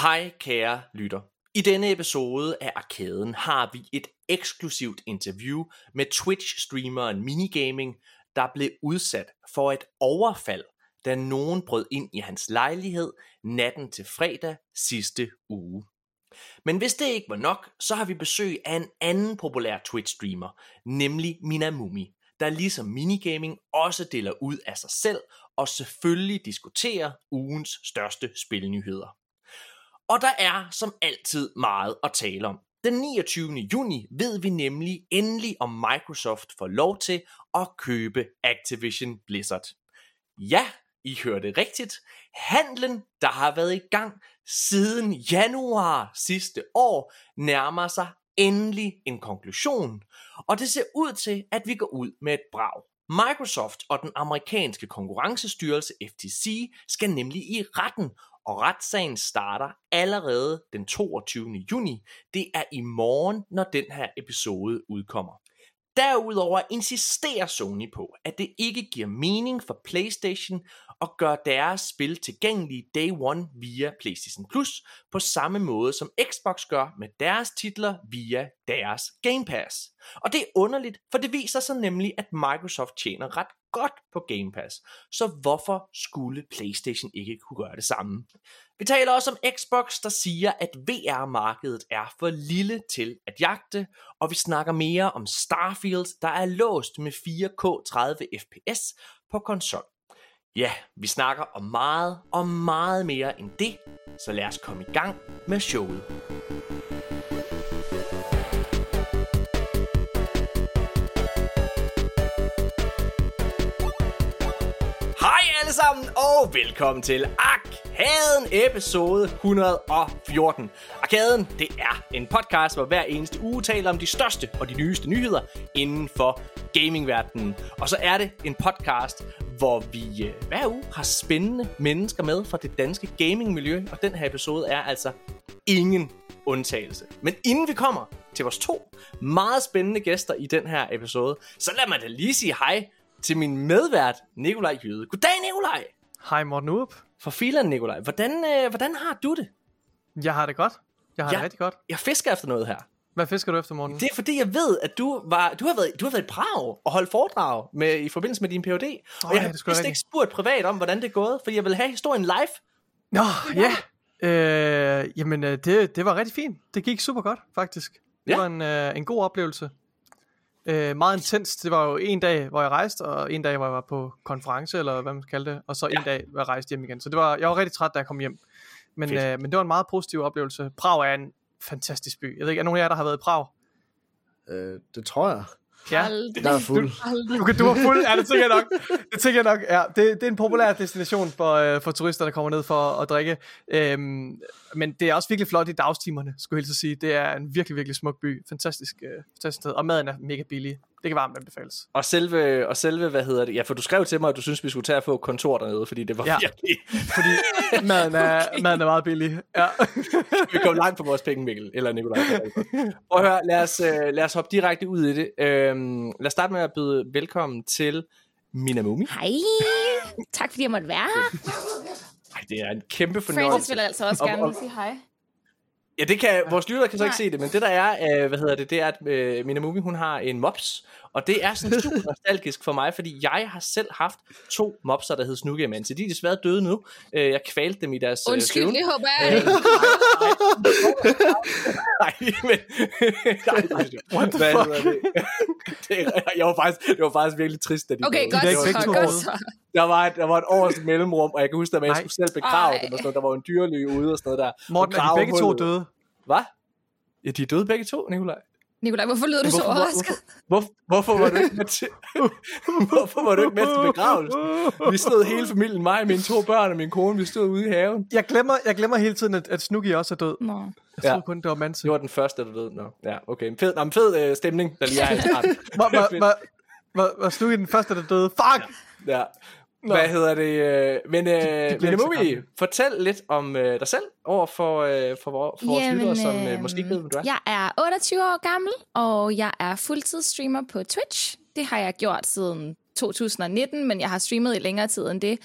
Hej kære lytter. I denne episode af Arkaden har vi et eksklusivt interview med Twitch-streameren Minigaming, der blev udsat for et overfald, da nogen brød ind i hans lejlighed natten til fredag sidste uge. Men hvis det ikke var nok, så har vi besøg af en anden populær Twitch-streamer, nemlig Minamumi, der ligesom Minigaming også deler ud af sig selv og selvfølgelig diskuterer ugens største spilnyheder. Og der er som altid meget at tale om. Den 29. juni ved vi nemlig endelig, om Microsoft får lov til at købe Activision Blizzard. Ja, I hørte rigtigt. Handlen, der har været i gang siden januar sidste år, nærmer sig endelig en konklusion. Og det ser ud til, at vi går ud med et brag. Microsoft og den amerikanske konkurrencestyrelse FTC skal nemlig i retten og retssagen starter allerede den 22. juni. Det er i morgen, når den her episode udkommer. Derudover insisterer Sony på, at det ikke giver mening for PlayStation at gøre deres spil tilgængelige day one via PlayStation Plus, på samme måde som Xbox gør med deres titler via deres Game Pass. Og det er underligt, for det viser sig nemlig, at Microsoft tjener ret godt på Game Pass. Så hvorfor skulle PlayStation ikke kunne gøre det samme? Vi taler også om Xbox, der siger, at VR-markedet er for lille til at jagte, og vi snakker mere om Starfield, der er låst med 4K 30 FPS på konsol. Ja, vi snakker om meget og meget mere end det, så lad os komme i gang med showet. Hej alle sammen, og velkommen til AK Arkaden episode 114. Arkaden, det er en podcast, hvor hver eneste uge taler om de største og de nyeste nyheder inden for gamingverdenen. Og så er det en podcast, hvor vi øh, hver uge har spændende mennesker med fra det danske gamingmiljø, og den her episode er altså ingen undtagelse. Men inden vi kommer til vores to meget spændende gæster i den her episode, så lad mig da lige sige hej til min medvært, Nikolaj Jyde. Goddag, Nikolaj! Hej Morten Urup. For filen, Nikolaj. Hvordan, øh, hvordan har du det? Jeg har det godt. Jeg har Ja. det rigtig godt. Jeg fisker efter noget her. Hvad fisker du efter, Morten? Det er fordi, jeg ved, at du, var, du, har, været, du har været i Prag og holdt foredrag med, i forbindelse med din Ph.D. og ja, jeg har vist ikke spurgt privat om, hvordan det er gået, fordi jeg vil have historien live. Nå, ja. Øh, jamen, øh, det, det var rigtig fint. Det gik super godt, faktisk. Det Ja. var en, øh, en god oplevelse. Øh, meget intenst. Det var jo en dag, hvor jeg rejste, og en dag, hvor jeg var på konference, eller hvad man skal kalde det, og så en Ja. dag, hvor jeg rejste hjem igen. Så det var, jeg var rigtig træt, da jeg kom hjem. Men, Fedt. øh, men det var en meget positiv oplevelse. Prag er en fantastisk by. Jeg ved ikke, er nogen af jer, der har været i Prag? Øh, det tror jeg. Ja. Aldrig. Der er fuld. Aldrig. Okay, du var fuld. Ja, det tænker jeg nok. Det tænker jeg nok. Ja, det, det er en populær destination for, øh, for turister, der kommer ned for at drikke. Øhm, men det er også virkelig flot i dagstimerne, skulle jeg helt så sige. Det er en virkelig, virkelig smuk by. Fantastisk, øh, fantastisk sted. Og maden er mega billig. Det kan varmt anbefales. Og selve, og selve, hvad hedder det? Ja, for du skrev til mig, at du synes, vi skulle tage at få kontor dernede, fordi det var ja. Virkelig... Fordi maden er, maden er meget billig. Ja. Vi kom langt på vores penge, Mikkel. Eller Nikolaj. Prøv at høre, lad os, øh, lad os hoppe direkte ud i det. Øhm, lad os starte med at byde velkommen til Minamumi. Hej. Tak fordi jeg måtte være her. Ej, det er en kæmpe Francis fornøjelse. vil altså også Og- gerne og- sige hej. Ja, det kan, vores lyttere kan så ikke se det, men det der er, øh, hvad hedder det, det er, at øh, Minamumi, hun har en mops, og det er sådan super nostalgisk for mig, fordi jeg har selv haft to mopser, der hed Snooki Mansi. De er desværre døde nu. Øh, jeg kvalte dem i deres øh, Undskyld, søvn. det håber jeg ikke. Nej, men... Nej, What the fuck? Det? det, jeg var faktisk, det var faktisk virkelig trist, da de Okay, døde. godt så, godt så. Der var, et, der var et års mellemrum, og jeg kan huske, at Nej. skulle selv begrave dem, og sådan. Der var en dyrlæge ude og sådan noget der. Morten, er de begge to døde? Hvad? Ja, de er døde begge to, Nikolaj. Nikolaj, hvorfor lyder du så Hvorfor, overrasket? hvorfor, hvorfor, hvorfor var du ikke med til, hvorfor var du ikke med til begravelsen? Vi stod hele familien, mig, mine to børn og min kone, vi stod ude i haven. Jeg glemmer, jeg glemmer hele tiden, at, at Snooki også er død. Nå. Jeg Ja. troede kun, det var Manse. Det var den første, der døde. Nå, ja, okay. Fed, nå, fed øh, stemning, der lige er i starten. Var, var, var, var, var Snooki den første, der døde? Fuck! Ja. Hvad hedder det? Øh, men øh, men så Mumi, gamle. fortæl lidt om øh, dig selv over for, øh, for, vor, for vores lyttere, som øh, måske ikke ved, hvem du er. Jeg er 28 år gammel, og jeg er fuldtidsstreamer på Twitch. Det har jeg gjort siden 2019, men jeg har streamet i længere tid end det.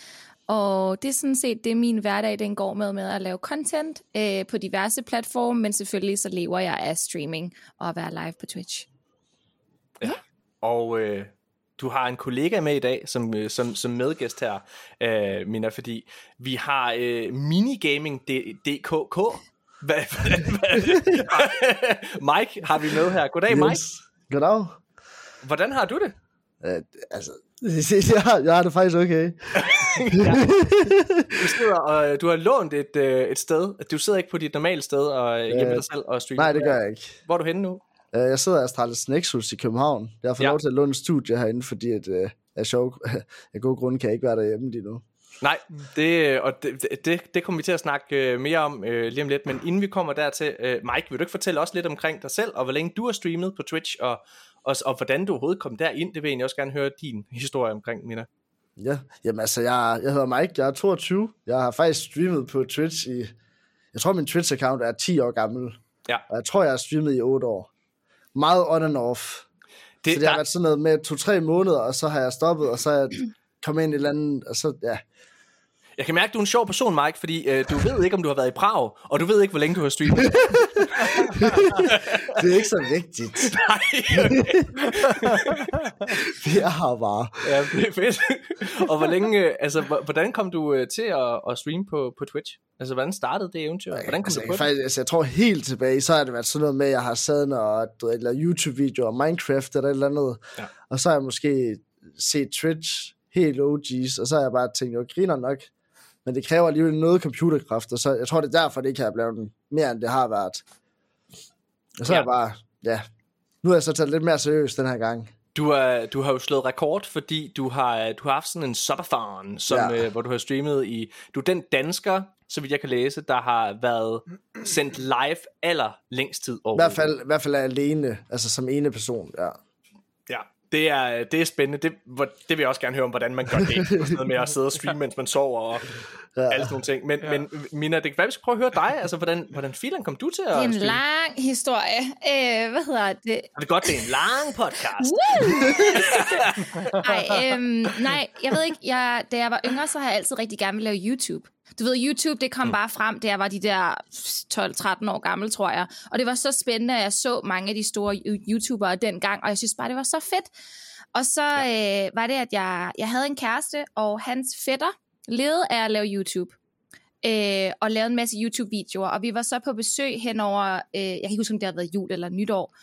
Og det er sådan set det, min hverdag den går med, med at lave content øh, på diverse platforme, men selvfølgelig så lever jeg af streaming og at være live på Twitch. Og øh, du har en kollega med i dag, som, øh, som, som medgæst her, øh, Mina, fordi vi har øh, minigaming.dkk. Hvad, hvad, hvad, Mike har vi med her. Goddag, Mike. Goddag. Hvordan har du det? Uh, altså, jeg har, jeg har det faktisk okay. Du sidder og øh, du har lånt et, øh, et sted. Du sidder ikke på dit normale sted og øh, hjemme Øh, dig selv og streamer. Nej, det gør jeg ikke. Hvor er du henne nu? Uh, jeg sidder i Astralis Nexus i København. Jeg har fået Ja. lov til at låne studie herinde, fordi at, uh, af, sjov, af gode grunde kan jeg ikke være derhjemme lige nu. Nej, det, og det, det, det kommer vi til at snakke øh, mere om øh, lige om lidt, men inden vi kommer dertil, øh, Mike, vil du ikke fortælle os lidt omkring dig selv, og hvor længe du har streamet på Twitch, og, og, og hvordan du overhovedet kom derind, det vil jeg egentlig også gerne høre din historie omkring, Mina. Ja, jamen altså, jeg, jeg hedder Mike, jeg er 22. Jeg har faktisk streamet på Twitch i... Jeg tror, min Twitch-account er 10 år gammel. Ja. Og jeg tror, jeg har streamet i 8 år. Meget on and off. Det, så det har der, været sådan noget med to-tre måneder, og så har jeg stoppet, og så er jeg kommet ind i et eller andet, og så, ja. jeg kan mærke, at du er en sjov person, Mike, fordi øh, du ved ikke, om du har været i Prag, og du ved ikke, hvor længe du har streamet. Det er ikke så vigtigt. Nej. Vi er her bare. ja, det er fedt. og hvor længe, øh, altså, hvordan kom du øh, til at, at streame på, på Twitch? Altså, hvordan startede det eventyr? Hvordan kom altså, du jeg, på det? faktisk, altså, jeg tror helt tilbage, så har det været sådan noget med, at jeg har sad og lavet YouTube-videoer Minecraft eller et eller andet. Ja. Og så har jeg måske set Twitch helt OG's, og så har jeg bare tænkt, jo, griner nok. Men det kræver alligevel noget computerkraft, og så jeg tror, det er derfor, det ikke har blevet mere, end det har været. Og så Ja. er jeg bare, ja, nu har jeg så taget lidt mere seriøst den her gang. Du, er, du har jo slået rekord, fordi du har, du har haft sådan en subathon, som, ja. Øh, hvor du har streamet i... Du er den dansker, så vidt jeg kan læse, der har været sendt live aller længst tid I over. hvert fald, i hvert fald er alene, altså som ene person, ja. Ja, det er, det er spændende. Det, hvor, det vil jeg også gerne høre om, hvordan man gør det. Og sådan noget med at sidde og streame, mens man sover og ja. alle sådan nogle ting. Men, ja. men Mina, det kan være, vi skal prøve at høre dig. Altså, hvordan, hvordan filen kom du til at Det er en streame? lang historie. Øh, hvad hedder det? Og det er godt, det er en lang podcast. Nej, øhm, nej, jeg ved ikke. Jeg, da jeg var yngre, så har jeg altid rigtig gerne vil lave YouTube. Du ved, YouTube, det kom mm. bare frem, da jeg var de der 12-13 år gammel, tror jeg. Og det var så spændende, at jeg så mange af de store Yo- YouTubere dengang, og jeg synes bare, det var så fedt. Og så øh, var det, at jeg, jeg havde en kæreste, og hans fætter levede af at lave YouTube. Øh, og lavede en masse YouTube-videoer, og vi var så på besøg henover, øh, jeg kan ikke huske, om det havde været jul eller nytår,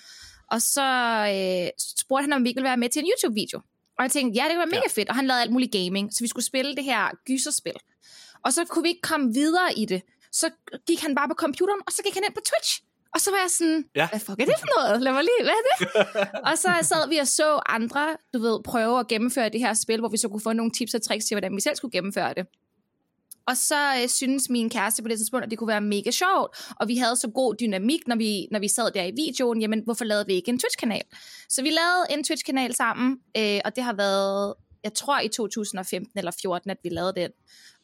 og så øh, spurgte han, om vi ikke ville være med til en YouTube-video. Og jeg tænkte, ja, det kunne være mega fedt. Og han lavede alt muligt gaming, så vi skulle spille det her gyserspil. Og så kunne vi ikke komme videre i det. Så gik han bare på computeren, og så gik han ind på Twitch. Og så var jeg sådan, Ja. hvad fuck er det for noget? Lad mig lige, hvad er det? og så sad vi og så andre, du ved, prøve at gennemføre det her spil, hvor vi så kunne få nogle tips og tricks til, hvordan vi selv skulle gennemføre det. Og så øh, synes min kæreste på det tidspunkt, at det kunne være mega sjovt, og vi havde så god dynamik, når vi, når vi sad der i videoen, jamen hvorfor lavede vi ikke en Twitch-kanal? Så vi lavede en Twitch-kanal sammen, øh, og det har været, jeg tror i 2015 eller 14, at vi lavede den.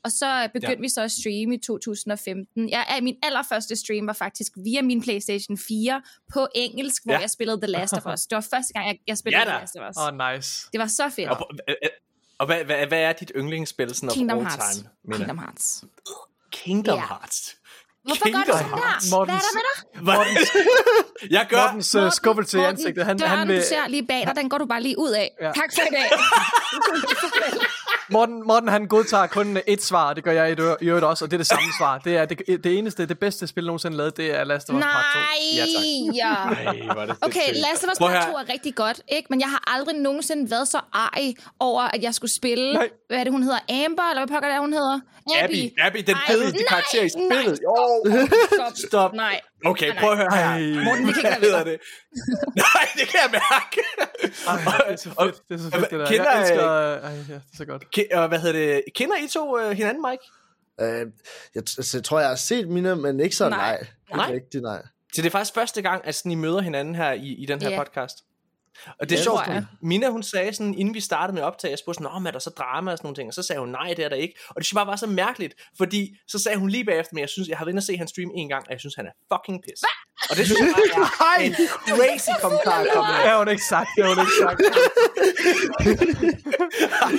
Og så begyndte Ja. vi så at streame i 2015. Jeg, ja, min allerførste stream var faktisk via min PlayStation 4 på engelsk, hvor Ja. jeg spillede The Last of Us. Det var første gang, jeg, jeg spillede Ja da. The Last of Us. Åh, oh, nice. Det var så fedt. Og, og, og hvad, hvad, hvad er dit yndlingsspil sådan of Kingdom all Hearts. time? Mina? Kingdom Hearts. Kingdom. Hearts. Hvorfor gør du Kingdom sådan Hearts. der? Hvad er Mortens- der med dig? Hvad? Jeg gør... Mortens uh, skuffelse i ansigtet. Han, døren, han vil, du ser lige bag dig, den går du bare lige ud af. Ja. Tak for i dag. Morten, Morten, han godtager kun et svar, og det gør jeg i øvrigt også, og det er det samme svar. Det er det, det eneste, det bedste spil nogensinde lavet, det er Last of Us Part 2. Ja, tak. Nej, ja. Ej, hvor er det Okay, sindssygt. Last of Us Part høre. 2 er rigtig godt, ikke? Men jeg har aldrig nogensinde været så ej over, at jeg skulle spille, Nej. hvad er det, hun hedder? Amber, eller hvad pokker det er, hun hedder? Abby, Abby, den Ej, fedeste nej, karakter i nej. spillet. Jo. Stop, Stop. Nej. Okay, Nej, prøv at høre her. Morten, vi kan ikke lade det? Nej, det kan jeg mærke. Ej, det er så fedt, det er så fedt, det der. Kender, Jeg elsker... Ej, ja, det er så godt. Ke- og hvad hedder det? Kender I to uh, hinanden, Mike? Øh, jeg, altså, jeg tror, jeg har set mine, men ikke så nej. Nej. nej. Nej. Ikke rigtigt, nej. Så det er faktisk første gang, at sådan, I møder hinanden her i, i den her Ja. podcast. Og det er Ja, sjovt, jeg. Mina hun sagde sådan, inden vi startede med optag, jeg spurgte sådan, er der så drama og sådan nogle ting, og så sagde hun, nej, det er der ikke. Og det synes bare var så mærkeligt, fordi så sagde hun lige bagefter, men jeg synes, jeg har været inde og se hans stream en gang, og jeg synes, han er fucking piss. Og det synes jeg er en crazy kommentar at komme med. Det har hun ikke sagt, det har hun ikke sagt.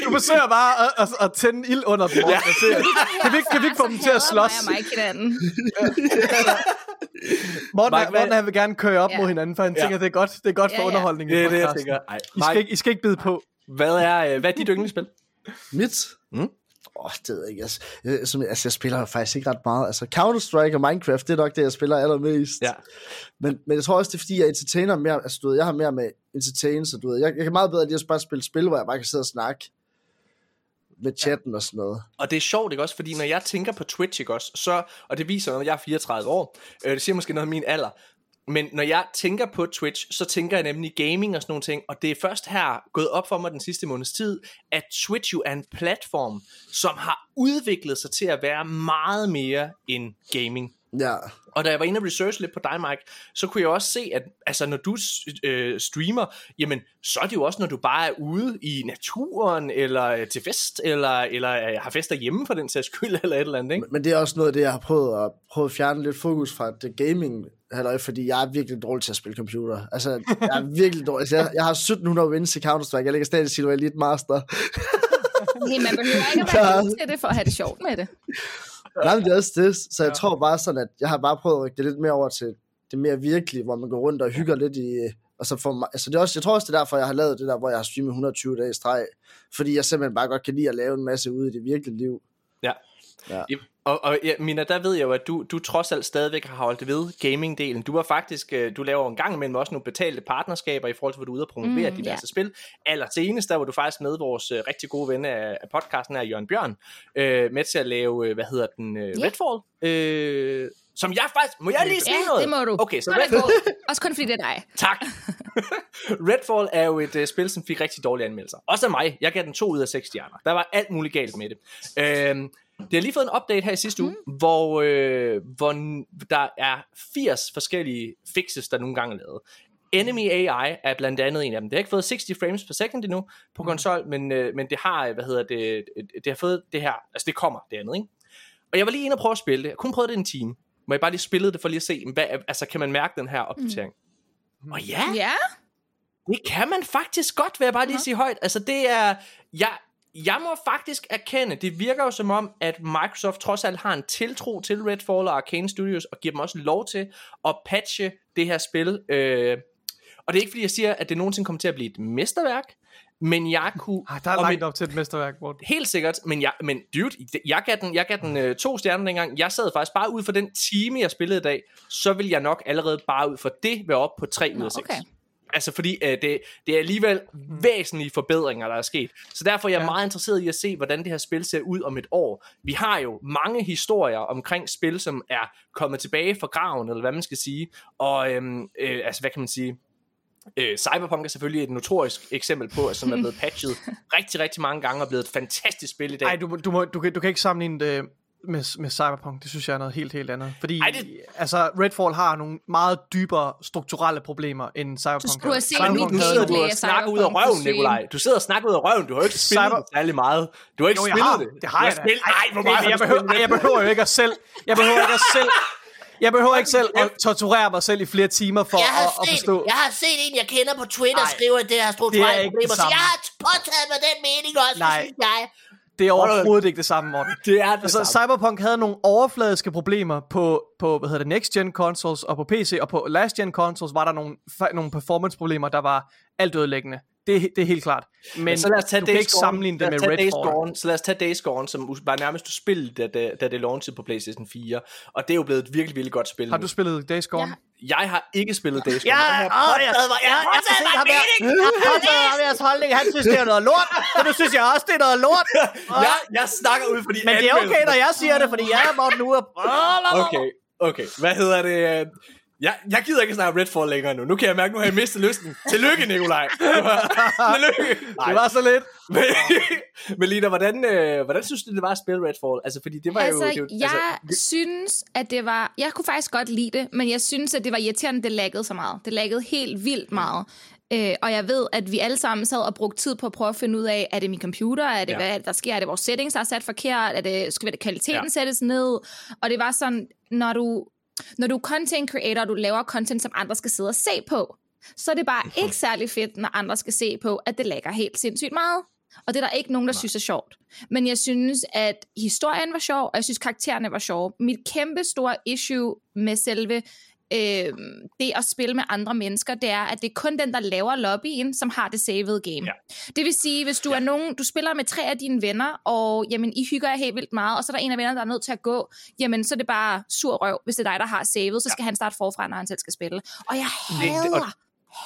du forsøger bare at, at, at tænde ild under dem. Ja. Kan, vi, ikke- kan vi ikke få dem til at slås? Mig og Mike hinanden. Morten, Mike, Morten han vil gerne køre op Ja. mod hinanden, for han Ja. tænker, det er godt, det er godt for Ja, ja. underholdningen Det er det, jeg tænker. Ej, I skal, ikke, I skal ikke bide på. hvad er, øh, hvad er dit yndlingsspil? Mit? Mm. Åh, det ved jeg ikke. Jeg, som, altså, jeg spiller faktisk ikke ret meget. Altså, Counter-Strike og Minecraft, det er nok det, jeg spiller allermest. Ja. Men, men jeg tror også, det er fordi, jeg entertainer mere. Altså, du ved, jeg har mere med entertain, så du ved, jeg, jeg kan meget bedre lide at bare spille spil, hvor jeg bare kan sidde og snakke med chatten og sådan noget. Og det er sjovt, ikke også? Fordi når jeg tænker på Twitch, ikke også? Så, og det viser, når jeg er 34 år. Øh, det siger måske noget om min alder. Men når jeg tænker på Twitch, så tænker jeg nemlig gaming og sådan nogle ting. Og det er først her gået op for mig den sidste måneds tid, at Twitch jo er en platform, som har udviklet sig til at være meget mere end gaming. Ja. Og da jeg var inde og research lidt på dig, Mike, så kunne jeg også se, at altså, når du øh, streamer, jamen, så er det jo også, når du bare er ude i naturen, eller øh, til fest, eller, eller øh, har fester hjemme for den sags skyld, eller et eller andet, ikke? Men det er også noget af det, jeg har prøvet at, prøve at fjerne lidt fokus fra det gaming, halløj, fordi jeg er virkelig dårlig til at spille computer. Altså, jeg er virkelig dårlig. Altså, jeg, jeg har 1700 wins i Counter-Strike. Jeg ligger stadig i Silver Elite Master. Hey, man behøver ikke at være god til det, for at have det sjovt med det. Nej, men det er også det. Så jeg ja. tror bare sådan, at jeg har bare prøvet at rykke det lidt mere over til det mere virkelige, hvor man går rundt og hygger lidt i... Og så får, altså det er også, jeg tror også, det er derfor, jeg har lavet det der, hvor jeg har streamet 120 dage i streg. Fordi jeg simpelthen bare godt kan lide at lave en masse ude i det virkelige liv. Ja. Ja. Og, og ja, Mina, der ved jeg jo, at du, du trods alt stadigvæk har holdt ved gaming-delen. Du har faktisk, øh, du laver en gang imellem også nogle betalte partnerskaber i forhold til, hvor du er ude og promovere Mm, diverse ja. spil. Aller senest, der var du faktisk med vores øh, rigtig gode ven af, af podcasten her, Jørgen Bjørn, øh, med til at lave, øh, hvad hedder den, øh, Ja. Redfall. Øh, som jeg faktisk, må jeg lige sige Ja, noget? det må du. Okay, så Redfall. Også kun fordi det er dig. Tak. Redfall er jo et uh, spil, som fik rigtig dårlige anmeldelser. Også af mig. Jeg gav den to ud af seks stjerner. Der var alt muligt galt med det. Øhm, det har lige fået en update her i sidste uge, hvor, øh, hvor der er 80 forskellige fixes, der nogle gange er lavet. Enemy AI er blandt andet en af dem. Det har ikke fået 60 frames per second endnu på konsol, men, øh, men det har, hvad hedder det, det har fået det her, altså det kommer det andet, ikke? Og jeg var lige inde og prøve at spille det. Jeg kun prøvet det en time. Hvor jeg bare lige spillede det for lige at se, hvad, altså kan man mærke den her opdatering? Mm. Og ja, Ja, det kan man faktisk godt, vil jeg bare lige sige højt. Altså det er, jeg, jeg må faktisk erkende, det virker jo som om, at Microsoft trods alt har en tiltro til Redfall og Arcane Studios, og giver dem også lov til at patche det her spil. Øh, og det er ikke fordi, jeg siger, at det nogensinde kommer til at blive et mesterværk, men jeg kunne... Ej, der er langt et- op til et mesterværk, Morten. Helt sikkert, men, jeg, men dude, jeg gav den, jeg gav den øh, to stjerner dengang. Jeg sad faktisk bare ud for den time, jeg spillede i dag, så vil jeg nok allerede bare ud for det være op på 3 ud af 6. okay. Altså fordi øh, det, det er alligevel væsentlige forbedringer, der er sket. Så derfor er jeg Ja. meget interesseret i at se, hvordan det her spil ser ud om et år. Vi har jo mange historier omkring spil, som er kommet tilbage fra graven, eller hvad man skal sige. Og øhm, øh, altså, hvad kan man sige? Øh, Cyberpunk er selvfølgelig et notorisk eksempel på, at som er blevet patchet rigtig, rigtig mange gange og blevet et fantastisk spil i dag. Nej, du, du, må, du, kan, du kan ikke sammenligne det med, med Cyberpunk. Det synes jeg er noget helt, helt andet. Fordi Ej, Ej, det- altså, Redfall har nogle meget dybere strukturelle problemer end Cyberpunk. Du skulle have set Ej, nu, mit nu sidder du og snakker ud af Cyberpunk røven. Nikolaj. Du sidder og snakker ud af røven. Du har jo ikke spillet Cyber- særlig meget. Du har ikke Jo, jeg spillet har. det. Det har du jeg da. spillet. Ej, hvor meget jeg, behøver, ej, jeg behøver jo ikke at selv... Jeg behøver ikke at selv... Jeg behøver ikke selv at torturere mig selv i flere timer for Jeg har, at, at set, forstå. jeg har set en, jeg kender på Twitter, Nej, skrive, at det har er strukturelle problemer. Så jeg har påtaget mig den mening også, Nej. synes jeg. Det er overhovedet ikke det samme, Morten. Det er det Altså, samme. Cyberpunk havde nogle overfladiske problemer på, på hvad hedder det, next-gen consoles og på PC, og på last-gen consoles var der nogle, nogle performance-problemer, der var altødelæggende. Det, det er helt klart. Men, Men så lad os tage du kan Days ikke Gone. sammenligne det med Days Redfall. Gone. Så lad os tage Days Gone, som var nærmest du spillede, da det, da det launchede på PlayStation 4. Og det er jo blevet et virkelig, virkelig godt spil Har du spillet Days Gone? Ja. Jeg har ikke spillet Days Gone. Jeg, Der har åh, jeg, har jeg, påtaget mig jeg, en jeg, mening. jeg har påtaget ham deres holdning. Han synes, det er noget lort. Så nu synes jeg også, det er noget lort. Jeg, jeg snakker ud, fordi Men det er okay, når jeg siger det, fordi jeg er Morten Ure. Okay, okay. Hvad hedder det? Jeg, jeg gider ikke snakke Redfall længere nu. Nu kan jeg mærke, nu har jeg mistet lysten. Tillykke, Nikolaj. Tillykke. Det var så lidt. Men, men Lina, hvordan, øh, hvordan synes du, det var at spille Redfall? Altså, fordi det var Altså, jo... Det, jo- jeg altså, synes, at det var... Jeg kunne faktisk godt lide det, men jeg synes, at det var irriterende, det laggede så meget. Det laggede helt vildt meget. Øh, og jeg ved, at vi alle sammen sad og brugte tid på at prøve at finde ud af, er det min computer? Er det, Ja. hvad er det, der sker? Er det vores settings, der er sat forkert? Er det, skal det kvaliteten ja. sættes ned? Og det var sådan, når du når du er content creator, og du laver content, som andre skal sidde og se på, så er det bare ikke særlig fedt, når andre skal se på, at det lægger helt sindssygt meget. Og det er der ikke nogen, der synes er sjovt. Men jeg synes, at historien var sjov, og jeg synes, karaktererne var sjove. Mit kæmpe store issue med selve øh, det at spille med andre mennesker, det er, at det er kun den, der laver lobbyen, som har det saved game. Ja. Det vil sige, hvis du ja. er nogen, du spiller med tre af dine venner, og jamen, I hygger jer helt vildt meget, og så er der en af vennerne, der er nødt til at gå, jamen, så er det bare sur røv, hvis det er dig, der har saved, så skal ja. han starte forfra, når han selv skal spille. Og jeg hader, det- og-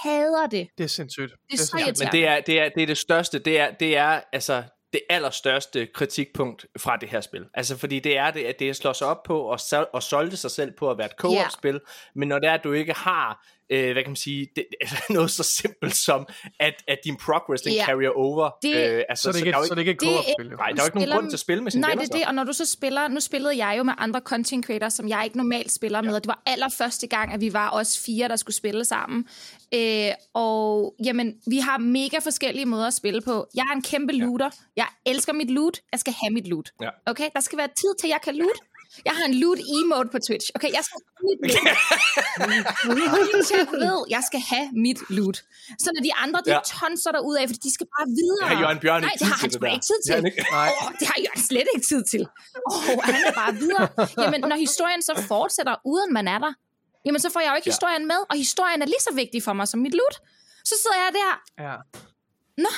hader det. Det er sindssygt. Det er så sindssygt. Men det er, det er, det er det største, det er, det er altså det allerstørste kritikpunkt fra det her spil. Altså fordi det er det, at det slår sig op på og, sol- og solgte sig selv på at være et co-op-spil, men når det er, at du ikke har øh, hvad kan man sige, det, altså noget så simpelt som, at, at din progress, den Ja. carrier over. Det- øh, altså, Så det ikke, der er så det ikke et Det er- co-op-spil. Nej, der er jo ikke nogen grund til at spille med sine Nej, venner. det er det, og når du så spiller, nu spillede jeg jo med andre content creators, som jeg ikke normalt spiller med, og det var allerførste gang, at vi var os fire, der skulle spille sammen. Øh, og jamen, vi har mega forskellige måder at spille på. Jeg er en kæmpe looter. Jeg elsker mit loot. Jeg skal have mit loot. Ja. Okay, der skal være tid til, at jeg kan loot. Jeg har en loot emote på Twitch. Okay, jeg skal have mit loot. Chat ved, jeg skal have mit loot. Så når de andre, de Ja. tonser der ud af, fordi de skal bare videre. Det har Jørgen Bjørn Nej, ikke det tid har til han det sgu ikke tid til. ikke. Nej. Åh, det har jeg slet ikke tid til. Åh, han er bare videre. Jamen, når historien så fortsætter, uden man er der, jamen så får jeg jo ikke ja. historien med, og historien er lige så vigtig for mig som mit loot. Så sidder jeg der. Ja. Nå,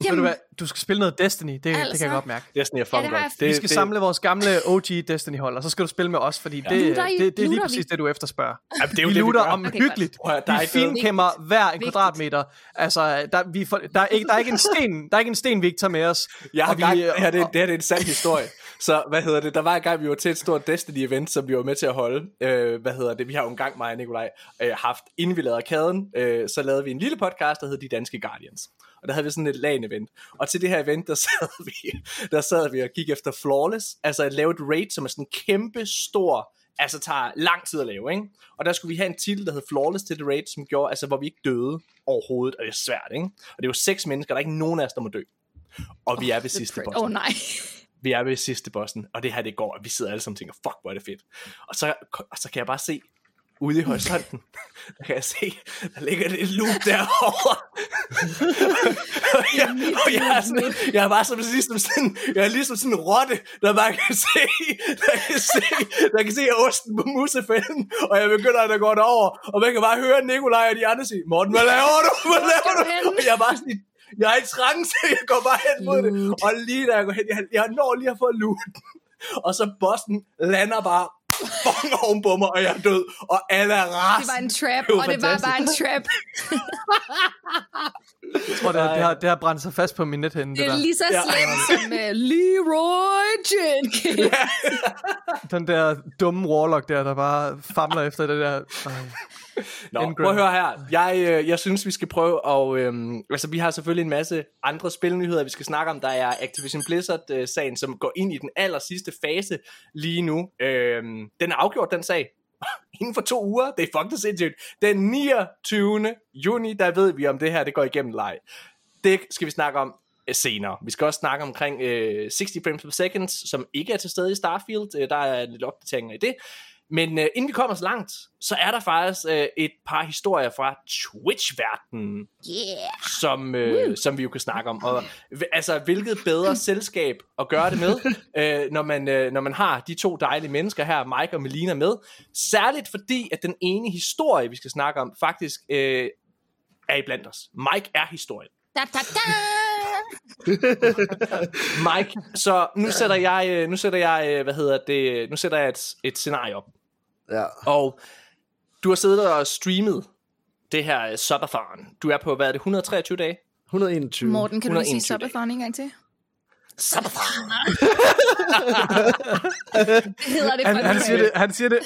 Ved du jamen, hvad, du skal spille noget Destiny, det, altså, det Altså. kan jeg godt mærke. Det er jeg Ja, det jeg- det, Vi skal det, samle vores gamle OG Destiny-hold, og så skal du spille med os, fordi det, Looter I- det, det er lige præcis vi? det, du efterspørger. Ja, det er jo Vi det, gør. om Okay, hyggeligt. Høre, der er Vi finkæmmer hver en Vigtigt. kvadratmeter. Altså, der, vi får, der, er ikke, der, er ikke en sten, der er ikke en sten, vi ikke tager med os. Jeg har Og vi, gang, det, her, det, det her det er en sand historie. Så hvad hedder det? Der var en gang, vi var til et stort Destiny-event, som vi var med til at holde. Øh, hvad hedder det? Vi har jo en gang, mig og Nikolaj, øh, haft, inden vi lavede arkaden, øh, så lavede vi en lille podcast, der hed De Danske Guardians. Og der havde vi sådan et LAN-event. Og til det her event, der sad vi, der sad vi og gik efter Flawless, altså at lave et raid, som er sådan kæmpe stor, altså tager lang tid at lave, ikke? Og der skulle vi have en titel, der hed Flawless til det raid, som gjorde, altså hvor vi ikke døde overhovedet, og det er svært, ikke? Og det er jo seks mennesker, der er ikke nogen af os, der må dø. Og vi er ved sidste boss Åh oh, nej. Vi er ved sidste bossen, og det her det går, og vi sidder alle sammen og tænker, fuck, hvor er det fedt. Og så, og så kan jeg bare se, ude i horisonten, der kan jeg se, der ligger det et loop derovre. og, jeg, og jeg, er sådan, jeg er bare som, ligesom sådan, jeg er ligesom sådan en rotte, der bare kan se, der kan se, der kan se osten på musefælden, og jeg begynder at gå derover, og man kan bare høre Nikolaj og de andre sige, Morten, hvad laver du? Hvad laver du? Og jeg er bare sådan, jeg er i trance, jeg går bare hen mod det, og lige da jeg går hen, jeg, jeg når lige at få loot, og så bossen lander bare fucking oven på mig, og jeg er død, og alle er Det rasende. var en trap, Det var og det var fantastisk. bare en trap. Jeg tror, det, det, har, det har brændt sig fast på min nethænde, det, Det er der. lige så Ja. slemt som uh, Leroy Jenkins. Den der dumme warlock der, der bare famler efter det der. Ej. Nå, Ingram. prøv at høre her. Jeg, øh, jeg synes, vi skal prøve at... Øh, altså, vi har selvfølgelig en masse andre spilnyheder, vi skal snakke om. Der er Activision Blizzard-sagen, som går ind i den aller sidste fase lige nu. Øh, den er afgjort, den sag. Inden for to uger. Det er fucking sindssygt. Den 29. juni, der ved vi, om det her det går igennem leg. Det skal vi snakke om øh, senere. Vi skal også snakke omkring øh, 60 frames per second, som ikke er til stede i Starfield. Øh, der er lidt opdateringer i det. Men øh, inden vi kommer så langt, så er der faktisk øh, et par historier fra Twitch-verdenen, Yeah. som, øh, som vi jo kan snakke om. Og altså, hvilket bedre selskab at gøre det med, øh, når, man, øh, når man har de to dejlige mennesker her, Mike og Melina med. Særligt fordi, at den ene historie, vi skal snakke om, faktisk øh, er i blandt os. Mike er historien. Da, da, da. Mike, så nu sætter jeg, øh, nu sætter jeg, øh, hvad hedder det, nu sætter jeg et, et scenarie op. Ja. Og du har siddet og streamet det her uh, subathon. Du er på, hvad er det, 123 dage? 121. Morten, kan du lige sige 121 subathon en gang til? Subathon! Det hedder det Han, han, siger det, han siger det,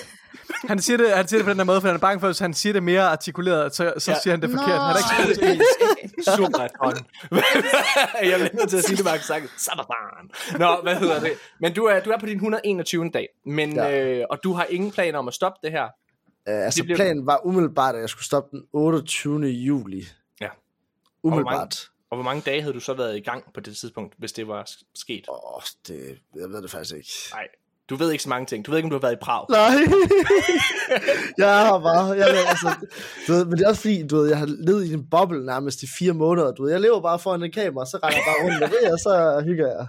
han siger det, han siger det på den der måde, for han er bange for, at hvis han siger det mere artikuleret, så, så Ja. siger han det Nå. forkert. Han er ikke engelsk. Subathon. jeg bliver nødt til at sige det, bare sagt. Subathon. Nå, hvad hedder det? Men du er, du er på din 121. dag, men, Ja. øh, og du har ingen planer om at stoppe det her. Uh, altså, Det bliver- planen var umiddelbart, at jeg skulle stoppe den 28. juli. Ja. Umiddelbart. Og hvor mange dage havde du så været i gang på det tidspunkt, hvis det var sket? Åh, oh, det, jeg ved det faktisk ikke. Nej. Du ved ikke så mange ting. Du ved ikke, om du har været i Prag. Nej. jeg har bare, jeg, altså, du ved, men det er også fordi, du ved, jeg har levet i en boble nærmest i fire måneder, du ved, jeg lever bare foran en kamera, så render jeg bare rundt med det, og så hygger jeg.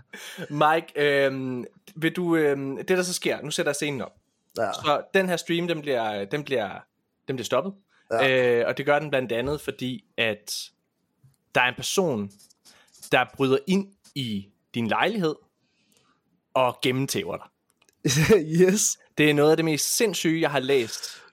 Mike, øhm, vil du, øhm, det der så sker, nu sætter jeg scenen op. Ja. Så den her stream, den bliver, den bliver, den bliver stoppet. Ja. Øh, og det gør den blandt andet, fordi at der er en person, der bryder ind i din lejlighed og gennemtæver dig. yes. Det er noget af det mest sindssyge, jeg har læst.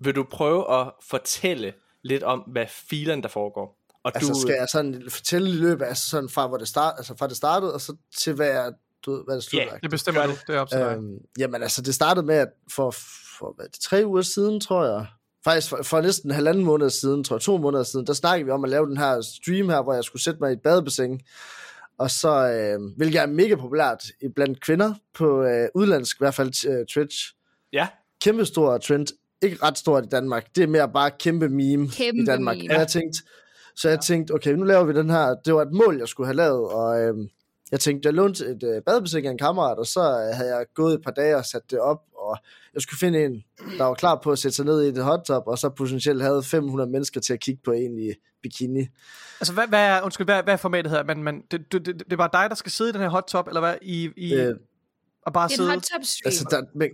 Vil du prøve at fortælle lidt om, hvad filen der foregår? Og Altså, du, skal jeg sådan fortælle i løbet, altså sådan fra, hvor det start, altså fra det startede, og så til hvad, jeg, du ved, hvad det slutter. Det bestemmer Gør du. Det er op til dig. Øhm, jamen altså, det startede med, at for, for hvad, tre uger siden, tror jeg, faktisk for, for næsten en halvanden måned siden, tror jeg, to måneder siden, der snakkede vi om at lave den her stream her, hvor jeg skulle sætte mig i et badebassin. Og så, øh, hvilket er mega populært i blandt kvinder på øh, udlandsk, i hvert fald øh, Twitch. ja, Kæmpe stor trend. Ikke ret stort i Danmark. Det er mere bare kæmpe meme Kæmpe i Danmark. meme. Og jeg tænkte, så jeg tænkte, okay, nu laver vi den her. Det var et mål, jeg skulle have lavet, og øh, jeg tænkte, jeg lånte et øh, badebassin af en kammerat, og så øh, havde jeg gået et par dage og sat det op, og jeg skulle finde en, der var klar på at sætte sig ned i det hot tub, og så potentielt havde 500 mennesker til at kigge på en i bikini. Altså, hvad, hvad er, undskyld, hvad, hvad er formatet her? Men, men det, det, det, det er bare dig, der skal sidde i den her hot top, eller hvad? I, i, Øh, og bare er en sidde? hot top stream. Altså, der, man,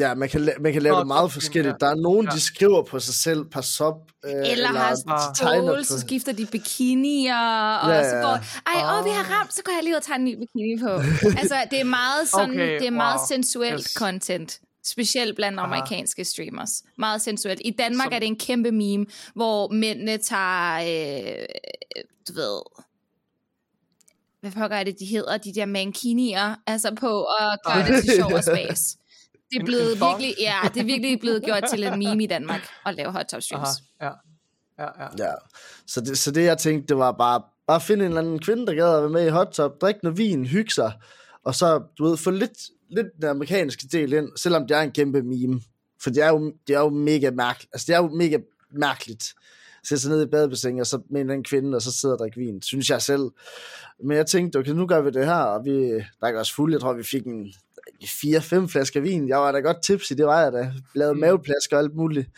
ja, man kan, la- man kan lave det meget forskelligt. Der er nogen, Ja. de skriver på sig selv, par sop, øh, eller har Ah. tegner stål, så skifter de bikinier, og Ja, ja, så går, ej, åh, vi har ramt, så går jeg lige ud og tager en ny bikini på. altså, det er meget sådan, Okay, det er meget wow. sensuelt Yes. content. Specielt blandt Aha. amerikanske streamers. Meget sensuelt. I Danmark Som- er det en kæmpe meme, hvor mændene tager, øh, du ved, hvad pokker er det, de hedder, de der mankinier, altså på og gøre det til sjov og spas. Det er blevet en virkelig, ja, det er virkelig blevet gjort til en meme i Danmark at lave hot top streams. Aha, ja. Ja, ja. Ja, så det, så det jeg tænkte, det var bare, bare finde en eller anden kvinde, der gad at være med i hot tub, drikke noget vin, hygge sig, og så, du ved, få lidt, lidt den amerikanske del ind, selvom det er en kæmpe meme. For det er jo, det er jo mega mærkeligt, altså det er jo mega mærkeligt, sætte sig ned i badebassin, og så med en eller anden kvinde, og så sidde og drikke vin, synes jeg selv. Men jeg tænkte, okay, nu gør vi det her, og vi drikker os fuld, jeg tror, vi fik en fire-fem flasker vin. Jeg var da godt tipsy, det var jeg da. Lavede Mm. maveplasker og alt muligt.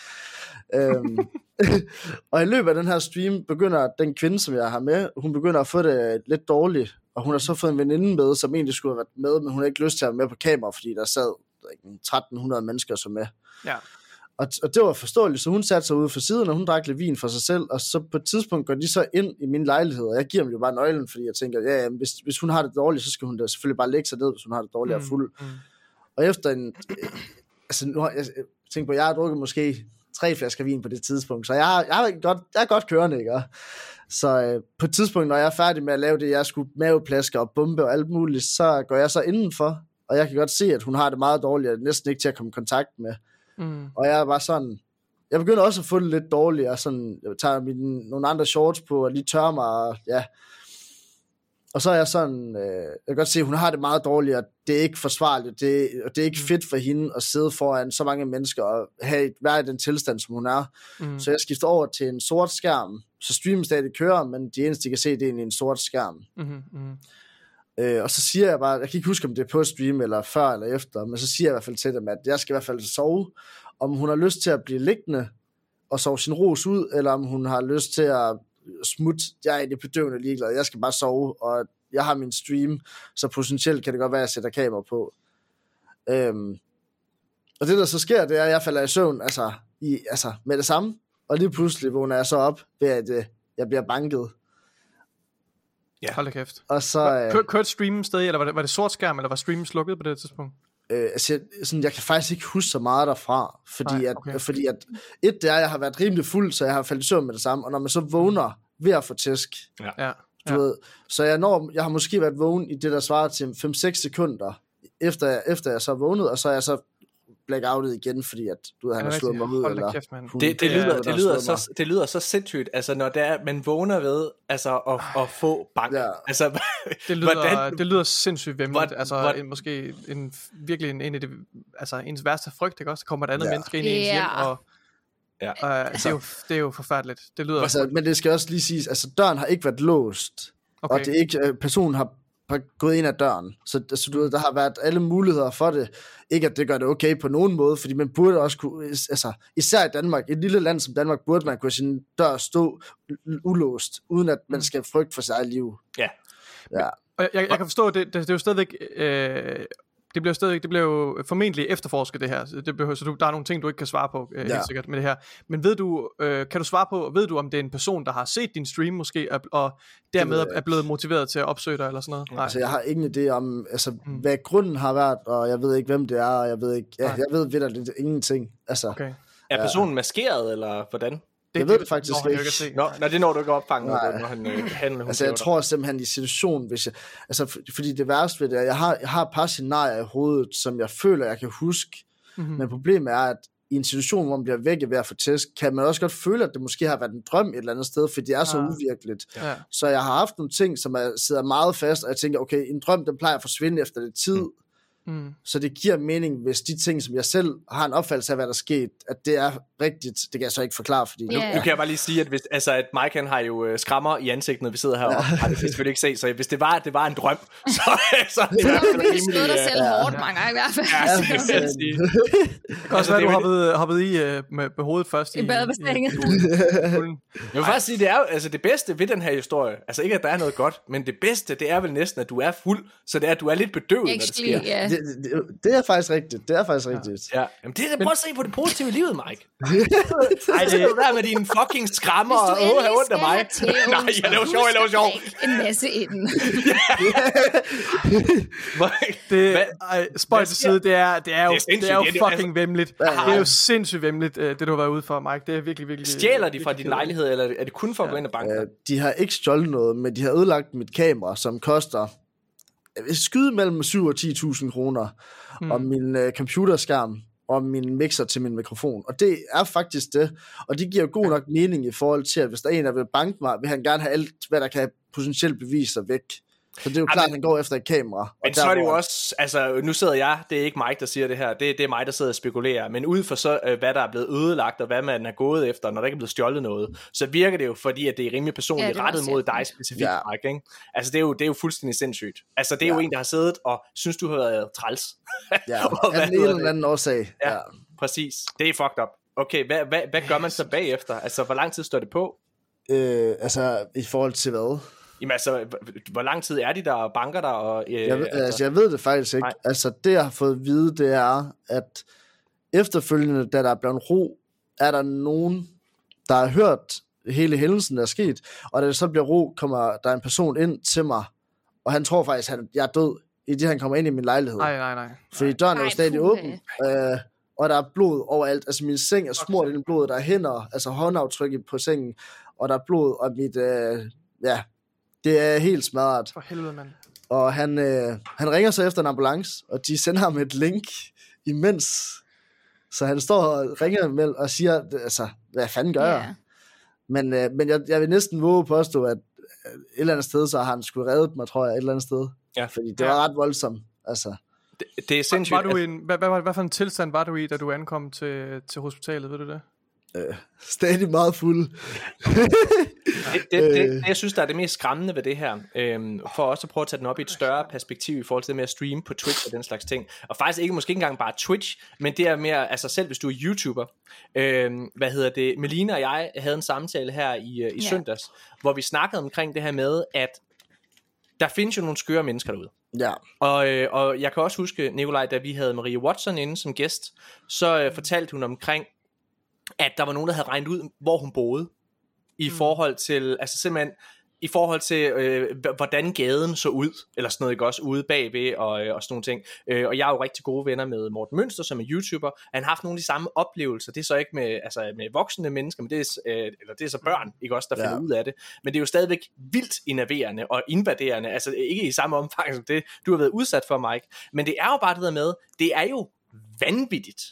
øhm, og i løbet af den her stream begynder den kvinde, som jeg har med, hun begynder at få det lidt dårligt. Og hun har så fået en veninde med, som egentlig skulle have været med, men hun har ikke lyst til at være med på kamera, fordi der sad ikke, 1300 mennesker som med. Ja. Og, og det var forståeligt, så hun satte sig ude for siden, og hun drak lidt vin for sig selv, og så på et tidspunkt går de så ind i min lejlighed, og jeg giver dem jo bare nøglen, fordi jeg tænker, ja, ja hvis, hvis hun har det dårligt, så skal hun da selvfølgelig bare lægge sig ned, hvis hun har det dårligt og Mm, fuld. mm. Og efter en... Altså, nu har jeg, jeg tænker på, jeg har drukket måske tre flasker vin på det tidspunkt, så jeg, har- jeg, har godt, jeg er godt kørende, ikke? Så øh, på et tidspunkt, når jeg er færdig med at lave det, jeg skulle maveplasker og bombe og alt muligt, så går jeg så indenfor, og jeg kan godt se, at hun har det meget dårligt, og næsten ikke til at komme i kontakt med. Mm. Og jeg er bare sådan, jeg begynder også at få det lidt dårligt, og sådan, jeg tager mine, nogle andre shorts på, og lige tørrer mig, og ja. Og så er jeg sådan, øh, jeg kan godt se, at hun har det meget dårligt, og det er ikke forsvarligt, det, og det er ikke fedt for hende at sidde foran så mange mennesker, og have, være i den tilstand, som hun er. Mm. Så jeg skifter over til en sort skærm, så streamen stadig kører, men de eneste, de kan se, det er en sort skærm. Mm. Øh, og så siger jeg bare, jeg kan ikke huske, om det er på stream, eller før eller efter, men så siger jeg i hvert fald til dem, at jeg skal i hvert fald sove, om hun har lyst til at blive liggende, og sove sin ros ud, eller om hun har lyst til at smutte, jeg er egentlig bedøvende ligeglad, jeg skal bare sove, og jeg har min stream, så potentielt kan det godt være, at jeg sætter kamera på. Øhm, og det der så sker, det er, at jeg falder i søvn, altså, i, altså med det samme, og lige pludselig vågner jeg så op ved, at øh, jeg bliver banket. Hold da kæft. Og så, øh, Kør, kørte streamen stadig, eller var det, var det sort skærm, eller var streamen slukket på det tidspunkt? øh, altså, jeg, sådan, jeg kan faktisk ikke huske så meget derfra, fordi, Nej, at, okay. fordi at, et, det er, at jeg har været rimelig fuld, så jeg har faldet i søvn med det samme, og når man så vågner ved at få tæsk, Ja. du Ja. ved, så jeg, når, jeg har måske været vågen i det, der svarer til 5-6 sekunder, efter, jeg- efter jeg så er vågnet, og så er jeg så blackoutet igen, fordi at, du ved, han har slået mig ud, eller kæft, hun- Det, det, er- lyder, der det, lyder så, det lyder så sindssygt, altså når det er, man vågner ved altså, at, at få bank. Ja. Altså, Det lyder, hvordan, det lyder sindssygt vemmeligt. Altså, hvordan- en, måske en, virkelig en, en af det, altså, ens værste frygt, ikke også? Der kommer et andet Ja. menneske ind i ens hjem, og Ja. øh, det, er jo, det er jo forfærdeligt. Det lyder... Altså, men det skal også lige siges, altså døren har ikke været låst, okay. og det er ikke, øh, personen har bare gået ind ad døren. Så, så du der har været alle muligheder for det. Ikke at det gør det okay på nogen måde, fordi man burde også kunne, altså især i Danmark, et lille land som Danmark, burde man kunne sin dør stå ulåst, uden at man skal frygte for sit eget liv. Ja. Ja, Og jeg, jeg, kan forstå, det, det, det er jo stadigvæk... Øh, det bliver stadigvæk, det bliver jo formentlig efterforsket det her, så, det behøver, så du, der er nogle ting, du ikke kan svare på, øh, ja. Ja. helt sikkert med det her. Men ved du, øh, kan du svare på, ved du om det er en person, der har set din stream måske, og, og dermed ved er, blevet motiveret til at opsøge dig eller sådan noget? Nej. altså jeg har ingen idé om, altså, Mm. hvad grunden har været, og jeg ved ikke, hvem det er, og jeg ved ikke, ja, Nej. jeg ved lidt ingenting. Altså, Okay. Er personen maskeret, eller hvordan? Det, Jeg ved det faktisk når ikke. at se. Nå, når det når du ikke opfange, Nej. når han, øh, han hun Altså, jeg laver tror simpelthen i situationen, hvis jeg, altså, for, fordi det værste ved det er, jeg har, jeg har et par scenarier i hovedet, som jeg føler, jeg kan huske, Mhm. men problemet er, at i en situation, hvor man bliver væk ved at få tæsk, kan man også godt føle, at det måske har været en drøm et eller andet sted, for det er så Ah. uvirkeligt. Ja. Så jeg har haft nogle ting, som er, sidder meget fast, og jeg tænker, okay, en drøm, den plejer at forsvinde efter lidt tid, mm. Mm. så det giver mening, hvis de ting, som jeg selv har en opfattelse af, hvad der er sket, at det er rigtigt. Det kan jeg så ikke forklare, fordi... Ja. Nu kan jeg bare lige sige, at, hvis, altså, at Mike han har jo øh, skrammer i ansigtet, når vi sidder heroppe. Ja. Har det selvfølgelig ikke se, så hvis det var, at det var en drøm, så, så er det har fald virkelig slået dig øh, selv Ja. hårdt mange gange i hvert fald. Ja, det kan jeg sige. Det kan også Altså, være, det du er hoppet, hoppet i øh, med, med hovedet først i, I poolen. Jeg vil faktisk sige, det er jo, altså det bedste ved den her historie, altså ikke at der er noget godt, men det bedste, det er vel næsten, at du er fuld, så det er, at du er lidt bedøvet, når det sker. ja. Det, det, det er faktisk rigtigt. Det er faktisk rigtigt. Ja, Jamen, det er, prøv at se på det positive i livet, Mike. Ej, Det er der med dine fucking skrammer og åh, have ondt af mig. Nej, jeg laver sjov, jeg laver sjov. en masse inden. Det, ej, spøj til side, det er, det er jo, Det er det er jo det, fucking vemmeligt. Det er jo sindssygt vemmeligt, øh, det du har været ude for, Mike. Det er virkelig, virkelig... Stjæler de fra din lejlighed, eller er det kun for at gå ind og banke de har ikke stjålet noget, men de har ødelagt mit kamera, som koster skyde mellem 7 og 10.000 kroner, mm. og min øh, computerskærm, og min mixer til min mikrofon. Og det er faktisk det. Og det giver jo god nok mening i forhold til, at hvis der er en, der vil banke mig, vil han gerne have alt, hvad der kan potentielt beviser væk. Så det er jo klart, at han går efter et kamera. Og Men så er det jo også, altså nu sidder jeg, det er ikke mig, der siger det her, det, det er mig, der sidder og spekulerer, men ud fra så, øh, hvad der er blevet ødelagt, og hvad man er gået efter, når der ikke er blevet stjålet noget, så virker det jo, fordi at det er rimelig personligt ja, er rettet mod dig specifikt, Ja. Mike, ikke? Altså det er, jo, det er jo fuldstændig sindssygt. Altså det er ja. jo en, der har siddet og synes, du har været træls. Ja, Og hvad af den ene hedder eller anden årsag. Ja. Ja. Præcis. Det er fucked up. Okay, hvad, hvad, hvad gør man så bagefter? Altså, hvor lang tid står det på? Øh, altså, i forhold til hvad? Jamen altså, hvor lang tid er de der og banker der? Og, øh, Jeg ved, altså, altså, jeg ved det faktisk ikke. Nej. Nej. Altså, det jeg har fået at vide, det er, at efterfølgende, da der er blevet ro, er der nogen, der har hørt hele hændelsen, der er sket, og da det så bliver ro, kommer der en person ind til mig, og han tror faktisk, at jeg er død, i det han kommer ind i min lejlighed. Nej, nej, nej. Fordi døren er jo stadig puha. åben, øh, og der er blod overalt. Altså min seng er smurt i blod, der er hænder, altså håndaftryk på sengen, og der er blod, og mit, øh, ja, det er helt smadret. For helvede, mand. Og han, øh, han ringer så efter en ambulance, og de sender ham et link imens. Så han står og ringer med og siger, altså, hvad fanden gør jeg? Ja. Men, øh, men jeg, jeg vil næsten våge at påstå, at øh, et eller andet sted, så har han skulle reddet mig, tror jeg, et eller andet sted. Ja. Fordi det Ja. var ret voldsomt. Altså, det, det er sindssygt. Var du i en, hvad, hvad, hvad for en tilstand var du i, da du ankom til, til hospitalet, ved du det? Stadig meget fuld. Det, det, det, Øh. det, jeg synes, der er det mest skræmmende ved det her, øhm, for også at prøve at tage den op i et større perspektiv i forhold til det med at streame på Twitch og den slags ting. Og faktisk ikke måske ikke engang bare Twitch, men det er mere, altså selv hvis du er YouTuber. Øhm, hvad hedder det? Melina og jeg havde en samtale her i, øh, i Ja. søndags, hvor vi snakkede omkring det her med, at der findes jo nogle skøre mennesker derude. Ja, Og, øh, og jeg kan også huske, Nikolaj, da vi havde Marie Watson inde som gæst, så øh, fortalte hun omkring, at der var nogen, der havde regnet ud, hvor hun boede, i Mm. forhold til, altså simpelthen, i forhold til, øh, hvordan gaden så ud, eller sådan noget, ikke også, ude bagved, og, øh, og sådan nogle ting. Øh, og jeg er jo rigtig gode venner med Morten Mønster, som er YouTuber. Han har haft nogle af de samme oplevelser. Det er så ikke med, altså, med voksne mennesker, men det er, øh, eller det er så børn, ikke også, der Ja. finder ud af det. Men det er jo stadigvæk vildt innoverende og invaderende, altså ikke i samme omfang som det, du har været udsat for, Mike. Men det er jo bare det der med, det er jo vanvittigt,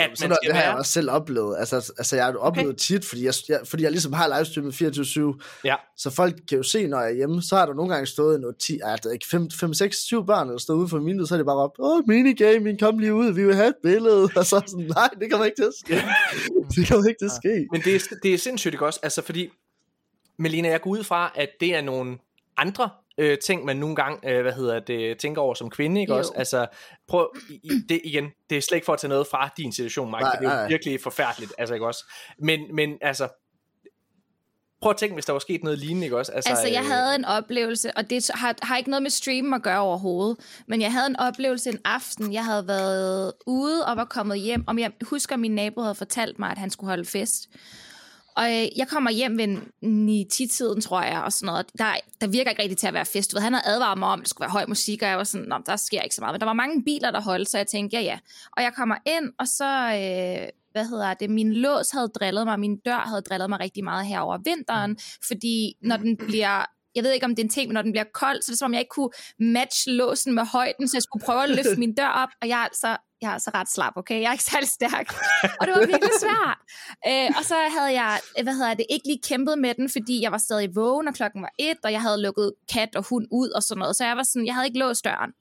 at sådan man skal det har jeg være... også selv oplevet. Altså, altså jeg har oplevet okay. tit, fordi jeg, jeg, fordi jeg ligesom har livestreamet 24-7, Ja. så folk kan jo se, når jeg er hjemme, så har der nogle gange stået noget 10, er det ikke 5, 5 6, 7 børn, der står ude for vinduet, så er det bare op, åh, minigaming, kom lige ud, vi vil have et billede, og så er jeg sådan, nej, det kommer ikke til at ske. det kommer ikke til at ske. Men det er, det er sindssygt ikke også, altså fordi, Melina, jeg går ud fra, at det er nogle andre øh, ting, man nogle gange, øh, hvad hedder det, tænker over som kvinde, ikke Jo. også? Altså, prøv, i, det igen, det er slet ikke for at tage noget fra din situation, Mike, Nej, det er jo nej. virkelig forfærdeligt, altså, ikke også? Men, men altså, prøv at tænke, hvis der var sket noget lignende, ikke også? Altså, jeg øh, havde en oplevelse, og det har, har ikke noget med streamen at gøre overhovedet, men jeg havde en oplevelse en aften, jeg havde været ude og var kommet hjem, og jeg husker, at min nabo havde fortalt mig, at han skulle holde fest. Og øh, jeg kommer hjem ved 9-10-tiden, tror jeg, og sådan noget. Der, der virker ikke rigtig til at være fest. Du ved, Han havde advaret mig om, at det skulle være høj musik, og jeg var sådan, Nå, der sker ikke så meget. Men der var mange biler, der holdt, så jeg tænkte, ja ja. Og jeg kommer ind, og så, øh, hvad hedder det, min lås havde drillet mig, min dør havde drillet mig rigtig meget her over vinteren, fordi når den bliver jeg ved ikke, om det er en ting, men når den bliver kold, så er det som om, jeg ikke kunne match låsen med højden, så jeg skulle prøve at løfte min dør op, og jeg er altså, jeg er altså ret slap, okay? Jeg er ikke særlig stærk, og det var virkelig svært. Øh, og så havde jeg, øh, hvad hedder det, ikke lige kæmpet med den, fordi jeg var stadig vågen, og klokken var et, og jeg havde lukket kat og hund ud og sådan noget, så jeg var sådan, jeg havde ikke låst døren.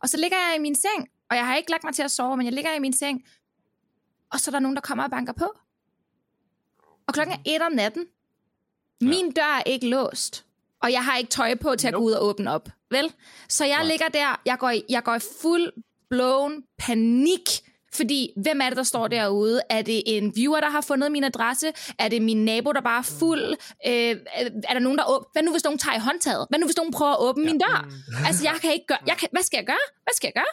Og så ligger jeg i min seng, og jeg har ikke lagt mig til at sove, men jeg ligger i min seng, og så er der nogen, der kommer og banker på. Og klokken er et om natten. Min dør er ikke låst, og jeg har ikke tøj på til at gå ud og åbne op. Vel? Så jeg ligger der, jeg går, i, jeg går i fuld blown panik, fordi hvem er det, der står derude? Er det en viewer, der har fundet min adresse? Er det min nabo, der bare er fuld? Øh, er der nogen, der åbner? Hvad nu, hvis nogen tager i håndtaget? Hvad nu, hvis nogen prøver at åbne min dør? Altså, jeg kan ikke gøre... Jeg kan, hvad skal jeg gøre? Hvad skal jeg gøre?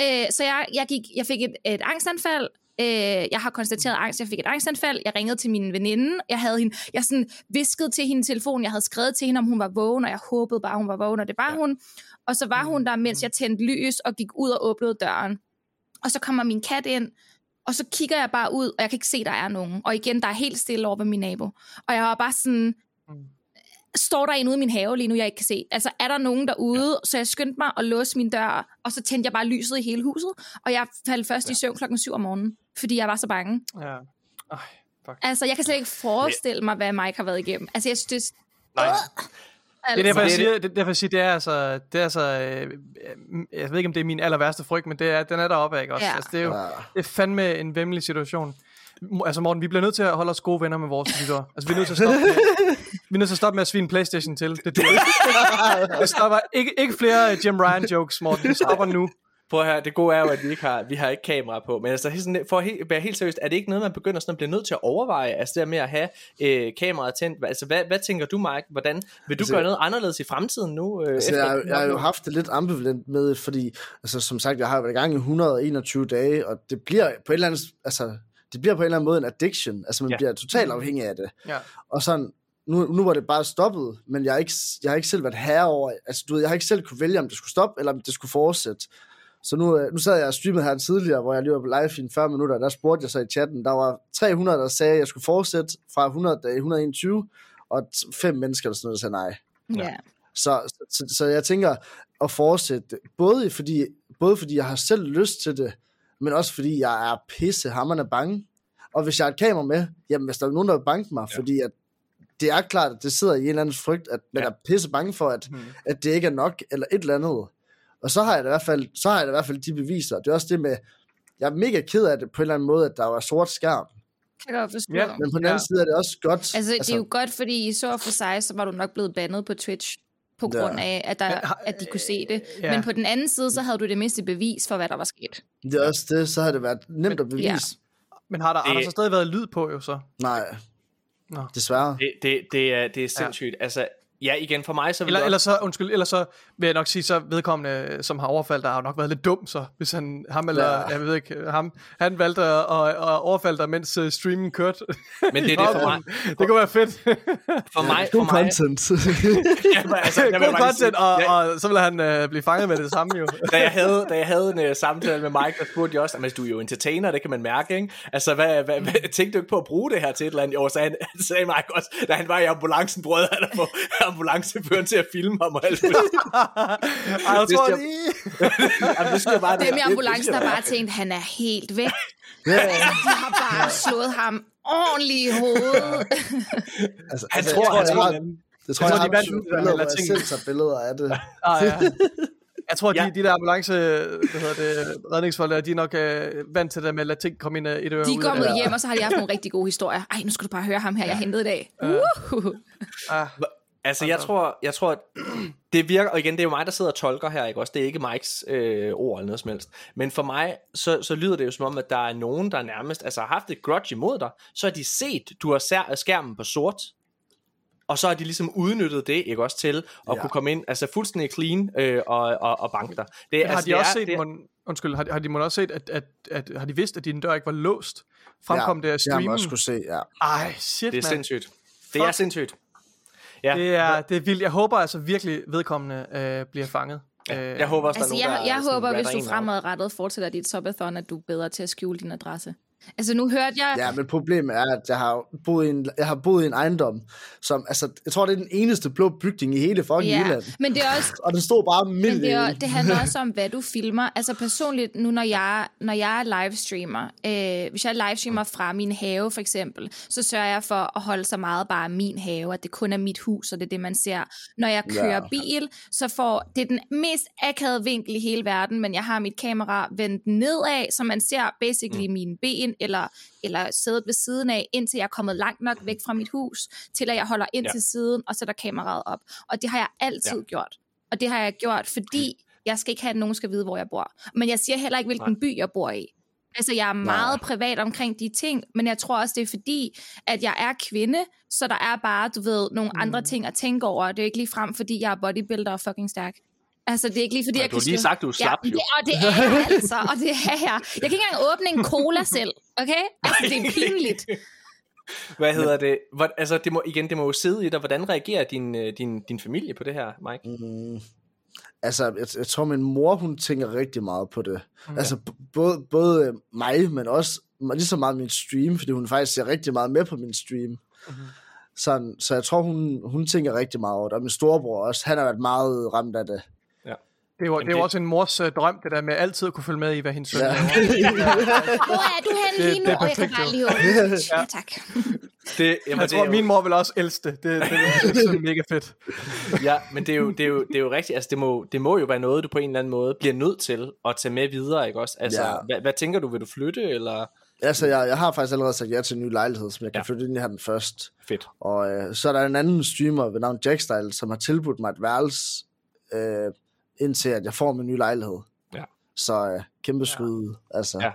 Øh, så jeg, jeg, gik, jeg fik et, et angstanfald. Øh, jeg har konstateret angst. Jeg fik et angstanfald. Jeg ringede til min veninde. Jeg havde hende, jeg sådan viskede til hende i telefonen. Jeg havde skrevet til hende, om hun var vågen, og jeg håbede bare, hun var vågen, og det var ja. hun. Og så var hun der, mens jeg tændte lys og gik ud og åbnede døren. Og så kommer min kat ind, og så kigger jeg bare ud, og jeg kan ikke se, der er nogen. Og igen, der er helt stille over ved min nabo. Og jeg var bare sådan, står der en ude i min have lige nu, jeg ikke kan se? Altså, er der nogen derude? Ja. Så jeg skyndte mig at låse min dør, og så tændte jeg bare lyset i hele huset. Og jeg faldt først ja. i søvn klokken 7 om morgenen, fordi jeg var så bange. Ja. Ej, fuck. Altså, jeg kan slet ikke forestille mig, hvad Mike har været igennem. Altså, jeg synes, det Nej. Det er derfor, jeg det er siger, det, er derfor, jeg siger, det er altså, det er altså øh, øh, jeg ved ikke, om det er min aller værste frygt, men det er, den er deroppe, ikke også? Ja. Altså, det er jo Ja. det er fandme en vemmelig situation. Altså Morten, vi bliver nødt til at holde os gode venner med vores lyttere. Altså vi er nødt til at stoppe med, vi er nødt til at stoppe med at svine Playstation til. Det, det, det stopper ikke, ikke flere Jim Ryan jokes, Morten. Det stopper nu. Prøv høre, det gode er jo, at vi ikke har, vi har ikke kamera på, men altså, sådan, for at he- være helt seriøst, er det ikke noget, man begynder sådan at blive nødt til at overveje, altså det der med at have øh, kameraet tændt, altså hvad, hvad tænker du, Mike, hvordan, vil du Altså- gøre noget anderledes i fremtiden nu? Øh, Altså, efter jeg, har- den jeg har jo haft det lidt ambivalent med, fordi, altså, som sagt, jeg har været i gang i 121 dage, og det bliver på et eller andet, altså, det bliver på en eller anden måde en addiction. Altså, man Ja. bliver totalt afhængig af det. Ja. Og sådan, nu, nu var det bare stoppet, men jeg har, ikke, jeg har ikke selv været herre over, altså, du ved, jeg har ikke selv kunne vælge, om det skulle stoppe, eller om det skulle fortsætte. Så nu, øh, nu sad jeg og streamede her tidligere, hvor jeg lige var på live i en 40 minutter, og der spurgte jeg så i chatten, der var 300, der sagde, at jeg skulle fortsætte fra 100 dage 121, og fem mennesker, der sådan noget, der sagde nej. Ja. Så, så, så jeg tænker at fortsætte, både fordi, både fordi jeg har selv lyst til det, men også fordi jeg er pisse hammerne bange. Og hvis jeg har et kamera med, jamen hvis der er nogen, der vil banke mig, ja. fordi at det er klart, at det sidder i en eller anden frygt, at man Ja. er pisse bange for, at, Hmm. at det ikke er nok, eller et eller andet. Og så har jeg da i hvert fald, så har jeg da i hvert fald de beviser. Det er også det med, jeg er mega ked af det på en eller anden måde, at der var sort skærm. Kan jeg forstå. Ja. Men på den Ja. anden side er det også godt. Altså, det er jo godt, fordi i så for sig, så var du nok blevet bandet på Twitch på Ja. grund af, at, der, at de kunne se det. Ja. Men på den anden side, så havde du det mindste bevis for, hvad der var sket. det er også det, så har det været nemt at bevise. Ja. Men har der, har der Det- så stadig været lyd på, jo så? Nej, Nå. desværre. Det, det, det, er, det er sindssygt. Ja. Altså, ja, igen, for mig så vil Eller, det eller så, undskyld, eller så vil jeg nok sige, så vedkommende, som har overfaldt, der har jo nok været lidt dum, så hvis han, ham eller, Ja. jeg ved ikke, ham, han valgte at, at, at overfalde dig, mens uh, streamen kørte. Men det er det for mig. det kunne være fedt. For mig, for God mig content. ja, men altså, God bare content, og, Ja, og så vil han uh, blive fanget med det samme jo. da jeg havde, da jeg havde en uh, samtale med Mike, der spurgte jeg også, at du er jo entertainer, det kan man mærke, ikke? Altså, hvad, hvad, hvad, tænkte du ikke på at bruge det her til et eller andet? Jo, sagde, han, sagde Mike også, da han var i ambulancen, brød han at få ambulanceføren til at filme ham og alt muligt. Ej, jeg tror jeg- lige... Jamen, det skal jeg bare Dem i det- ambulancen det har bare tænkt, han er helt væk. ja, De har bare slået ham ordentligt i hovedet. altså, Han altså, tror, jeg han tror, tror, jeg, han- det tror Jeg jeg, tror, jeg, de har vandt et ud af billeder, eller hvor jeg ting. selv tager billeder af det. Ah, ja. Jeg tror, de, Ja. de der ambulance, hvad hedder det, redningsfolk, der, de er nok øh, vant til det med at lade ting komme ind øh, et øre De er kommet det. hjem, og så har de haft nogle rigtig gode historier. Ej, nu skal du bare høre ham her, jeg hentede i dag. Uh. Ah, Altså, jeg tror, jeg tror, at det virker, og igen, det er jo mig, der sidder og tolker her, ikke også? Det er ikke Mikes øh, ord eller noget som helst. Men for mig, så, så lyder det jo som om, at der er nogen, der nærmest altså, har haft et grudge imod dig, så har de set, du har sær- skærmen på sort, og så har de ligesom udnyttet det, ikke også, til at Ja. ja. kunne komme ind, altså fuldstændig clean øh, og, og, og banke dig. Det, Men har altså, de det også er, set, det, mon, undskyld, har, de- har de måske også set, at, at, at, har de vidst, at din dør ikke var låst? Fremkom det af Det har man streamen? også kunne se, ja. Ej, shit, det er mand. sindssygt. Det er sindssygt. Ja, Det er, det er vildt. Jeg håber altså virkelig, vedkommende øh, bliver fanget. Øh, jeg håber også, Altså, der er nogen, jeg, der jeg sådan håber, hvis du fremadrettet fortsætter dit subathon, at du er bedre til at skjule din adresse. Altså, nu hørte jeg... Ja, men problemet er, at jeg har boet i en, jeg har boet i en ejendom, som, altså, jeg tror, det er den eneste blå bygning i hele fucking Ja, Jylland. men det er også, Og det stod bare midt Men det, er, det handler også om, hvad du filmer. Altså personligt, nu når jeg, når jeg er livestreamer, øh, hvis jeg livestreamer fra min have for eksempel, så sørger jeg for at holde så meget bare min have, at det kun er mit hus, og det er det, man ser. Når jeg kører ja. bil, så får det er den mest akavede vinkel i hele verden, men jeg har mit kamera vendt nedad, så man ser basically mm. mine ben, eller, eller sædet ved siden af, indtil jeg er kommet langt nok væk fra mit hus, til at jeg holder ind Ja. ja. til siden, og sætter kameraet op. Og det har jeg altid ja. gjort. Og det har jeg gjort, fordi jeg skal ikke have, at nogen skal vide, hvor jeg bor. Men jeg siger heller ikke, hvilken Nej. by jeg bor i. Altså, jeg er meget privat omkring de ting, men jeg tror også, det er fordi, at jeg er kvinde, så der er bare, du ved, nogle mm. andre ting at tænke over. Det er ikke lige frem, fordi jeg er bodybuilder og fucking stærk. Altså, det er ikke lige fordi, Nej, jeg du har kan lige stå- sagt, du er slap, ja, jo. det, og det er jeg altså, og det er jeg. Jeg kan ikke engang åbne en cola selv, okay? Altså, det er pinligt. Hvad hedder det? Hvor, altså, det må, igen, det må jo sidde i dig. Hvordan reagerer din, øh, din, din familie på det her, Mike? Mm, altså, jeg, jeg tror, min mor, hun tænker rigtig meget på det. Mm. Altså, både, både øh, mig, men også lige så meget min stream, fordi hun faktisk ser rigtig meget med på min stream. Mm-hmm. Sådan, så jeg tror, hun, hun tænker rigtig meget over det. Og min storebror også, han har været meget ramt af det. Det er jo, det jo det- også en mors uh, drøm, det der med altid at kunne følge med i, hvad hendes søn Ja. laver. Hvor er du henne Det- lige nu? det er Og jeg kan bare lige åbne. Ja, tak. Det, jamen, Jeg det er tror, jo- min mor vil også elske det. Det, det, det, det er mega fedt. Ja, men det er jo, det er jo, det er jo rigtigt. Altså, det må, det må jo være noget, du på en eller anden måde bliver nødt til at tage med videre, ikke også? Altså, Ja. hvad, hvad tænker du? Vil du flytte, eller? Altså, jeg, jeg har faktisk allerede sagt ja til en ny lejlighed, som jeg kan Ja. ja. flytte ind i her den først. Fedt. Og øh, så er der en anden streamer ved navn Jackstyle, som har tilbudt mig et værelse, øh, indtil at jeg får min nye lejlighed. Ja. Så øh, kæmpe skud. Altså, Ja.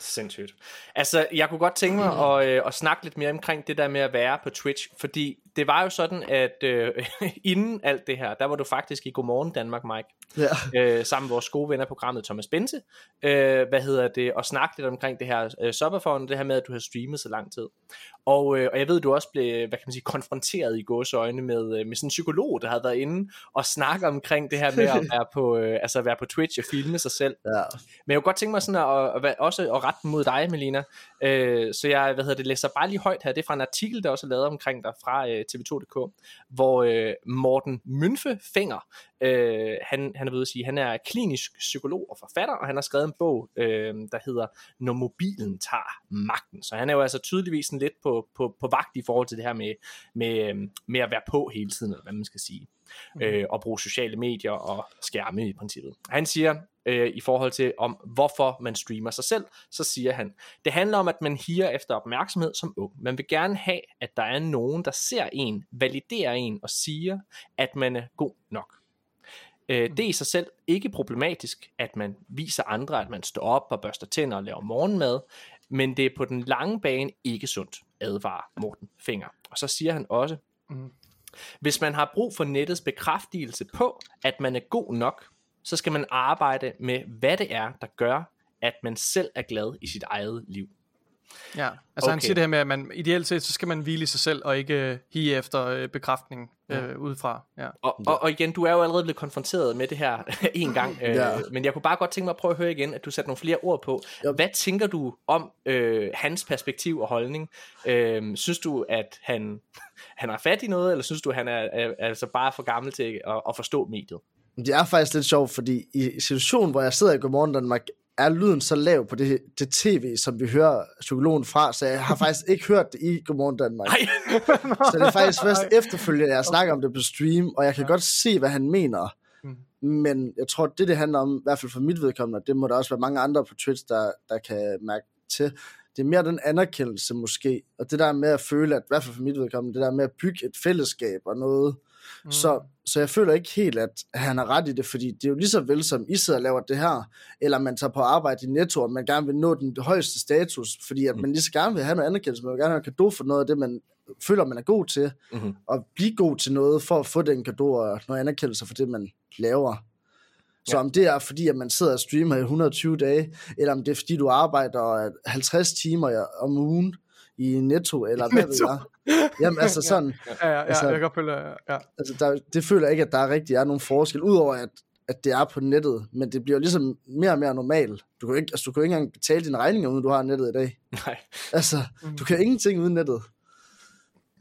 Sindssygt. Altså, jeg kunne godt tænke mig at, øh, at snakke lidt mere omkring det der med at være på Twitch, fordi det var jo sådan, at øh, inden alt det her, der var du faktisk i Godmorgen Danmark, Mike, ja. øh, sammen med vores gode venner programmet Thomas Bense, øh, hvad hedder det, og snakke lidt omkring det her øh, Subberphone, det her med, at du har streamet så lang tid. Og, øh, og jeg ved, du også blev, hvad kan man sige, konfronteret i gåsøjne med, øh, med sådan en psykolog, der havde været inde og snakke omkring det her med at være på, øh, altså at være på Twitch og filme sig selv. ja. Men jeg kunne godt tænke mig sådan at, at, at også at rette mod dig, Melina. Øh, så jeg hvad hedder det, læser bare lige højt her. Det er fra en artikel, der også er lavet omkring dig fra øh, TV2.dk, hvor øh, Morten Mønfe Fenger, øh, han, han er ved at sige, han er klinisk psykolog og forfatter, og han har skrevet en bog, øh, der hedder Når mobilen tager magten. Så han er jo altså tydeligvis sådan lidt på, på, på vagt i forhold til det her med, med, øh, med at være på hele tiden, eller hvad man skal sige øh, og bruge sociale medier og skærme i princippet. Han siger øh, i forhold til om hvorfor man streamer sig selv, så siger han, det handler om at man higer efter opmærksomhed som ung. Man vil gerne have, at der er nogen, der ser en, validerer en og siger, at man er god nok. Øh, det er i sig selv ikke problematisk, at man viser andre, at man står op og børster tænder og laver morgenmad, men det er på den lange bane ikke sundt, advarer Morten Finger. Og så siger han også, hvis man har brug for nettets bekræftelse på, at man er god nok, så skal man arbejde med, hvad det er, der gør, at man selv er glad i sit eget liv. Ja, altså okay. han siger det her med, at man ideelt set, så skal man hvile i sig selv, og ikke øh, hige efter øh, bekræftning øh, udefra. Ja. Og, og, og igen, du er jo allerede blevet konfronteret med det her en gang, øh, Ja. men jeg kunne bare godt tænke mig at prøve at høre igen, at du satte nogle flere ord på. Ja. Hvad tænker du om øh, hans perspektiv og holdning? Øh, synes du, at han, han har fat i noget, eller synes du, han er, er altså bare for gammel til at, at forstå mediet? Det er faktisk lidt sjovt, fordi i situationen, hvor jeg sidder i Godmorgen Danmark, er lyden så lav på det, det tv, som vi hører psykologen fra, så jeg har faktisk ikke hørt det i Godmorgen Danmark. Så det er faktisk først efterfølgende, jeg snakker om det på stream, og jeg kan godt se, hvad han mener. Men jeg tror, det det handler om, i hvert fald for mit vedkommende, det må der også være mange andre på Twitch, der, der kan mærke til, det er mere den anerkendelse måske, og det der med at føle, at i hvert fald for mit vedkommende, det der med at bygge et fællesskab og noget, Mm. Så, så jeg føler ikke helt, at han har ret i det, fordi det er jo lige så vel, som I sidder og laver det her, eller man tager på arbejde i Netto, og man gerne vil nå den højeste status, fordi at man lige så gerne vil have noget anerkendelse, man vil gerne have en gave for noget af det, man føler, man er god til, Mhm. og blive god til noget, for at få den gave og noget anerkendelse for det, man laver. Så Ja. om det er fordi, at man sidder og streamer i 120 dage, eller om det er fordi, du arbejder 50 timer om ugen i Netto, eller hvad ved Netto. jeg. Jamen altså sådan, Ja, ja, ja Altså- jeg kan følge, ja. altså der, det føler jeg ikke, at der rigtig er nogen forskel, udover at, at det er på nettet, men det bliver jo ligesom mere og mere normalt. Du kan jo ikke, altså, du kan jo ikke engang betale dine regninger, uden du har nettet i dag. Nej. Altså, du kan ingenting uden nettet.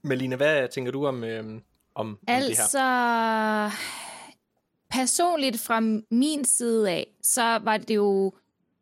Melina, hvad tænker du om, øhm, om, om det her? Altså, personligt fra min side af, så var det jo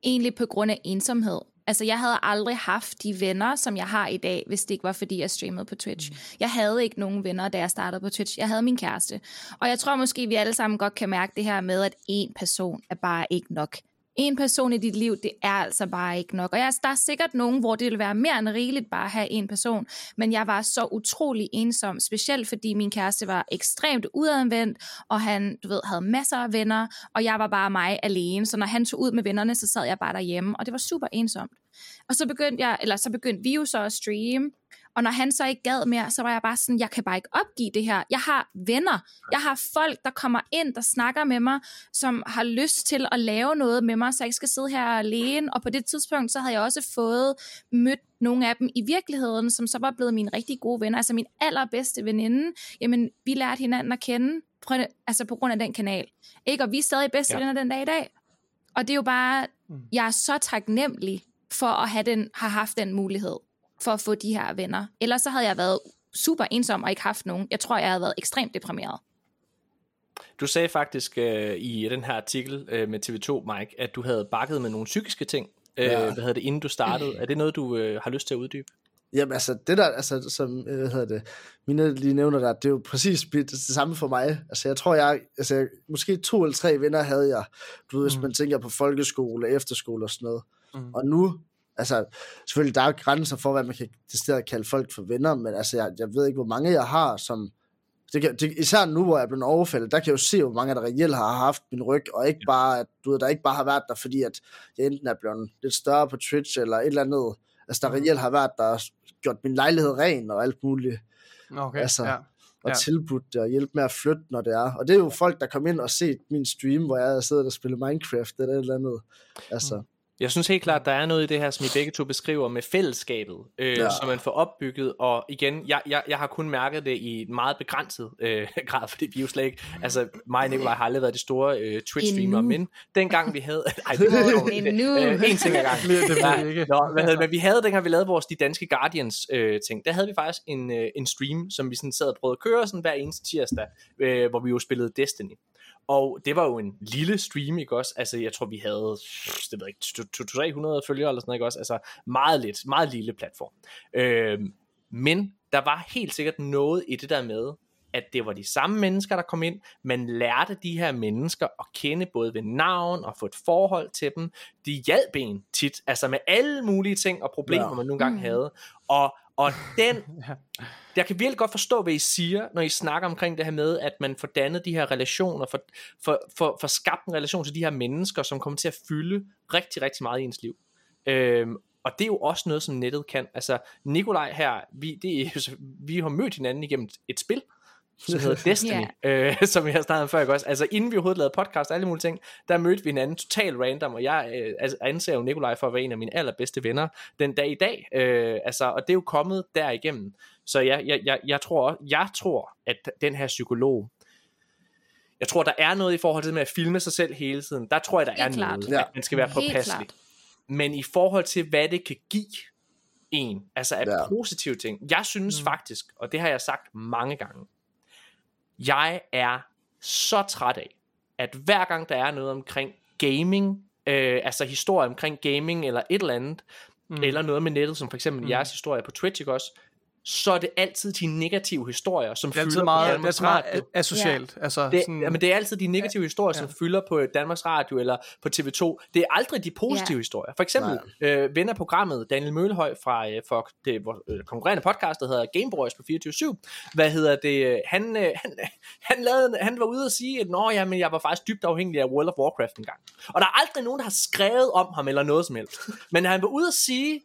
egentlig på grund af ensomhed. Altså, jeg havde aldrig haft de venner, som jeg har i dag, hvis det ikke var, fordi jeg streamede på Twitch. Jeg havde ikke nogen venner, da jeg startede på Twitch. Jeg havde min kæreste. Og jeg tror måske, vi alle sammen godt kan mærke det her med, at en person er bare ikke nok. En person i dit liv, det er altså bare ikke nok. Og jeg, der er sikkert nogen, hvor det vil være mere end rigeligt bare at have en person. Men jeg var så utrolig ensom, specielt fordi min kæreste var ekstremt udadvendt, og han, du ved, havde masser af venner, og jeg var bare mig alene. Så når han tog ud med vennerne, så sad jeg bare derhjemme, og det var super ensomt. Og så begyndte jeg, eller så begyndte vi jo så at streame, og når han så ikke gad mere, så var jeg bare sådan, jeg kan bare ikke opgive det her. Jeg har venner. Jeg har folk, der kommer ind, der snakker med mig, som har lyst til at lave noget med mig, så jeg ikke skal sidde her alene. Og på det tidspunkt, så havde jeg også fået mødt nogle af dem i virkeligheden, som så var blevet mine rigtig gode venner. Altså min allerbedste veninde. Jamen, vi lærte hinanden at kende, altså på grund af den kanal. Ikke? Og vi er stadig bedste Ja. venner den dag i dag. Og det er jo bare, jeg er så taknemmelig for at have, den, have haft den mulighed for at få de her venner. Ellers så havde jeg været super ensom og ikke haft nogen. Jeg tror, jeg havde været ekstremt deprimeret. Du sagde faktisk øh, i den her artikel øh, med TV2, Mike, at du havde bakket med nogle psykiske ting. Øh, Ja. Hvad hedder det, inden du startede? Er det noget, du øh, har lyst til at uddybe? Jamen altså, det der, altså, som, øh, hvad hedder det, mine lige nævner der, det er jo præcis det, det samme for mig. Altså, jeg tror, jeg, altså, jeg, måske to eller tre venner havde jeg, du ved, hvis Mm. man tænker på folkeskole, efterskole og sådan noget. Mm. Og nu, altså, selvfølgelig, der er grænser for, hvad man kan decideret kalde folk for venner, men altså, jeg, jeg ved ikke, hvor mange jeg har, som, det kan, det, især nu, hvor jeg er blevet overfaldet, der kan jeg jo se, hvor mange der reelt har haft min ryg, og ikke bare, at, du ved, der ikke bare har været der, fordi at jeg enten er blevet lidt større på Twitch, eller et eller andet, altså der reelt har været, der har gjort min lejlighed ren, og alt muligt, Okay, Altså, ja. og Ja. tilbudt det, og hjælpe med at flytte, når det er. Og det er jo folk, der kom ind og set min stream, hvor jeg siddet og spillet Minecraft, eller et eller andet. Altså, Jeg synes helt klart, der er noget i det her, som I begge to beskriver med fællesskabet, øh, ja. Som man får opbygget, og igen, jeg, jeg, jeg har kun mærket det i en meget begrænset øh, grad, fordi vi jo slet ikke, altså mig og Nikolaj har aldrig været de store øh, Twitch-streamere, men dengang vi havde, ej, det Endnu. øh, en ting ad gangen. Det ikke. Nå, hvad hedder, men vi havde, dengang vi lavede vores De Danske Guardians øh, ting, der havde vi faktisk en, øh, en stream, som vi sådan sad og prøvede at køre sådan hver eneste tirsdag, øh, hvor vi jo spillede Destiny. Og det var jo en lille stream, ikke også? Altså, jeg tror, vi havde, det ved ikke, 200-300 følgere eller sådan noget, ikke også? Altså, meget lidt, meget lille platform. Øh, men der var helt sikkert noget i det der med, at det var de samme mennesker, der kom ind. Man lærte de her mennesker at kende både ved navn og få et forhold til dem. De hjalp en tit, altså med alle mulige ting og problemer, ja. Ja. man nogle gange Mm. havde. Og, og den, jeg kan virkelig godt forstå, hvad I siger, når I snakker omkring det her med, at man får dannet de her relationer, for, for, for, for skabt en relation til de her mennesker, som kommer til at fylde rigtig, rigtig meget i ens liv. Øhm, og det er jo også noget, som nettet kan. Altså, Nikolaj her, vi, det er, vi har mødt hinanden igennem et spil, som hedder Destiny, øh, som jeg har snakket om før, ikke også? Altså, inden vi overhovedet lavede podcast og alle mulige ting, der mødte vi hinanden totalt random, og jeg øh, altså, anser jo Nikolaj for at være en af mine allerbedste venner den dag i dag. Øh, altså, og det er jo kommet derigennem. Så jeg, jeg, jeg, jeg, tror, jeg tror, at den her psykolog, jeg tror, der er noget i forhold til med at filme sig selv hele tiden. Der tror jeg, der er Helt klart. noget, Ja. at man skal være påpasselig. Men i forhold til, hvad det kan give en, altså af. Ja. positive ting, jeg synes mm. faktisk, og det har jeg sagt mange gange, jeg er så træt af, at hver gang der er noget omkring gaming, øh, altså historie omkring gaming eller et eller andet, mm. eller noget med nettet, som for eksempel mm. jeres historie på Twitch, ikke også? Så er det altid de negative historier, som Det er fylder på meget, det er Danmarks meget Radio. asocialt. Altså, Det, sådan, jamen, det er altid de negative historier, som fylder på Danmarks Radio eller på TV2. Det er aldrig de positive Ja. historier. For eksempel øh, ven af programmet, Daniel Mølhøj fra øh, for det vores, øh, konkurrerende podcast, der hedder Game Boys på 24 Hvad hedder det? Han, øh, han, han, lavede, han var ude og sige, at Nå, jamen, jeg var faktisk dybt afhængig af World of Warcraft engang. Og der er aldrig nogen, der har skrevet om ham eller noget som helst. Men han var ude at sige,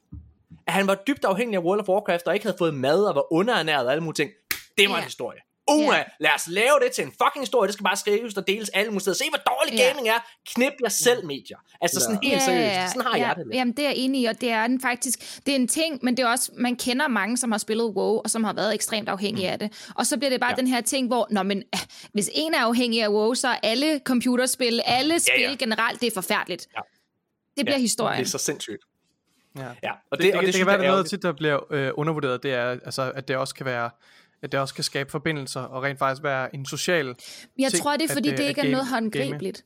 at han var dybt afhængig af World of Warcraft, og ikke havde fået mad og var underernæret og alle mulige ting. Det var Ja. en historie. Uha, Ja. lad os lave det til en fucking historie. Det skal bare skrives og deles alle mulige steder. Se, hvor dårlig Ja. gaming er. Knip jer selv medier. Altså sådan helt seriøst. Sådan har ja, jeg det lidt. Jamen, det er jeg enig i, og det er den faktisk. Det er en ting, men det er også, man kender mange, som har spillet WoW, og som har været ekstremt afhængige af det. Og så bliver det bare Ja. ja. den her ting, hvor, når man, hvis en er afhængig af WoW, så er alle computerspil, alle spil ja. generelt, det er forfærdeligt. Ja. Det bliver Ja, historien. Det er så sindssygt. Ja. Ja, og Det, det, det, det, og det, det kan være, jeg det er noget tit, der bliver øh, undervurderet, det er, altså, at det også kan være at det også kan skabe forbindelser og rent faktisk være en social Jeg ting, tror, det er, at, fordi øh, det at ikke er game- noget håndgribeligt.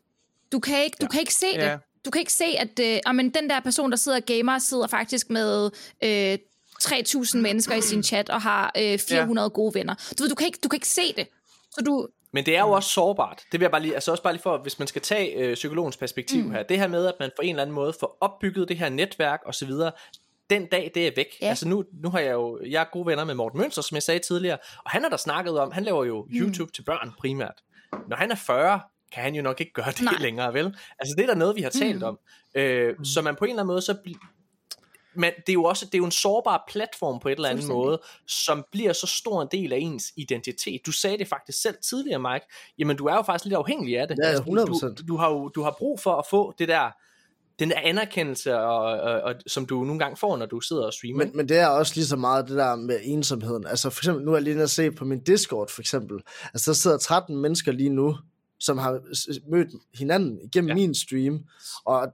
Du kan ikke, du kan ikke se Ja. det. Du kan ikke se, at øh, ah, men den der person, der sidder og gamer, sidder faktisk med øh, 3.000 mennesker i sin chat og har øh, 400 gode venner. Du ved, du kan ikke, du kan ikke se det. Så du, Men det er jo også sårbart. Det vil jeg bare lige, altså også bare lige for, hvis man skal tage øh, psykologens perspektiv mm. her. Det her med, at man på en eller anden måde får opbygget det her netværk og så videre. Den dag, det er væk. Ja. Altså nu, nu har jeg jo, jeg er gode venner med Morten Mønster, som jeg sagde tidligere, og han har der snakket om, han laver jo YouTube til børn primært. Når han er 40, kan han jo nok ikke gøre det Nej. længere, vel? Altså det er da noget, vi har talt om. Øh, Så man på en eller anden måde, så men det er jo også det er jo en sårbar platform på et eller andet måde, som bliver så stor en del af ens identitet. Du sagde det faktisk selv tidligere, Mike. Jamen, du er jo faktisk lidt afhængig af det. Ja, Altså, du, 100%. du, du, har jo du har brug for at få det der den der anerkendelse, og, og, og, som du nogle gange får, når du sidder og streamer. Men, men det er også lige så meget det der med ensomheden. Altså for eksempel, nu er jeg lige at se på min Discord for eksempel. Altså der sidder 13 mennesker lige nu, som har mødt hinanden igennem ja. min stream. Og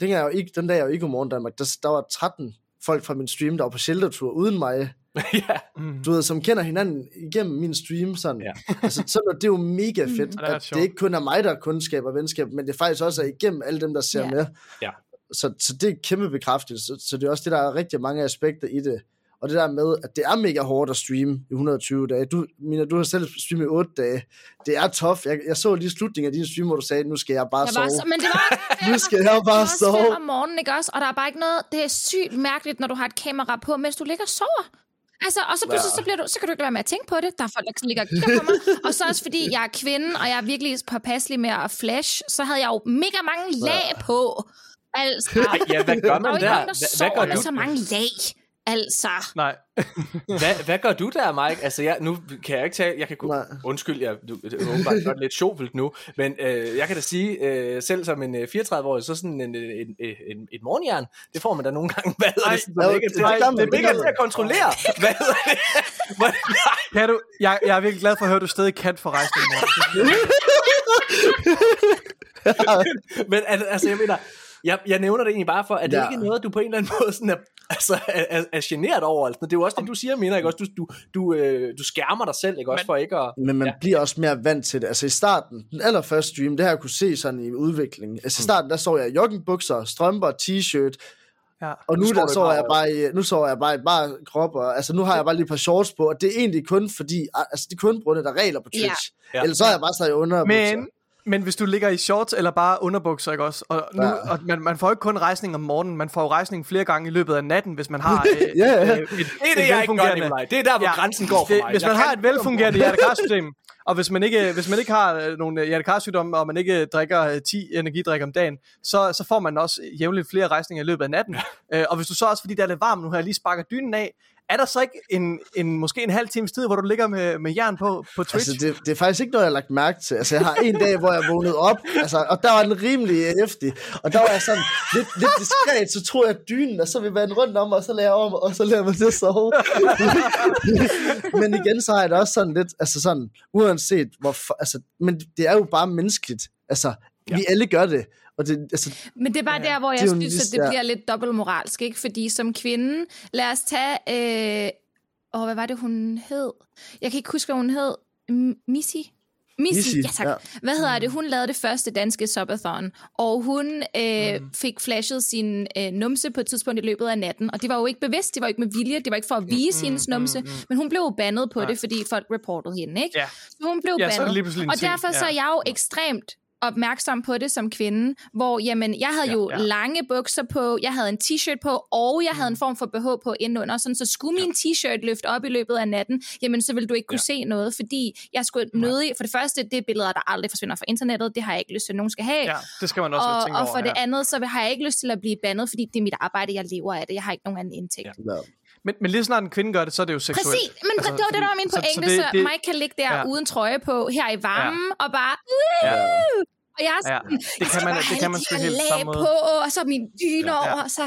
den, er jo ikke, den dag jeg jo ikke i morgen Danmark, der, der var 13 folk fra min stream, der var på sheltertur uden mig. ja, Mm. Du ved, som kender hinanden igennem min stream. Sådan. Ja. altså, så det er jo mega fedt, det er at sjovt. det ikke kun er mig, der kun skaber venskab, men det faktisk også er igennem alle dem, der ser Ja. med. Ja. Så, så det er kæmpe bekræftelse. Så, så det er også det, der er rigtig mange aspekter i det. Og det der med, at det er mega hårdt at streame i 120 dage. Du, Mina, du har selv streamet i 8 dage. Det er tough. Jeg, jeg så lige slutningen af din stream, hvor du sagde, nu skal jeg bare jeg sove. var så, men det var også Nu skal jeg bare fem sove. om morgenen, ikke også? Og der er bare ikke noget, det er sygt mærkeligt, når du har et kamera på, mens du ligger og sover. Altså, og så pludselig, Ja. så, bliver du, så kan du ikke lade være med at tænke på det. Der er folk, der ligger og kigger på mig. Og så også fordi jeg er kvinde, og jeg er virkelig påpasselig med at flash, så havde jeg jo mega mange lag på. Altså, Ej, ja, hvad gør der er jo man der? nogen, der Hvad, hvad, gør med du, så mange lag. Altså, Nej. hvad, hvad gør du der, Mike? Altså, jeg, nu kan jeg ikke tage... Jeg kan kunne, Nej. undskyld, jeg du, det er åbenbart godt lidt sjovt nu, men øh, jeg kan da sige, øh, selv som en øh, 34-årig, så sådan en, en, en, en, et morgenjern, det får man da nogle gange, hvad hedder Ej, det, sådan, ja, ikke, det- til, det man, det er det ikke gør til at kontrollere. Hvad det? Kan du, jeg, jeg er virkelig glad for at høre, at du stadig kan den morgen. Men al- altså, jeg mener, jeg, jeg nævner det egentlig bare for, at det Ja. ikke er noget, du på en eller anden måde sådan er, altså, er, er, er generet over. Altså. Det er jo også det, du siger, mener, ikke også? Du, du, du, øh, du skærmer dig selv, ikke også, for ikke at... Men man ja. bliver også mere vant til det. Altså i starten, den allerførste stream, det har jeg kunne se sådan i udviklingen. Altså i starten, der så jeg joggingbukser, strømper, t-shirt, Ja. og nu, Nu står der jeg bare i, nu så jeg bare i bare krop, og altså nu har jeg bare lige et par shorts på, og det er egentlig kun fordi, altså det er kun på grund af, der er regler på Twitch. Ja. Ja. Ellers så er jeg bare stadig under. Men, men hvis du ligger i shorts eller bare underbukser, ikke også? Og, nu, Ja. og man, man får jo ikke kun rejsning om morgenen, man får jo rejsning flere gange i løbet af natten, hvis man har øh, Ja, ja. øh, et, Det er det, jeg ikke gør, Nikolaj. Det er der, hvor ja, grænsen går for det, mig. Hvis Jeg man har et velfungerende hjertekarsystem, og hvis man ikke, hvis man ikke har øh, nogle hjertekarsygdomme, og man ikke drikker øh, 10 energidrik om dagen, så, så får man også jævnligt flere rejsninger i løbet af natten. Øh, og hvis du så også, fordi det er lidt varmt nu her, lige sparker dynen af, er der så ikke en, en, måske en halv times tid, hvor du ligger med, med jern på, på Twitch? Altså, det, det er faktisk ikke noget, jeg har lagt mærke til. Altså, jeg har en dag, hvor jeg vågnede op, altså, og der var den rimelig hæftig. Og der var jeg sådan lidt, lidt diskret, så tror jeg at dynen, og så vil vende rundt om, og så lader jeg om, og så lader jeg mig til at sove. men igen, så har jeg det også sådan lidt, altså sådan, uanset hvor, altså, men det er jo bare menneskeligt. Altså, ja. vi alle gør det. Og det, altså, Men det er bare ja, der, hvor jeg synes, at det ja. bliver lidt dobbeltmoralsk, ikke? Fordi som kvinde, lad os tage... Øh, åh, hvad var det, hun hed? Jeg kan ikke huske, hvad hun hed. Missy? Missy, Missy, ja tak. ja. Ja. Hvad hedder det? Hun lavede det første danske subathon, og hun øh, mm. fik flashet sin øh, numse på et tidspunkt i løbet af natten, og det var jo ikke bevidst, det var ikke med vilje, det var ikke for at vise mm, hendes numse, mm, mm. men hun blev jo bandet på Nej. det, fordi folk reportede hende, ikke? Ja. Så hun blev Ja, så det bandet. en og derfor så er ja. jeg jo ekstremt opmærksom på det som kvinde, hvor jamen, jeg havde Ja, jo ja. lange bukser på, jeg havde en t-shirt på, og jeg havde en form for BH på indenunder, sådan, så skulle min t-shirt løfte op i løbet af natten, jamen så ville du ikke kunne se noget, fordi jeg skulle nødig, for det første, det er billeder, der aldrig forsvinder fra internettet, det har jeg ikke lyst til, at nogen skal have, Ja, det skal man også og, tænke og over. for det ja. andet, så har jeg ikke lyst til at blive bandet, fordi det er mit arbejde, jeg lever af det, jeg har ikke nogen anden indtægt. Ja. Ja. Ja. Men, men lige snart en kvinde gør det, så er det jo seksuelt. Præcis, men altså, det var det, der var min pointe, så, så, det, Mike kan ligge der ja. ja. uden trøje på, her i varmen, ja. og bare, Ja. og jeg er Ja, sådan, det kan man, det kan man sgu helt samme måde. på, og så min dyne Ja. ja. over, og så,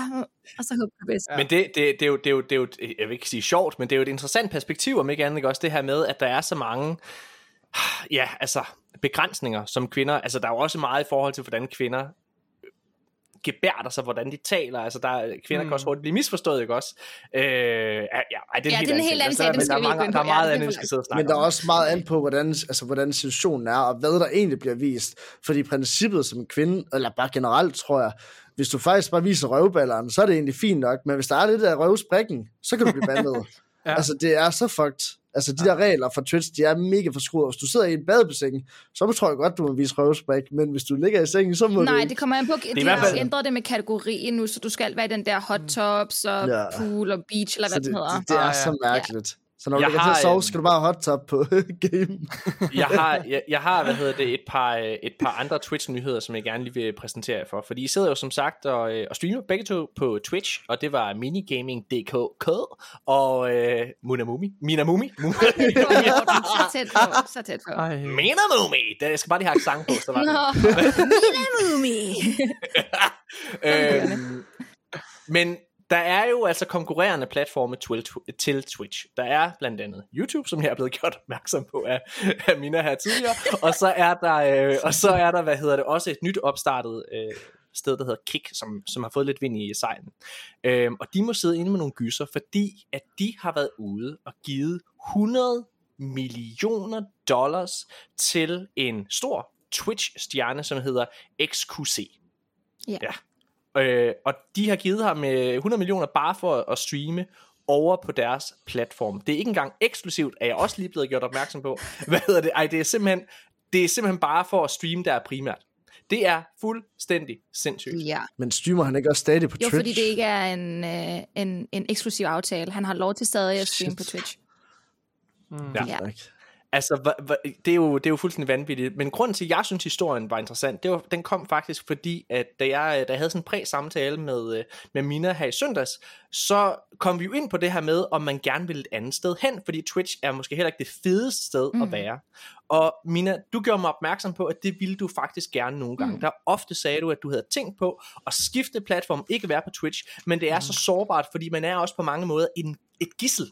og så håber jeg bedst. Ja. Men det, det, det, er jo, det, er jo, det er jo, jeg vil ikke sige sjovt, men det er jo et interessant perspektiv, om ikke andet, ikke også det her med, at der er så mange, ja, altså, begrænsninger som kvinder. Altså, der er jo også meget i forhold til, hvordan kvinder gebærder sig, hvordan de taler. Altså, der er, kvinder mm. kan også hurtigt blive misforstået, ikke også? Øh, ja, ja, ej, det er Ja, en det er helt helt anden sag, den Altså, der, er mange- ind der er. Ja, meget det andet, vi skal sidde og snakke Men der er om. også meget an på, hvordan, altså, hvordan situationen er, og hvad der egentlig bliver vist. Fordi i princippet som kvinde, eller bare generelt, tror jeg, hvis du faktisk bare viser røvballeren, så er det egentlig fint nok. Men hvis der er lidt af røvsprikken, så kan du blive bandet. Ja. Altså, det er så fucked. Altså, de der regler for Twitch, de er mega forskruet. Hvis du sidder i en badebassin, så tror jeg godt, du må vise røvsprik. Men hvis du ligger i sengen, så må du Nej, ikke. det kommer an på. De i har fald- ændret det med kategorien nu, så du skal være i den der hot tops og Ja. pool og beach, eller Så hvad det, den hedder. det, det er Ah, ja. så mærkeligt. Så når du Jeg ligger til har, at sove, skal du bare hot top på game. jeg har, jeg, jeg har hvad hedder det, et, par, øh, et par andre Twitch-nyheder, som jeg gerne lige vil præsentere jer for. Fordi I sidder jo som sagt og, øh, og streamer begge to på Twitch, og det var minigaming.dk og øh, Munamumi. Minamumi. så tæt på, så tæt på. Ej. Minamumi. Det- Jeg skal bare lige have sang på, så var det. Minamumi. øhm, men der er jo altså konkurrerende platforme til, Twitch. Der er blandt andet YouTube, som jeg er blevet gjort opmærksom på af, af Mina her tidligere. Og så er der, øh, og så er der hvad hedder det, også et nyt opstartet øh, sted, der hedder Kick, som, som har fået lidt vind i sejlen. Øhm, og de må sidde inde med nogle gyser, fordi at de har været ude og givet 100 millioner dollars til en stor Twitch-stjerne, som hedder XQC. Ja. ja. Øh, og de har givet ham øh, 100 millioner bare for at, streame over på deres platform. Det er ikke engang eksklusivt, er jeg også lige blevet gjort opmærksom på. Hvad hedder det? Ej, det er simpelthen, det er simpelthen bare for at streame der primært. Det er fuldstændig sindssygt. Ja. Men streamer han ikke også stadig på Jo, Twitch? fordi det ikke er en, øh, en, en eksklusiv aftale. Han har lov til stadig at streame Shit. på Twitch. Mm. Ja. Ja. Altså, det, er jo, det er jo fuldstændig vanvittigt. Men grunden til, at jeg synes, historien var interessant, det var, den kom faktisk fordi, at da jeg, da jeg havde sådan en præ-samtale med, øh, med Mina her i søndags, så kom vi jo ind på det her med, om man gerne vil et andet sted hen, fordi Twitch er måske heller ikke det fedeste sted mm. at Mm. være. Og Mina, du gjorde mig opmærksom på, at det ville du faktisk gerne nogle gange. Mm. Der ofte sagde du, at du havde tænkt på at skifte platform, ikke være på Twitch, men det er mm. så sårbart, fordi man er også på mange måder en, et gissel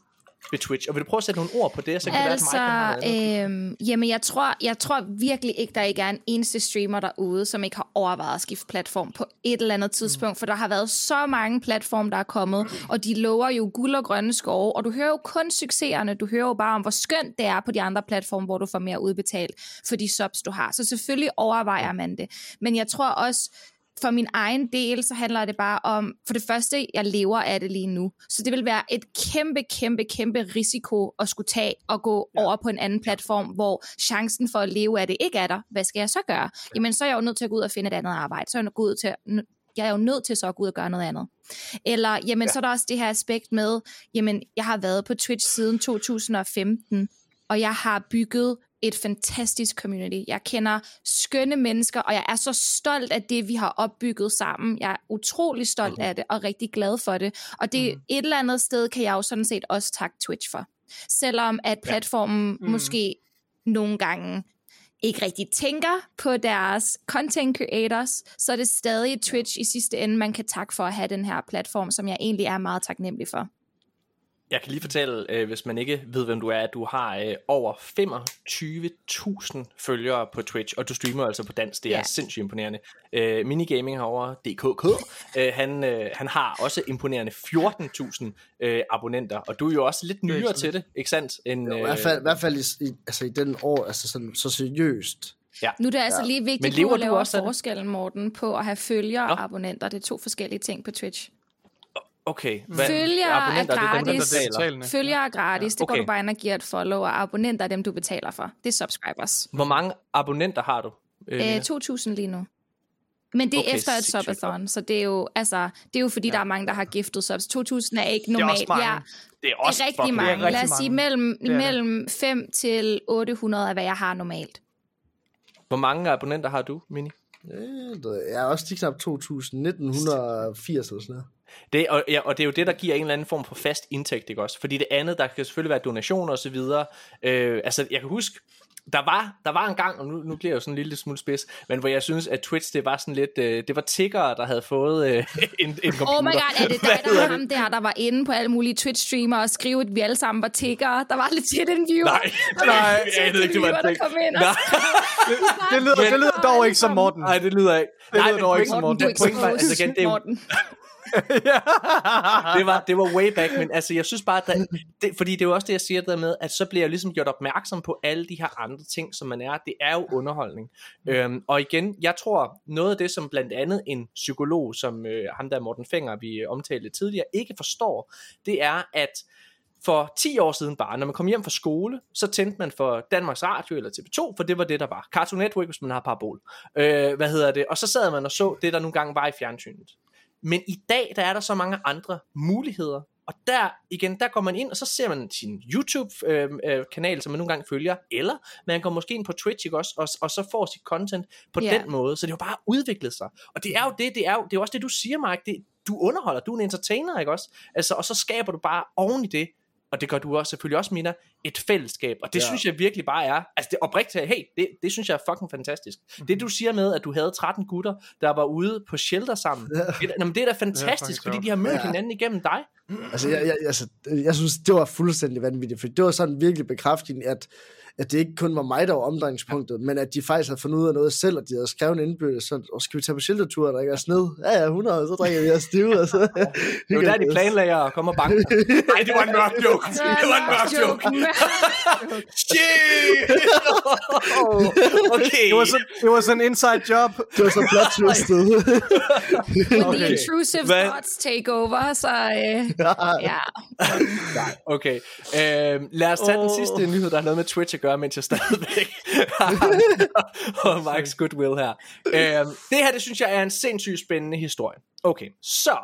ved Twitch. Og vil du prøve at sætte nogle ord på det, så kan det være, at Altså, Mike øhm, jamen jeg tror, jeg tror virkelig ikke, der ikke er en eneste streamer derude, som ikke har overvejet at skifte platform på et eller andet tidspunkt, for der har været så mange platforme, der er kommet, og de lover jo guld og grønne skove, og du hører jo kun succeserne, du hører jo bare om, hvor skønt det er på de andre platforme, hvor du får mere udbetalt for de subs, du har. Så selvfølgelig overvejer man det. Men jeg tror også, for min egen del, så handler det bare om, for det første, jeg lever af det lige nu. Så det vil være et kæmpe, kæmpe, kæmpe risiko at skulle tage og gå ja. over på en anden platform, hvor chancen for at leve af det ikke er der. Hvad skal jeg så gøre? Jamen, så er jeg jo nødt til at gå ud og finde et andet arbejde. Så er jeg, gå ud til, jeg er jo nødt til så at gå ud og gøre noget andet. Eller, jamen, ja. så er der også det her aspekt med, jamen, jeg har været på Twitch siden 2015, og jeg har bygget et fantastisk community. Jeg kender skønne mennesker, og jeg er så stolt af det, vi har opbygget sammen. Jeg er utrolig stolt af det, og rigtig glad for det. Og det mm. et eller andet sted kan jeg jo sådan set også takke Twitch for. Selvom at platformen ja. mm. måske nogle gange ikke rigtig tænker på deres content creators, så er det stadig Twitch i sidste ende, man kan takke for at have den her platform, som jeg egentlig er meget taknemmelig for. Jeg kan lige fortælle, øh, hvis man ikke ved, hvem du er, at du har øh, over 25.000 følgere på Twitch, og du streamer altså på dansk. Det er Ja. yeah. sindssygt imponerende. Øh, Minigaming herovre, DKK, øh, han, øh, han har også imponerende 14.000 øh, abonnenter, og du er jo også lidt er nyere til det, ikke sandt? End, I hvert fald, i, hvert fald i, i, altså i den år, altså sådan, så seriøst. Nu er det altså Ja. lige vigtigt, at du lave også af det? forskellen, Morten, på at have følgere og abonnenter. Det er to forskellige ting på Twitch. Okay. Hvad, Følgere er det er dem, gratis. Følgere er gratis. Det går Okay. du bare ind og giver et follow, og abonnenter er dem, du betaler for. Det er subscribers. Hvor mange abonnenter har du? Øh, Øh, 2.000 lige nu. Men det er Okay, efter et subathon, så det er jo, altså, det er jo fordi, ja. der er mange, der har giftet subs. 2.000 er ikke er normalt. også mange. Ja, det er det også er rigtig fucking mange. rigtig Lad os sige, mellem, Det er det. mellem 5 til 800 er, hvad jeg har normalt. Hvor mange abonnenter har du, Mini? Øh, det- Jeg er også lige knap 2.000, 1980 eller sådan noget. Det, og, ja, og det er jo det, der giver en eller anden form for fast indtægt, ikke også? Fordi det andet, der kan selvfølgelig være donationer osv. Øh, altså, jeg kan huske, der var, der var en gang, og nu, nu bliver jeg jo sådan en lille smule spids, men hvor jeg synes, at Twitch, det var sådan lidt, øh, det var tiggere, der havde fået øh, en, en computer. Oh my god, er det dig, der var ham der, der var inde på alle mulige Twitch-streamer og skrive, at vi alle sammen var tiggere? Der var lidt til den view. Nej, Nej, jeg anede ikke, det var en ting. kom ind og Nej, Det lyder, det lyder dog ikke som Morten. nej, det lyder ikke. Det lyder dog ikke som Morten. du den pointe var, altså er Morten det var, det var way back, men altså, jeg synes bare, at det, fordi det er jo også det, jeg siger der med, at så bliver jeg ligesom gjort opmærksom på alle de her andre ting, som man er. Det er jo underholdning. Øhm, og igen, jeg tror, noget af det, som blandt andet en psykolog, som øh, ham der Morten Fenger, vi omtalte tidligere, ikke forstår, det er, at for 10 år siden bare, når man kom hjem fra skole, så tændte man for Danmarks Radio eller TV2, for det var det, der var. Cartoon Network, hvis man har parabol. Øh, hvad hedder det? Og så sad man og så det, der nogle gange var i fjernsynet. Men i dag, der er der så mange andre muligheder, og der igen, der går man ind, og så ser man sin YouTube-kanal, som man nogle gange følger, eller man går måske ind på Twitch, ikke også, og, og så får sit content på Ja. den måde, så det jo bare udviklet sig. Og det er jo det, det er jo, det er jo også det, du siger, Mark, det, du underholder, du er en entertainer, ikke også? Altså, og så skaber du bare oven i det, og det gør du også selvfølgelig også, Mina, et fællesskab. Og det ja. Ja. synes jeg virkelig bare er, altså det oprigtigt, hey, det, det synes jeg er fucking fantastisk. Det du siger med, at du havde 13 gutter, der var ude på shelter sammen, det, er da- nå, men det er da fantastisk, fordi de har mødt Ja. hinanden igennem dig. Altså, jeg, jeg, altså, jeg synes, det var fuldstændig vanvittigt, for det var sådan virkelig bekræftende, at, at det ikke kun var mig, der var omdrejningspunktet, men at de faktisk havde fundet ud af noget selv, og de havde skrevet en indbyrdes, så og skal vi tage på sheltertur og drikke os ned? Ja, ja, 100, så drikker vi os stive, og så... Det var der, de planlagde at komme og banke. Nej, det var en mørk joke. Det var en mørk joke. Shit! okay. Det var sådan, det var sådan en inside job. Det var så plot twistet. When the intrusive Hvad? thoughts take over, så øh, ja. Okay, øh, lad os tage oh. den sidste nyhed, der har noget med Twitch at gøre, mens jeg stadigvæk har og Mike's goodwill her. Øhm, det her, det synes jeg er en sindssygt spændende historie. Okay, så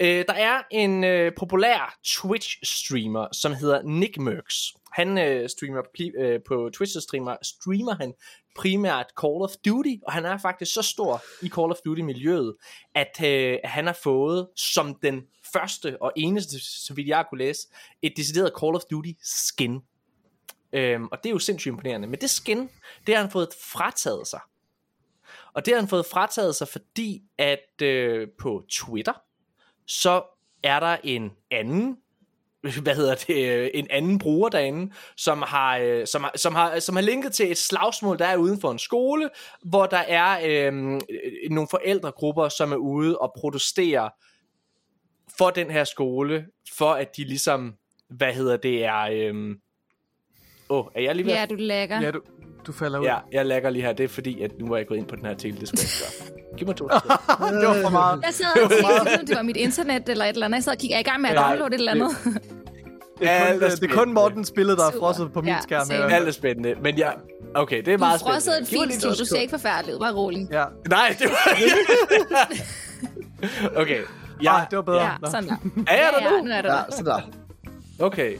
øh, der er en øh, populær Twitch-streamer, som hedder Nick Merks. Han øh, streamer pli- øh, på Twitch, streamer, streamer han primært Call of Duty, og han er faktisk så stor i Call of Duty-miljøet, at øh, han har fået som den første og eneste, så vidt jeg kunne læse, et decideret Call of Duty skin. Øhm, og det er jo sindssygt imponerende. Men det skin, det har han fået frataget sig. Og det har han fået frataget sig, fordi at øh, på Twitter, så er der en anden hvad hedder det, øh, en anden bruger derinde, som har, øh, som, har, som, har, som har linket til et slagsmål, der er uden for en skole, hvor der er øhm, øh, nogle forældregrupper, som er ude og protestere for den her skole, for at de ligesom, hvad hedder det, er... Øh, Åh, oh, er jeg lige ved? ja, du lækker. Ja, du, du falder ud. Ja, jeg lægger lige her. Det er fordi, at nu er jeg gået ind på den her artikel. Det skulle jeg ikke gøre. Giv mig to sekunder. det var for meget. Jeg sad og tænkte, om det var mit internet eller et eller andet. Jeg sad og kiggede, er i gang med at downloade et eller andet. Det er, kun, er det er kun. Mortens billede, der er frosset på min Ja, skærm. same. Her. Alt er spændende. Men ja, okay, det er Du meget spændende. et Giv mig fint lige to sted. Du ser ikke forfærdeligt ud. Bare rolig. Ja. Nej, det var Okay. Ja, Ej, det var bedre. Ja, sådan der. er jeg Ja, der ja, nu? nu er du ja, der. så der. Okay.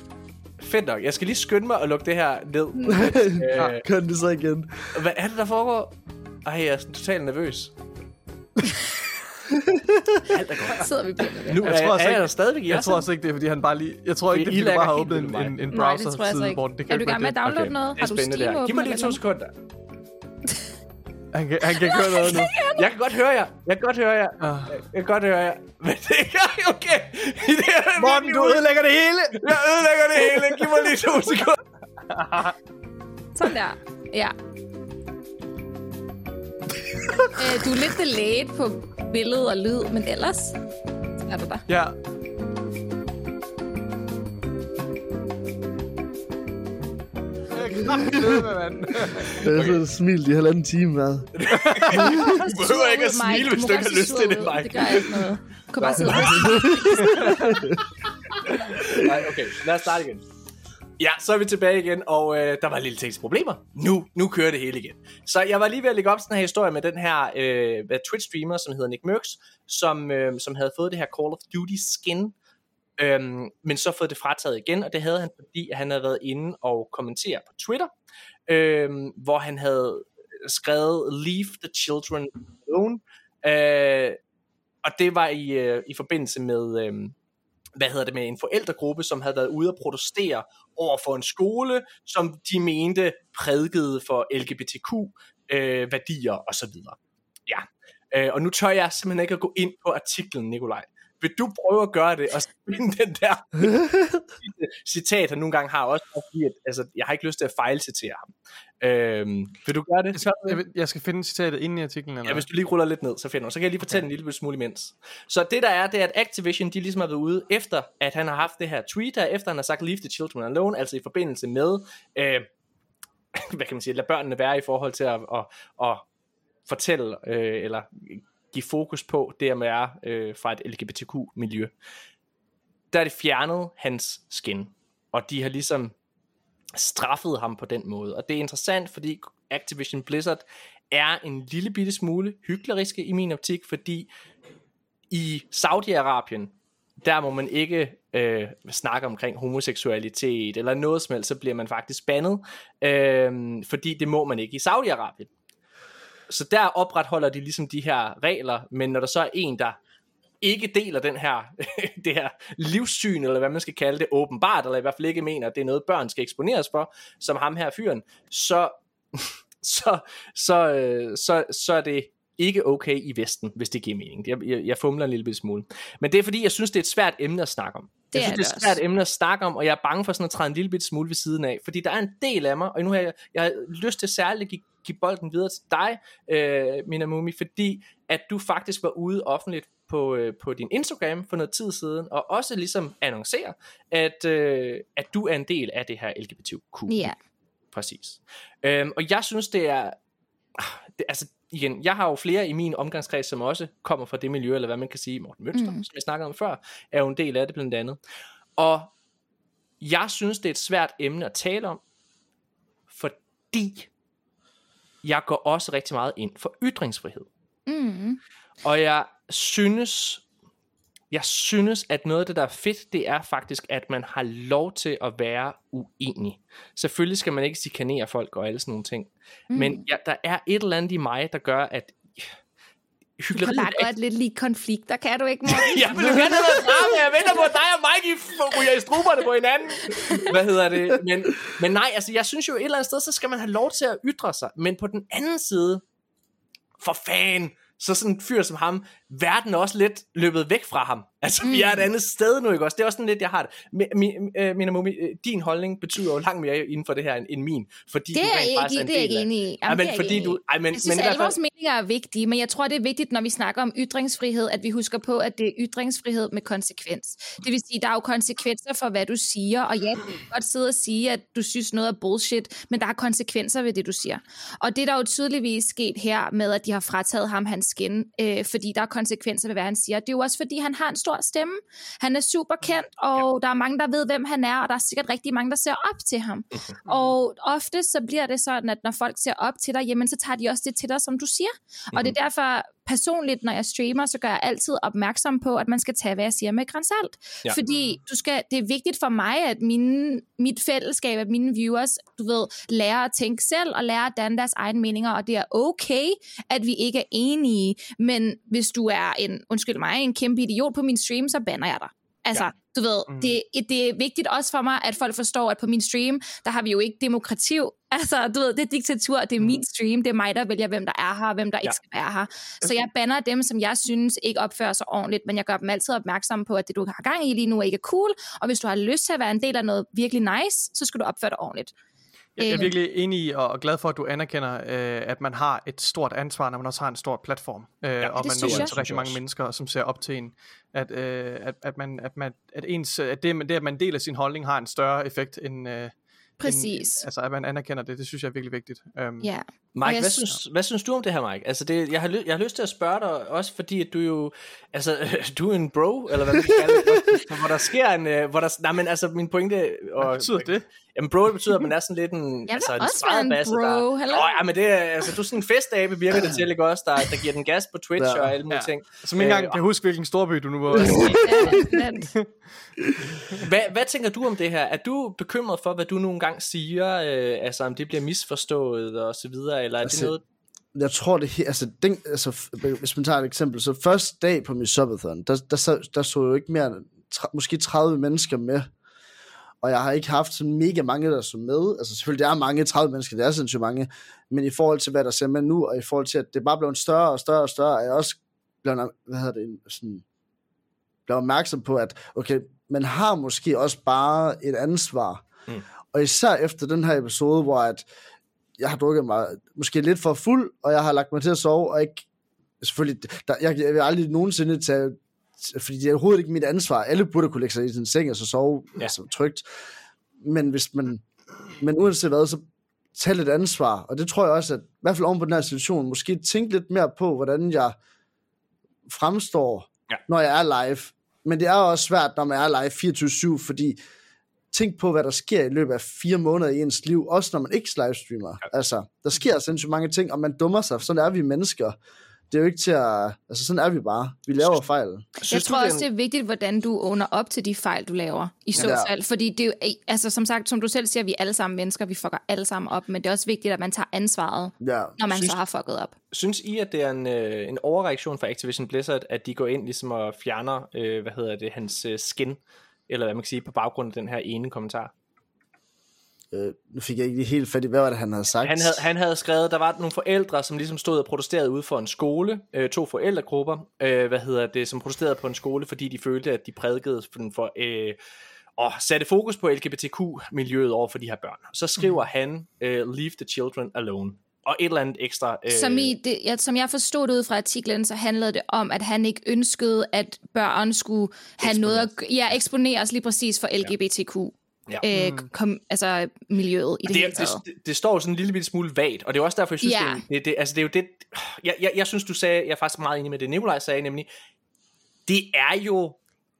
Fedt nok. Jeg skal lige skynde mig at lukke det her ned. øh, Kør den så igen. hvad er det, der foregår? Ej, jeg er totalt nervøs. Alt er godt. Sidder vi på det. Nu Jeg tror altså jeg ikke- der stadigvæk i Jeg tror også ikke, det er, fordi han bare lige... Jeg tror ikke, det er, fordi du bare har åbnet en, en, en det tror jeg browser-side, ikke. hvor det kan Er du i gang med at det. downloade Okay, noget? det Har du Steam der. Giv mig lige to sekunder. Han kan, han kan køre noget nu. Jeg kan godt høre jer. Jeg kan godt høre jer. Ah. Jeg kan godt høre jer. Men det er okay. Det er Morten, du ødelægger det hele! Jeg ødelægger det hele. Giv mig lige to sekunder. Sådan der. Ja. øh, du er lidt delayed på billede og lyd, men ellers er du der. Ja. det, har siddet og smilt i halvanden time, hvad? Du behøver ikke at smile, hvis du ikke har lyst til det, Mike. Det gør ikke noget. Du kan bare sidde Nej, okay. Lad os starte igen. Ja, så er vi tilbage igen, og øh, der var lille tekniske problemer. Nu, nu kører det hele igen. Så jeg var lige ved at lægge op sådan her historie med den her øh, Twitch-streamer, som hedder Nick Merckx, som, øh, som havde fået det her Call of Duty skin, øhm, men så fået det frataget igen, og det havde han, fordi han havde været inde og kommentere på Twitter, øhm, hvor han havde skrevet Leave the children alone, øh, og det var i, øh, i forbindelse med... Øh, hvad hedder det med en forældregruppe, som havde været ude at protestere over for en skole, som de mente prædikede for LGBTQ-værdier øh, værdier og så videre. Ja, øh, og nu tør jeg simpelthen ikke at gå ind på artiklen, Nikolaj. Vil du prøve at gøre det, og finde den der citat, han nogle gange har, også fordi, at, altså, jeg har ikke lyst til at fejlcitere ham. Øh, vil du gøre det? Jeg, vil- jeg skal finde citatet inde i artiklen, eller Ja, hvis du lige ruller lidt ned, så finder du. Så kan jeg lige fortælle okay. en lille smule imens. Så det der er, det er, at Activision, de ligesom har været ude, efter at han har haft det her tweet her, efter han har sagt, leave the children alone, altså i forbindelse med, øh, hvad kan man sige, lad børnene være i forhold til at, at, at fortælle, øh, eller give fokus på det at er øh, fra et LGBTQ-miljø. Der er det fjernet hans skin, og de har ligesom straffet ham på den måde. Og det er interessant, fordi Activision Blizzard er en lille bitte smule hykleriske i min optik, fordi i Saudi-Arabien, der må man ikke øh, snakke omkring homoseksualitet eller noget som helst, så bliver man faktisk bandet, øh, fordi det må man ikke i Saudi-Arabien. Så der opretholder de ligesom de her regler, men når der så er en, der ikke deler den her, det her livssyn, eller hvad man skal kalde det, åbenbart, eller i hvert fald ikke mener, at det er noget, børn skal eksponeres for, som ham her fyren, så, så, så, øh, så, så er det ikke okay i Vesten, hvis det giver mening. Jeg, jeg, jeg fumler en lille smule. Men det er fordi, jeg synes, det er et svært emne at snakke om. Det jeg er synes, det er det et svært emne at snakke om, og jeg er bange for sådan at træde en lille smule ved siden af. Fordi der er en del af mig, og nu har jeg, jeg har lyst til særligt at give, give bolden videre til dig, øh, Minamumi, fordi at du faktisk var ude offentligt på, øh, på din Instagram for noget tid siden, og også ligesom annoncere, at, øh, at du er en del af det her LGBTQ. Ja. Præcis. Øhm, og jeg synes, det er... ah, Det, altså, igen, jeg har jo flere i min omgangskreds, som også kommer fra det miljø, eller hvad man kan sige, Morten Mønster, mm. som jeg snakkede om før, er jo en del af det blandt andet. Og jeg synes, det er et svært emne at tale om, fordi jeg går også rigtig meget ind for ytringsfrihed. Mm. Og jeg synes, jeg synes, at noget af det, der er fedt, det er faktisk, at man har lov til at være uenig. Selvfølgelig skal man ikke chikanere folk og alle sådan nogle ting. Mm. Men ja, der er et eller andet i mig, der gør, at Du kan bare godt lidt lide konflikter, kan du ikke, Morten? jeg vil jo gerne have noget drama. Jeg venter på, at dig og Mikey f- ryger i struberne på hinanden. Hvad hedder det? Men, men nej, altså jeg synes jo et eller andet sted, så skal man have lov til at ytre sig. Men på den anden side, for fan, så sådan en fyr som ham, verden er også lidt løbet væk fra ham. Altså, mm. vi er et andet sted nu, ikke også? Det er også sådan lidt, jeg har det. Mi- mi- øh, Mina Mumi, øh, din holdning betyder jo langt mere inden for det her, end- end min. Fordi Det er jeg ikke, en det er ikke enig i. Ja, Jamen, men er fordi du... Ej, men, Jeg synes, men alle fald, vores meninger er vigtige, men jeg tror, det er vigtigt, når vi snakker om ytringsfrihed, at vi husker på, at det er ytringsfrihed med konsekvens. Det vil sige, der er jo konsekvenser for, hvad du siger, og ja, du kan godt sidde og sige, at du synes noget er bullshit, men der er konsekvenser ved det, du siger. Og det er der jo tydeligvis sket her med, at de har frataget ham hans skin, øh, fordi der er konsekvenser ved, hvad han siger. Det er jo også, fordi han har en stor stemme. Han er super kendt, og der er mange, der ved, hvem han er, og der er sikkert rigtig mange, der ser op til ham. Og ofte så bliver det sådan, at når folk ser op til dig, jamen så tager de også det til dig, som du siger. Og det er derfor personligt, når jeg streamer, så gør jeg altid opmærksom på, at man skal tage, hvad jeg siger med et gran salt. Ja. Ja. Fordi du skal, det er vigtigt for mig, at mine, mit fællesskab, at mine viewers, du ved, lærer at tænke selv og lærer at danne deres egne meninger, og det er okay, at vi ikke er enige, men hvis du er en, undskyld mig, en kæmpe idiot på min stream, så banner jeg dig. Altså, Ja. Du ved, Mm. mm. det, det er vigtigt også for mig, at folk forstår, at på min stream, der har vi jo ikke demokrativ. Altså, du ved, det er diktatur, det er min stream, det er mig, der vælger, hvem der er her, og hvem der Ja. ikke skal være her. Så jeg banner dem, som jeg synes ikke opfører sig ordentligt, men jeg gør dem altid opmærksom på, at det, du har gang i lige nu, er ikke er cool, og hvis du har lyst til at være en del af noget virkelig nice, så skal du opføre dig ordentligt. Jeg, er virkelig enig i og glad for, at du anerkender, øh, at man har et stort ansvar, når man også har en stor platform. Øh, ja, og man når ud til rigtig mange mennesker, som ser op til en. At, øh, at, at, man, at, man, at, ens, at det, det, at man deler sin holdning, har en større effekt end... Øh, Præcis. End, altså, at man anerkender det, det synes jeg er virkelig vigtigt. Um, Ja. Mike, hvad synes- synes, hvad synes du om det her, Mike? Altså, det, jeg, har, ly- jeg har lyst til at spørge dig også, fordi at du jo, altså, du er en bro, eller hvad man kan kalde det, hvor- hvor der sker en, øh, hvor der, nej, men altså, min pointe, og, Hvad betyder det? Jamen, bro, det betyder, at man er sådan lidt en, vil altså, en også være en bro, der, hallo? Åh, ja, men det er, altså, du er sådan en festabe, virker det til, ikke også, der, der giver den gas på Twitch Ja. og alle mulige Ja. ting. Som ikke engang Øh, kan huske, hvilken storby du nu var. Hvad, hvad tænker du om det her? Er du bekymret for, hvad du nogle gange siger, øh, altså om det bliver misforstået og så videre, eller er det Altså, noget... jeg tror det altså, den, altså hvis man tager et eksempel, så første dag på min subathon, der, der, sad, der stod jo ikke mere end tre, måske 30 mennesker med, og jeg har ikke haft sådan mega mange, der så med, altså selvfølgelig, der er mange, 30 mennesker, det er sindssygt mange, men i forhold til, hvad der ser med nu, og i forhold til, at det bare blevet større og større og større, er jeg også blevet, hvad hedder det, sådan, blevet opmærksom på, at okay, man har måske også bare et ansvar, mm. og især efter den her episode, hvor at jeg har drukket mig måske lidt for fuld, og jeg har lagt mig til at sove, og ikke, selvfølgelig, der, jeg, jeg vil aldrig nogensinde tage, fordi det er overhovedet ikke mit ansvar, alle burde kunne lægge sig i sin seng og så sove Ja. altså, trygt, men hvis man, men uanset hvad, så tag lidt ansvar, og det tror jeg også, at i hvert fald oven på den her situation, måske tænke lidt mere på, hvordan jeg fremstår, ja. når jeg er live, men det er også svært, når man er live 24-7, fordi tænk på, hvad der sker i løbet af fire måneder i ens liv, også når man ikke livestreamer. Ja. Altså, der sker sindssygt mange ting, og man dummer sig, sådan er vi mennesker. Det er jo ikke til at... Altså, sådan er vi bare. Vi laver fejl. Jeg tror du, også, det er vigtigt, hvordan du under op til de fejl, du laver, i så Ja. fald. Fordi det er jo, altså som sagt, som du selv siger, vi er alle sammen mennesker, vi fucker alle sammen op, men det er også vigtigt, at man tager ansvaret, Ja. når man Synes- så har fucket op. Synes I, at det er en, øh, en overreaktion fra Activision Blizzard, at de går ind ligesom og fjerner, øh, hvad hedder det, hans øh, skin, eller hvad man kan sige, på baggrund af den her ene kommentar? Øh, nu fik jeg ikke helt fat i, hvad var det, han havde sagt. Han havde, han havde skrevet, der var nogle forældre, som ligesom stod og protesterede ude for en skole, øh, to forældregrupper, øh, hvad hedder det, som protesterede på en skole, fordi de følte, at de prædikede for, for øh, og satte fokus på LGBTQ-miljøet over for de her børn. Så skriver mm. han, øh, leave the children alone. Og et eller andet ekstra... Øh, Som, i det, jeg, som jeg forstod det ud fra artiklen, så handlede det om, at han ikke ønskede, at børn skulle have noget at ja, eksponeres lige præcis for LGBTQ. Ja. Øh, kom, altså miljøet i det, det, hele det, taget. det, det står jo sådan en lille bitte smule vagt, og det er også derfor, jeg synes, Ja. det, er- det, altså det er jo det, jeg, jeg, jeg synes, du sagde, jeg er faktisk meget enig med det, Nikolaj sagde, nemlig, det er jo,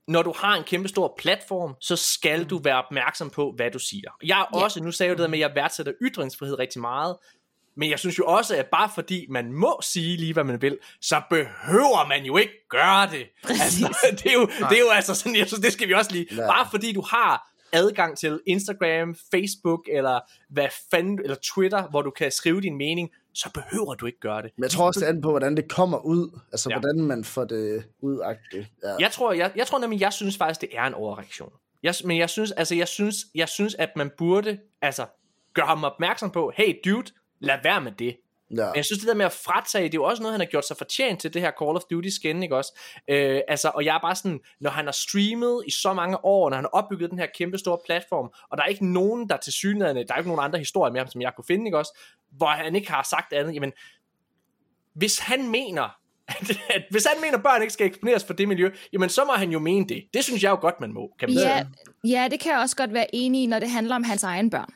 når du har en kæmpe stor platform, så skal du være opmærksom på, hvad du siger. Jeg er Ja. også, nu sagde jeg jo det der med, at jeg værdsætter ytringsfrihed rigtig meget, men jeg synes jo også, at bare fordi man må sige lige, hvad man vil, så behøver man jo ikke gøre det. Altså, det, er jo, det er jo altså sådan, jeg synes, det skal vi også lige. Ja. Bare fordi du har adgang til Instagram, Facebook, eller hvad fanden, eller Twitter, hvor du kan skrive din mening, så behøver du ikke gøre det. Men jeg tror også, det an på, hvordan det kommer ud. Altså, ja. hvordan man får det udagtigt. Ja. Jeg tror, jeg, jeg tror nemlig, jeg synes faktisk, det er en overreaktion. Jeg, men jeg synes, altså, jeg synes, jeg synes, at man burde, altså, gøre ham opmærksom på, hey dude, lad være med det. Ja. Men jeg synes, det der med at fratage, det er jo også noget, han har gjort sig fortjent til, det her Call of Duty skin, ikke også? Øh, altså, og jeg er bare sådan, når han har streamet i så mange år, når han har opbygget den her kæmpe store platform, og der er ikke nogen, der til synligheden, der er ikke nogen andre historier med ham, som jeg kunne finde, ikke også? Hvor han ikke har sagt andet, jamen, hvis han mener, at, at hvis han mener, at børn ikke skal eksponeres for det miljø, jamen så må han jo mene det. Det synes jeg jo godt, man må, kan man. Ja, ja, det kan jeg også godt være enig i, når det handler om hans egen børn.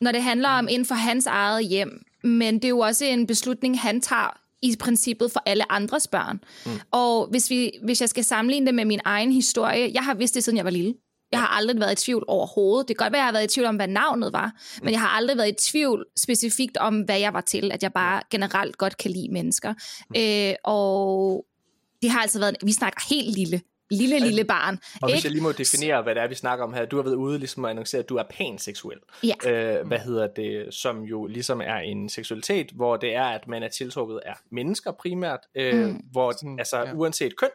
Når det handler om inden for hans eget hjem. Men det er jo også en beslutning, han tager i princippet for alle andres børn. Mm. Og hvis, vi, hvis jeg skal sammenligne det med min egen historie, jeg har vidst det, siden jeg var lille. Jeg har aldrig været i tvivl overhovedet. Det kan godt være, at jeg har været i tvivl om, hvad navnet var, mm. men jeg har aldrig været i tvivl specifikt om, hvad jeg var til. At jeg bare generelt godt kan lide mennesker. Mm. Øh, og det har altså været... Vi snakker helt lille. Lille, lille barn. Og hvis ikke? jeg lige må definere, hvad det er, vi snakker om her. Du har været ude ligesom at annoncere, at du er panseksuel. Ja. Øh, hvad hedder det? Som jo ligesom er en seksualitet, hvor det er, at man er tiltrukket af mennesker primært. Øh, Mm. Hvor altså ja. uanset køn.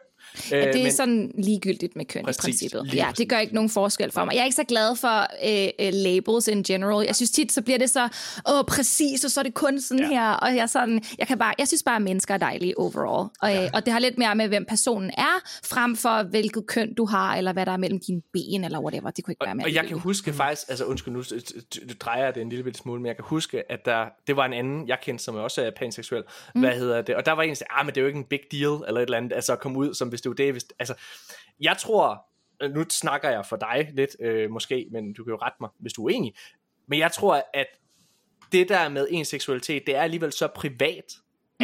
Øh, Ja, det er men- sådan ligegyldigt med køn Præcis, i princippet. Ja, det gør ikke nogen forskel for mig. Jeg er ikke så glad for øh, øh, labels in general. Jeg synes tit, så bliver det så, åh, præcis, og så er det kun sådan ja. her. Og jeg, sådan, jeg, kan bare, jeg synes bare, at mennesker er dejlige overall. Og, ja. og det har lidt mere med, hvem personen er, frem for hvilket køn du har, eller hvad der er mellem dine ben, eller whatever. Det kunne ikke Og, være mere og jeg kan huske faktisk, altså undskyld nu, drejer det en lille smule, men jeg kan huske, at der, det var en anden, jeg kendte, som også er panseksuel, mm. hvad hedder det, og der var en, der ah, men det er jo ikke en big deal, eller et eller andet, altså at komme ud, som hvis det var det, hvis, altså, jeg tror, øh, nu snakker jeg for dig lidt, øh, måske, men du kan jo rette mig, hvis du er uenig, men jeg tror, at det der med ens seksualitet, det er alligevel så privat,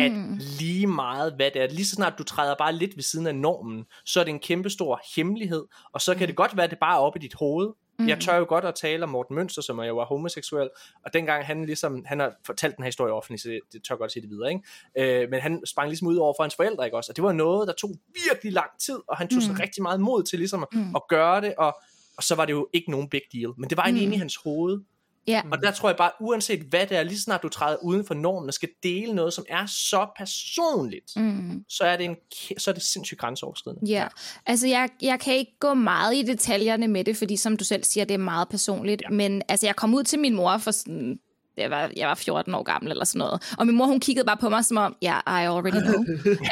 at mm. lige meget hvad det er, lige så snart du træder bare lidt ved siden af normen, så er det en kæmpe stor hemmelighed, og så kan det godt være, at det bare er oppe i dit hoved. Mm. Jeg tør jo godt at tale om Morten Mønster, som jo var homoseksuel, og dengang han ligesom, han har fortalt den her historie offentligt, så det, det tør jeg godt sige det videre, ikke? Øh, men han sprang ligesom ud over for hans forældre, ikke også? Og det var noget, der tog virkelig lang tid, og han tog sig rigtig meget mod til ligesom at, at gøre det, og, og så var det jo ikke nogen big deal, men det var egentlig inde i hans hoved, Ja. og der tror jeg bare, uanset hvad det er, lige snart du træder uden for normen og skal dele noget, som er så personligt, Mm. så, er det en, så er det sindssygt grænseoverskridende. Ja, altså jeg, jeg kan ikke gå meget i detaljerne med det, fordi som du selv siger, det er meget personligt. Ja. Men altså, jeg kom ud til min mor for sådan jeg var, jeg var 14 år gammel eller sådan noget. Og min mor, hun kiggede bare på mig som om, ja, yeah, I already know.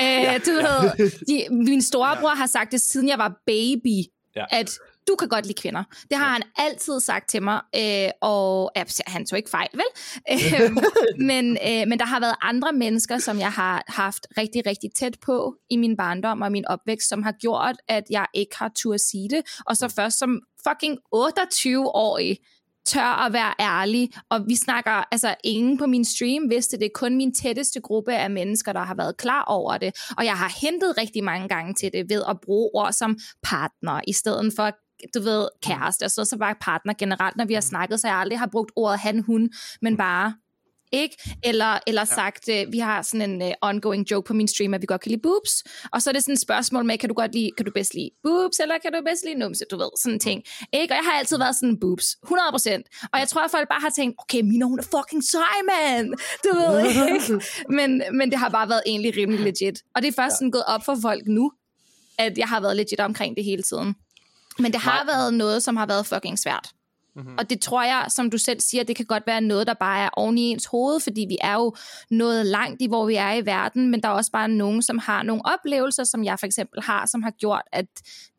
øh, du ved, de, min storebror har sagt det, siden jeg var baby, Ja. at du kan godt lide kvinder. Det har han altid sagt til mig, øh, og ja, han tog ikke fejl, vel? Øh, men, øh, men der har været andre mennesker, som jeg har haft rigtig, rigtig tæt på i min barndom og min opvækst, som har gjort, at jeg ikke har tur sige det. Og så først som fucking 28-årig tør at være ærlig, og vi snakker, altså ingen på min stream vidste det, kun min tætteste gruppe af mennesker, der har været klar over det, og jeg har hentet rigtig mange gange til det ved at bruge ord som partner, i stedet for du ved, kæreste, og så, så bare partner generelt, når vi har snakket, så jeg aldrig har brugt ordet han, hun, men bare ikke? Eller, eller sagt, øh, vi har sådan en uh, ongoing joke på min stream, at vi godt kan lide boobs, og så er det sådan et spørgsmål med, kan du godt lide, kan du bedst lide boobs, eller kan du bedst lide numse, du ved, sådan en ting. Ikke? Og jeg har altid været sådan boobs, 100%. Og jeg tror, at folk bare har tænkt, okay, Mina, hun er fucking sej, mand! Du ved ikke? Men, men det har bare været egentlig rimelig legit. Og det er først sådan gået op for folk nu, at jeg har været legit omkring det hele tiden. Men det har været noget, som har været fucking svært. Mm-hmm. Og det tror jeg, som du selv siger, det kan godt være noget, der bare er oven i ens hoved, fordi vi er jo noget langt i, hvor vi er i verden, men der er også bare nogen, som har nogle oplevelser, som jeg for eksempel har, som har gjort, at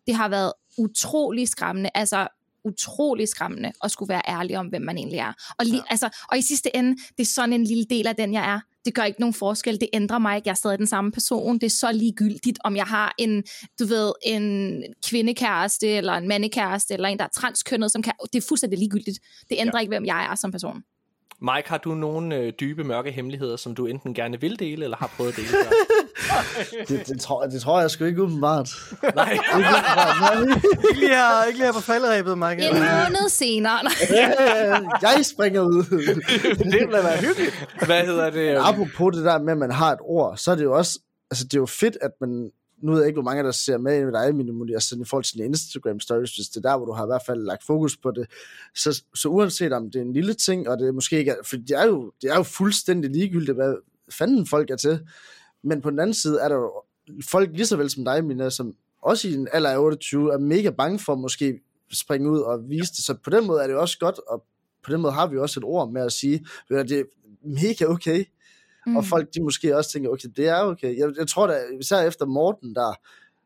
det har været utrolig skræmmende, altså utrolig skræmmende at skulle være ærlig om, hvem man egentlig er. Og, li- ja. altså, og i sidste ende, det er sådan en lille del af den, jeg er. Det gør ikke nogen forskel, det ændrer mig ikke, jeg er stadig den samme person. Det er så ligegyldigt, om jeg har en, du ved, en kvindekæreste, eller en mandekæreste, eller en, der er transkønnet, som kan, det er fuldstændig ligegyldigt. Det ændrer ja. ikke, hvem jeg er som person. Mike, har du nogle øh, dybe, mørke hemmeligheder, som du enten gerne vil dele, eller har prøvet at dele før? Det, det, tror, det tror jeg sgu ikke umiddelbart. Nej. Ikke umiddelbart, nej. Ikke lige her, ikke lige her på falderæbet, Mike. En måned senere. Nej. Øh, Jeg springer ud. det ville da være hyggeligt. Hvad hedder det? øhm, Apropos det der med, at man har et ord, så er det jo også, altså det er jo fedt, at man, nu ved jeg ikke, hvor mange der ser med med dig, Minimuli, altså i forhold til dine Instagram stories, hvis det er der, hvor du har i hvert fald lagt fokus på det, så, så uanset om det er en lille ting, og det måske ikke for det er jo, det er jo fuldstændig ligegyldigt, hvad fanden folk er til, men på den anden side er der jo folk lige så vel som dig, Mina, som også i en alder af 28 er mega bange for at måske springe ud og vise det, så på den måde er det også godt, og på den måde har vi også et ord med at sige, at det er mega okay, mm. og folk de måske også tænker, okay, det er okay. Jeg, jeg tror da, især efter Morten der,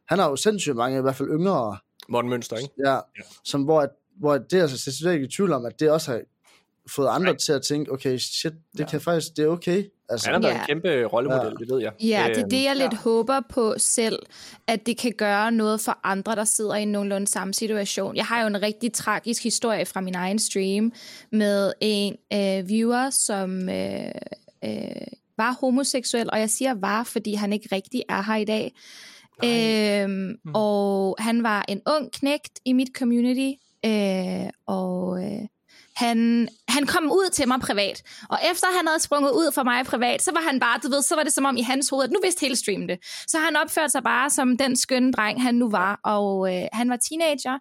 han har jo sindssygt mange, i hvert fald yngre, Morten Mønster, ikke? ja, som hvor, at- hvor det, altså, jeg synes ikke i tvivl om, at det også har fået andre Nej. til at tænke, okay, shit, det Ja. ja. kan faktisk, det er okay. Altså, Han har været Ja. en kæmpe rollemodel, Ja. det ved jeg. Ja, det er Øhm, det, jeg lidt håber på selv, at det kan gøre noget for andre, der sidder i nogenlunde samme situation. Jeg har jo en rigtig tragisk historie fra min egen stream med en øh, viewer, som øh, øh, var homoseksuel, og jeg siger var, fordi han ikke rigtig er her i dag. Øhm, Mm. Og han var en ung knægt i mit community, øh, og øh, han, han kom ud til mig privat. Og efter han havde sprunget ud for mig privat, så var han bare, du ved, så var det som om i hans hoved, at nu vidste hele streamen det. Så han opførte sig bare som den skønne dreng, han nu var. Og øh, han var teenager,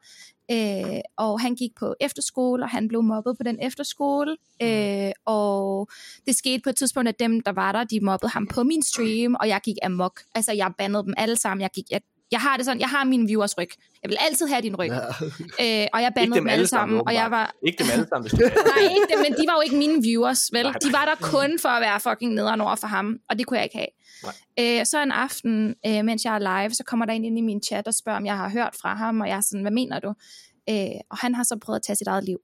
øh, og han gik på efterskole, og han blev mobbet på den efterskole. Øh, og det skete på et tidspunkt, at dem, der var der, de mobbede ham på min stream, og jeg gik amok. Altså, jeg bandede dem alle sammen. Jeg gik, jeg, Jeg har det sådan, jeg har mine viewers ryg. Jeg vil altid have din ryg. Ja. Øh, og jeg bandede dem alle sammen, og jeg åbenbart. var... Ikke dem alle sammen, hvis du. Nej, ikke det, men de var jo ikke mine viewers, vel? Nej, De var der kun for at være fucking nederen over for ham, og det kunne jeg ikke have. Øh, så en aften, øh, mens jeg er live, så kommer der en ind i min chat og spørger, om jeg har hørt fra ham, og jeg er sådan, hvad mener du? Øh, og han har så prøvet at tage sit eget liv.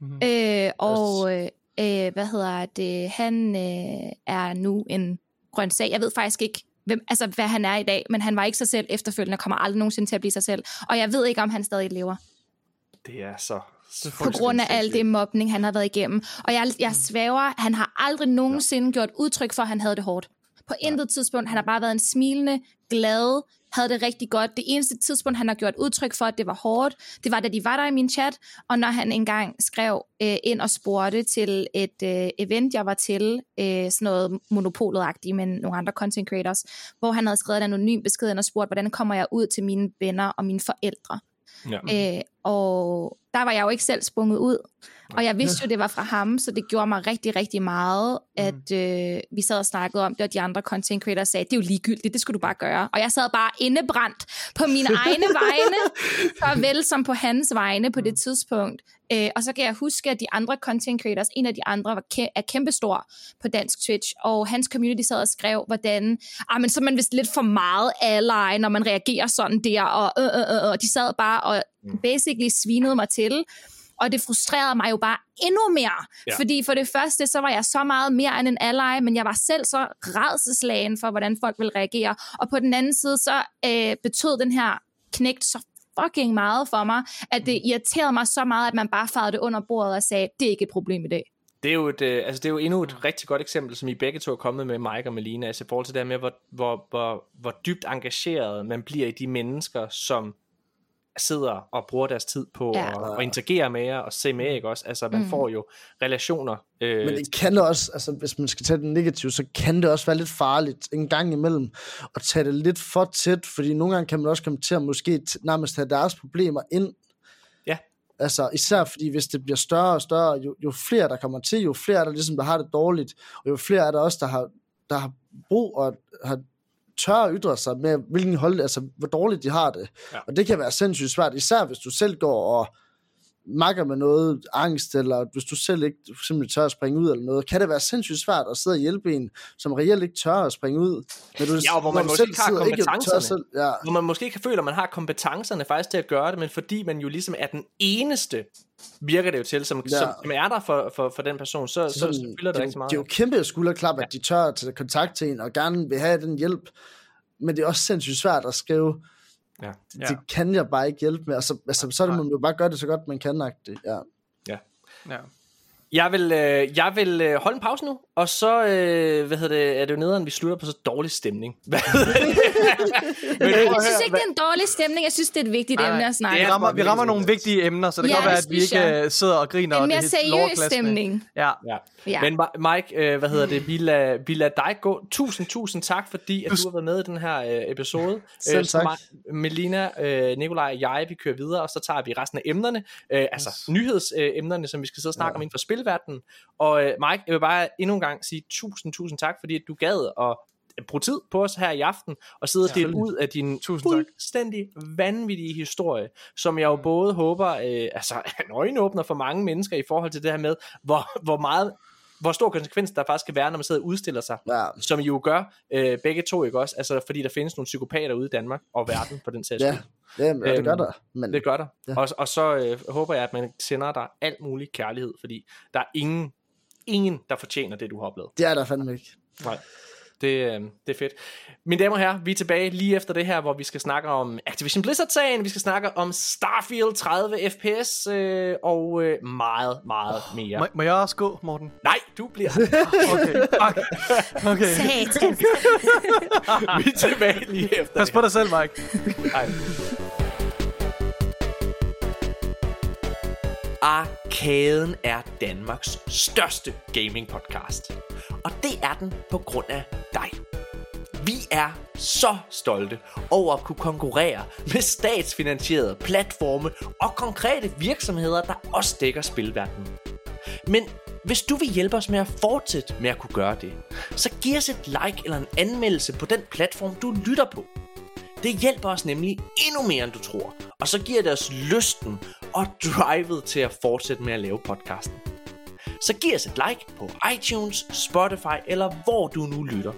Mhm. Øh, og øh, øh, hvad hedder det? Han øh, er nu en grøn sag. Jeg ved faktisk ikke, hvem, altså, hvad han er i dag, men han var ikke sig selv efterfølgende, og kommer aldrig nogensinde til at blive sig selv. Og jeg ved ikke, om han stadig lever Det er så... så på grund af alt det mobning, han har været igennem. Og jeg, jeg svæver, han har aldrig nogensinde gjort udtryk for, at han havde det hårdt. På intet tidspunkt. Han har bare været en smilende, glad, havde det rigtig godt. Det eneste tidspunkt, han har gjort udtryk for, at det var hårdt, det var, da de var der i min chat, og når han engang skrev øh, ind og spurgte til et øh, event, jeg var til, øh, sådan noget monopolet-agtigt med nogle andre content creators, hvor han havde skrevet en anonym besked ind og spurgt, hvordan kommer jeg ud til mine venner og mine forældre. Ja. Øh, og der var jeg jo ikke selv sprunget ud. Og jeg vidste jo, det var fra ham, så det gjorde mig rigtig, rigtig meget, at øh, vi sad og snakkede om det, og de andre content creators sagde, det er jo ligegyldigt, det skulle du bare gøre. Og jeg sad bare indebrændt på mine egne vegne, såvel som på hans vegne på det tidspunkt. Øh, og så kan jeg huske, at de andre content creators, en af de andre var kæ- er kæmpestor på dansk Twitch, og hans community sad og skrev, hvordan, ah, men så er man vist lidt for meget ally, når man reagerer sådan der, og, øh, øh, øh, og de sad bare og basically svinede mig til. Og det frustrerede mig jo bare endnu mere. Ja. Fordi for det første, så var jeg så meget mere end en ally, men jeg var selv så redselslagen for, hvordan folk ville reagere. Og på den anden side, så øh, betød den her knægt så fucking meget for mig, at det irriterede mig så meget, at man bare farede det under bordet og sagde, det er ikke et problem i dag. Det er, jo et, øh, altså det er jo endnu et rigtig godt eksempel, som I begge to er kommet med, Mike og Melina, altså i forhold til det her med, hvor, hvor, hvor, hvor dybt engageret man bliver i de mennesker, som sidder og bruger deres tid på Ja. interagere med jer og se med, ikke også? Altså, man Mm. mm. får jo relationer. Øh, Men det kan det også, altså hvis man skal tage det negativt, så kan det også være lidt farligt en gang imellem at tage det lidt for tæt, fordi nogle gange kan man også komme til at måske nærmest have deres problemer ind. Ja. Altså især fordi hvis det bliver større og større, jo, jo flere der kommer til, jo flere er der ligesom, der har det dårligt, og jo flere er der også, der har, der har brug og har tør at ytre sig med, hvilken hold, altså hvor dårligt de har det. Ja. Og det kan være sindssygt svært, især hvis du selv går og makker med noget angst, eller hvis du selv ikke simpelthen tør at springe ud eller noget, kan det være sindssygt svært at sidde og hjælpe en, som reelt ikke tør at springe ud. Men du, Ja, og hvor når man du måske ikke har og ikke kompetencerne. Selv, ja. hvor man måske kan føle, at man har kompetencerne faktisk til at gøre det, men fordi man jo ligesom er den eneste, virker det jo til, som, Ja. ja. som, som er der for, for, for den person, så, så, så, så fylder det rigtig meget. Det er jo kæmpe skulderklap, at de tør at tage kontakt til en, og gerne vil have den hjælp. Men det er også sindssygt svært at skrive, ja. det, det kan jeg bare ikke hjælpe med. Altså, altså så er det, man jo bare gøre det så godt, man kan. Det. Ja. Ja. Jeg vil, øh, jeg vil øh, holde en pause nu, og så øh, hvad hedder det, er det jo nederen, vi slutter på så dårlig stemning. Men, Jeg synes ikke, det er en dårlig stemning. Jeg synes, det er et vigtigt Nej, emne at snakke Vi om. rammer, vi rammer nogle vigtige emner, så det Ja, kan godt være, at vi ikke jeg. øh, sidder og griner. En og det mere er helt seriøs stemning. Ja. ja. Ja. Men Mike, øh, hvad hedder det, vi lader, vi lader dig gå. Tusind, tusind tak, fordi at du har været med i den her øh, episode. Selv så tak. mig, Melina, øh, Nikolaj og jeg, vi kører videre, og så tager vi resten af emnerne, øh, altså nyhedsemnerne, øh, emnerne, som vi skal sidde og snakke ja. om inden for spilverdenen. Og øh, Mike, jeg vil bare endnu en gang sige tusind, tusind tak, fordi du gad at bruge tid på os her i aften, og sidde og dele ud af din Tusind tak. fuldstændig vanvittige historie, som jeg jo både håber, øh, altså en øjenåbner for mange mennesker i forhold til det her med, hvor, hvor meget hvor stor konsekvens der faktisk kan være, når man sidder og udstiller sig, Ja. som I jo gør øh, begge to, ikke også? Altså, fordi der findes nogle psykopater ude i Danmark og verden på den sags Ja, ja, men, det gør Øhm, der. Men Det gør der. Ja. Og, og så øh, håber jeg, at man sender dig alt mulig kærlighed, fordi der er ingen, ingen, der fortjener det, du har oplevet. det er der fandme ikke. Nej. Det, øh, det er fedt. Mine damer og herrer, vi er tilbage lige efter det her, hvor vi skal snakke om Activision Blizzard-sagen, vi skal snakke om Starfield 30 FPS øh, og øh, meget, meget mere. Må, må jeg også gå, Morten? Nej, du bliver. Okay, fuck. Okay. Satan. vi er tilbage lige efter Pas på dig selv, Mike. Hej. Arkaden er Danmarks største gaming podcast. Og det er den på grund af dig. Vi er så stolte over at kunne konkurrere med statsfinansierede platforme og konkrete virksomheder, der også dækker spilverdenen. Men hvis du vil hjælpe os med at fortsætte med at kunne gøre det, så giv os et like eller en anmeldelse på den platform, du lytter på. Det hjælper os nemlig endnu mere, end du tror. Og så giver det os lysten og drivet til at fortsætte med at lave podcasten. Så giv os et like på iTunes, Spotify eller hvor du nu lytter.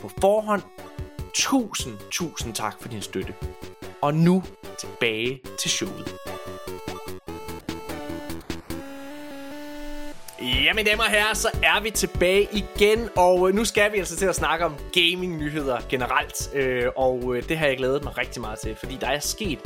På forhånd, tusind, tusind tak for din støtte. Og nu tilbage til showet. Ja, mine damer og herrer, så er vi tilbage igen, og øh, nu skal vi altså til at snakke om gaming-nyheder generelt, øh, og øh, det har jeg glædet mig rigtig meget til, fordi der er sket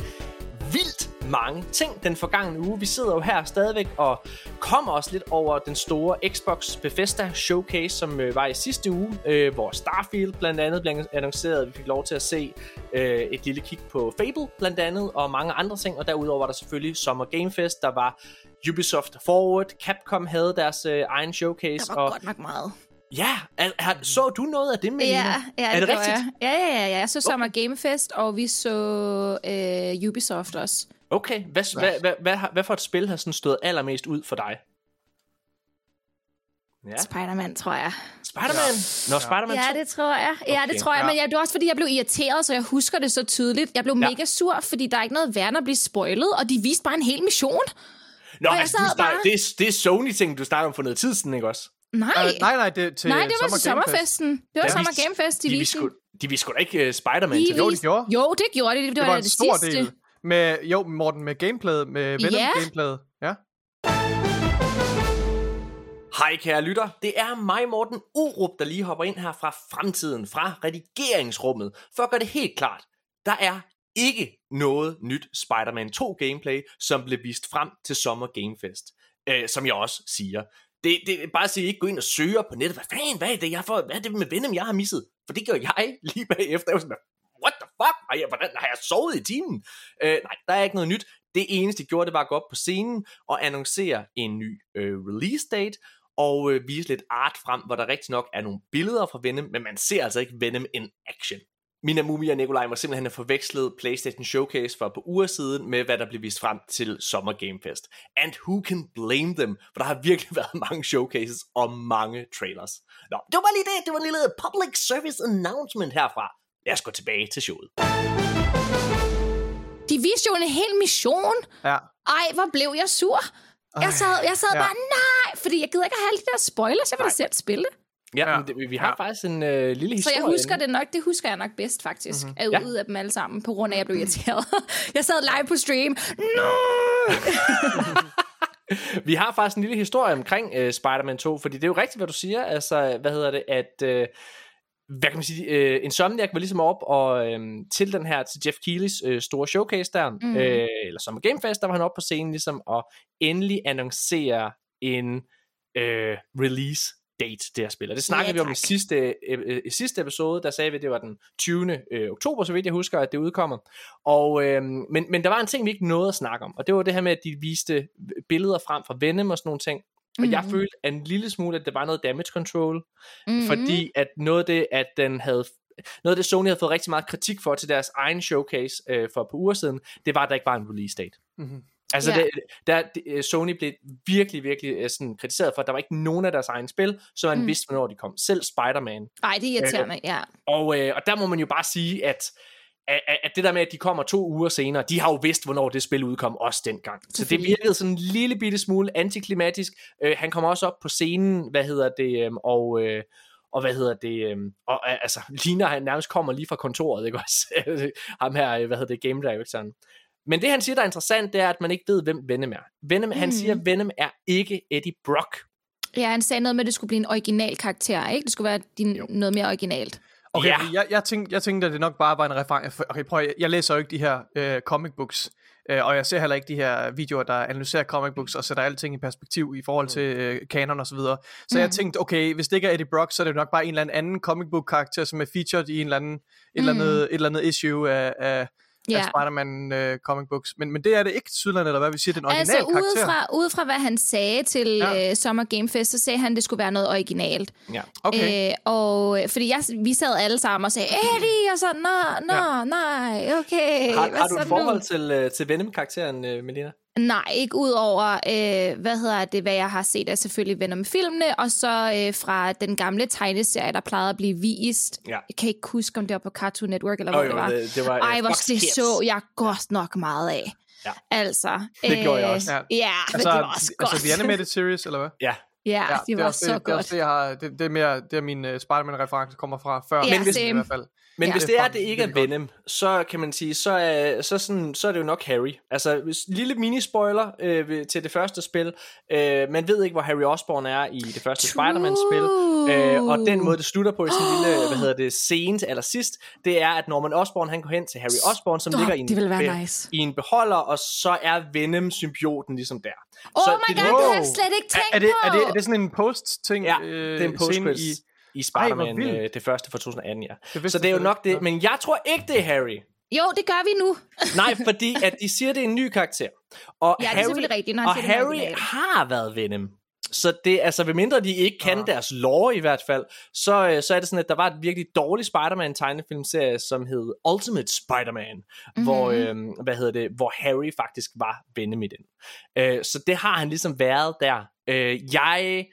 vildt mange ting den forgangne uge. Vi sidder jo her stadigvæk og kommer også lidt over den store Xbox Bethesda Showcase, som øh, var i sidste uge, øh, hvor Starfield blandt andet blev annonceret. Vi fik lov til at se øh, et lille kig på Fable blandt andet, og mange andre ting. Og derudover var der selvfølgelig Summer Game Fest, der var Ubisoft Forward, Capcom havde deres øh, egen showcase. Der var og godt nok meget. Ja, er, er, så du noget af det, Melina? Ja, ja, er det gjorde rigtigt? Jeg. Ja, ja, ja, ja. Jeg så Summer Game Fest, og vi så øh, Ubisoft også. Okay, hvad, hvad, hvad, hvad, hvad for et spil har sådan stået allermest ud for dig? Ja, Spider-Man, tror jeg. Spider-Man. Nå, Spider-Man Ja, 2. det tror jeg. Ja, Okay, det tror jeg. ja. Men ja, det var også, fordi jeg blev irriteret, så jeg husker det så tydeligt. Jeg blev Ja. mega sur, fordi der er ikke noget værd at blive spoilet, og de viste bare en hel mission. Nå, jeg altså, du snakker, bare- det, er, det er Sony-ting, du snakker om for noget tid siden, ikke også? Nej, Uh, nej, nej, det er til nej, det var Fest. sommerfesten. Det var Ja, Summer Game Fest, de, De viste. de viste sgu da ikke uh, Spider-Man De til. Jo, de viste- gjorde. Jo, det gjorde de. Det, Det var, var en det stor sidste. del. Med, jo, Morten, med gameplayet, med Venom Ja. gameplayet. Ja. Hej kære lytter, det er mig Morten Urup, der lige hopper ind her fra fremtiden, fra redigeringsrummet, for at gøre det helt klart. Der er ikke noget nyt Spider-Man 2 gameplay, som blev vist frem til Sommer Game Fest, øh, som jeg også siger. Det, det er bare at sige, ikke gå ind og søger på nettet. Hvad fanden, hvad er det, jeg får, hvad er det med Venom, jeg har misset? For det gjorde jeg lige bagefter. Jeg var sådan, what the fuck? Har jeg, hvordan, har jeg sovet i timen? Øh, nej, der er ikke noget nyt. Det eneste, de gjorde, det var at gå op på scenen og annoncere en ny øh, release date, og øh, vise lidt art frem, hvor der rigtig nok er nogle billeder fra Venom, men man ser altså ikke Venom in action. Mina Mumi og Nikolaj må simpelthen have forvekslet PlayStation Showcase for på uger siden med, hvad der blev vist frem til Summer Game Fest. And who can blame them? For der har virkelig været mange showcases og mange trailers. Nå, det var lige det. Det var en lille public service announcement herfra. Lad os gå tilbage til showet. De viste jo en hel mission. Ja. Ej, hvor blev jeg sur. Jeg sad, jeg sad ja. bare, nej, fordi jeg gider ikke have alle de der spoilers. Jeg vil da selv spille det. Ja, Ja. men det, vi har Ja. faktisk en øh, lille Så historie. jeg husker inde. det nok, det husker jeg nok bedst faktisk, mm-hmm. Ja. ud af dem alle sammen, på grund af, at jeg blev irriteret. jeg sad live på stream. No! Vi har faktisk en lille historie omkring øh, Spider-Man 2, fordi det er jo rigtigt, hvad du siger. Altså, hvad hedder det, at... Øh, hvad kan man sige, øh, Insomniac var ligesom op og øh, til den her, til Jeff Keighley's øh, store showcase der, Mm. øh, eller Summer Game Fest, der var han op på scenen ligesom og endelig annoncere en øh, release date, det her spil. Og det snakkede Ja, vi om i sidste, øh, øh, i sidste episode, der sagde vi, at det var den 20. Øh, oktober, så vidt jeg husker, at det udkommer. Og, øh, men, men der var en ting, vi ikke nåede at snakke om, og det var det her med, at de viste billeder frem fra Venom og sådan nogle ting. Og mm. jeg Mhm. følte en lille smule, at det var noget damage control, Mm-hmm. mm. fordi at noget af det, at den havde noget af det Sony havde fået rigtig meget kritik for til deres egen showcase øh, for et par uger siden, det var, at der ikke var en release date. Mm-hmm. Altså, det, der, det, øh, Sony blev virkelig, virkelig øh, sådan, kritiseret for, at der var ikke nogen af deres egne spil, så man Mm. mm. vidste, hvornår de kom. Selv Spider-Man. Ej, det er irriterende, ja. Og, øh, og der må man jo bare sige, at, at, at det der med, at de kommer to uger senere, de har jo vidst, hvornår det spil udkom, også dengang. Så det virkede sådan en lille bitte smule antiklimatisk. Øh, han kommer også op på scenen, hvad hedder det, øh, og... Øh, og hvad hedder det, øh, og altså, ligner han nærmest kommer lige fra kontoret, ikke også? Ham her, øh, hvad hedder det, game directoren. Men det han siger, der er interessant, det er, at man ikke ved, hvem Venom er. Venom, mm. han Mhm. siger, at Venom er ikke Eddie Brock. Ja, han sagde noget med, at det skulle blive en original karakter, ikke? Det skulle være din, Jo. noget mere originalt. Okay, Ja. jeg, jeg, tænkte, jeg tænkte, at det nok bare var en reference. Okay, prøv at, jeg læser jo ikke de her øh, comic books, øh, og jeg ser heller ikke de her videoer, der analyserer comic books og sætter alting i perspektiv i forhold til øh, kanon og så videre. Så mm. jeg Mm. tænkte, okay, hvis det ikke er Eddie Brock, så er det nok bare en eller anden comic book karakter, som er featured i en eller anden, et, eller Mm. andet, et eller andet issue af, af, Ja. af Spider-Man øh, comic books. Men, men det er det ikke tydeligt, eller hvad vi siger, den originale Altså, karakter. udefra, udefra hvad han sagde til Ja. øh, Summer Game Fest, så sagde han, at det skulle være noget originalt. Ja. Okay. Øh, og fordi jeg, vi sad alle sammen og sagde, Eddie, og så, nå, nå, Ja. ja. nej, okay. Har, har du et nu?" forhold til, øh, til Venom-karakteren, øh, Melina? Nej, ikke ud over, øh, hvad hedder det, hvad jeg har set af selvfølgelig Venom-filmene, og så øh, fra den gamle tegneserie, der plejede at blive vist. Ja. Jeg kan ikke huske, om det var på Cartoon Network, eller Jo, hvor jo, det var. det, det var Ej, øh, hvor det så jeg godt nok meget af. Ja. Altså. Det gjorde jeg også. Ja, Ja. men det var også godt. altså The Animated Series, eller hvad? Ja, ja, Ja, det er var også så det, Det er godt. det, jeg har, det, det er mere, det er min uh, Spider-Man-reference kommer fra før. Ja, Men hvis, same. i hvert fald. Men Ja. hvis Det er er, det ikke er godt. Venom, så kan man sige, så er, så, sådan, så er det jo nok Harry. Altså, hvis, lille mini-spoiler øh, til det første spil. Øh, man ved ikke, hvor Harry Osborn er i det første. Spider-Man-spil. Øh, og den måde, det slutter på i en lille, hvad hedder det, scene til allersidst, det er, at Norman Osborn, han går hen til Harry Osborn, som Stop, ligger i en, det ville være be- nice. i en beholder, og så er Venom-symbioten ligesom der. Oh så my det, god, det har jeg slet ikke Er, tænkt er, det, på! er, det, er det sådan en post-ting? Ja, øh, det er en scene post i... i Ej, Spider-Man, vildt. øh, det første fra 2018, ja. Det Så det er jo nok det, men jeg tror ikke, det er Harry. Jo, det gør vi nu. Nej, fordi at de siger, det er en ny karakter. Og Ja, det er Harry, selvfølgelig rigtigt, når og Harry har været Venom. Så det, altså, ved mindre de ikke kan Ah. deres lore i hvert fald, så, øh, så er det sådan, at der var et virkelig dårlig Spider-Man tegnefilmserie, som hed Ultimate Spider-Man, mm-hmm. hvor, øh, hvad hedder det, hvor Harry faktisk var Venom i den. Øh, så det har han ligesom været der. Øh, jeg,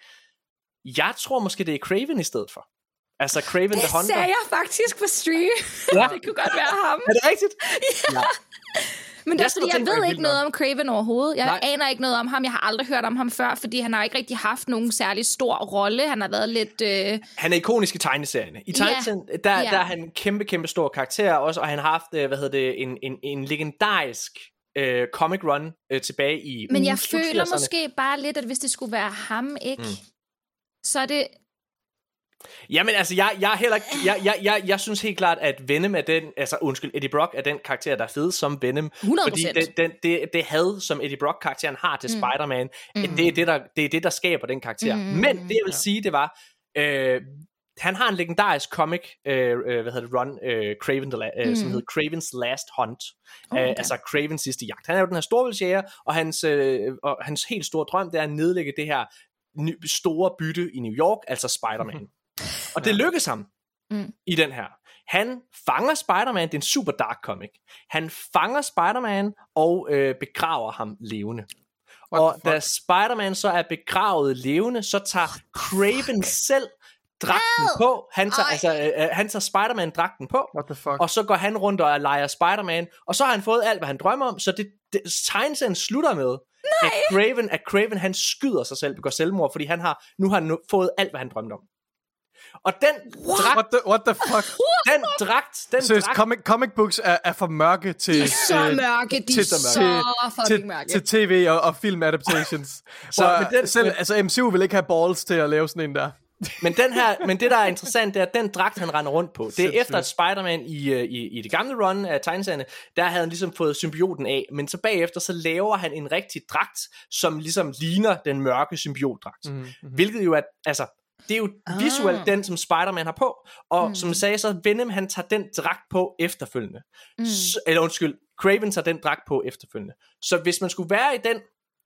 jeg tror måske, det er Craven i stedet for. Altså Craven Det the Hunter. sagde jeg faktisk på stream. Ja. det kunne godt være ham. Er det rigtigt? Men det er også fordi, jeg ved ikke noget om Craven overhovedet. Jeg Nej. Aner ikke noget om ham. Jeg har aldrig hørt om ham før, fordi han har ikke rigtig haft nogen særlig stor rolle. Han har været lidt... Øh... Han er ikonisk i tegneserierne. I tegneserien, der, Ja. der er han en kæmpe, kæmpe stor karakter også, og han har haft, øh, hvad hedder det, en, en, en legendarisk øh, comic run øh, tilbage i Men jeg føler 80'erne. måske bare lidt, at hvis det skulle være ham, ikke? Mm. Så er det... Jamen altså, jeg, jeg, er heller, jeg, jeg, jeg, jeg synes helt klart, at Venom er den, altså undskyld, Eddie Brock er den karakter, der er fed som Venom. 100%. Fordi den, den, det, det had, som Eddie Brock-karakteren har til Mm. Spider-Man, Mm. det, er det, der, det er det, der skaber den karakter. Mm. Men det, jeg vil sige, det var, øh, han har en legendarisk comic, øh, øh, hvad hedder det, run, øh, Craven øh, Mm. som hedder Cravens Last Hunt. Oh, Øh, okay. altså Cravens sidste jagt. Han er jo den her storvældsjæger, og hans, øh, og hans helt store drøm, det er at nedlægge det her ny, store bytte i New York, altså Spider-Man. Og det lykkes ham Mm. i den her. Han fanger Spider-Man, det er en super dark comic. Han fanger Spider-Man og øh, begraver ham levende. What og da Spider-Man så er begravet levende, så tager Craven selv dragten på. Han tager, Ej. altså, øh, øh, han tager Spider-Man-dragten på, What the fuck? og så går han rundt og leger Spider-Man, og så har han fået alt, hvad han drømmer om, så det, det tegneserien slutter med, at Craven, at Craven, han skyder sig selv, begår selvmord, fordi han har, nu har han fået alt, hvad han drømte om. Og den dragt, What the, what the fuck? den dragt, den Seriøst, dragt, comic, comic books er, er for mørke til... De er så til- mørke, de er til- så til- fucking til, mørke. til tv og, og film adaptations. Så, så men men den- selv, men- altså MCU vil ikke have balls til at lave sådan en der. men, den her, men det, der er interessant, det er, at den dragt, han render rundt på, det er Sindssygt. efter, at Spider-Man i, øh, i, i det gamle run af tegneserierne, der havde han ligesom fået symbioten af, men så bagefter, så laver han en rigtig dragt, som ligesom ligner den mørke symbiotdragt. Mm, mm. Hvilket jo er, altså, det er jo Ah. visuelt den, som Spider-Man har på. Og mm. som jeg sagde, så Venom, han tager den dragt på efterfølgende. Mm. Så, eller undskyld, Craven tager den dragt på efterfølgende. Så hvis man skulle være i den,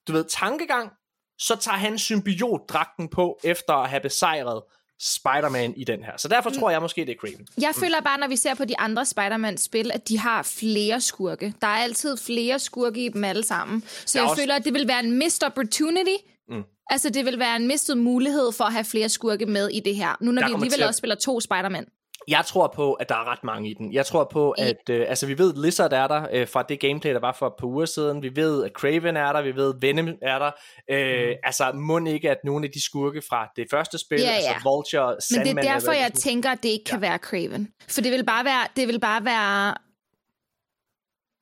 du ved, tankegang, så tager han symbiotdragten på, efter at have besejret Spider-Man i den her. Så derfor tror jeg måske, det er Craven. Jeg føler bare, når vi ser på de andre Spider-Man-spil, at de har flere skurke. Der er altid flere skurke i dem alle sammen. Så er jeg også- føler, at det vil være en missed opportunity. Mm. Altså, det vil være en mistet mulighed for at have flere skurke med i det her. Nu når Der vi alligevel at- også spiller to Spider-Man. Jeg tror på, at der er ret mange i den. Jeg tror på, at øh, altså, vi ved, at Lizard er der øh, fra det gameplay, der var for et par uger siden. Vi ved, at Craven er der. Vi ved, at Venom er der. Øh, mm. Altså, må ikke, at nogle af de skurke fra det første spil, Ja, ja. altså Vulture, Men Sandman... det er derfor, eller hvad jeg tænker, at det ikke kan være Craven. For det vil bare være, det vil bare være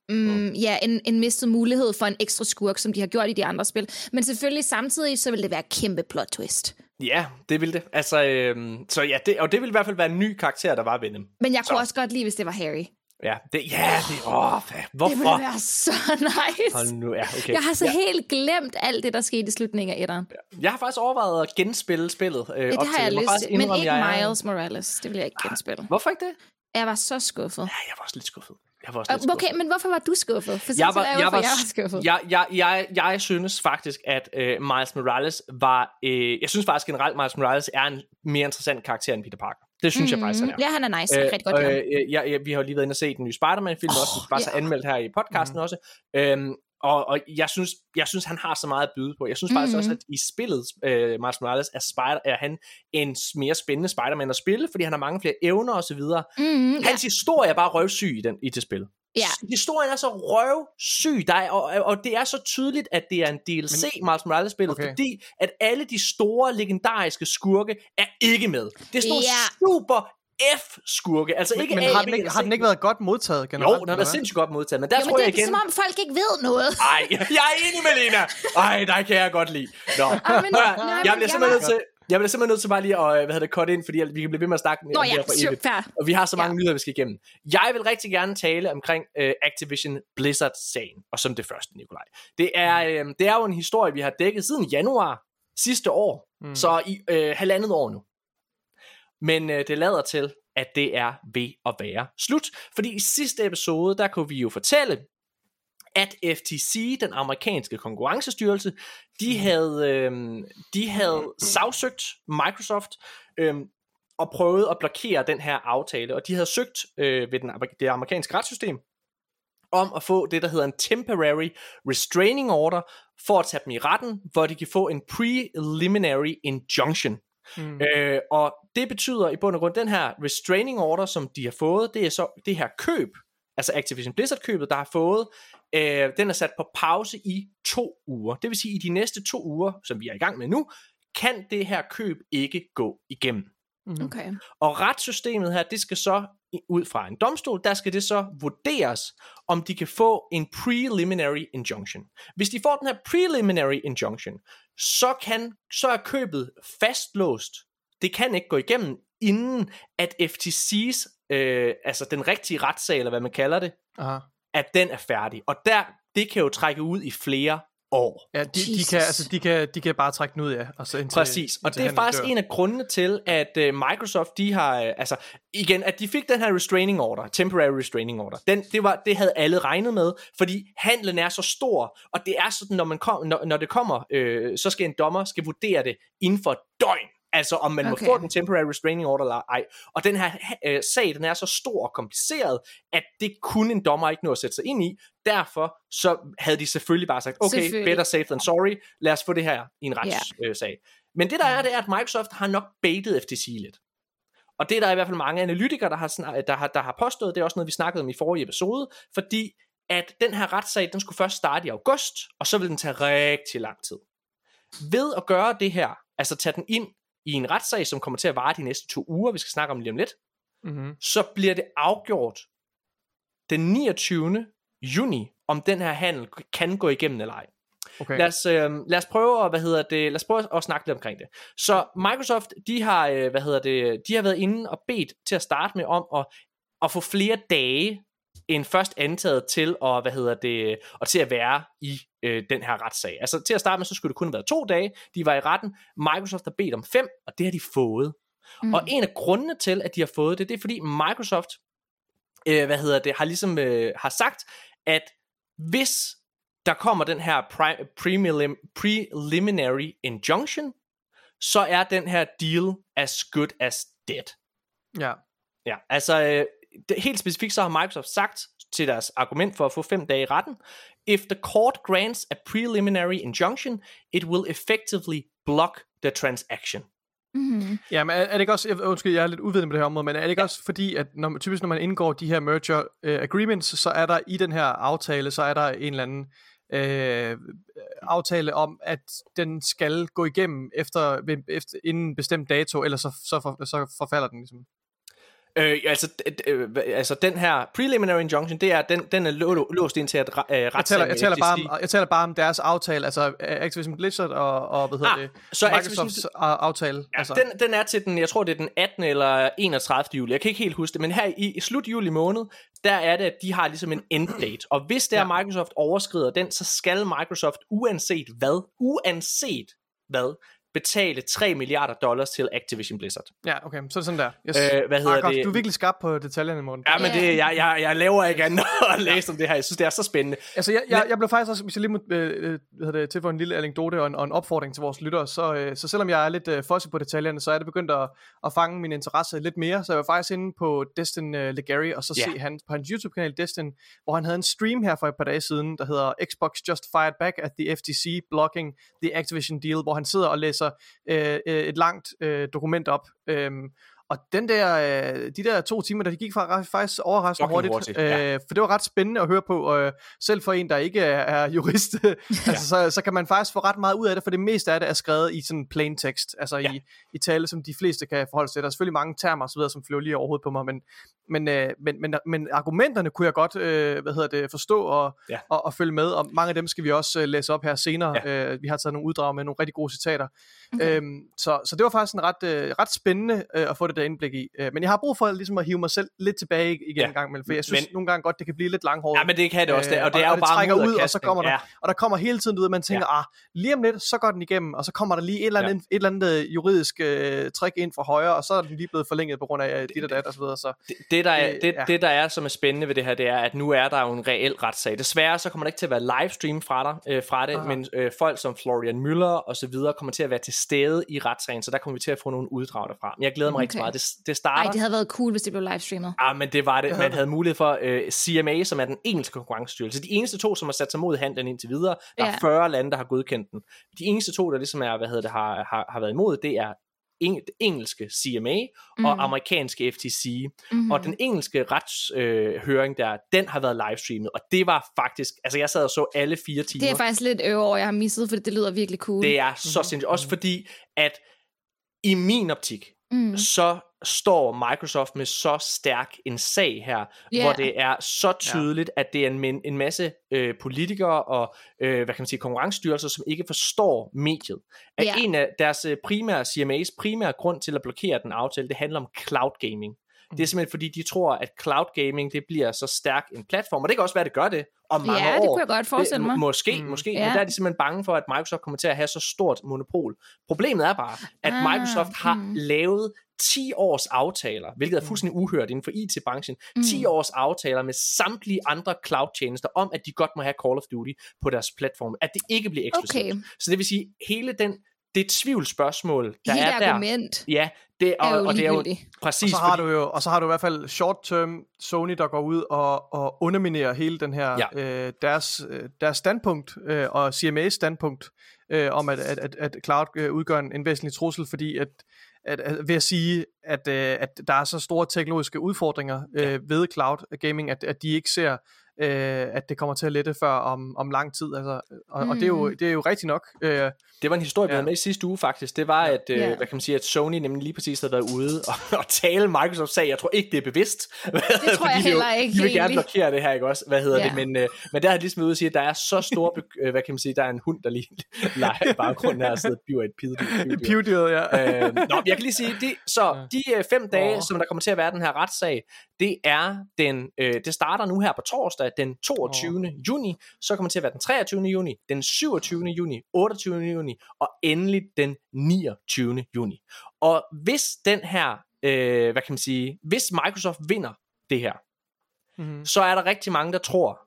mm, ja, en, en mistet mulighed for en ekstra skurk, som de har gjort i de andre spil. Men selvfølgelig samtidig, så vil det være et kæmpe plot twist. Ja, det vil det. Altså, øh, så ja, det, og det vil i hvert fald være en ny karakter, der var Venom. Men jeg kunne Så. også godt lide, hvis det var Harry. Ja, det, ja, det, åh, hvad- Det hvorfor? ville være så nice. Hold nu, ja, okay. Jeg har så ja, helt glemt alt det, der skete i slutningen af etteren. jeg har faktisk overvejet at genspille spillet. Øh, Ja, det har jeg må lyst til. Men ikke jeg Miles Morales. Det vil jeg ikke genspille. Hvorfor ikke det? Jeg var så skuffet. Ja, jeg var også lidt skuffet. Jeg var også lidt skuffet. Okay, men hvorfor var du skuffet? For jeg var, jeg, var, jeg var skuffet. jeg, jeg, jeg, jeg synes faktisk, at øh, Miles Morales var... Øh, jeg synes faktisk generelt, Miles Morales er en mere interessant karakter end Peter Parker. Det synes mm, jeg faktisk, han er. Ja, han er nice. Jeg kan rigtig godt øh, ja, ja, vi har jo lige været inde og se den nye Spider-Man-film også, vi bare så ja. anmeldt her i podcasten mm. også. Øhm, og, og jeg, synes, jeg synes, han har så meget at byde på. Jeg synes faktisk Mhm. også, at i spillet, øh, Miles Morales, er, spider, er han en mere spændende Spider-Man at spille, fordi han har mange flere evner osv. Mm, ja. Hans historie er bare røvsyg i, den, i det spil. Ja. Historien er så røvsyg, der er, og, og- det er så tydeligt, at det er en DLC, Men, Miles Morales-spillet, Okay. okay. fordi at alle de store, legendariske skurke er ikke med. Det er sådan nogle Ja. super F-skurke, altså ikke Men A, har den, ikke, har den ikke været godt modtaget generelt? Jo, den hvad? sindssygt godt modtaget, men der Jo, men tror det jeg er igen... som om folk ikke ved noget. Ej, jeg er enig med Lena. Ej, der kan jeg godt lide. Nå, Ej, men- Hør, nej, men jeg bliver simpelthen nødt til... Jeg bliver simpelthen nødt til bare lige at hvad hedder det, cut ind, fordi vi kan blive ved med at snakke Nå om ja, det her for evigt. fair. Og vi har så mange Ja. nyheder, vi skal igennem. Jeg vil rigtig gerne tale omkring uh, Activision Blizzard-sagen, og som det første, Nikolaj. Det er, uh, det er jo en historie, vi har dækket siden januar sidste år, Mm. mm. så i uh, halvandet år nu. Men uh, det lader til, at det er ved at være slut. Fordi i sidste episode, der kunne vi jo fortælle, at FTC, den amerikanske konkurrencestyrelse, de havde, øhm, de havde sagsøgt Microsoft øhm, og prøvet at blokere den her aftale. Og de havde søgt øh, ved den, det amerikanske retssystem om at få det, der hedder en temporary restraining order, for at tage dem i retten, hvor de kan få en preliminary injunction. Mm. Øh, og det betyder i bund og grund, den her restraining order, som de har fået, det er så det her køb, altså Activision Blizzard-købet, der har fået, øh, den er sat på pause i to uger. Det vil sige, at i de næste to uger, som vi er i gang med nu, kan det her køb ikke gå igennem. Mm. Okay. Og retssystemet her, det skal så ud fra en domstol, der skal det så vurderes, om de kan få en preliminary injunction. Hvis de får den her preliminary injunction, så, kan, så er købet fastlåst. Det kan ikke gå igennem, inden at FTC's, øh, altså den rigtige retssag, eller hvad man kalder det, Aha. at den er færdig. Og der, det kan jo trække ud i flere år. Ja, de, de, kan, altså, de, kan, de kan bare trække den ud, ja. Og så indtil, Præcis, og indtil det er faktisk dør. en af grundene til, at uh, Microsoft, de har, uh, altså igen, at de fik den her restraining order, temporary restraining order, den, det, var, det havde alle regnet med, fordi handlen er så stor, og det er sådan, når, man kom, når, når det kommer, øh, så skal en dommer skal vurdere det inden for et døgn, altså om man Okay. må få den temporary restraining order eller ej. Og den her øh, sag, den er så stor og kompliceret, at det kunne en dommer ikke nå at sætte sig ind i. Derfor så havde de selvfølgelig bare sagt, okay, better safe than sorry, lad os få det her i en retssag. Men det der er, det er, at Microsoft har nok baitet FTC lidt. Og det er der i hvert fald mange analytikere, der har, snak- der, har, der har påstået, det er også noget, vi snakkede om i forrige episode, fordi at den her retssag, den skulle først starte i august, og så vil den tage rigtig lang tid. Ved at gøre det her, altså tage den ind i en retssag, som kommer til at vare de næste to uger, vi skal snakke om lige om lidt, Mm-hmm. så bliver det afgjort den 29. juni, om den her handel kan gå igennem eller ej. Okay. Lad os, øh, lad os prøve at, hvad hedder det, lad os prøve at snakke lidt omkring det. Så Microsoft, de har, øh, hvad hedder det, de har været inde og bedt til at starte med om at, at få flere dage end først antaget til at, hvad hedder det, og til at være i øh, den her retssag. Altså til at starte med, så skulle det kun have været to dage. De var i retten. Microsoft har bedt om fem, og det har de fået. Mm. Og en af grundene til, at de har fået det, det er fordi Microsoft, øh, hvad hedder det, har ligesom øh, har sagt, at hvis der kommer den her prelim- preliminary injunction, så er den her deal as good as dead. Ja. Ja, altså øh, helt specifikt så har Microsoft sagt til deres argument for at få fem dage i retten, if the court grants a preliminary injunction, it will effectively block the transaction. Mm-hmm. Ja, men er, er det ikke også, jeg, undskyld, jeg er lidt uvidende på det her område, men er det ikke også fordi, at når, typisk når man indgår de her merger uh, agreements, så er der i den her aftale, så er der en eller anden øh, aftale om, at den skal gå igennem efter, efter inden en bestemt dato, ellers så, så, for, så forfalder den ligesom. Øh, altså, øh, altså den her preliminary injunction, det er, den, den er lå, låst ind til at øh, Jeg taler, jeg, taler bare om, jeg taler bare om deres aftale, altså øh, Activision Blizzard og, og hvad hedder Ah, det, så Microsofts Activision- aftale. Ja, altså, den, den er til den, jeg tror det er den 18. eller 31. juli, jeg kan ikke helt huske det, men her i, i slut juli måned, der er det, at de har ligesom en end date, og hvis det er Ja. Microsoft overskrider den, så skal Microsoft uanset hvad, uanset hvad, betale 3 milliarder dollars til Activision Blizzard. Ja, okay, så er det sådan der. Yes. Øh, hvad hedder Mark, det? Du er virkelig skarp på detaljerne, Morten. Ja, men det, jeg, jeg, jeg laver ikke andet at læse om det her. Jeg synes, det er så spændende. Altså, jeg, jeg, jeg blev faktisk også, hvis jeg lige må øh, øh, hvad hedder det, tilføje en lille anekdote og en, og en opfordring til vores lyttere, så, øh, så selvom jeg er lidt øh, fosset på detaljerne, så er det begyndt at, at fange min interesse lidt mere. Så jeg var faktisk inde på Destin øh, Legary, og så Ja. se han på hans YouTube-kanal Destin, hvor han havde en stream her for et par dage siden, der hedder Xbox Just Fired Back at the FTC Blocking the Activision Deal, hvor han sidder og læser læser øh, et langt øh, dokument op. Øh, og den der, øh, de der to timer, der de gik fra, faktisk overraskende hurtigt, hurtigt, ja. øh, for det var ret spændende at høre på, øh, selv for en, der ikke er, er jurist, altså, så, så kan man faktisk få ret meget ud af det, for det meste af det er skrevet i sådan plain text, altså Ja. i, i tale, som de fleste kan forholde sig til. Der er selvfølgelig mange termer videre, som flyver lige overhovedet på mig, men, men, øh, men, men, men argumenterne kunne jeg godt øh, hvad hedder det, forstå og, Ja. og, og følge med, og mange af dem skal vi også øh, læse op her senere. Ja. Øh, vi har taget nogle uddrag med nogle rigtig gode citater. Okay. Øhm, så, så det var faktisk en ret, øh, ret spændende øh, at få det der indblik i. Øh, men jeg har brug for ligesom at hive mig selv lidt tilbage igen Ja. en gang imellem, for jeg synes Men- nogle gange godt, det kan blive lidt langhåret. Ja, men det kan det også. Det, og det Øh, er jo og det bare trækker ud, og så kommer der, Ja. og der kommer hele tiden ud, at man tænker, ja. ah, lige om lidt, så går den igennem, og så kommer der lige et eller andet, ja. et eller andet øh, juridisk øh, trick ind fra højre, og så er den lige blevet forlænget på grund af øh, dit og dat og så videre. Så Det, det, der er, Øh, det, ja. det, der er, som er spændende ved det her, det er, at nu er der jo en reel retssag. Desværre så kommer der ikke til at være livestream fra, dig, øh, fra det, Aha. men øh, folk som Florian Müller og så videre kommer til at være til stede i retssagen, så der kommer vi til at få nogle uddrag derfra. Men jeg glæder mig okay. rigtig. Meget. Det, det starter... Ej, det havde været cool, hvis det blev livestreamet. Ah, men det var det. Man havde mulighed for uh, CMA, som er den engelske konkurrencestyrelse. De eneste to, som har sat sig mod handlen indtil videre. Der er Ja. 40 lande, der har godkendt den. De eneste to, der ligesom er, hvad hedder det, har, har, har været imod, det er eng- det engelske CMA mm. og amerikanske FTC. Mm-hmm. Og den engelske retshøring øh, der, den har været livestreamet, og det var faktisk, altså jeg sad og så alle fire timer. Det er faktisk lidt øve over, jeg har misset, for det lyder virkelig cool. det er så sindssygt. Også fordi, at i min optik, mm. så står Microsoft med så stærk en sag her, Ja. hvor det er så tydeligt, at det er en, en masse øh, politikere og øh, hvad kan man sige, konkurrencestyrelser, som ikke forstår mediet. At Ja. en af deres øh, primære, CMA's primære grund til at blokere den aftale, det handler om cloud gaming. Det er simpelthen fordi, de tror, at cloud gaming det bliver så stærk en platform, og det kan også være, at det gør det om mange Ja, år. det kunne jeg godt forestille Det- mig. Måske, mm. måske, ja. men Ja. der er de simpelthen bange for, at Microsoft kommer til at have så stort monopol. Problemet er bare, at Ah, Microsoft har mm. lavet 10 års aftaler, hvilket er fuldstændig uhørt inden for IT-branchen, Mm. 10 års aftaler med samtlige andre cloud-tjenester om, at de godt må have Call of Duty på deres platform, at det ikke bliver eksklusivt. Okay. Så det vil sige, hele den, det tvivlsspørgsmål, der Helt er der, argument ja, det, og, er jo og det er jo præcis, og så har fordi, du jo, og så har du i hvert fald short term Sony, der går ud og, og underminerer hele den her, Ja. øh, deres, øh, deres standpunkt, øh, og CMA's standpunkt, øh, om at, at, at, at cloud øh, udgør en, en væsentlig trussel, fordi at, at, at ved at sige, at, øh, at der er så store teknologiske udfordringer øh, ved cloud gaming, at, at de ikke ser, øh, at det kommer til at lette før om, om lang tid. Altså, og, mm. og det, er jo, det er jo rigtigt nok. Øh, det var en historie, vi Ja. havde med i sidste uge faktisk, det var, at, øh, Ja. hvad kan man sige, at Sony nemlig lige præcis havde været ude og, og tale Microsoft sag, jeg tror ikke, det er bevidst. Det tror jeg heller ikke De vil gerne egentlig. blokere det her, ikke også? Hvad hedder Ja. det? Men, øh, men der har de ligesom været ude og sige, at der er så store, øh, hvad kan man sige, der er en hund, der lige leger i baggrunden her og sidder og biver et pidedyr. Pewdiet, ja. øh, nå, jeg kan lige sige, de, så de øh, fem dage, Åh. som der kommer til at være den her retssag, det er den, øh, det starter nu her på torsdag, den 22. juni, så kommer det til at være den 23. juni, den 27. juni, 28. juni, og endelig den 29. juni. Og hvis den her, øh, hvad kan man sige, hvis Microsoft vinder det her, Mm-hmm. så er der rigtig mange, der tror,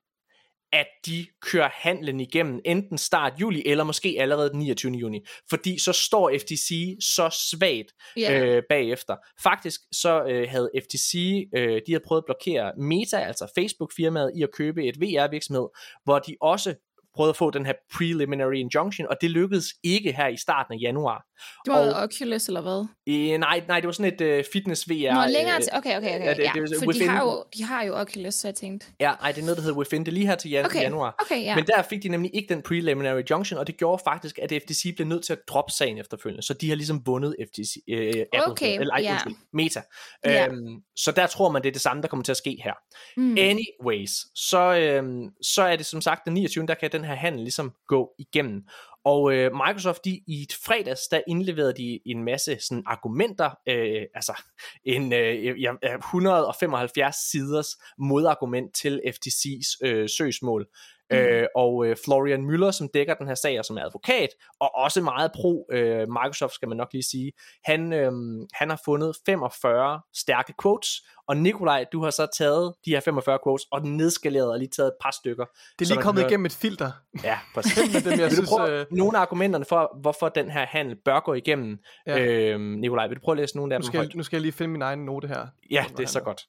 at de kører handlen igennem enten start juli, eller måske allerede den 29. juni. Fordi så står FTC så svagt Ja. øh, bagefter. Faktisk så øh, havde FTC, øh, de havde prøvet at blokere Meta, altså Facebook-firmaet, i at købe et VR-virksomhed, hvor de også prøvede at få den her preliminary injunction, og det lykkedes ikke her i starten af januar. Du har og- Oculus, eller hvad? Øh, nej, nej, det var sådan et øh, fitness VR. Nå, længere øh, til... Okay, okay, okay. ja, det- Ja, det er for de within- har, jo, de har jo Oculus, så jeg tænkte... Ja, nej, det er noget, der hedder Within. Det lige her til jan- Okay, januar. okay, ja. Men der fik de nemlig ikke den preliminary junction, og det gjorde faktisk, at FTC blev nødt til at droppe sagen efterfølgende. Så de har ligesom vundet FTC, øh, Apple, Okay, eller ej, ja. undskyld, Meta. Ja. Øhm, så der tror man, det er det samme, der kommer til at ske her. Mm. Anyways, så, øhm, så er det som sagt den 29. der kan den her handel ligesom gå igennem. Og øh, Microsoft, de, i et fredags, der indleverede de en masse sådan, argumenter, øh, altså en øh, ja, øh, 175 siders modargument til FTC's øh, søgsmål. Øh, og øh, Florian Müller, som dækker den her sag, og som er advokat, og også meget pro øh, Microsoft, skal man nok lige sige, han, øh, han har fundet 45 stærke quotes, og Nikolaj, du har så taget de her 45 quotes, og nedskaleret og lige taget et par stykker. Det er så lige kommet hører- igennem et filter. Ja, præcis. Med dem, jeg Vil du synes, prøve øh, nogle af argumenterne for, hvorfor den her handel bør gå igennem? Ja. Ja. Øhm, Nikolaj, vil du prøve at læse nogle af nu, skal jeg, nu skal jeg lige finde min egen note her. Ja, det er så han godt.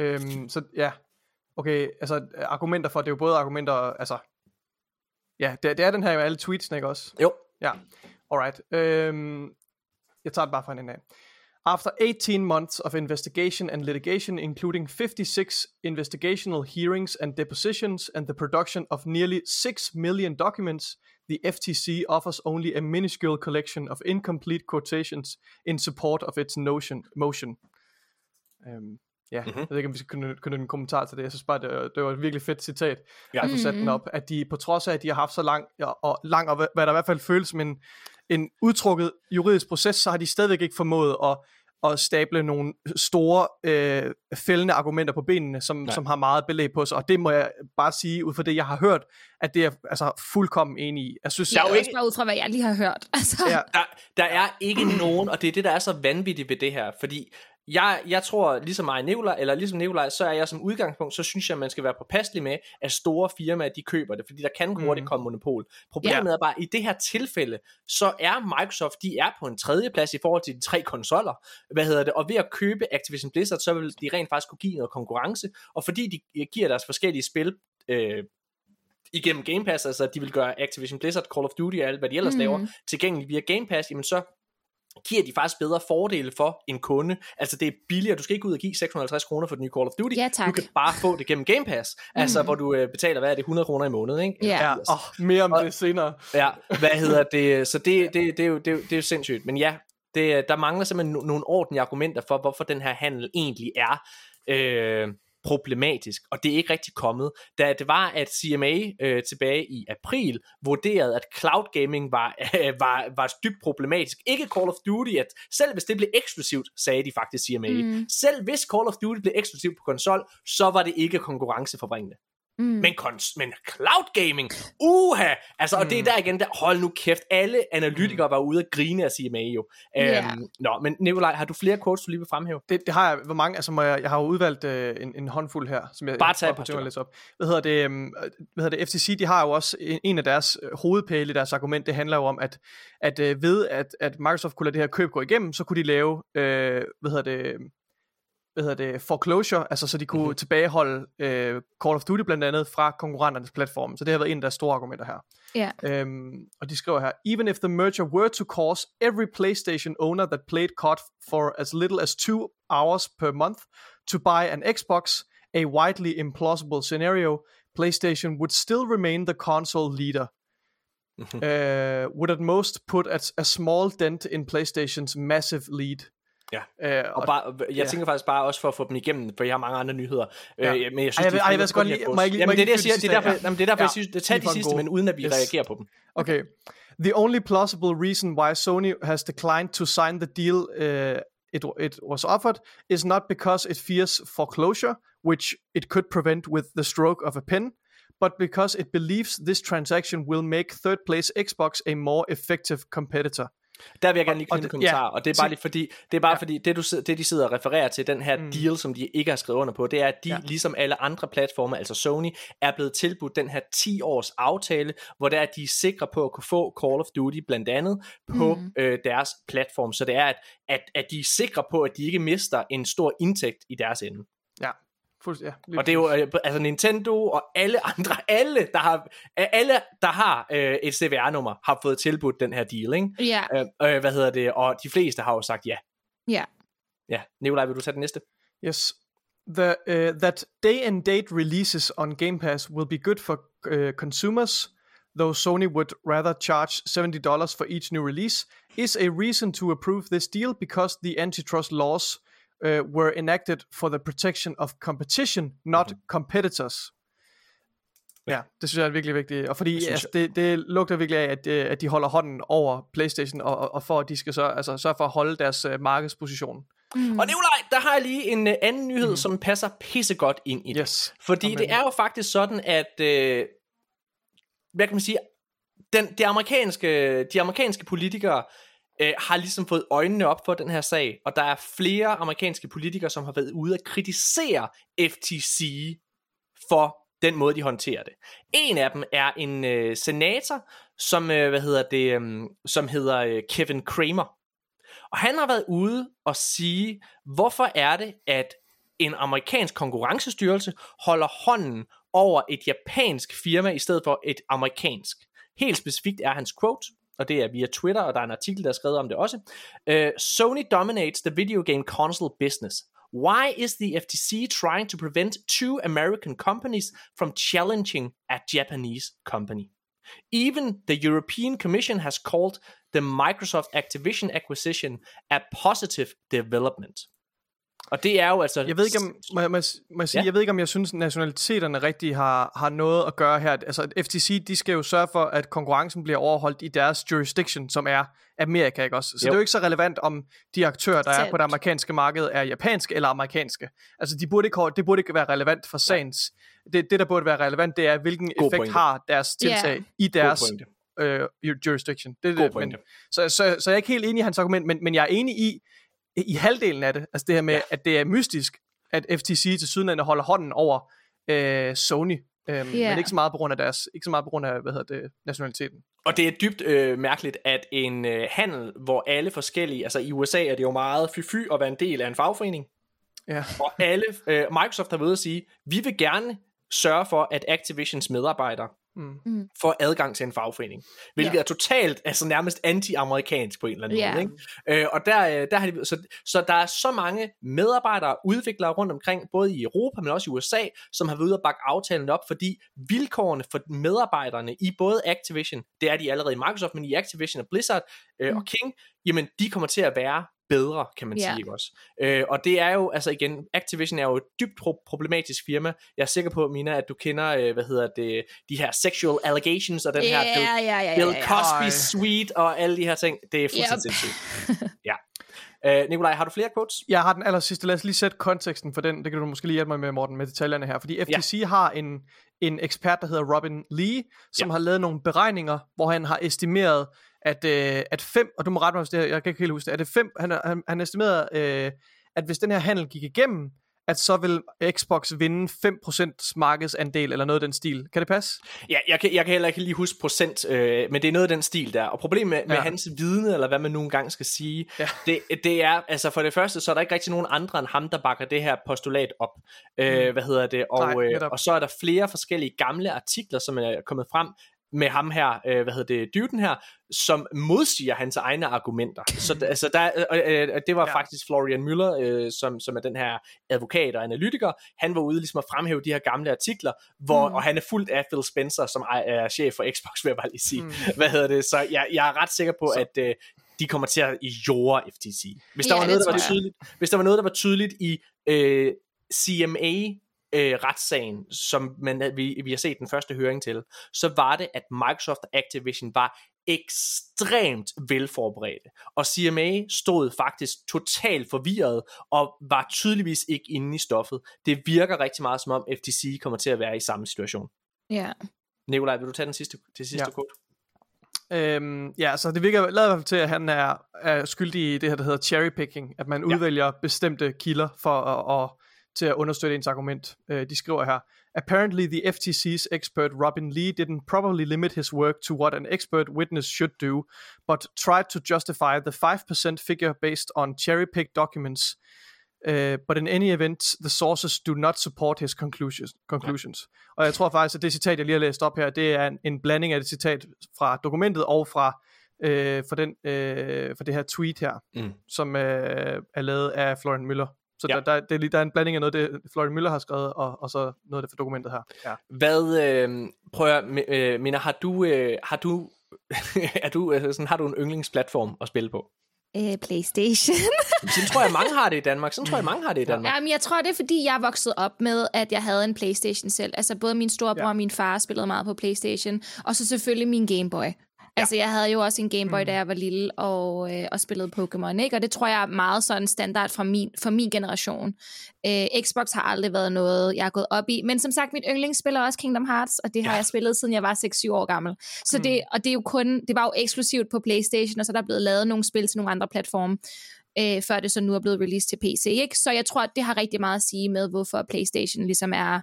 Øhm, så ja, okay, altså argumenter for, det er jo både argumenter, altså, ja, det, det er den her med alle tweetsene, ikke også? Jo. Ja, alright. Øhm, jeg tager det bare fra en af. After 18 months of investigation and litigation, including 56 investigational hearings and depositions, and the production of nearly 6 million documents, the FTC offers only a minuscule collection of incomplete quotations in support of its notion, motion. Øhm, ja, mm-hmm. jeg ved ikke, om vi skal kunne, kunne en kommentar til det. Jeg synes bare, det, var- det var et virkelig fedt citat Ja. at få sat den op. At de på trods af, at de har haft så lang, og, og lang og hvad der i hvert fald føles som en, en udtrukket juridisk proces, så har de stadigvæk ikke formået at, at stable nogle store øh, fældende argumenter på benene, som, som har meget belæg på sig. Og det må jeg bare sige, ud fra det, jeg har hørt, at det er altså fuldkommen enig i. Jeg synes, Jeg er jo også ikke- bare ud fra, hvad jeg lige har hørt. Altså, ja, Der, der er ikke nogen, og det er det, der er så vanvittigt ved det her, fordi jeg, jeg tror, ligesom mig Nikolaj, eller ligesom Nikolaj, så er jeg som udgangspunkt, så synes jeg, at man skal være påpasselig med, at store firmaer, de køber det, fordi der kan hurtigt Mhm. komme monopol. Problemet er bare, at i det her tilfælde, så er Microsoft, de er på en tredje plads i forhold til de tre konsoller, hvad hedder det, og ved at købe Activision Blizzard, så vil de rent faktisk kunne give noget konkurrence, og fordi de giver deres forskellige spil, øh, igennem Game Pass, altså at de vil gøre Activision Blizzard, Call of Duty og alt, hvad de ellers mm. laver, tilgængeligt via Game Pass, jamen så giver de faktisk bedre fordele for en kunde. Altså det er billigere, du skal ikke ud og give 650 kroner for den nye Call of Duty. Ja, tak. Du kan bare få det gennem Game Pass, altså hvor du øh, betaler, hvad er det, 100 kroner i måneden, ikke? Ja. ja oh, mere om det senere. Ja, hvad hedder det? Så det, det, det, er, jo, det, er, jo, det er jo sindssygt. Men ja, det, der mangler simpelthen no- nogle ordentlige argumenter for, hvorfor den her handel egentlig er øh, problematisk. Og det er ikke rigtig kommet. Da det var, at CMA øh, tilbage i april vurderede, at cloud gaming var, øh, var, var dybt problematisk. Ikke Call of Duty, at selv hvis det blev eksklusivt, sagde de faktisk CMA. Mm. Selv hvis Call of Duty blev eksklusivt på konsol, så var det ikke konkurrenceforbringende. Mm. Men, kons- men cloud gaming, uha! Altså, og det er der igen, der, hold nu kæft, alle analytikere var ude at grine af CMA jo. Ja. Øhm, Nå, men Nikolaj, har du flere quotes, du lige vil fremhæve? Det, det har jeg. Hvor mange? Altså, må jeg, jeg har jo udvalgt øh, en, en håndfuld her, som jeg Bare jeg tag et godt par kunne tænke mig stykker. at læse op. Hvad hedder det? øhm, hvad hedder det? FTC, de har jo også en, en af deres øh, hovedpæle i deres argument, det handler jo om, at, at øh, ved at, at Microsoft kunne lade det her køb gå igennem, så kunne de lave, øh, hvad hedder det, hvad hedder det, foreclosure, altså så de kunne Mhm. mm-hmm. tilbageholde øh, Call of Duty blandt andet fra konkurrenternes platform. Så det har været en af deres store argumenter her. Ja. Øhm, og de skriver her, even if the merger were to cause every PlayStation owner that played COD for as little as two hours per month to buy an Xbox, a widely implausible scenario, PlayStation would still remain the console leader. uh, would at most put a, a small dent in PlayStation's massive lead. Ja. Uh, Og bare, jeg ja. tænker faktisk bare også for at få dem igennem, for jeg har mange andre nyheder. Ja. Øh, men jeg synes, Ej, jeg det er ej, jeg vil godt lige- må jeg lige- Jamen, det er jeg det, jeg siger. Det er derfor, sidste- jamen, det er derfor Ja. jeg synes, det tager de sidste, men uden at vi Yes. reagerer på dem. Okay. The only plausible reason why Sony has declined to sign the deal uh, it, it was offered is not because it fears foreclosure, which it could prevent with the stroke of a pen, but because it believes this transaction will make third place Xbox a more effective competitor. Der vil jeg gerne lige knytte en kommentar, ja. og det er bare lige fordi, det er bare Ja. fordi, det, du, det de sidder og refererer til, den her Mm. deal, som de ikke har skrevet under på, det er, at de, Ja. ligesom alle andre platforme, altså Sony, er blevet tilbudt den her 10 års aftale, hvor det er, at de er sikre på at kunne få Call of Duty blandt andet på Mm. øh, deres platform. Så det er, at, at, at de er sikre på, at de ikke mister en stor indtægt i deres ende. Ja. Fuldst- ja Og det er jo øh, altså Nintendo og alle andre, alle der har, alle, der har øh, et CVR-nummer, har fået tilbudt den her deal, ikke? Ja, Øh, øh, hvad hedder det? Og de fleste har jo sagt ja. ja. Ja, Nikolaj, vil du tage den næste? Yes. The, uh, that day and date releases on Game Pass will be good for uh, consumers, though Sony would rather charge $70 for each new release, is a reason to approve this deal because the antitrust laws uh, were enacted for the protection of competition, not competitors. Ja, det synes jeg er virkelig vigtigt. Og fordi synes altså, det, det lugter virkelig af, at, øh, at de holder hånden over PlayStation, og, og- for at de skal så, altså, sørge for at holde deres uh, markedsposition. Mm. Og Nikolaj, der har jeg lige en uh, anden nyhed, mm. som passer pissegodt ind i det. Yes. Fordi med det er jo faktisk sådan, at, øh, hvad kan man sige, den, de, amerikanske, de amerikanske politikere øh, har ligesom fået øjnene op for den her sag, og der er flere amerikanske politikere, som har været ude at kritisere FTC for den måde, de håndterer det. En af dem er en øh, senator, som, øh, hvad hedder det, øh, som hedder øh, Kevin Kramer. Og han har været ude og sige, hvorfor er det, at en amerikansk konkurrencestyrelse holder hånden over et japansk firma i stedet for et amerikansk. Helt specifikt er hans quote, og det er via Twitter, og der er en artikel, der er skrevet om det også. Uh, Sony dominates the video game console business. Why is the FTC trying to prevent two American companies from challenging a Japanese company? Even the European Commission has called the Microsoft Activision acquisition a positive development. Og det er jo altså... Jeg ved ikke om, må jeg, må jeg, må jeg sige, Ja. ja. jeg ved ikke om jeg synes nationaliteterne rigtig har, har noget at gøre her. Altså FTC, de skal jo sørge for, at konkurrencen bliver overholdt i deres jurisdiction, som er Amerika, ikke også? Så Jo. det er jo ikke så relevant, om de aktører, der er på det amerikanske marked, er japanske eller amerikanske. Altså de burde ikke, det burde ikke være relevant for sagens. Det, det, der burde være relevant, det er, hvilken God effekt pointe. har deres tiltag Ja. i deres øh, jurisdiction. Det, er God det, men, så, så, så jeg er ikke helt enig i hans argument, men, men jeg er enig i, i halvdelen af det, altså det her med, Ja. at det er mystisk, at FTC til sydenlande holder hånden over øh, Sony, øhm, Ja. men ikke så meget på grund af deres, ikke så meget på grund af, hvad hedder det, nationaliteten. Og det er dybt øh, mærkeligt, at en øh, handel, hvor alle forskellige, altså i USA er det jo meget fy-fy at være en del af en fagforening, Ja. og alle, øh, Microsoft har været ude at sige, vi vil gerne sørge for, at Activisions medarbejdere Mm. får adgang til en fagforening. Hvilket Ja. er totalt, altså nærmest anti-amerikansk på en eller anden Ja. måde. Ikke? Øh, og der, øh, der har de, så, så der er så mange medarbejdere og udviklere rundt omkring, både i Europa, men også i USA, som har været ude og bakke aftalen op, fordi vilkårene for medarbejderne i både Activision, det er de allerede i Microsoft, men i Activision og Blizzard øh, og King, jamen de kommer til at være bedre, kan man Ja. sige ikke også. Øh, og det er jo, altså igen, Activision er jo et dybt pro- problematisk firma. Jeg er sikker på, Mina, at du kender, øh, hvad hedder det, de her sexual allegations og den her Bill, ja, ja, ja, Bill. Cosby Ej. Suite og alle de her ting. Det er fuldstændig Yep. sindssygt. ja. Øh, Nikolaj, har du flere quotes? Jeg har den aller sidste. Lad os lige sætte konteksten for den. Det kan du måske lige hjælpe mig med, Morten, med detaljerne her. Fordi FTC ja. har en, en ekspert, der hedder Robin Lee, som ja. har lavet nogle beregninger, hvor han har estimeret, at, øh, at fem, og du må rette mig, hvis det, her, jeg kan ikke helt huske det, er det fem, han, han, han estimerede, øh, at hvis den her handel gik igennem, at så vil Xbox vinde 5% markedsandel, eller noget af den stil. Kan det passe? Ja, jeg kan, jeg kan heller ikke lige huske procent, øh, men det er noget af den stil der. Og problemet med, med Ja. hans vidne, eller hvad man nu engang skal sige, Ja. det, det er, altså for det første, så er der ikke rigtig nogen andre end ham, der bakker det her postulat op. Øh, hvad hedder det? Og, Nej, øh, og så er der flere forskellige gamle artikler, som er kommet frem med ham her, øh, hvad hedder det, dyden her, som modsiger hans egne argumenter. Så altså, der, øh, øh, det var ja. Faktisk Florian Müller, øh, som, som er den her advokat og analytiker. Han var ude ligesom at fremhæve de her gamle artikler, hvor, mm. og han er fuldt af Phil Spencer, som er, er chef for Xbox, vil jeg bare lige sige. Mm. Hvad hedder det? Så jeg, jeg er ret sikker på, Så- at øh, de kommer til at jorde FTC. Hvis der, Ja, var noget, der var tydeligt, hvis der var noget, der var tydeligt i øh, CMA øh, retssagen, som man, vi, vi har set den første høring til, så var det, at Microsoft og Activision var ekstremt velforberedte. Og CMA stod faktisk totalt forvirret og var tydeligvis ikke inde i stoffet. Det virker rigtig meget som om FTC kommer til at være i samme situation. Ja. Nikolaj, vil du tage den sidste, det sidste Ja. quote? Øhm, ja, så det virker lader i hvert fald til, at han er, er skyldig i det her, der hedder cherrypicking, at man Ja. udvælger bestemte kilder for at, at, til at understøtte ens argument. Øh, de skriver her, Apparently the FTC's expert Robin Lee didn't probably limit his work to what an expert witness should do, but tried to justify the 5% figure based on cherry-picked documents. Uh, but in any event, the sources do not support his conclusions. conclusions. Og jeg tror faktisk, at det citat, jeg lige har læst op her, det er en, en blanding af det citat fra dokumentet og fra, øh, fra, den, øh, fra det her tweet her, Mm. som øh, er lavet af Florian Müller. Så Ja. der, der, det er, lige- der er en blanding af noget, det Florian Müller har skrevet, og, og så noget af det fra dokumentet her. Ja. Hvad, øh, prøv at, øh, Mina, har du, øh, har du, er du, øh, sådan, har du en yndlingsplatform at spille på? Øh, Playstation. Sådan tror jeg, mange har det i Danmark. Sådan tror jeg, mange har det i Danmark. Jamen, jeg tror, det er, fordi jeg er vokset op med, at jeg havde en Playstation selv. Altså, både min storebror Ja. og min far spillede meget på Playstation, og så selvfølgelig min Gameboy. Altså, jeg havde jo også en Gameboy, mm. da jeg var lille, og, øh, og spillede Pokémon, ikke? Og det tror jeg er meget sådan standard for min, for min generation. Øh, Xbox har aldrig været noget, jeg har gået op i. Men som sagt, mit yndlingsspil er også Kingdom Hearts, og det har Ja. jeg spillet, siden jeg var 6-7 år gammel. Så Mm. det, og det er jo kun, det var jo eksklusivt på Playstation, og så er der blevet lavet nogle spil til nogle andre platforme, øh, før det så nu er blevet released til PC, ikke? Så jeg tror, at det har rigtig meget at sige med, hvorfor Playstation ligesom er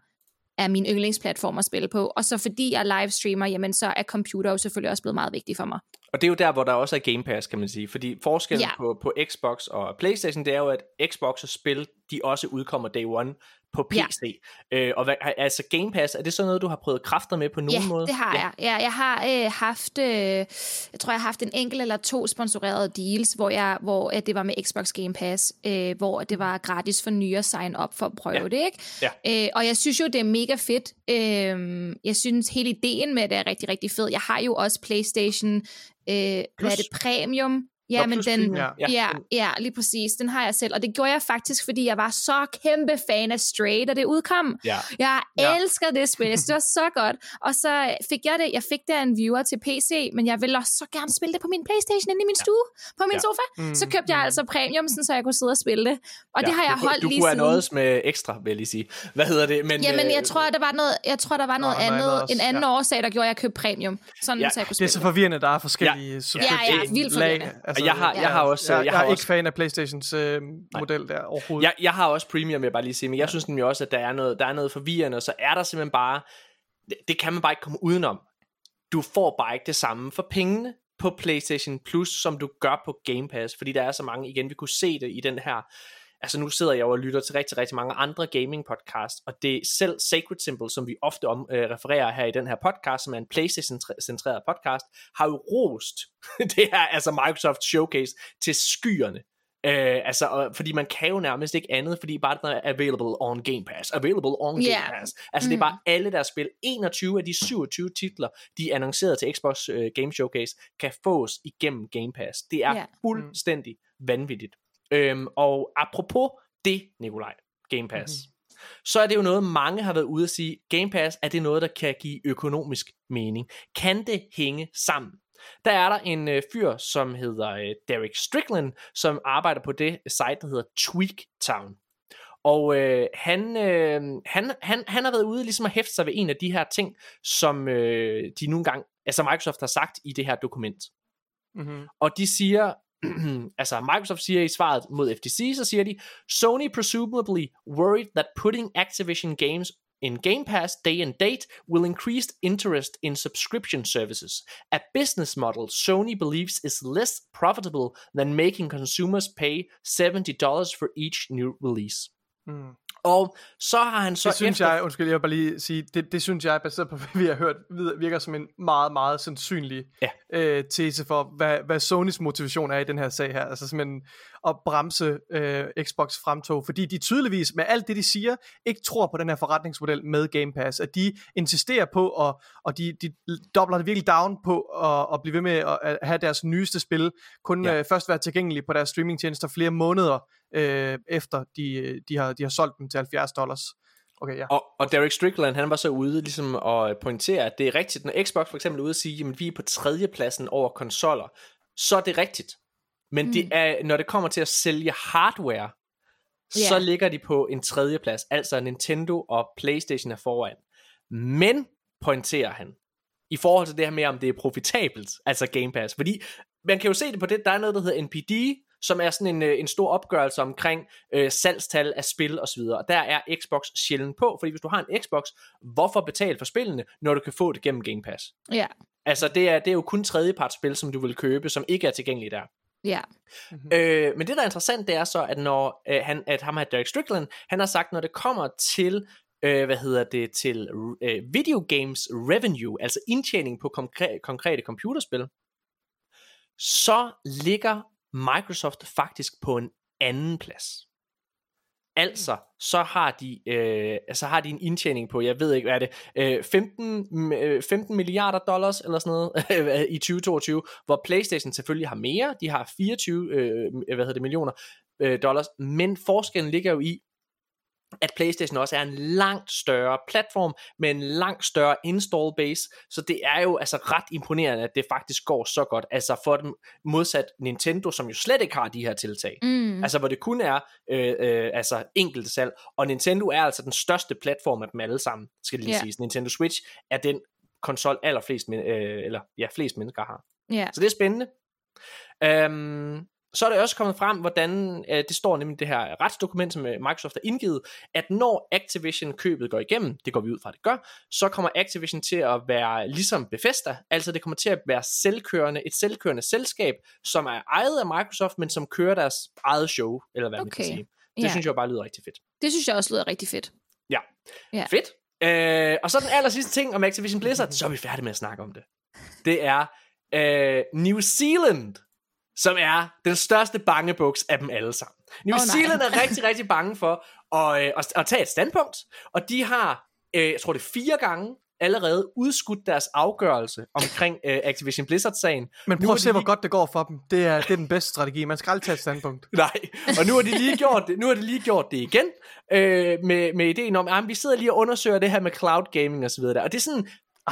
er min yndlingsplatform at spille på. Og så fordi jeg livestreamer, jamen så er computer jo selvfølgelig også blevet meget vigtig for mig. Og det er jo der, hvor der også er Game Pass, kan man sige. Fordi forskellen Ja. på, på Xbox og Playstation, det er jo, at Xbox og spil, de også udkommer day one på PC. Ja. Øh, og hvad, altså Game Pass, er det sådan noget, du har prøvet kræfter med på nogen ja, måde? det har ja. jeg. Ja, jeg har øh, haft, øh, jeg tror, jeg har haft en enkelt eller to sponsorerede deals, hvor, jeg, hvor øh, det var med Xbox Game Pass, øh, hvor det var gratis for nye at sign op for at prøve Ja. det, ikke? Ja. Øh, og jeg synes jo, det er mega fedt. Øh, jeg synes, hele ideen med det er rigtig, rigtig fed. Jeg har jo også PlayStation, øh, hvad er det, Premium? Ja, men den. Ja. Ja. Ja, ja, lige præcis. Den har jeg selv. Og det gjorde jeg faktisk, fordi jeg var så kæmpe fan af Stray, da det udkom. Ja. Jeg Ja. elsker det spil. Jeg synes, det var så godt. Og så fik jeg det. Jeg fik det af en viewer til PC, men jeg ville også så gerne spille det på min Playstation inde i min stue, på min Ja. sofa. Mm. Så købte jeg altså premium, sådan, så jeg kunne sidde og spille det. Og det har jeg du, holdt du lige kunne have siden. noget med ekstra, vil jeg lige sige. Hvad hedder det? Men, Jamen, øh, jeg tror, der var noget, jeg tror, der var noget andet, noget også, en anden ja. årsag, der gjorde, at jeg købte premium. Sådan, Ja, så jeg kunne Det er spille så forvirrende, der er forskellige Ja. subscription Ja, ja, vildt forvirrende. Altså, jeg har, jeg har også... jeg, jeg, har er også ikke fan af Playstations øh, model der overhovedet. Jeg, jeg har også premium, jeg bare lige sige, men jeg synes nemlig også, at der er noget, der er noget forvirrende, og så er der simpelthen bare, det, det kan man bare ikke komme udenom. Du får bare ikke det samme for pengene på PlayStation Plus, som du gør på Game Pass, fordi der er så mange, igen, vi kunne se det i den her, altså nu sidder jeg jo og lytter til rigtig, rigtig mange andre gaming podcasts, og det er selv Sacred Symbol, som vi ofte om, øh, refererer her i den her podcast, som er en Playstation-centreret podcast, har jo rost det her, altså Microsoft Showcase til skyerne. Øh, altså, og, fordi man kan jo nærmest ikke andet, fordi bare den er available on Game Pass, available on Game. Pass. Altså, mm. det er bare alle deres spil. 21 af de 27 titler, de er annonceret til Xbox øh, Game Showcase, kan fås igennem Game Pass. Det er Ja. fuldstændig vanvittigt. Øhm, og apropos det, Nikolaj, Game Pass, mm-hmm. så er det jo noget, mange har været ude at sige, Game Pass, er det noget, der kan give økonomisk mening? Kan det hænge sammen? Der er der en øh, fyr, som hedder øh, Derek Strickland, som arbejder på det site, der hedder Tweaktown. Og øh, han, øh, han, han, han har været ude ligesom at hæfte sig ved en af de her ting, som øh, de nogle gange, altså Microsoft har sagt i det her dokument. Mm-hmm. Og de siger, altså Microsoft siger i svaret mod FTC, så siger de, Sony presumably worried that putting Activision games in Game Pass day and date will increase interest in subscription services, a business model Sony believes is less profitable than making consumers pay $70 for each new release. Mm. Og så har han så Det synes efter... jeg, undskyld, jeg vil bare lige sige, det, det synes jeg, baseret på, hvad vi har hørt, virker som en meget, meget sandsynlig Ja. øh, tese for, hvad, hvad Sonys motivation er i den her sag her. Altså simpelthen at bremse øh, Xbox fremtog, fordi de tydeligvis, med alt det de siger, ikke tror på den her forretningsmodel med Game Pass. At de insisterer på, og, og de, de dobler det virkelig down på at, at blive ved med at, at have deres nyeste spil, kun ja. øh, først være tilgængelige på deres streamingtjenester flere måneder øh, efter de, de, har, de har solgt dem til 70 dollars. Okay, ja. Og, og Derek Strickland, han var så ude ligesom at pointere, at det er rigtigt, når Xbox for eksempel er ude at sige, at vi er på tredjepladsen over konsoller, så er det rigtigt. Men mm. det er, når det kommer til at sælge hardware, så Ja. ligger de på en tredjeplads, altså Nintendo og Playstation er foran. Men, pointerer han, i forhold til det her med, om det er profitabelt, altså Game Pass, fordi man kan jo se det på det, der er noget, der hedder NPD, som er sådan en, øh, en stor opgørelse omkring øh, salgstal af spil og så videre. Og der er Xbox sjældent på, fordi hvis du har en Xbox, hvorfor betale for spillene, når du kan få det gennem Game Pass? Ja, Altså, det er, det er jo kun tredjepartsspil, som du vil købe, som ikke er tilgængelige der. ja. Øh, men det, der er interessant, det er så, at når øh, han, at ham her, Derek Strickland, han har sagt, når det kommer til, øh, hvad hedder det, til øh, video games revenue, altså indtjening på konkre- konkrete computerspil, så ligger Microsoft faktisk på en anden plads. Altså, så har de, øh, så har de en indtjening på, jeg ved ikke, hvad er det, øh, 15, øh, 15 milliarder dollars eller sådan noget i 2022, hvor PlayStation selvfølgelig har mere, de har 24 øh, hvad hedder det, millioner øh, dollars, men forskellen ligger jo i, at PlayStation også er en langt større platform med en langt større install base, så det er jo altså ret imponerende, at det faktisk går så godt. Altså for dem modsat Nintendo, som jo slet ikke har de her tiltag. Mm. Altså hvor det kun er øh, øh, altså enkelte salg, og Nintendo er altså den største platform af dem alle sammen, skal det lige Ja. siges. Nintendo Switch er den konsol allerflest øh, eller ja, flest mennesker har. Ja. Så det er spændende. Øhm, så er det også kommet frem, hvordan øh, det står nemlig det her retsdokument, som øh, Microsoft har indgivet, at når Activision-købet går igennem, det går vi ud fra, at det gør, så kommer Activision til at være ligesom Bethesda, altså det kommer til at være selvkørende, et selvkørende selskab, som er ejet af Microsoft, men som kører deres eget show, eller hvad man kan Okay. sige. Det Ja. synes jeg bare lyder rigtig fedt. Det synes jeg også lyder rigtig fedt. Ja. Ja. Fedt. Øh, og så den aller sidste ting om Activision Blizzard, så er vi færdige med at snakke om det. Det er øh, New Zealand, som er den største bangebuks af dem alle sammen. New oh. Zealand er rigtig, rigtig bange for at, øh, at, at tage et standpunkt, og de har, øh, jeg tror det er fire gange, allerede udskudt deres afgørelse omkring øh, Activision Blizzard-sagen. Men prøv at se, hvor lige- godt det går for dem. Det er, det er den bedste strategi. Man skal aldrig tage et standpunkt. Nej, og nu har de lige gjort det, nu har de lige gjort det igen, øh, med, med ideen om, at vi sidder lige og undersøger det her med cloud gaming og så videre. Og det er sådan,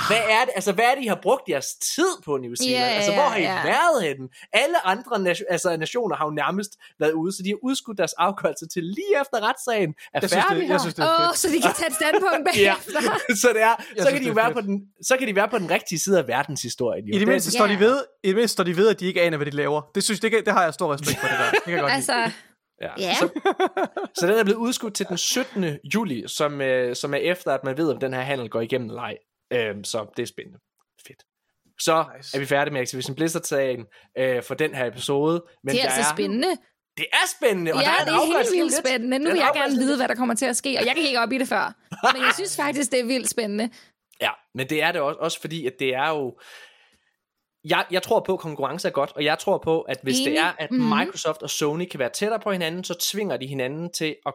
hvad er det, altså hvad er det, I har brugt jeres tid på, New Zealand? Ja, altså hvor har I ja. været henne? Alle andre nation, altså, nationer har jo nærmest været ude, så de har udskudt deres afgørelse til lige efter retssagen er Jeg synes, færdig det, her. jeg synes, det er fedt. oh, så de kan tage et standpunkt Ja, bagefter. så det er, så synes, kan, de det jo er være fedt. på den, så kan de være på den rigtige side af verdenshistorien. Jo. I det mindste står de Ja. ved, i det mindste står de ved, at de ikke aner, hvad de laver. Det synes det, kan- det har jeg stor respekt for det der. Det kan jeg godt lide. altså, Ja. Ja. Så, så den er blevet udskudt til den 17. juli, som, øh, som er efter, at man ved, om den her handel går igennem eller ej. Øhm, så det er spændende. Fedt. Så nice. Er vi færdige med Activision Blizzard-sagen øh, for den her episode. Men det er der altså spændende. Det er spændende. Og ja, der er det er helt vildt lidt. spændende. Nu er vil jeg gerne vide, hvad der kommer til at ske, og jeg kan ikke op i det før. Men jeg synes faktisk, det er vildt spændende. Ja, men det er det også, også fordi, at det er jo... Jeg, jeg tror på, at konkurrence er godt, og jeg tror på, at hvis det Enig. er, at Mhm. Microsoft og Sony kan være tættere på hinanden, så tvinger de hinanden til at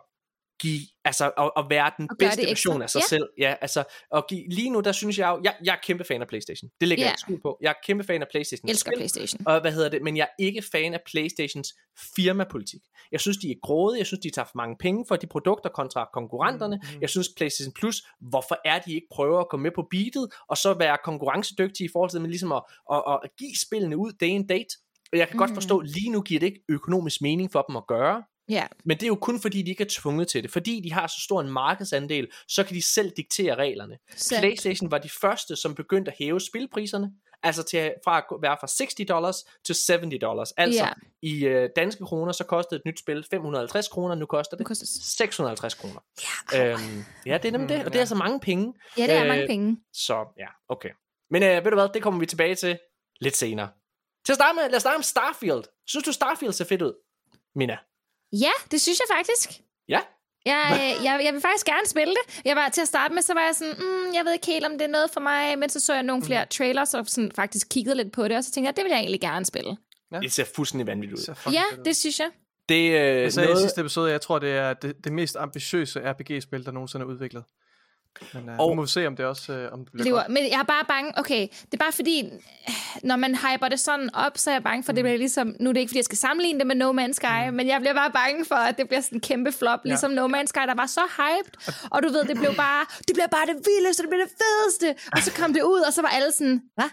give, altså at, at være den Og bedste version af sig Ja. selv. Ja, altså at give, lige nu, der synes jeg jo, jeg, jeg er kæmpe fan af Playstation. Det lægger Ja. jeg skjul på. Jeg er kæmpe fan af Playstation. Jeg elsker Spil, Playstation. Og hvad hedder det? Men jeg er ikke fan af Playstations firmapolitik. Jeg synes, de er grådige. Jeg synes, de tager for mange penge for de produkter kontra konkurrenterne. Mm-hmm. Jeg synes, PlayStation Plus, hvorfor er de ikke prøver at komme med på beatet, og så være konkurrencedygtige i forhold til med ligesom at, at, at give spillene ud day and date. Og jeg kan mm. godt forstå, lige nu giver det ikke økonomisk mening for dem at gøre. Ja, Men det er jo kun fordi, de ikke er tvunget til det. Fordi de har så stor en markedsandel, så kan de selv diktere reglerne. sandt. PlayStation var de første, som begyndte at hæve spilpriserne, altså til, fra at være fra 60 dollars til 70 dollars. Altså Ja. i øh, danske kroner, så kostede et nyt spil 550 kroner, nu koster Det det koster... 650 kroner. Ja, Øhm, ja, det er nemlig det, og det er altså mange penge. ja, det er mange øh, penge. Så ja, okay. Men øh, ved du hvad, det kommer vi tilbage til lidt senere. Til at starte med, lad os starte med Starfield. Synes du Starfield ser fedt ud, Mina? Ja, det synes jeg faktisk. Ja? Jeg, øh, jeg, jeg vil faktisk gerne spille det. Jeg var til at starte med, så var jeg sådan, mm, jeg ved ikke helt, om det er noget for mig. Men så så jeg nogle flere trailers, og sådan faktisk kiggede lidt på det, og så tænkte jeg, det vil jeg egentlig gerne spille. Ja. Det ser fuldstændig vanvittigt ud. Så fucking Ja, det synes jeg. Det er øh, Jeg sagde i noget... sidste episode, jeg tror, det er det, det mest ambitiøse RPG-spil, der nogensinde er udviklet. Men uh, Og- må vi se, om det også uh, om det bliver Lever. godt. Men jeg er bare bange, okay, det er bare fordi, øh, når man hyper det sådan op, så er jeg bange for, at det bliver ligesom, nu er det ikke, fordi jeg skal sammenligne det med No Man's Sky, mm. men jeg bliver bare bange for, at det bliver sådan en kæmpe flop, Ja. ligesom No Man's Sky, der var så hyped, og du ved, det blev bare, det bliver bare det vildeste, det bliver det fedeste, og så kom det ud, og så var alle sådan, hvad?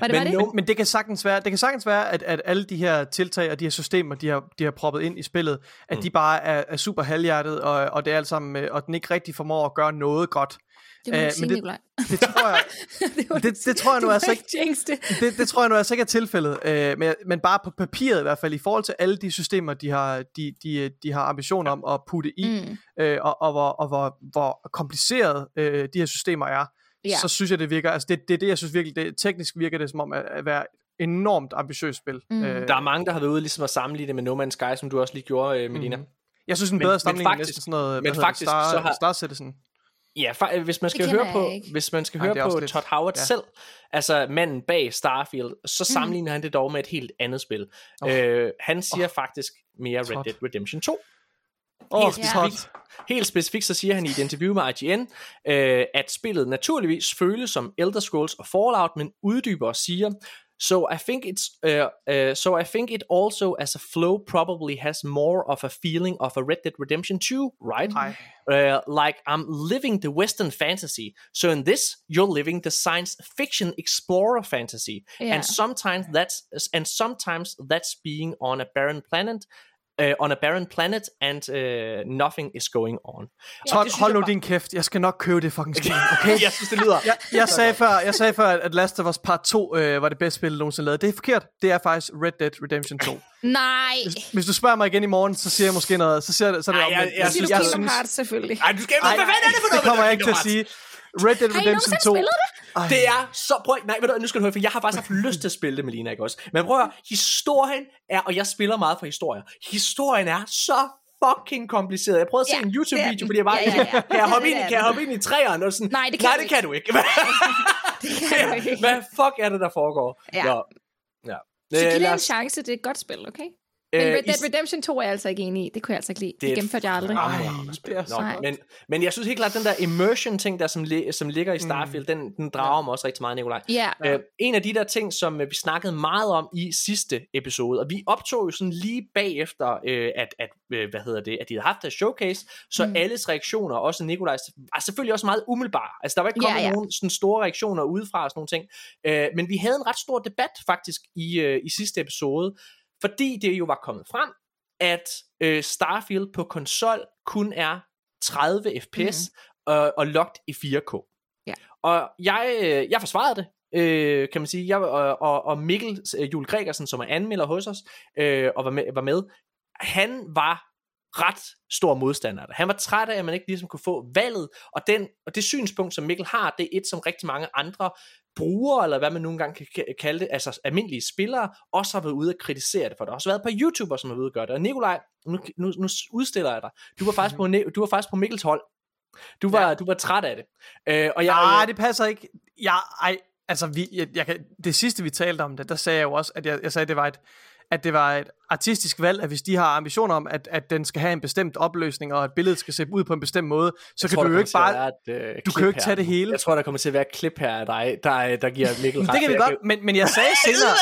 Var det, Men var det? Men, men det kan sagtens være, det kan sagtens være at, at alle de her tiltag og de her systemer, de har, de har proppet ind i spillet, at Mm. de bare er, er super halvhjertet, og, og det er alt sammen, øh, og den ikke rigtig formår at gøre noget godt. det må øh, ikke sige, men det-. Det tror jeg, det, det- det tror jeg nu altså ikke det. det, det tror jeg nu altså ikke er tilfældet, øh, men, men bare på papiret i hvert fald, i forhold til alle de systemer, de har, de, de, de har ambitioner om at putte i, Mm. øh, og, og, hvor, og hvor, hvor kompliceret øh, de her systemer er, Ja. så synes jeg, det virker, altså det, det er det, jeg synes virkelig, det, teknisk virker det som om at, at være et enormt ambitiøst spil. Mm. Øh, Der er mange, der har været ude ligesom at sammenligne det med No Man's Sky, som du også lige gjorde, øh, Melina. Mhm. jeg synes, en Men- bedre men sammenligning er faktisk- næsten sådan noget, men faktisk det, Star, så har- Star Citizen. Ja, fa- øh, hvis man skal høre på, ikke. hvis man skal Ej, høre på lidt- Todd Howard ja. selv, altså manden bag Starfield, så sammenligner han det dog med et helt andet spil. Oh. Øh, han siger faktisk mere Red. Dead Redemption 2. Åh, Helt oh, Ja. specifikt, helt specifikt så siger han i et interview med IGN, øh, at spillet naturligvis føles som Elder Scrolls og Fallout, men uddyber og siger, So I think it's uh, uh, so I think it also as a flow probably has more of a feeling of a Red Dead Redemption 2, right? Uh, like I'm living the Western fantasy. So in this, you're living the science fiction explorer fantasy, Yeah. and sometimes that's and sometimes that's being on a barren planet. Uh, on a barren planet and uh, nothing is going on. Det synes hold jeg nu bare- din kæft. Jeg skal nok købe det fucking spil, okay? jeg synes det lyder Jeg, jeg, sagde før, jeg sagde før, at Last of Us Part 2 øh, var det bedste spil, der nogensinde lavet. Det er forkert. Det er faktisk Red Dead Redemption 2. Nej. Hvis du spørger mig igen i morgen, så siger jeg måske noget. Så, siger, så er det Ej, jeg- men- jeg men synes, Siger du jeg Kingdom Hearts, selvfølgelig. Ej, du skal Ej, hvad fanden er det for noget? det kommer med jeg ikke til at Kingdom sige. Red Dead Redemption nogensinde 2. spillet det? Ej. Det er så, prøv, nej, ved du, nu skal du høre, for jeg har faktisk haft lyst til at spille det med Lina, ikke også? Men prøv at høre, historien er, og jeg spiller meget for historier, historien er så fucking kompliceret. Jeg prøvede at se Ja, en det YouTube-video, fordi jeg bare, Ja, ja, ja. kan jeg hoppe ind, i- det er kan jeg hoppe ind i træerne? Og sådan, Nej, det kan nej, du det kan du ikke. Det kan du ikke. Hvad fuck er det, der foregår? Ja. Nå, ja. Så Øh, giv det lad en chance, det er et godt spil, okay? Men øh, Red Dead Redemption 2 er jeg altså ikke enig i. Det kunne jeg altså ikke lide. Det Det et gennemførte jeg aldrig. Ej, det er Nå, men, men jeg synes helt klart, at den der immersion ting, der som, li- som ligger i Starfield, mm. den, den drager mig også rigtig meget, Nikolaj. Ja. Øh, en af de der ting, som øh, vi snakkede meget om i sidste episode, og vi optog jo sådan lige bagefter, øh, at, at, øh, hvad hedder det, at de havde haft deres showcase, så mm. alles reaktioner, også Nikolajs, var selvfølgelig også meget umiddelbare. Altså der var ikke Ja, kommet ja. nogen sådan store reaktioner udefra og sådan nogle ting. Øh, men vi havde en ret stor debat faktisk i, øh, i sidste episode, fordi det jo var kommet frem, at øh, Starfield på konsol kun er 30 fps mm. og, og locked i 4K. Ja. Og jeg, øh, jeg forsvarede det, øh, kan man sige. Jeg, og, og, Mikkel øh, Jule Gregersen, som er anmelder hos os, øh, og var med, var med, han var ret stor modstander. Han var træt af, at man ikke ligesom kunne få valget, og, den, og det synspunkt, som Mikkel har, det er et, som rigtig mange andre brugere, eller hvad man nogle gange kan ka- kalde det, altså almindelige spillere, også har været ude at kritisere det, for der har også været på YouTuber, som har været ude at gøre det. Og Nikolaj, nu, nu, nu udstiller jeg dig. Du var faktisk på, Ne- du var faktisk på Mikkels hold. Du var, ja. du var træt af det. Øh, og jeg, Nej, det passer ikke. Ja, ej, altså, vi, jeg, jeg kan, det sidste, vi talte om det, der sagde jeg jo også, at jeg, jeg sagde, at det var et, at det var et artistisk valg, at hvis de har ambitioner om, at, at den skal have en bestemt opløsning, og at billedet skal se ud på en bestemt måde, så Jeg kan tror, du jo ikke bare... et, øh, du kan jo ikke tage det hele. Jeg tror, der kommer til at være et klip her af dig, der, der giver Mikkel ret. Det kan vi Jeg godt, men, men jeg sagde senere...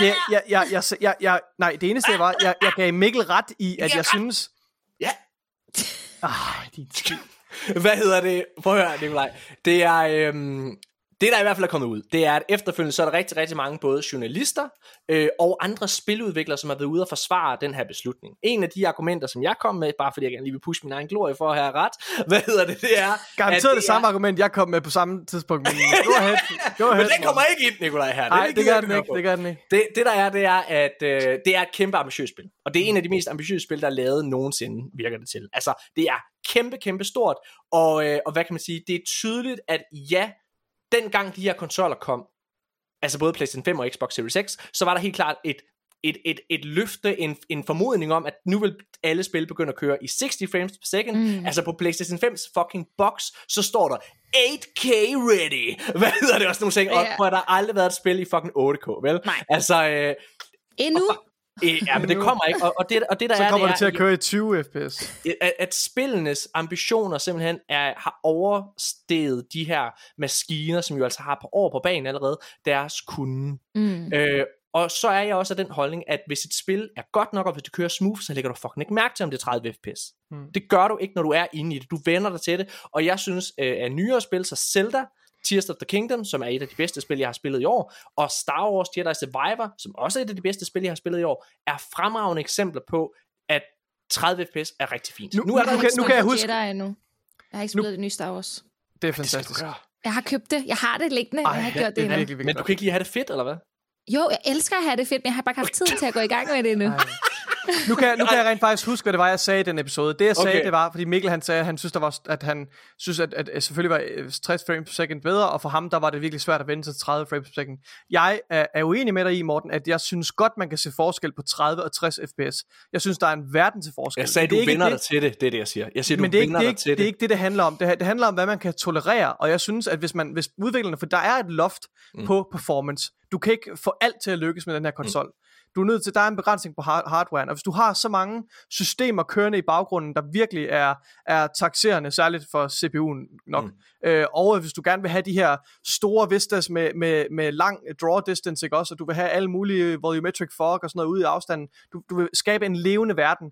Jeg, jeg, jeg, jeg, jeg, jeg, nej, det eneste var, jeg, jeg gav Mikkel ret i, at jeg synes... Ja. Ej, din. Hvad hedder det? Prøv at høre, Nikolaj. Det er... Øhm, det, der i hvert fald er kommet ud, det er, at efterfølgende så er der rigtig, rigtig mange både journalister øh, og andre spiludviklere, som har været ude og forsvare den her beslutning. En af de argumenter, som jeg kom med, bare fordi jeg gerne lige vil pushe min egen glorie for at have ret, hvad hedder det, det er... Garanteret at det, samme argument, jeg kom med på samme tidspunkt, men go ahead. Go ahead Men den kommer ikke ind, Nikolaj, her. Nej, det gider gør den ikke, det gør den ikke. Det, det der er, det er, at øh, det er et kæmpe ambitiøst spil. Og det er en af de mest ambitiøse spil, der er lavet nogensinde, virker det til. Altså, det er kæmpe, kæmpe stort. Og, øh, og hvad kan man sige? Det er tydeligt, at ja, dengang de her konsoller kom, altså både PlayStation 5 og Xbox Series X, så var der helt klart et et, et, et løfte, en, en formodning om, at nu vil alle spil begynde at køre i 60 frames per second. Mm. Altså på PlayStation 5's fucking box, så står der 8K ready. Hvad hedder det også nogle ting? Og Ja. prøv, at der har aldrig været et spil i fucking 8K, vel? Nej. Altså, øh, Endnu? Øh, ja, men det kommer ikke. Og, og, det, og det der Så er, kommer det det til er, at køre i 20 fps. at, at spillenes ambitioner simpelthen er, har oversteget de her maskiner, som jo altså har på år på banen allerede, deres kunde. Mm. Øh, og så er jeg også af den holdning, at hvis et spil er godt nok, og hvis det kører smooth, så lægger du fucking ikke mærke til, om det er 30 fps. Mm. Det gør du ikke, når du er inde i det. Du vender dig til det. Og jeg synes, øh, at nyere spil, så Zelda, Tears of the Kingdom, som er et af de bedste spil, jeg har spillet i år, og Star Wars Jedi Survivor, som også er et af de bedste spil, jeg har spillet i år, er fremragende eksempler på, at 30 fps er rigtig fint. Nu- nu er der nu kan- nu kan jeg huske- Jedi endnu. Jeg har ikke spillet det nye Star Wars. Det er det fantastisk. gøre. Jeg har købt det. Jeg har det liggende. jeg har ikke gjort det, det endnu. virkelig, virkelig Men du kan ikke lige have det fedt, eller hvad? Jo, jeg elsker at have det fedt, men jeg har bare ikke haft tid til at gå i gang med det endnu. Ej. Nu kan, nu kan jeg rent faktisk huske, hvad det var, jeg sagde i den episode. Det jeg sagde, Okay. det var, fordi Mikkel han sagde, at han synes, der var, at han synes, at, at, selvfølgelig var øh, 60 frames per second bedre, og for ham, der var det virkelig svært at vende til 30 frames per second. Jeg er, er uenig med dig i, Morten, at jeg synes godt, man kan se forskel på 30 og 60 fps. Jeg synes, der er en verden til forskel. Jeg sagde, det du det- dig til det. Det er det, jeg siger. Jeg siger, du men det er, ikke, det, er ikke, til det er ikke det, det handler om. Det, det handler om, hvad man kan tolerere, og jeg synes, at hvis man hvis udviklerne, for der er et loft mm. på performance. Du kan ikke få alt til at lykkes med den her konsol. Mm. Du er nødt til, der er en begrænsning på hard- hardwaren, og hvis du har så mange systemer kørende i baggrunden, der virkelig er, er taxerende, særligt for CPU'en nok, mm. øh, og hvis du gerne vil have de her store vistas med, med, med lang draw distance, ikke også, og du vil have alle mulige volumetric fog og sådan noget ude i afstanden, du, du vil skabe en levende verden,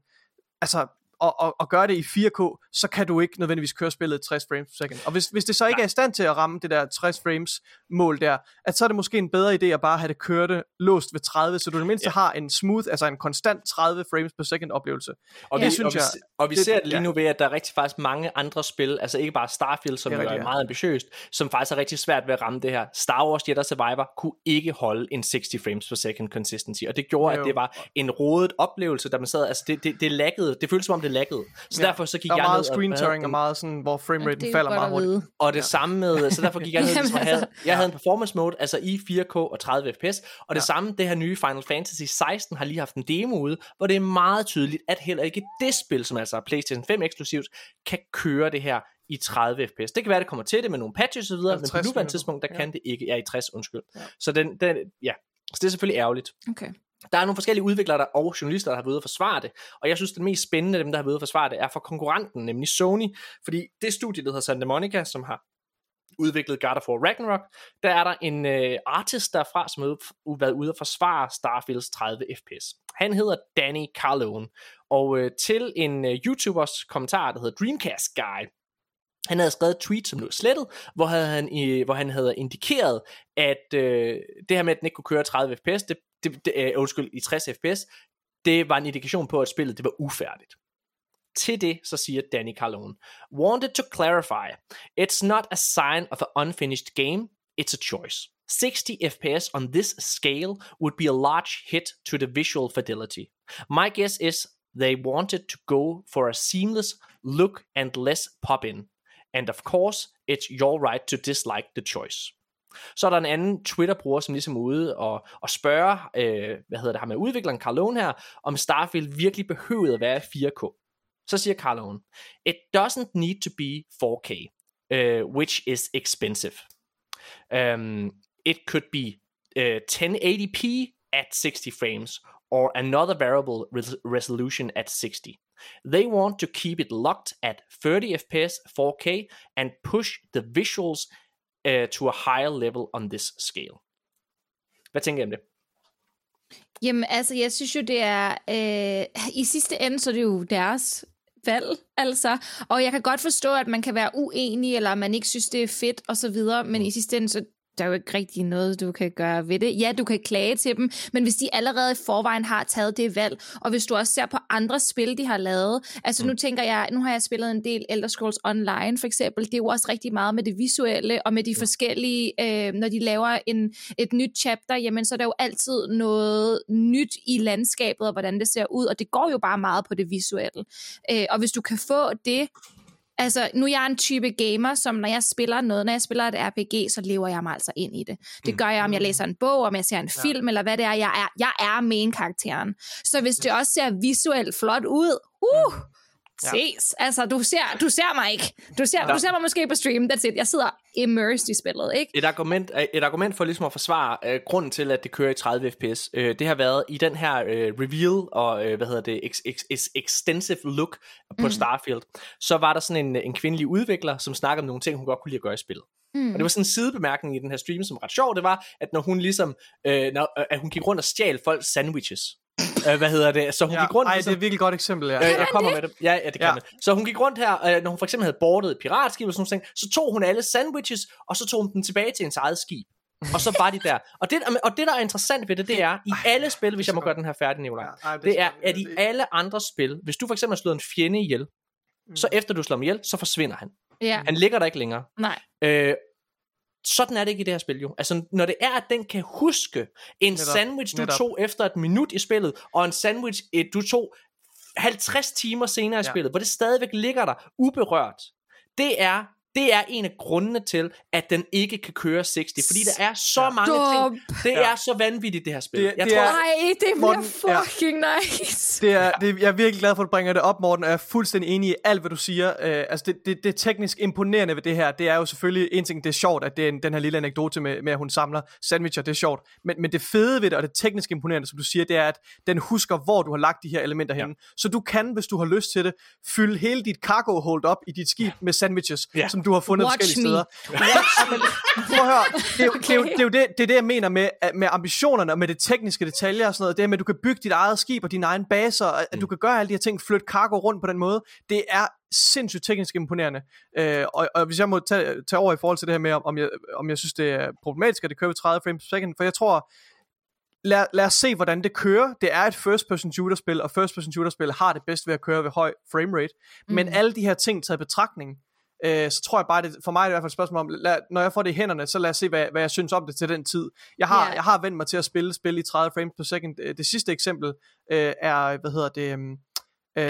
altså og, og, og gøre det i 4K, så kan du ikke nødvendigvis køre spillet i 60 frames per second. Og hvis, hvis det så ikke er i stand til at ramme det der 60 frames mål der, at så er det måske en bedre idé at bare have det kørte låst ved 30, så du i det mindste ja. har en smooth, altså en konstant 30 frames per second oplevelse. Og det vi, synes og vi, jeg, og vi det- ser det lige ja. nu ved, at der er rigtig faktisk mange andre spil, altså ikke bare Starfield, som Det er jo er rigtigt, ja. meget ambitiøst, som faktisk er rigtig svært ved at ramme det her. Star Wars Jedi Survivor kunne ikke holde en 60 frames per second consistency, og det gjorde, Jo. at det var en rodet oplevelse, da man sad, altså det, det, det laggede, det føltes som om det laggede. Så Ja. derfor så gik der er jeg meget ned og screen tearing og meget sådan, hvor frameraten er falder meget hurtigt. Og det samme med, så derfor gik jeg ned Jamen, og havde, altså. jeg havde en performance mode, altså i 4K og 30 fps, og det Ja. samme, det her nye Final Fantasy 16 har lige haft en demo ude, hvor det er meget tydeligt, at heller ikke det spil, som altså er PlayStation 5 eksklusivt, kan køre det her i 30 fps. Det kan være, det kommer til det med nogle patches og så videre, men på 50 nuværende tidspunkt, der Ja. kan det ikke. Ja, i 60, undskyld. Ja. Så den, den, ja. Så det er selvfølgelig ærgerligt. Okay. Der er nogle forskellige udviklere der, og journalister, der har været ude at forsvare det. Og jeg synes, den mest spændende af dem, der har været ude at forsvare det, er for konkurrenten, nemlig Sony. Fordi det studie, der hedder Santa Monica, som har udviklet God of War Ragnarok, der er der en øh, artist derfra, som har været ude at forsvare Starfields 30 fps. Han hedder Danny Carlone, og øh, til en øh, YouTubers kommentar, der hedder Dreamcast Guy, han havde skrevet et tweet, som blev slettet, hvor, havde han, i, hvor han havde indikeret, at øh, det her med, at den ikke kunne køre 30 fps, det, det, det, øh, undskyld, i 60 fps, det var en indikation på, at spillet det var ufærdigt. Til det, så siger Danny Carlone, Wanted to clarify, it's not a sign of an unfinished game, it's a choice. 60 FPS on this scale would be a large hit to the visual fidelity. My guess is they wanted to go for a seamless look and less pop-in. And of course, it's your right to dislike the choice. Så er der en anden Twitter-bruger, som ligesom er ude og, og spørger, øh, hvad hedder det her med udvikleren Carlone her, om Starfield virkelig behøvede at være 4K. Så siger Carlone, It doesn't need to be 4K, uh, øh, which is expensive. Um, it could be øh, uh, 1080p at 60 frames or another variable res- resolution at 60. They want to keep it locked at 30 FPS 4K and push the visuals uh, to a higher level on this scale. Hvad tænker I om det? Jamen, altså, jeg synes jo, det er... Øh, I sidste ende, så er det jo deres valg, altså. Og jeg kan godt forstå, at man kan være uenig, eller man ikke synes, det er fedt, og så videre, men i sidste ende, så der er jo ikke rigtig noget, du kan gøre ved det. Ja, du kan klage til dem, men hvis de allerede i forvejen har taget det valg, og hvis du også ser på andre spil, de har lavet, altså nu tænker jeg, nu har jeg spillet en del Elder Scrolls Online for eksempel, det er jo også rigtig meget med det visuelle, og med de forskellige, øh, når de laver en, et nyt chapter, jamen så er der jo altid noget nyt i landskabet, og hvordan det ser ud, og det går jo bare meget på det visuelle. Øh, og hvis du kan få det, Altså, nu er jeg en type gamer, som når jeg spiller noget, når jeg spiller et RPG, så lever jeg mig altså ind i det. Det gør jeg, om jeg læser en bog, om jeg ser en film, eller hvad det er. Jeg er, jeg er main-karakteren. Så hvis det også ser visuelt flot ud, uh, Ja. ses. Altså, du ser, du ser mig ikke. Du ser, Ja. du ser mig måske på stream, that's it. Jeg sidder immersed i spillet, ikke? Et argument, et argument for ligesom at forsvare øh, grunden til, at det kører i 30 fps, øh, det har været i den her øh, reveal og øh, hvad hedder det, ex, ex, ex, extensive look på mm. Starfield, så var der sådan en, en kvindelig udvikler, som snakkede om nogle ting, hun godt kunne lide at gøre i spillet. Mm. Og det var sådan en sidebemærkning i den her stream, som var ret sjov, det var, at når hun ligesom, øh, når, øh, at hun gik rundt og stjal folks sandwiches. Øh, hvad hedder det? Så hun Ja, gik rundt ej, ligesom, det er et virkelig godt eksempel, ja. Øh, jeg kommer med det. Ja, ja, det kan Ja. man. Så hun gik rundt her, øh, når hun for eksempel havde bordet et piratskib og sådan noget, så tog hun alle sandwiches, og så tog hun dem tilbage til hendes eget skib. Og så var de der. Og det, og det, der er interessant ved det, det er, i alle spil, hvis jeg må gøre den her færdig, Nicolaj, Ja, ej, det er, at i alle andre spil, hvis du for eksempel har slået en fjende ihjel, så efter du slår ham ihjel, så forsvinder han. Ja, Han ligger der ikke længere. nej. Øh, sådan er det ikke i det her spil jo. Altså, når det er, at den kan huske en Netop, sandwich, du netop. tog efter et minut i spillet, og en sandwich, du tog 50 timer senere i Ja. spillet, hvor det stadigvæk ligger der uberørt. Det er det er en af grundene til, at den ikke kan køre 60, fordi der er så mange Stop. ting. Det er så vanvittigt, det her spil. Det- jeg det tror, er- Ej, det bliver Morten, ja. fucking nice. Det er, det, jeg er virkelig glad for, at du bringer det op, Morten, og jeg er fuldstændig enig i alt, hvad du siger. Uh, altså, det, det, det teknisk imponerende ved det her, det er jo selvfølgelig, en ting, det er sjovt, at det er en, den her lille anekdote med, med, at hun samler sandwicher, det er sjovt. Men, men det fede ved det, og det teknisk imponerende, som du siger, det er, at den husker, hvor du har lagt de her elementer henne. Så du kan, hvis du har lyst til det, fylde hele dit cargo hold op i dit skib med sandwiches, Ja. som du har fundet Watch forskellige me. steder. Men, prøv at høre, det er, jo, det, er jo, det, er jo det, det er det, jeg mener med, med ambitionerne og med det tekniske detaljer og sådan noget. Det er med, at du kan bygge dit eget skib og dine egne baser, og at du kan gøre alle de her ting, flytte cargo rundt på den måde. Det er sindssygt teknisk imponerende. Øh, og, og hvis jeg må tage, tage over i forhold til det her med, om- om jeg, om jeg synes, det er problematisk, at det kører ved 30 frames per second, for jeg tror, lad, lad os se, hvordan det kører. Det er et first-person shooter-spil, og first-person shooter-spil har det bedst ved at køre ved høj framerate. Mm. Men alle de her ting taget i betragtning, øh, så tror jeg bare, det, for mig er det i hvert fald et spørgsmål om, lad, når jeg får det i hænderne, så lad os se, hvad, hvad jeg synes om det til den tid. Jeg har, Ja. jeg har vendt mig til at spille spil i 30 frames per second. Øh, Det sidste eksempel øh, er, hvad hedder det... Uh,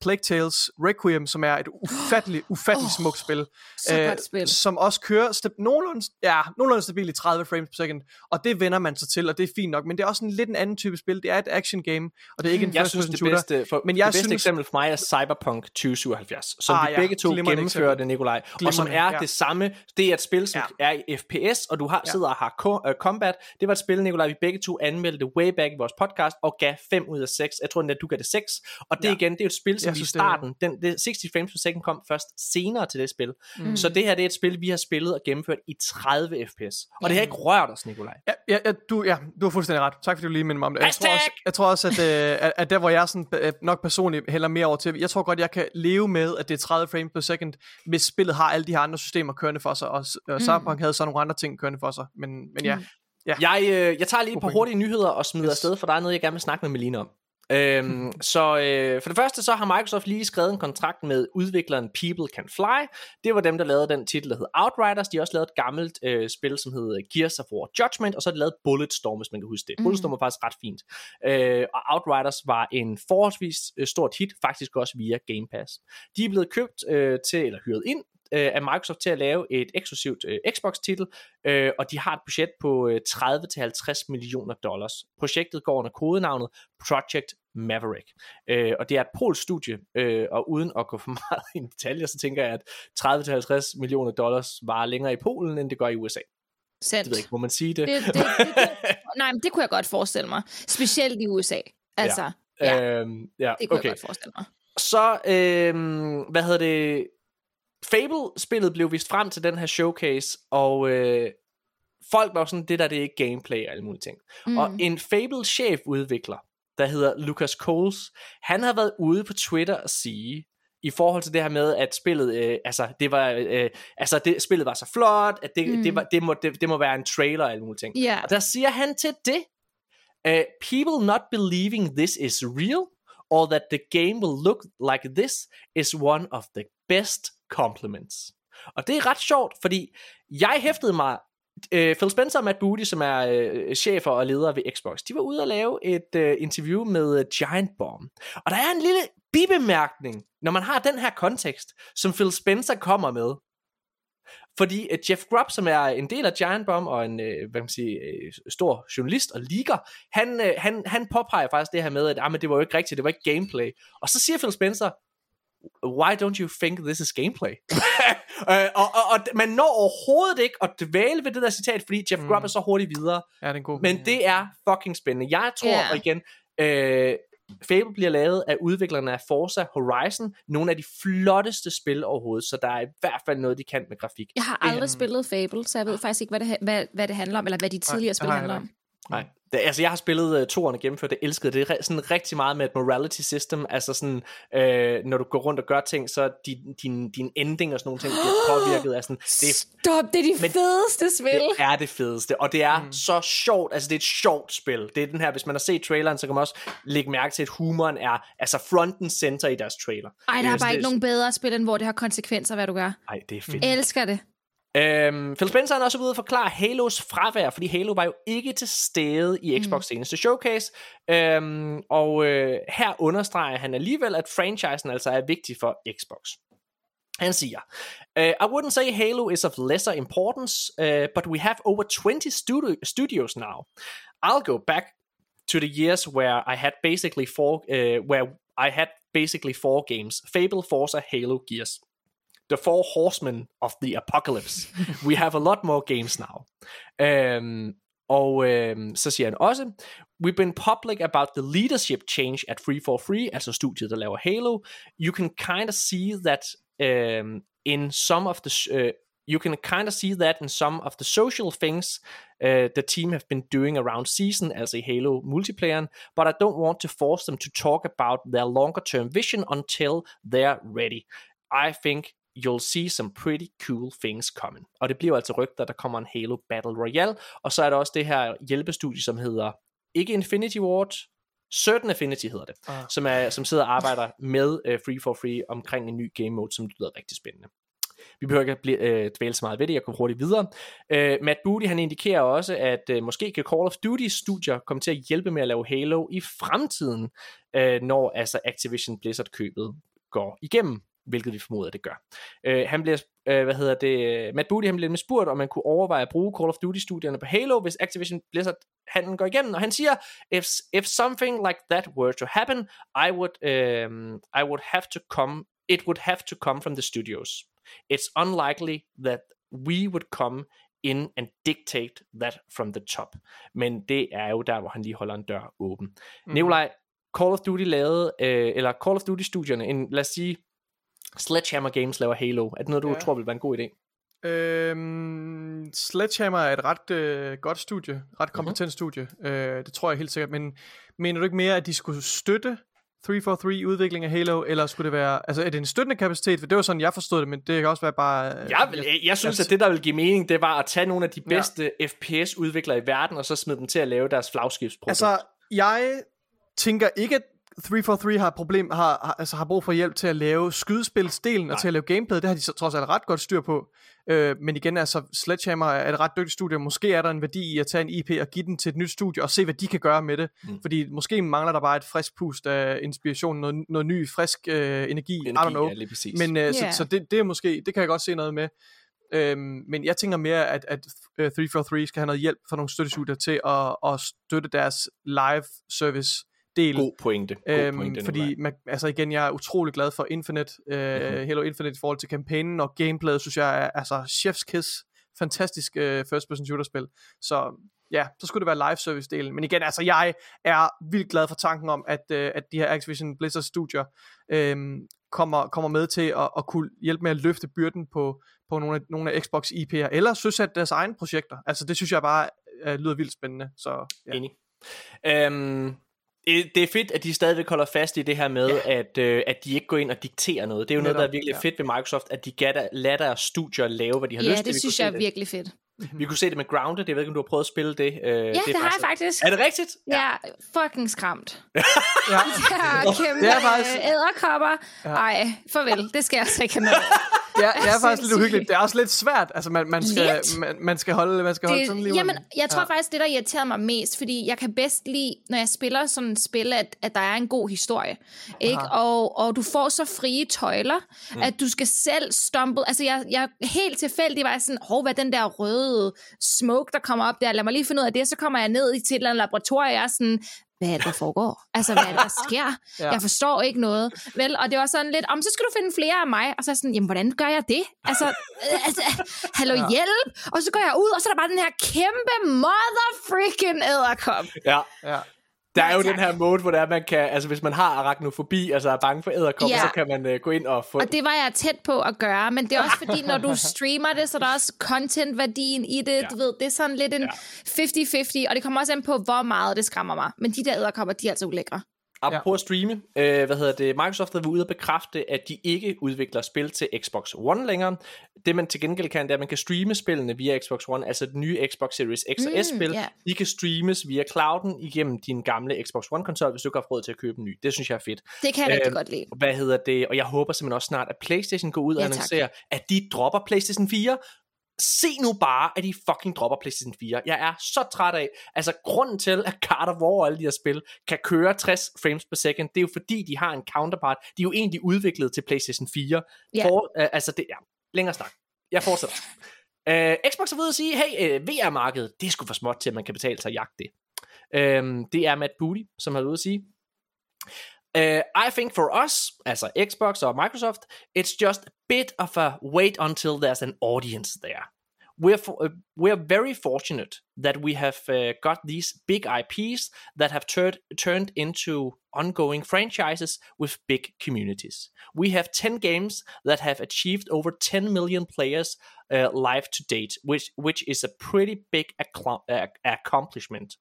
Plague Tales Requiem, som er et ufatteligt, ufatteligt Åh, smukt spil, så øh, godt spil. som også kører sta- nogenlunde, ja, nogenlunde stabilt i 30 frames per second, og det vender man sig til, og det er fint nok, men det er også en lidt en anden type spil, det er et action game, og det er ikke en jeg first synes, person det shooter. bedste, for, Men jeg det bedste synes- eksempel for mig er Cyberpunk 2077, som Ah, vi ja. begge to gennemførte. Nikolaj, og som er ja. det samme. Det er et spil, som er i FPS, og du har Ja. sidder og har co- uh, combat. Det var et spil, Nikolaj, vi begge to anmeldte way back i vores podcast, og gav 5 ud af 6. Jeg tror endda, du gav det 6. Og det Ja. Igen, det er jo et spil, som i starten, den, det 60 frames per second kom først senere til det spil. Mm. Så det her, det er et spil, vi har spillet og gennemført i 30 FPS. Og det har ikke rørt os, Nikolaj. Ja, ja, ja, du, ja, du har fuldstændig ret. Tak fordi du lige minder mig om det. Jeg tror også, jeg tror også at, øh, at, der hvor jeg sådan, øh, nok personligt hælder mere over til, jeg tror godt, jeg kan leve med, at det er 30 frames per second, hvis spillet har alle de her andre systemer kørende for sig, og mm. Cyberpunk havde så nogle andre ting kørende for sig. Men, men ja, ja. Jeg, øh, jeg tager lige et par hurtige nyheder og smider Yes. afsted, for der er noget, jeg gerne vil snakke med Melina om. Øhm, så øh, for det første så har Microsoft lige skrevet en kontrakt med udvikleren People Can Fly. Det var dem, der lavede den titel, der hed Outriders. De har også lavet et gammelt øh, spil, som hed Gears of War Judgment, og så har de lavet Bulletstorm, hvis man kan huske det. Mhm. Bulletstorm var faktisk ret fint. Øh, og Outriders var en forholdsvis øh, stort hit, faktisk også via Game Pass. De er blevet købt øh, til, eller hyret ind øh, af Microsoft til at lave et eksklusivt øh, Xbox-titel, øh, og de har et budget på øh, 30-50 millioner dollars. Projektet går under kodenavnet Project Maverick, øh, og det er et polsk studie, øh, og uden at gå for meget i detaljer, så tænker jeg, at 30-50 millioner dollars var længere i Polen, end det gør i USA. Sandt. Det ved jeg ikke, må man sige det? Det, det, det, det, nej, men det kunne jeg godt forestille mig. Specielt i USA. Altså, ja, ja øhm, ja det kunne okay. jeg godt forestille mig. Så, øhm, hvad hedder det? Fable-spillet blev vist frem til den her showcase, og øh, folk var sådan, det der, det er ikke gameplay og alle mulige ting. Mm. Og en Fable-chef-udvikler, der hedder Lucas Coles, han har været ude på Twitter og sige, i forhold til det her med, at spillet, øh, altså, det var, øh, altså det, spillet var så flot, at det, mm. det, var, det, må, det, det må være en trailer og alle mulige ting. Ja. Og der siger han til det, uh, people not believing this is real, or that the game will look like this, is one of the best compliments. Og det er ret sjovt, fordi jeg hæftede mig, øh, Phil Spencer og Matt Booty, som er øh, chefer og ledere ved Xbox, de var ude og lave et øh, interview med øh, Giant Bomb. Og der er en lille bibemærkning, når man har den her kontekst, som Phil Spencer kommer med. Fordi øh, Jeff Grubb, som er en del af Giant Bomb og en øh, hvad kan man sige, øh, stor journalist og liker, han, øh, han, han påpeger faktisk det her med, at ah, men det var jo ikke rigtigt, det var ikke gameplay. Og så siger Phil Spencer, why don't you think this is gameplay? uh, og, og, og man når overhovedet ikke at dvæle ved det der citat, fordi Jeff Grubb er så hurtigt videre. ja, det er en god Men det er fucking spændende. Jeg tror, Ja. yeah. og igen, øh, Fable bliver lavet af udviklerne af Forza Horizon, nogle af de flotteste spil overhovedet, så der er i hvert fald noget, de kan med grafik. Jeg har aldrig spillet Fable, så jeg ved faktisk ikke, hvad det, hvad, hvad det handler om, eller hvad de tidligere det spil handler om. Nej. Det, altså, jeg har spillet uh, toerne gennemført, det elskede det. Er sådan rigtig meget med et morality system, altså sådan, øh, når du går rundt og gør ting, så din, din, din ending og sådan nogle ting bliver påvirket af sådan, det er Stop, det er de Men- fedeste spil. Det er det fedeste, og det er mm. så sjovt, altså det er et sjovt spil. Det er den her, hvis man har set traileren, så kan man også lægge mærke til, at humoren er altså front and center i deres trailer. Ej, der er Det bare ikke nogen bedre spil, end hvor det har konsekvenser, hvad du gør. Ej, det er fedt. Elsker det. Øhm, Phil Spencer er også ude at forklare Halos fravær, fordi Halo var jo ikke til stede i Xbox seneste showcase. Øhm, og øh, her understreger han alligevel, at franchisen altså er vigtig for Xbox. Han siger, uh, I wouldn't say Halo is of lesser importance, uh, but we have over 20 studio- studios now. I'll go back to the years where I had basically four, uh, where I had basically four games: Fable, Forza, Halo, Gears. The four horsemen of the apocalypse. We have a lot more games now. Um, og øhm, så siger han også, We've been public about the leadership change at 343, altså studiet, der laver Halo. You can kind of see that um, in some of the... Uh, you can kind of see that in some of the social things uh, the team have been doing around season, as a Halo multiplayer, but I don't want to force them to talk about their longer term vision until they're ready. I think you'll see some pretty cool things coming. Og det bliver altså rygter, der kommer en Halo Battle Royale, og så er der også det her hjælpestudie, som hedder, ikke Infinity Ward, Certain Affinity hedder det, Ah. som, er, som sidder og arbejder med uh, Free for Free omkring en ny game mode, som lyder rigtig spændende. Vi behøver ikke at blive, øh, dvæle så meget ved det, jeg går hurtigt videre. Øh, Matt Booty han indikerer også, at øh, måske kan Call of Duty studier komme til at hjælpe med at lave Halo i fremtiden, øh, når altså Activision Blizzard købet går igennem, hvilket vi formoder, det gør. Øh, han bliver, øh, hvad hedder det, Matt Booty han bliver nemlig spurgt, om man kunne overveje at bruge Call of Duty studierne på Halo, hvis Activision Blizzard handlen går igennem, og han siger, if, if something like that were to happen, I would, um, I would have to come, it would have to come from the studios. It's unlikely that we would come in and dictate that from the top. Men det er jo der, hvor han lige holder en dør åben. Mm. Nikolaj, Call of Duty lavede, øh, eller Call of Duty studierne, en, lad os sige, Sledgehammer Games laver Halo. Er det noget, du Ja. tror vil være en god idé? Øhm, Sledgehammer er et ret øh, godt studie, Mhm. ret kompetent mm-hmm. studie. Øh, det tror jeg helt sikkert. Men mener du ikke mere, at de skulle støtte 343 udvikling af Halo, eller skulle det være, altså er det en støttende kapacitet? For det var sådan, jeg forstod det, men det kan også være bare... øh, Jeg, vil, jeg, jeg synes, at det, der vil give mening, det var at tage nogle af de bedste ja. FPS-udviklere i verden, og så smide dem til at lave deres flagskibsprodukt. Altså, jeg tænker ikke, at 343 har, problem, har, har, altså har brug for hjælp til at lave skydespilsdelen og Nej. til at lave gameplay. Det har de så, trods alt ret godt styr på. Øh, men igen, altså, Sledgehammer er et ret dygtigt studie. Måske er der en værdi i at tage en IP og give den til et nyt studie og se, hvad de kan gøre med det. Mm. Fordi måske mangler der bare et frisk pust af inspiration, noget, noget ny, frisk øh, energi, I don't know. Ja, lige præcis. Men øh, så, Ja. så det, det er måske, det kan jeg godt se noget med. Øhm, men jeg tænker mere, at, at øh, 343 skal have noget hjælp fra nogle støttestudier til at, at støtte deres live service del. God pointe. God Øhm, pointe fordi man, altså igen, jeg er utrolig glad for Infinite, øh, Mhm. mm-hmm. Halo Infinite i forhold til kampagnen og gameplayet, synes jeg er altså chef's kiss, fantastisk øh, first person shooter spil. Så ja, så skulle det være live service delen. Men igen, altså jeg er vildt glad for tanken om, at, øh, at de her Activision Blizzard studier øh, kommer, kommer med til at, at kunne hjælpe med at løfte byrden på, på nogle, af, nogle af Xbox IP'er, eller søsætte deres egne projekter. Altså det synes jeg bare øh, lyder vildt spændende. Så ja. Enig. Øhm, det det er fedt, at de stadigvæk holder fast i det her med, ja. at, øh, at de ikke går ind og dikterer noget. Det er jo noget, der er Netop, virkelig ja. fedt ved Microsoft, at de gatter, lader deres studier lave, hvad de har Ja, lyst til. det Vi synes jeg er det. virkelig fedt. Vi kunne se det med Grounded. Jeg ved ikke, om du har prøvet at spille det. Øh, ja, Ja, det, det har jeg faktisk. Er det rigtigt? Ja, fucking skræmt. ja. Ja, kæmpe Det er faktisk- øh, æderkopper. Ej, farvel. Det skal jeg altså ikke have noget. af. Det er, det er faktisk lidt uhyggeligt. Det er også lidt svært. Altså, man, man, skal, man, man skal holde, man skal holde sådan Det, lige jamen, jeg tror ja. faktisk, det der irriterer mig mest, fordi jeg kan bedst lide, når jeg spiller sådan et spil, at, at der er en god historie. Ikke? Og, og du får så frie tøjler, mm. at du skal selv stumble. Altså, jeg, jeg helt tilfældig var jeg sådan, hov, hvad er den der røde smoke, der kommer op der? Lad mig lige finde ud af det. Så kommer jeg ned i til et eller andet laboratorium, og jeg er sådan, hvad er det, der foregår? Altså, hvad er det, der sker? Ja. Jeg forstår ikke noget. Vel, og det var sådan lidt, om så skal du finde flere af mig. Og så sådan, jamen, hvordan gør jeg det? Altså, øh, altså hallo, ja. hjælp! Og så går jeg ud, og så er der bare den her kæmpe mother freaking æderkop. Ja. Ja. Der er jo tak. den her mode, hvor det er, man kan, altså hvis man har arachnofobi, altså er bange for æderkopper, Ja. så kan man uh, gå ind og få... Og det var jeg tæt på at gøre, men det er også fordi, når du streamer det, så er der også content-værdien i det. Ja. Du ved, det er sådan lidt en 50-50, og det kommer også an på, hvor meget det skræmmer mig. Men de der æderkopper, de er altså ulækre. Apropos at streame, øh, hvad hedder det, Microsoft har været ude at bekræfte, at de ikke udvikler spil til Xbox One længere. Det man til gengæld kan, det er, at man kan streame spillene via Xbox One, altså den nye Xbox Series X og Mm, S-spil. ja. De kan streames via clouden igennem din gamle Xbox One-konsol, hvis du ikke har råd til at købe en ny. Det synes jeg er fedt. Det kan jeg rigtig Øhm, godt lide. Hvad hedder det? Og jeg håber simpelthen også snart, at PlayStation går ud og Ja, tak. annoncerer, at de dropper PlayStation 4. se nu bare, at de fucking dropper PlayStation 4. Jeg er så træt af, altså grunden til, at of War og alle de her spil kan køre 60 frames per second, det er jo fordi, de har en counterpart. De er jo egentlig udviklet til PlayStation 4. Ja. For, uh, altså det, ja, længere snak. Jeg fortsætter. Uh, Xbox er ved at sige, hey, uh, VR-markedet, det er sgu for småt til, at man kan betale sig at jagte det. Uh, det er Matt Booty, som har været ude at sige. Uh, I think for us, altså Xbox or Microsoft, it's just a bit of a wait until there's an audience there. We're, for, uh, we're very fortunate that we have uh, got these big IPs that have turned turned into ongoing franchises with big communities. We have 10 games that have achieved over 10 million players uh, live to date, which which is a pretty big accl- uh, accomplishment.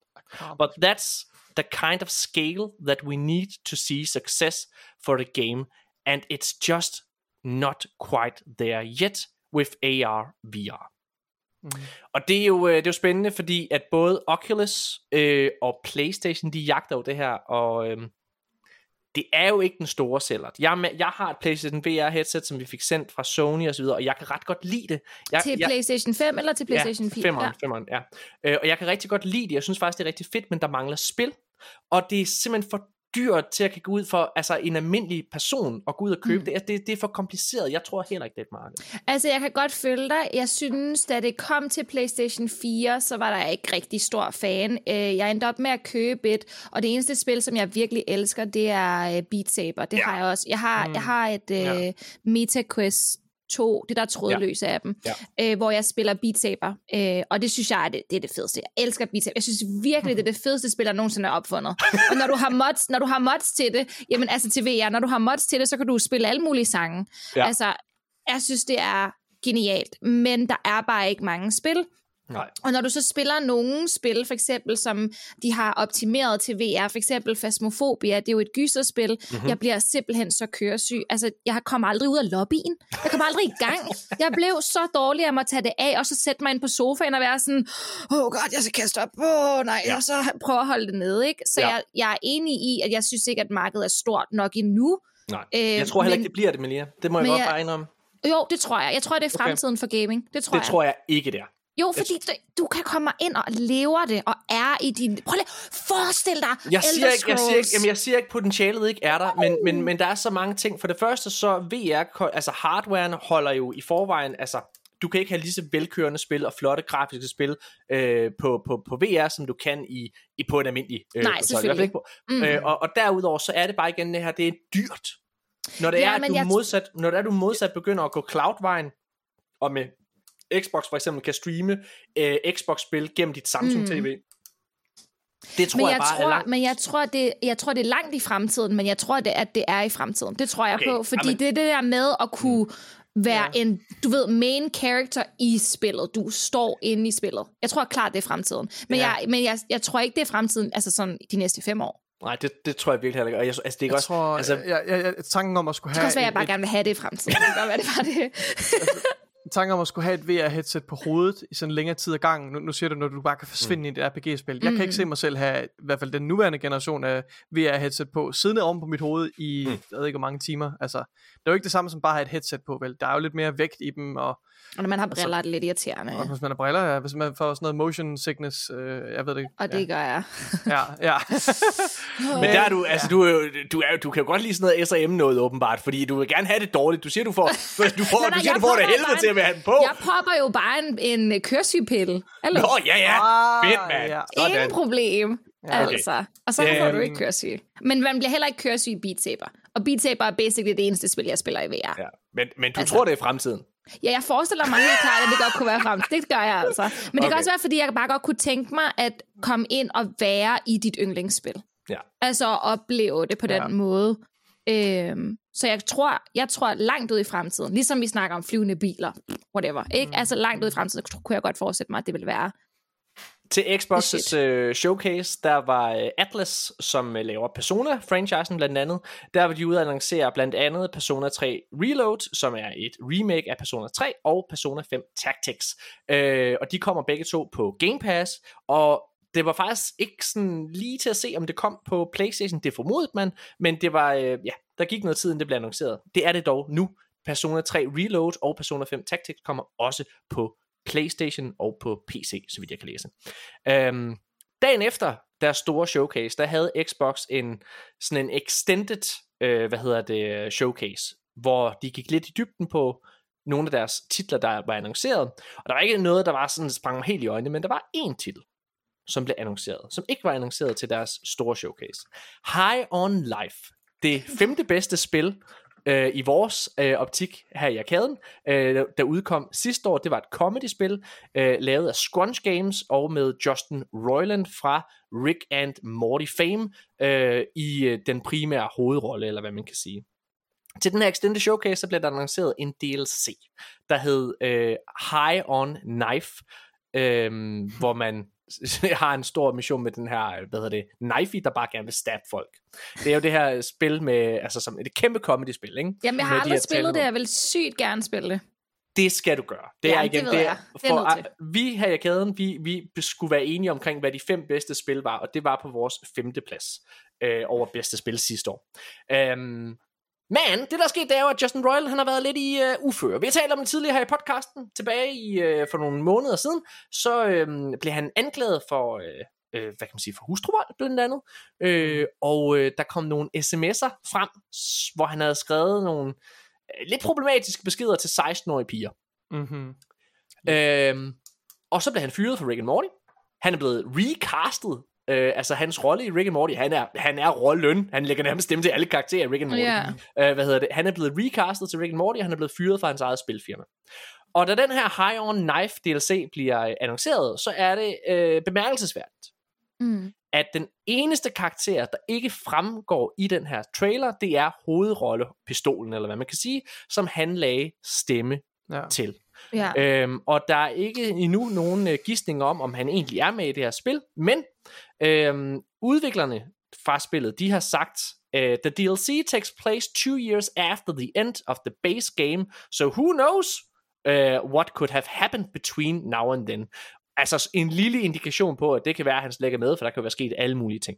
But that's the kind of scale that we need to see success for the game, and it's just not quite there yet with AR VR. Mm. Og det er, jo, øh, det er jo spændende, fordi at både Oculus øh, og PlayStation, de jagter jo det her, og øh, det er jo ikke den store sælger. Jeg, med- jeg har et PlayStation VR headset, som vi fik sendt fra Sony og så videre, og jeg kan ret godt lide det. Jeg, Til jeg, PlayStation 5 eller til PlayStation 4? Ja, femmeren, femmeren, ja. Øh, og jeg kan rigtig godt lide det. Jeg synes faktisk, det er rigtig fedt, men der mangler spil. Og det er simpelthen for dyrt til at kan gå ud for altså en almindelig person og gå ud og købe mm. det. Altså, det. Det er for kompliceret. Jeg tror heller ikke, det er et marked. Altså, jeg kan godt følge dig. Jeg synes, da det kom til PlayStation 4, så var der ikke rigtig stor fan. Øh, Jeg endte op med at købe et, og det eneste spil, som jeg virkelig elsker, det er øh, Beat Saber. Det Ja. har jeg også. Jeg har, jeg har et Ja. uh, MetaQuest 2, det der trådløse af dem, Ja. øh, hvor jeg spiller Beat Saber, øh, og det synes jeg er det, det er det fedeste. Jeg elsker Beat Saber. Jeg synes virkelig, det er det fedeste spil, der nogensinde er opfundet. Og når du har mods, når du har mods til det, jamen altså til VR, når du har mods til det, så kan du spille alle mulige sange. Ja. Altså, jeg synes, det er genialt, men der er bare ikke mange spil. Nej. Og når du så spiller nogle spil, for eksempel, som de har optimeret til VR, for eksempel Phasmophobia, det er jo et gyserspil, Mhm. mm-hmm. jeg bliver simpelthen så køresyg. Altså, jeg kommer aldrig ud af lobbyen. Jeg kommer aldrig i gang. Jeg blev så dårlig, at jeg må tage det af, og så sætte mig ind på sofaen og være sådan, åh oh god, jeg skal kaste op, åh oh, nej, Ja. og så prøve at holde det nede, ikke? Så Ja. jeg, jeg er enig i, at jeg synes ikke, at markedet er stort nok endnu. Nej. Øh, jeg tror heller men- ikke, det bliver det, Melia. Det må jeg godt jeg- bare indrømme. Jo, det tror jeg. Jeg tror, det er fremtiden for gaming. Det tror Det jeg. tror jeg ikke, det er. Jo, fordi du, du kan komme ind og lever det, og er i din... Prøv lige, forestil dig Jeg siger, ikke, jeg, siger ikke, jamen, jeg siger ikke, potentialet ikke er der, men, men, men der er så mange ting. For det første, så VR, altså hardwaren holder jo i forvejen, altså du kan ikke have lige så velkørende spil og flotte grafiske spil øh, på, på, på VR, som du kan i, i på en almindelig øh, Nej, konsol. Fald ikke på. Mm. Øh, og, og derudover, så er det bare igen det her, det er dyrt. Når det Ja, er, at du jeg- modsat, når det er, du modsat begynder at gå cloud-vejen, og med Xbox for eksempel kan streame øh, Xbox-spil gennem dit Samsung-TV, det tror men jeg, jeg, bare er tror, langt. men jeg tror, det, jeg tror, det er langt i fremtiden, men jeg tror, det, at det er i fremtiden. Det tror jeg Okay, på, fordi jamen- det er det der med at kunne være Ja. en, du ved, main character i spillet. Du står inde i spillet. Jeg tror klart, det er fremtiden. Men, Ja. jeg, men jeg, jeg tror ikke, det er fremtiden, altså sådan de næste fem år. Nej, det, det tror jeg virkelig heller ikke. Og jeg, altså, det er Jeg også, tror, altså, jeg, jeg, jeg, tanken om at skulle Det kan have også være, at jeg bare et- gerne vil have det i fremtiden. Det kan godt være, det var det. tanken om at skulle have et VR-headset på hovedet i sådan længere tid ad gangen. Nu, nu siger du, når du bare kan forsvinde mm. i et RPG-spil. Jeg kan ikke se mig selv have, i hvert fald den nuværende generation af VR-headset på, siddende oven på mit hoved i, mm. jeg ved ikke hvor mange timer. Altså, det er jo ikke det samme som bare at have et headset på, vel? Der er jo lidt mere vægt i dem, og, Og når man har briller, er det lidt irriterende. og hvis man har briller, ja, hvis man får sådan noget motion sickness, øh, jeg ved det ikke. Og det gør jeg. Ja, ja. men der er du, altså, du, du, er, du kan jo godt lide sådan noget S&M noget åbenbart, fordi du vil gerne have det dårligt. Du siger, du får, du får, Nej, nej, du siger, jeg du får det helvede bare til at en- have den på. Jeg popper jo bare en, en kørsygpille. Eller? Nå, ja, ja. Ah, Fedt, mand. ja. Sådan. Ingen problem. Ja, okay. altså. Og så Ja, får du ikke køresyg. Men man bliver heller ikke køresyg i Beat Saber. Og Beat Saber er basically det eneste spil, jeg spiller i VR. Ja, men, men du Altså. tror, det er fremtiden. ja jeg forestiller mig helt klart, at det godt kunne være frem. Det gør jeg altså. Men det okay. Kan også være, fordi jeg bare godt kunne tænke mig at komme ind og være i dit yndlingsspil. Ja. Altså at opleve det på den Ja. måde. Øhm, så jeg tror, jeg tror langt ud i fremtiden, ligesom vi snakker om flyvende biler, whatever, ikke? Altså langt ud i fremtiden, kunne jeg godt forestille mig, at det ville være. Til Xbox's Shit. uh, showcase, der var uh, Atlas, som uh, laver Persona-franchisen blandt andet. Der var de ude at annoncere blandt andet Persona 3 Reload, som er et remake af Persona 3, og Persona 5 Tactics. Uh, og de kommer begge to på Game Pass, og det var faktisk ikke sådan lige til at se, om det kom på PlayStation. Det formodede man, men det var, uh, ja, der gik noget tid, inden det blev annonceret. Det er det dog nu. Persona 3 Reload og Persona 5 Tactics kommer også på PlayStation og på PC, så vidt jeg kan læse. Øhm, dagen efter deres store showcase, der havde Xbox en sådan en extended, øh, hvad hedder det, showcase, hvor de gik lidt i dybden på nogle af deres titler, der var annonceret. Og der var ikke noget, der var sådan sprang mig helt i øjnene, men der var én titel, som blev annonceret, som ikke var annonceret til deres store showcase. High on Life. Det femte bedste spil øh, i vores øh, optik her i arkaden, øh, der udkom sidste år. Det var et comedy-spil, øh, lavet af Scrunch Games og med Justin Roiland fra Rick and Morty fame øh, i øh, den primære hovedrolle, eller hvad man kan sige. Til den her Extended Showcase, så blev der annonceret en DLC, der hed øh, High on Knife, øh, hvor man har en stor mission med den her, hvad hedder det, Knifey, der bare gerne vil stab folk. Det er jo det her spil med, altså som et kæmpe comedy-spil, ikke? Jamen, jeg har Med de aldrig her spillet det, jeg vil sygt gerne spille det. Det skal du gøre. Det Ja, er det igen, ved det er, jeg. Det er for, vi her i kæden, vi, vi skulle være enige omkring, hvad de fem bedste spil var, og det var på vores femte plads øh, over bedste spil sidste år. Øhm, men det der er sket, det er jo, at Justin Royal han har været lidt i uh, uføre. Vi har talt om det tidligere her i podcasten, tilbage i, uh, for nogle måneder siden, så uh, blev han anklaget for, uh, uh, hvad kan man sige, for hustruvold blandt andet, uh, og uh, der kom nogle sms'er frem, hvor han havde skrevet nogle uh, lidt problematiske beskeder til 16-årige piger. Mm-hmm. Øhm, og så blev han fyret fra Rick and Morty. Han er blevet recastet. Øh, altså hans rolle i Rick and Morty, han er, han er rollen. Han lægger nærmest stemme til alle karakterer i Rick and Morty. Ja. Øh, hvad hedder det? Han er blevet recastet til Rick and Morty, og han er blevet fyret fra hans eget spilfirma. Og da den her High on Knife DLC bliver øh, annonceret, så er det øh, bemærkelsesværdigt, Mm. at den eneste karakter, der ikke fremgår i den her trailer, det er hovedrollepistolen, eller hvad man kan sige, som han lagde stemme Ja. til. Ja. Øhm, og der er ikke endnu nogen øh, gidsning om, om han egentlig er med i det her spil, men øhm, udviklerne fra spillet, de har sagt, øh, the DLC takes place two years after the end of the base game, so who knows uh, what could have happened between now and then. Altså en lille indikation på, at det kan være, at han slet ikke er med, for der kan være sket alle mulige ting.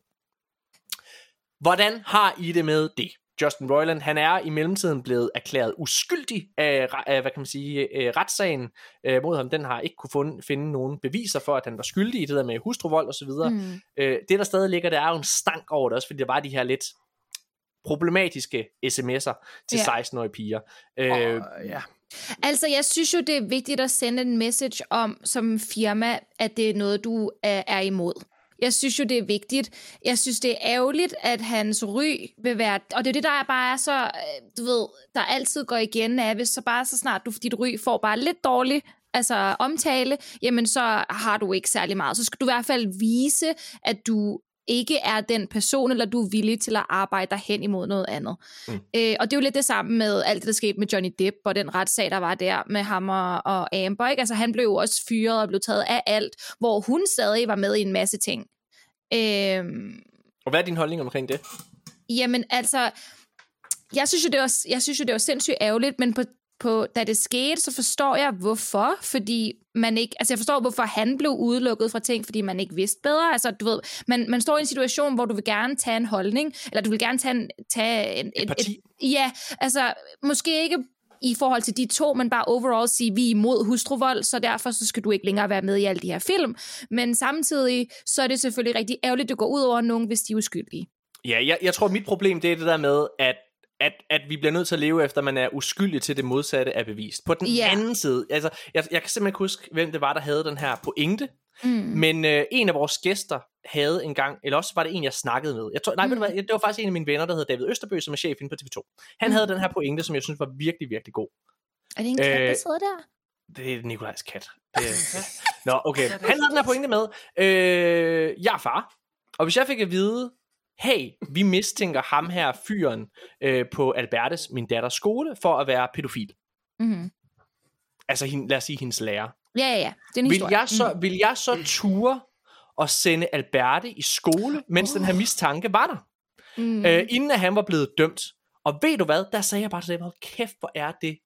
Hvordan har I det med det? Justin Roiland, han er i mellemtiden blevet erklæret uskyldig af, af hvad kan man sige, øh, retssagen øh, mod ham. Den har ikke kunne funde, finde nogen beviser for, at han var skyldig i det der med hustruvold og så videre. Mm. Øh, det der stadig ligger, der er jo en stank over det også, fordi der var de her lidt problematiske sms'er til Ja. 16-årige piger. Øh, Og, ja. Altså, jeg synes jo, det er vigtigt at sende en message om, som firma, at det er noget, du er, er imod. Jeg synes jo, det er vigtigt. Jeg synes, det er ærgerligt, at hans ry vil være... Og det er det, der er bare er så... Øh, du ved, der altid går igen af, hvis så bare så snart du, dit ry får bare lidt dårlig altså omtale, jamen så har du ikke særlig meget. Så skal du i hvert fald vise, at du ikke er den person, eller du er villig til at arbejde dig hen imod noget andet. Mm. Øh, og det er jo lidt det samme med alt det, der skete med Johnny Depp, og den retssag, der var der med ham og, og Amber. Ikke? Altså, han blev jo også fyret og blev taget af alt, hvor hun stadig var med i en masse ting. Øh, og hvad er din holdning omkring det? Jamen altså, jeg synes jo, det var, jeg synes jo, det var sindssygt ærgerligt, men på, på, da det skete, så forstår jeg, hvorfor. Fordi man ikke, altså jeg forstår, hvorfor han blev udelukket fra ting, fordi man ikke vidste bedre. Altså, du ved, man, man står i en situation, hvor du vil gerne tage en holdning, eller du vil gerne tage, en, tage en, Et parti. Et, ja, altså, måske ikke i forhold til de to, men bare overall sige, vi er imod hustruvold, så derfor så skal du ikke længere være med i alle de her film. Men samtidig, så er det selvfølgelig rigtig ærgerligt, at det går ud over nogen, hvis de er uskyldige. Ja, jeg, jeg tror, mit problem det er det der med, at at, at vi bliver nødt til at leve efter, at man er uskyldig til det modsatte er bevist. På den Ja. anden side, altså, jeg, jeg kan simpelthen ikke huske, hvem det var, der havde den her pointe, Mm. men øh, en af vores gæster havde engang, eller også var det en, jeg snakkede med. Jeg tror, nej, mm. Mm. det var faktisk en af mine venner, der hedder David Østerbø, som er chef inde på TV2. Han Mm. havde den her pointe, som jeg synes var virkelig, virkelig god. Er det en kat, der Øh, sidder der? Det er Nikolajs kat. Det er... Nå, okay. Han havde den her pointe med. Øh, jeg er far. Og hvis jeg fik at vide, hey, vi mistænker ham her, fyren, øh, på Albertes, min datters skole, for at være pædofil. Mm-hmm. Altså, lad os sige, hendes lærer. Ja, ja, ja. Det er en Vil historie. jeg, så, vil jeg så ture og sende Alberte i skole, mens den her mistanke var der? Mm. øh, inden at han var blevet dømt. Og ved du hvad, der sagde jeg bare til dem, hold kæft, hvor er det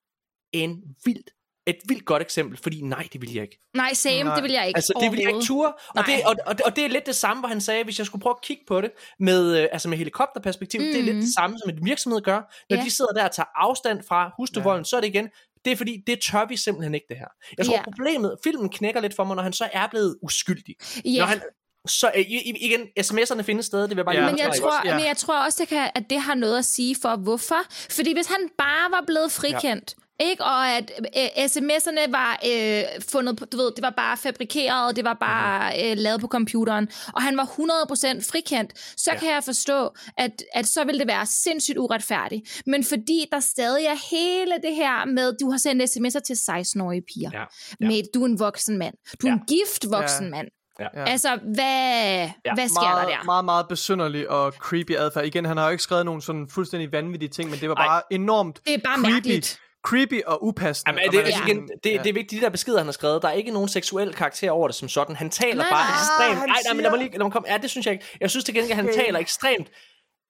en vildt, et vildt godt eksempel, fordi nej, det vil jeg ikke. Nej, same, Nej. det vil jeg ikke Altså, det vil jeg ikke ture. Og det, og, og, og det er lidt det samme, hvor han sagde, hvis jeg skulle prøve at kigge på det med, øh, altså med helikopterperspektiv, mm. det er lidt Mhm. det samme, som en virksomhed gør. Når Ja. de sidder der og tager afstand fra hustruvolden, ja. så er det igen, Det er fordi, det tør vi simpelthen ikke det her. Jeg tror Ja. problemet, filmen knækker lidt for mig, når han så er blevet uskyldig. Ja. Når han, så øh, igen, sms'erne findes stadig, det vil jeg bare Ja. Men jeg, tror, ikke Ja. men jeg tror også, det kan, at det har noget at sige for, hvorfor. Fordi hvis han bare var blevet frikendt, ja. Ikke? og at øh, sms'erne var øh, fundet på, du ved, det var bare fabrikeret, og det var bare Mhm. øh, lavet på computeren, og han var 100% frikendt, så Ja. kan jeg forstå, at, at så vil det være sindssygt uretfærdigt. Men fordi der stadig er hele det her med, du har sendt sms'er til 16-årige piger, Ja. ja. med, du er en voksen mand, du er Ja. en gift voksen Ja. mand. Ja. Ja. Altså, hvad, Ja. hvad sker meget, der der? Meget, meget besynderlig og creepy adfærd. Igen, han har jo ikke skrevet nogen sådan fuldstændig vanvittige ting, men det var Ej. bare enormt Det er bare creepy, mærkeligt. Creepy og upassende. Jamen, og det, man altså, er igen, det, ja. det er vigtigt, de der beskeder, han har skrevet. Der er ikke nogen seksuel karakter over det som sådan. Han taler Nej, bare nej. ekstremt... han Nej, nej, men lad mig lige... Lad mig komme. Ja, det synes jeg ikke. Jeg synes til gengæld, han Okay. taler ekstremt...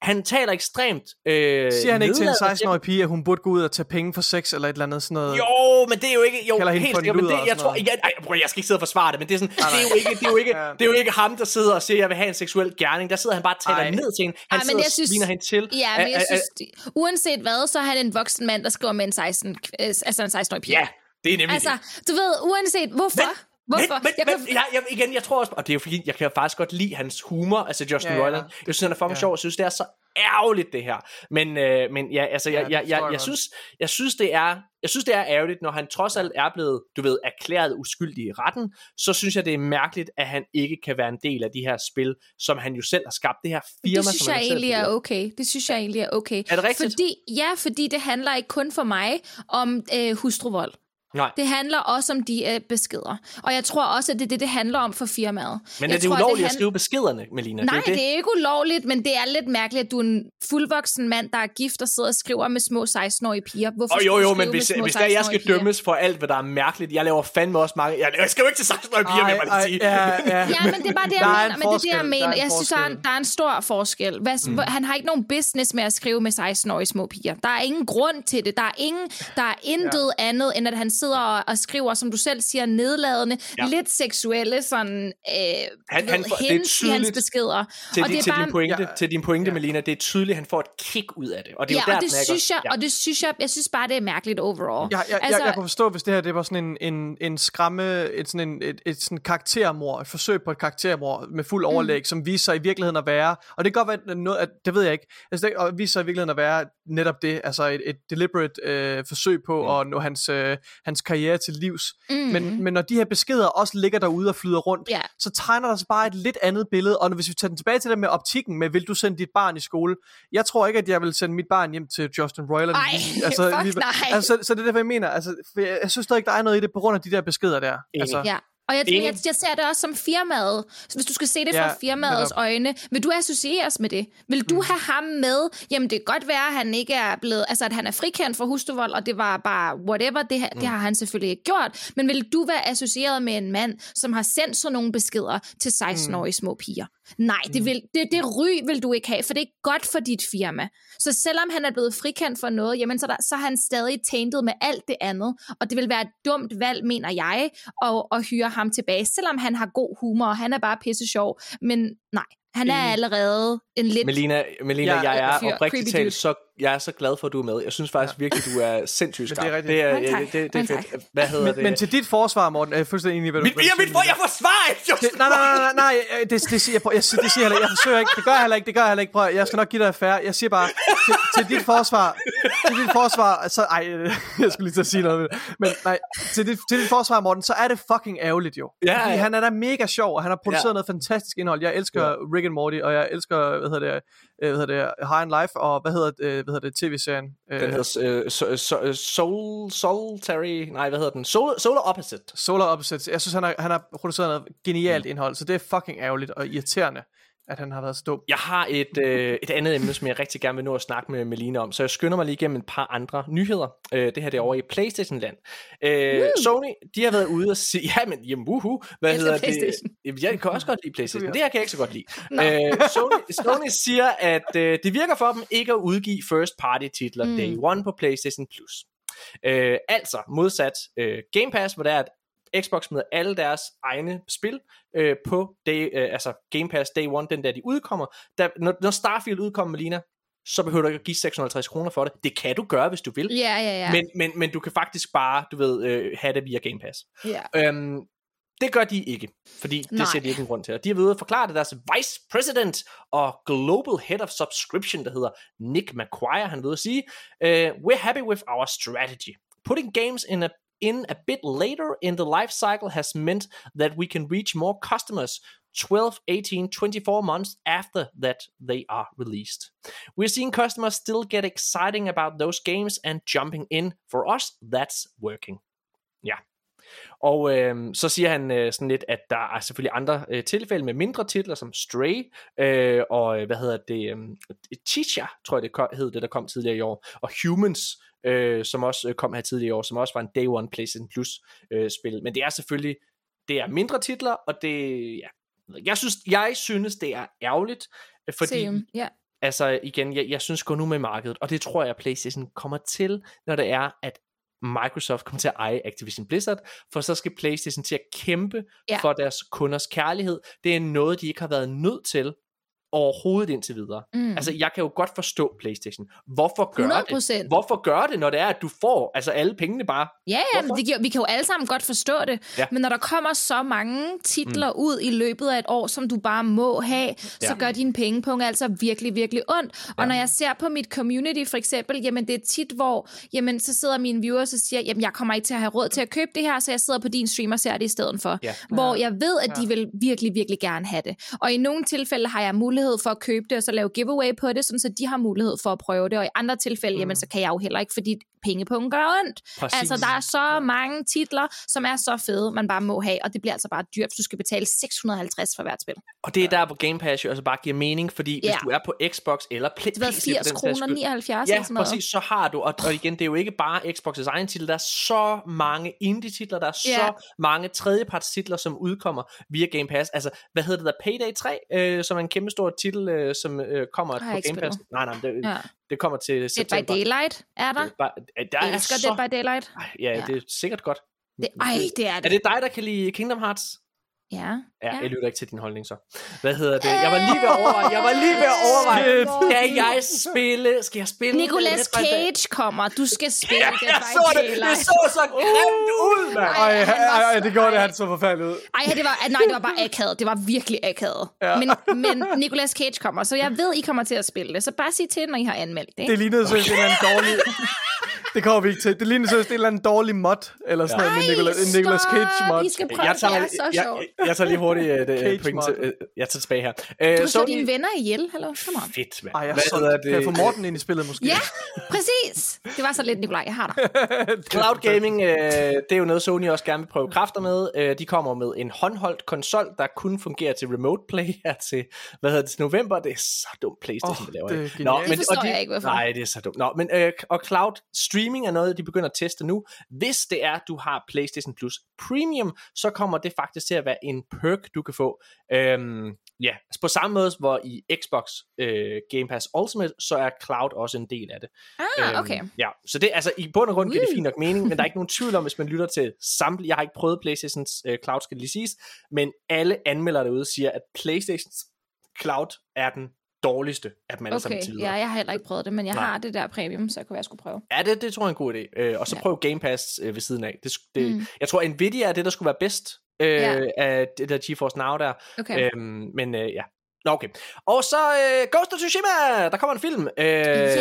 Han taler ekstremt... Øh, Siger han ikke til en nedladende 16-årig pige, at hun burde gå ud og tage penge for sex eller et eller andet sådan noget? Jo, men det er jo ikke... Jo, Kalder helt sikkert, men det, jeg tror... Igen, ej, prøv, jeg skal ikke sidde og forsvare det, men det er, sådan, det er jo ikke, det er jo ikke, Ja. det er jo ikke ham, der sidder og siger, jeg vil have en seksuel gerning. Der sidder han bare og taler Ej. ned til hende. Han Ej, men sidder jeg og synes- sviner hende til. Ja, men jeg ä- synes, uanset hvad, så er han en voksen mand, der skriver med en 16, øh, altså en 16-årig pige. Ja, det er nemlig Altså, det. du ved, uanset hvorfor. Hvorfor? Men, men, jeg men, kan, jeg, jeg, igen, jeg tror også, og det er jo fordi, jeg kan faktisk godt lide hans humor, altså Justin Ja, ja. Roiland. Jeg synes, han er fucking Ja. sjov, jeg synes, det er så ærgerligt, det her. Men, øh, men ja, altså, Ja, jeg, jeg, jeg, jeg synes, jeg synes, det er, jeg synes, det er ærgerligt, når han trods alt er blevet, du ved, erklæret uskyldig i retten, så synes jeg, det er mærkeligt, at han ikke kan være en del af de her spil, som han jo selv har skabt. Det her firma, det synes som jeg han selv egentlig er okay. Det synes jeg egentlig er okay. Er det rigtigt? Fordi, ja, fordi det handler ikke kun for mig om øh, hustruvold. Nej. Det handler også om de øh, beskeder. Og jeg tror også, at det er det, det handler om for firmaet. Men jeg er det tror, ulovligt at, han- skrive beskederne, Melina? Nej, det, er det. det er ikke ulovligt, men det er lidt mærkeligt, at du er en fuldvoksen mand, der er gift og sidder og skriver med små 16-årige piger. Hvorfor skulle jo, jo, men med hvis, hvis der, jeg 16-årige skal piger? dømmes for alt, hvad der er mærkeligt, jeg laver fandme også mange... Jeg, jeg skal jo ikke til 16-årige piger, vil jeg bare sige. ja, ja. Ja, men det er bare det, jeg en mener. Men det er det, jeg er mener. en Jeg synes, der er, en, der er en stor forskel. Hvad, mm. Han har ikke nogen business med at skrive med 16-årige små piger. Der er ingen grund til det. Der er, ingen, der er intet ja. andet, end at han sidder og, og skriver, som du selv siger, nedladende, Ja. ja. lidt seksuelle sådan, øh, Han- han, får- det er hints i hans tydeligt beskeder. Til, og din, det er til, bare, din pointe, Ja. til din pointe, Ja. Melina, det er tydeligt, at han får et kick ud af det. Og det er ja, jo der, og det den synes jeg, godt. og det synes jeg, jeg synes bare, det er mærkeligt overall. Jeg, jeg, altså, jeg, jeg kunne forstå, hvis det her det var sådan en, en, en skræmme, et, sådan en, et, et sådan karaktermor, et forsøg på et karaktermor med fuld overlæg, mm. som viser sig i virkeligheden at være, og det kan godt være noget, at, det ved jeg ikke, altså det og viser sig i virkeligheden at være netop det, altså et, et deliberate øh, forsøg på mm. at nå hans, øh, hans karriere til livs. Mm. Men, men når de her beskeder også ligger derude og flyder rundt, Ja. så tegner der sig bare et lidt andet billede, og når, hvis vi tager den tilbage til det med optikken, med vil du sende dit barn i skole, jeg tror ikke, at jeg vil sende mit barn hjem til Justin Roiland. Ej, fuck nej. Altså, så det er derfor, jeg mener, altså, jeg, jeg synes stadig ikke, der er noget i det på grund af de der beskeder der. Altså, Ja. Og jeg, Enig. jeg, jeg ser det også som firmaet. Så Hvis du skal se det fra Ja, firmaets netop. øjne, vil du associeres med det? Vil du have ham med? Jamen, det kan godt være, at han ikke er blevet, altså at han er frikendt for hustruvold, og det var bare whatever, det, har- det har han selvfølgelig ikke gjort. Men vil du være associeret med en mand, som har sendt sådan nogle beskeder til 16-årige små piger? Nej, det, vil, det, det ry vil du ikke have, for det er ikke godt for dit firma. Så selvom han er blevet frikendt for noget, jamen så, der, så er han stadig tainted med alt det andet, og det vil være et dumt valg, mener jeg, at, at hyre ham tilbage, selvom han har god humor, og han er bare pisse sjov. Men nej, han er allerede en lidt... Melina, Melina Ja, jeg er oprigtigt talt så, jeg er så glad for, at du er med. Jeg synes faktisk virkelig, du er sindssygt Men skarp. det er rigtigt. det er, Mange tak. det, det, det er fedt. Hvad hedder men, det? men til dit forsvar, Morten, er jeg fuldstændig enig i, hvad du mit, du mit, jeg forsvarer ikke nej, nej, nej, nej, nej, øh, det, det, siger jeg, på- jeg, det siger jeg heller ikke. Jeg forsøger ikke. Det gør jeg heller ikke. Det gør jeg heller ikke. Prøv, jeg skal nok give dig affære. Jeg siger bare, til, til dit forsvar, til dit forsvar, så, ej, øh, jeg skulle lige til at sige noget, men nej, til dit, til dit forsvar, Morten, så er det fucking ærgerligt jo. Ja, Fordi ja. han er da mega sjov, og han har produceret Ja. noget fantastisk indhold. Jeg elsker Rick and Morty, og jeg elsker, hvad hedder det, øh, hvad hedder det, High on Life, og hvad hedder, det, hvad hedder det, tv-serien? Øh, Den hedder øh, so, so, Soul, Solitary, nej, hvad hedder den? Solar, Solar Opposite. Solar Opposites. Jeg synes, han har, han har produceret noget genialt indhold, så det er fucking ærgerligt og irriterende, at han har været så dum. Jeg har et, øh, et andet emne, som jeg rigtig gerne vil nå at snakke med Melina om, så jeg skynder mig lige igennem et par andre nyheder. Øh, det her det er over i Playstation-land. Øh, Sony, de har været ude og sige, ja, men jamen, uhu, hvad Jeg hedder PlayStation. det? Jamen, Jeg kan også godt lide Playstation, Det her kan jeg ikke så godt lide. Øh, Sony, Sony siger, at øh, det virker for dem ikke at udgive first party titler mm. day one på Playstation Plus. Øh, altså modsat øh, Game Pass, hvor der er, at Xbox med alle deres egne spil øh, på day, øh, altså Game Pass Day One, den der de udkommer. Der, når, når Starfield udkommer, Melina, så behøver du ikke at give 650 kroner for det. Det kan du gøre, hvis du vil. Ja, ja, ja. Men, men, men du kan faktisk bare, du ved, øh, have det via Game Pass. ja. Øhm, det gør de ikke, fordi det Nej. ser de ikke en grund til. Og de har været ude at forklare det, deres vice president og global head of subscription, der hedder Nick McQuire, han ved at sige, uh, we're happy with our strategy. Putting games in a in a bit later in the life cycle has meant that we can reach more customers 12, 18, 24 months after that they are released. We're seeing customers still get exciting about those games and jumping in. For us, that's working. Ja. Og øh, så siger han øh, sådan lidt, at der er selvfølgelig andre øh, tilfælde med mindre titler, som Stray, øh, og øh, hvad hedder det, øh, Teacher, tror jeg det hed det, der kom tidligere i år, og Humans, øh, som også øh, kom her tidligere i år, som også var en Day One PlayStation Plus øh, spil. Men det er selvfølgelig, det er mindre titler, og det, ja, jeg synes, jeg synes det er ærgerligt, øh, fordi Same. Ja. altså igen, jeg, jeg synes gå nu med markedet, og det tror jeg, PlayStation kommer til, når det er, at Microsoft kommer til at eje Activision Blizzard, for så skal PlayStation til at kæmpe ja. for deres kunders kærlighed. Det er noget, de ikke har været nødt til overhovedet indtil videre. Mm. Altså, jeg kan jo godt forstå PlayStation. Hvorfor gør 100%. det? Hvorfor gør det, når det er, at du får altså alle pengene bare? Ja, ja, men det, vi kan jo alle sammen godt forstå det. Ja. Men når der kommer så mange titler mm. ud i løbet af et år, som du bare må have, ja. så Ja. gør din pengepunkt altså virkelig, virkelig ondt. Og Ja. når jeg ser på mit community for eksempel, jamen det er tit, hvor jamen, så sidder mine viewers og siger, jamen jeg kommer ikke til at have råd til at købe det her, så jeg sidder på din stream og ser det i stedet for. Ja. Hvor jeg ved, at de vil virkelig, virkelig gerne have det. Og i nogle tilfælde har jeg mulighed for at købe det, og så lave giveaway på det, sådan så de har mulighed for at prøve det. Og i andre tilfælde, mm. jamen så kan jeg jo heller ikke, fordi pengepunkten gør ondt. Præcis. Altså, der er så mange titler, som er så fede, man bare må have, og det bliver altså bare dyrt, hvis du skal betale 650 for hvert spil. Og det er der, hvor Game Pass jo altså bare giver mening, fordi Ja. hvis du er på Xbox eller Play- Det var PC for 80 den sags kroner, skyld, 79 Ja, eller sådan noget. præcis, så har du, og, og igen, det er jo ikke bare Xbox's egen titel, der er så mange indie-titler, der er Ja. så mange tredjeparts-titler, som udkommer via Game Pass. Altså, hvad hedder det der, Payday 3, øh, som er en kæmpe stor titel, øh, som øh, kommer på Game Pass. Nej, nej, det, Ja. det kommer til Dead september. by Daylight er der. Er øh, der Jeg er elsker så... Dead by Daylight. Ej, Ja, Ja. det er sikkert godt. Det, ej, det er Er det. det dig, der kan lide Kingdom Hearts? Ja. Ja, Ja. jeg lytter ikke til din holdning så. Hvad hedder det? Jeg var lige ved at overveje. Jeg var lige ved at overveje. Skal jeg spille? Skal jeg spille? Nicolas Cage kommer. Du skal spille Ja, jeg så det. Det så så grimt ud, mand. Ej, Ej, ej, det gjorde det, han så forfærdeligt ud. Ej, det var, nej, det var bare akavet. Det var virkelig akavet. Ja. Men, men Nicolas Cage kommer, så jeg ved, I kommer til at spille det. Så bare sig til, når I har anmeldt det. Det lignede seriøst en dårlig... Det kommer vi ikke til. Det lignede seriøst en eller anden dårlig mod, eller sådan noget med Nicolas, en Nicolas Cage mod. I skal prøve, Jeg tager, det er så jeg, sjovt. jeg, jeg tager lige hurtigt uh, det, Cage point, mod. uh, jeg tager tilbage her. Du Uh, kan slå dine venner ihjel, hallo? Come on. Fedt, mand. Ej, jeg Hvad så, hedder kan jeg få Morten ind i spillet måske? Ja, præcis. Det var så lidt, Nikolaj. Jeg har dig. Cloud gaming, øh, det er jo noget, Sony også gerne vil prøve kræfter med. Øh, de kommer med en håndholdt konsol, der kun fungerer til remote play her til, hvad hedder det, til november. Det er så dumt, PlayStation, oh, laver. det er ikke? genialt. Det forstår og de, jeg ikke, hvorfor. Nej, det er så dumt. Nå, men, øh, og cloud streaming er noget, de begynder at teste nu. Hvis det er, du har PlayStation Plus Premium, så kommer det faktisk til at være en perk, du kan få. Øhm, ja, altså på samme måde, hvor i Xbox øh, Game Pass Ultimate, så er cloud også en del af det. Ah, okay. Øhm, ja, så det altså i bund og grund giver det fint nok mening, men der er ikke nogen tvivl om, hvis man lytter til samtlige, jeg har ikke prøvet Playstations øh, Cloud, skal det lige siges, men alle anmeldere derude siger, at Playstations Cloud er den dårligste af dem alle sammen Okay, til ja, videre. jeg har heller ikke prøvet det, men jeg Nej. har det der premium, så jeg kunne være, jeg skulle prøve. Ja, det, det tror jeg er en god idé. Øh, og så Ja. prøv Game Pass øh, ved siden af. Det, det, Mm. Jeg tror, Nvidia er det, der skulle være bedst øh, Ja. af det der GeForce Now der. Okay. Øhm, men øh, ja. Nå, okay. Og så øh, Ghost of Tsushima! Der kommer en film. Øh, Ja.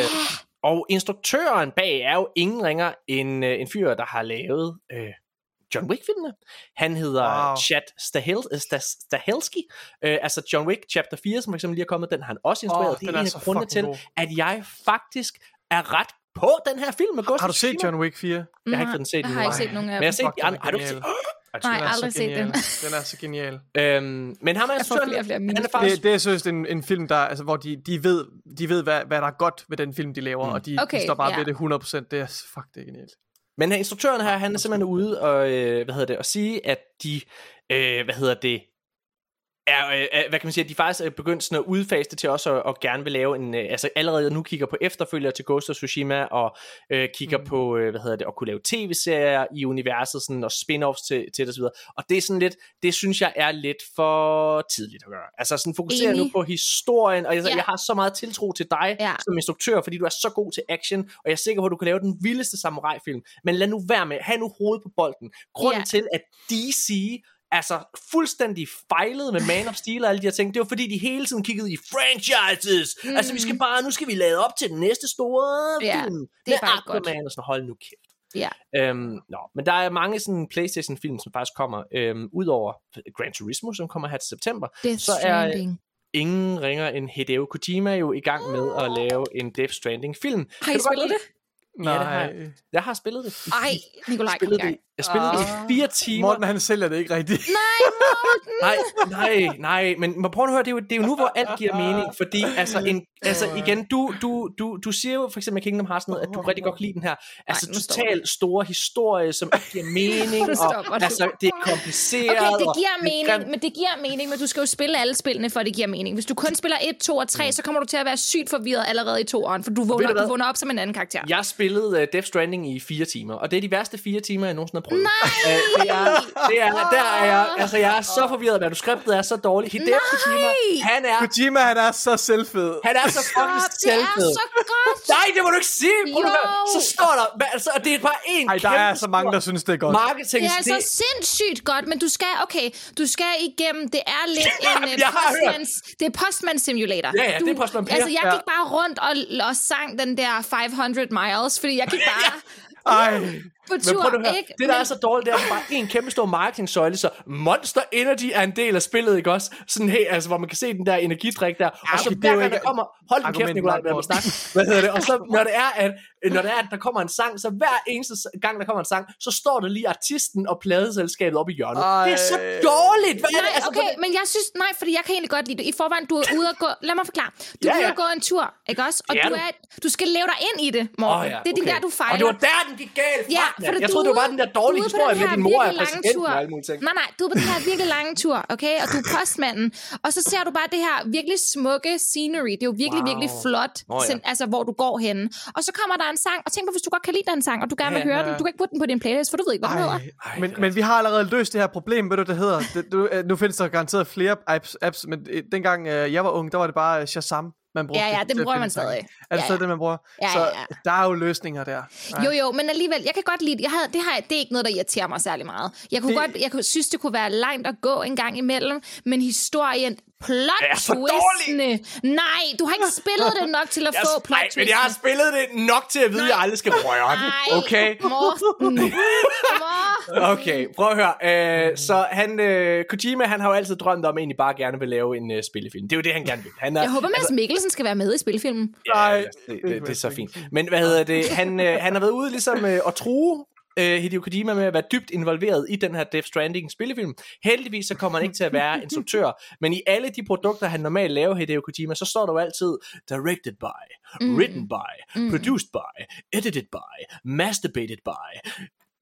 Og instruktøren bag er jo ingen ringer end øh, en fyr, der har lavet øh, John Wick-filmene. Han hedder Wow. Chad Stahel, øh, Stah- Stahelski. Øh, altså John Wick Chapter 4, som for eksempel lige er kommet, den har han også instrueret. Oh, det er en af grundene til, god. at jeg faktisk er ret på den her film med Ghost Har du set. John Wick 4? Jeg har ikke fået den set Jeg har ikke set nogen af Men jeg har set Fuck, de den andre. er Har du ikke set? Nej, Den er så aldrig set genial. den. Den er så genial. Øhm, men ham er Jeg får flere og flere han er faktisk... Det, det er seriøst en, en film, der, altså, hvor de, de ved, de ved hvad, hvad der er godt ved den film, de laver, Mm. og de, Okay, de står bare ja. ved det 100%. Det er, fuck, det er genialt. Men instruktøren her, han er simpelthen ude og, øh, hvad hedder det, at sige, at de, øh, hvad hedder det, er, øh, øh, hvad kan man sige, at de faktisk er begyndt sådan at udfase det til også at, at gerne vil lave en, øh, altså allerede nu kigger på efterfølger til Ghost of Tsushima, og øh, kigger mm. på, øh, hvad hedder det, at kunne lave tv-serier i universet, sådan, og spin-offs til, til det og videre. Og det er sådan lidt, det synes jeg er lidt for tidligt at gøre. Altså sådan fokusere Enig. nu på historien, og jeg, Ja. jeg har så meget tiltro til dig Ja. som instruktør, fordi du er så god til action, og jeg er sikker på, at du kan lave den vildeste samurai-film. Men lad nu være med, have nu hovedet på bolden. Grunden Ja. til, at DC altså fuldstændig fejlede med Man of Steel og alle de her ting, det var fordi, de hele tiden kiggede i franchises. Mm. Altså, vi skal bare, nu skal vi lade op til den næste store Ja, film. det er bare godt. Aquaman og sådan, hold nu kæft. Ja. Øhm, nå, men der er mange sådan Playstation-film, som faktisk kommer, øhm, udover Gran Turismo, som kommer her til september. Death Så er- Stranding. Ingen ringer end Hideo Kojima jo i gang med at lave en Death Stranding-film. Har I spillet det? Ja, det har jeg. Nej. Jeg har spillet det. Ej, Nikolaj, kom i spillet gang. det, jeg spillede det i fire timer. Morten, han sælger det ikke rigtigt. Nej, nej, nej, men men prøv at høre, det er, jo, det er jo nu, hvor alt giver mening, fordi altså, en, altså igen, du, du, du, du siger jo for eksempel med Kingdom Hearts noget, at du rigtig godt kan lide den her, altså totalt store historie, som ikke giver mening, og altså, det er kompliceret. Okay, det giver mening, grimt. men det giver mening, men du skal jo spille alle spillene, for at det giver mening. Hvis du kun spiller 1, 2 og 3, så kommer du til at være sygt forvirret allerede i toeren, for du Mm. Vågner, du vågner op som en anden karakter. Jeg spillede uh, Death Stranding i fire timer, og det er de værste fire timer, jeg nogensinde har prøvet. Nej! Uh, det er, det er, der er jeg, altså jeg er så forvirret, hvad du skriptet er så dårligt. Hideo Kojima, han er, Kojima, han er så selvfed. han er så fucking Stop, det er selvfed. så godt! Nej, det må du ikke sige! Jo. Så står der, altså, og det er bare en Ej, der er så mange, der synes, det er godt. Marketing. Det er altså sindssygt godt, men du skal, okay, du skal igennem, det er lidt en uh, Jeg har hørt. postmans, det er postman simulator. Ja, ja, du, det er Postman. Altså, jeg Ja. gik bare rundt og, og sang den der 500 miles, fordi jeg gik bare Ej. På Men tur, prøv nu at høre, ikke? det der er så dårligt, det er bare en kæmpe stor marketing-søjle, så Monster Energy er en del af spillet, ikke også? Sådan hey, altså, hvor man kan se den der energidrik der, og så det er hver jo gang ikke der kommer, hold din kæft, nok, lad mig snakke, hvad hedder det, og så når det er, at når det er, at der kommer en sang, så hver eneste gang, der kommer en sang, så står der lige artisten og pladeselskabet op i hjørnet. Ej. Det er så dårligt! Hvad er det? Nej, Altså, okay, men jeg synes, nej, fordi jeg kan egentlig godt lide det. I forvejen, du er ude at gå, lad mig forklare. Du Ja, er ude ja. at gå en tur, ikke også? Og er du, er, du skal leve dig ind i det, Morten. Åh, ja, det er okay. der, du fejler. Og det var der, den gik galt Ja, for Jeg du troede, det var er bare den der dårlige ude på historie den med, din mor er virkelig lange præsidenten tur. og alle mulige ting. Nej, nej, du er på den her virkelig lange tur, okay? Og du er postmanden. Og så ser du bare det her virkelig smukke scenery. Det er jo virkelig, Wow. virkelig flot, Nå, ja. altså hvor du går henne. Og så kommer der en sang, og tænk på, hvis du godt kan lide den sang, og du gerne vil Ja, høre ja. den. Du kan ikke putte den på din playlist, for du ved ikke, hvad den hedder. Ej, men, men vi har allerede løst det her problem, ved du, det hedder. Det, du, øh, nu findes der garanteret flere apps, apps men øh, dengang øh, jeg var ung, der var det bare Shazam, man brugte. Ja, ja, den at bruger man stadig. Er det Ja, stadig ja. det, man bruger? Ja, Så ja, ja. der er jo løsninger der. Jo, jo, men alligevel, jeg kan godt lide det. Jeg havde, det, har, det er ikke noget, der irriterer mig særlig meget. Jeg kunne Det- det... godt, jeg synes, det kunne være langt at gå en gang imellem, men historien, plot er så twistene. Nej, du har ikke spillet det nok til at Jeg, få plot nej, men jeg har spillet det nok til at vide, at jeg aldrig skal røre det. Nej, Okay? Morten. Okay, prøv at høre. Øh, så han, øh, Kojima, han har jo altid drømt om, at egentlig bare gerne vil lave en øh, spillefilm. Det er jo det, han gerne vil. Han er, Jeg håber, Mads Mikkelsen skal være med i spilfilmen. Ja, Nej, det, det, det er så fint. Men hvad hedder det? Han, øh, han har været ude ligesom øh, at true øh, Hideo Kojima med at være dybt involveret i den her Death Stranding spillefilm. Heldigvis så kommer han ikke til at være instruktør, men i alle de produkter, han normalt laver, Hideo Kojima, så står der jo altid directed by, Mm. written by, produced by, edited by, masturbated by.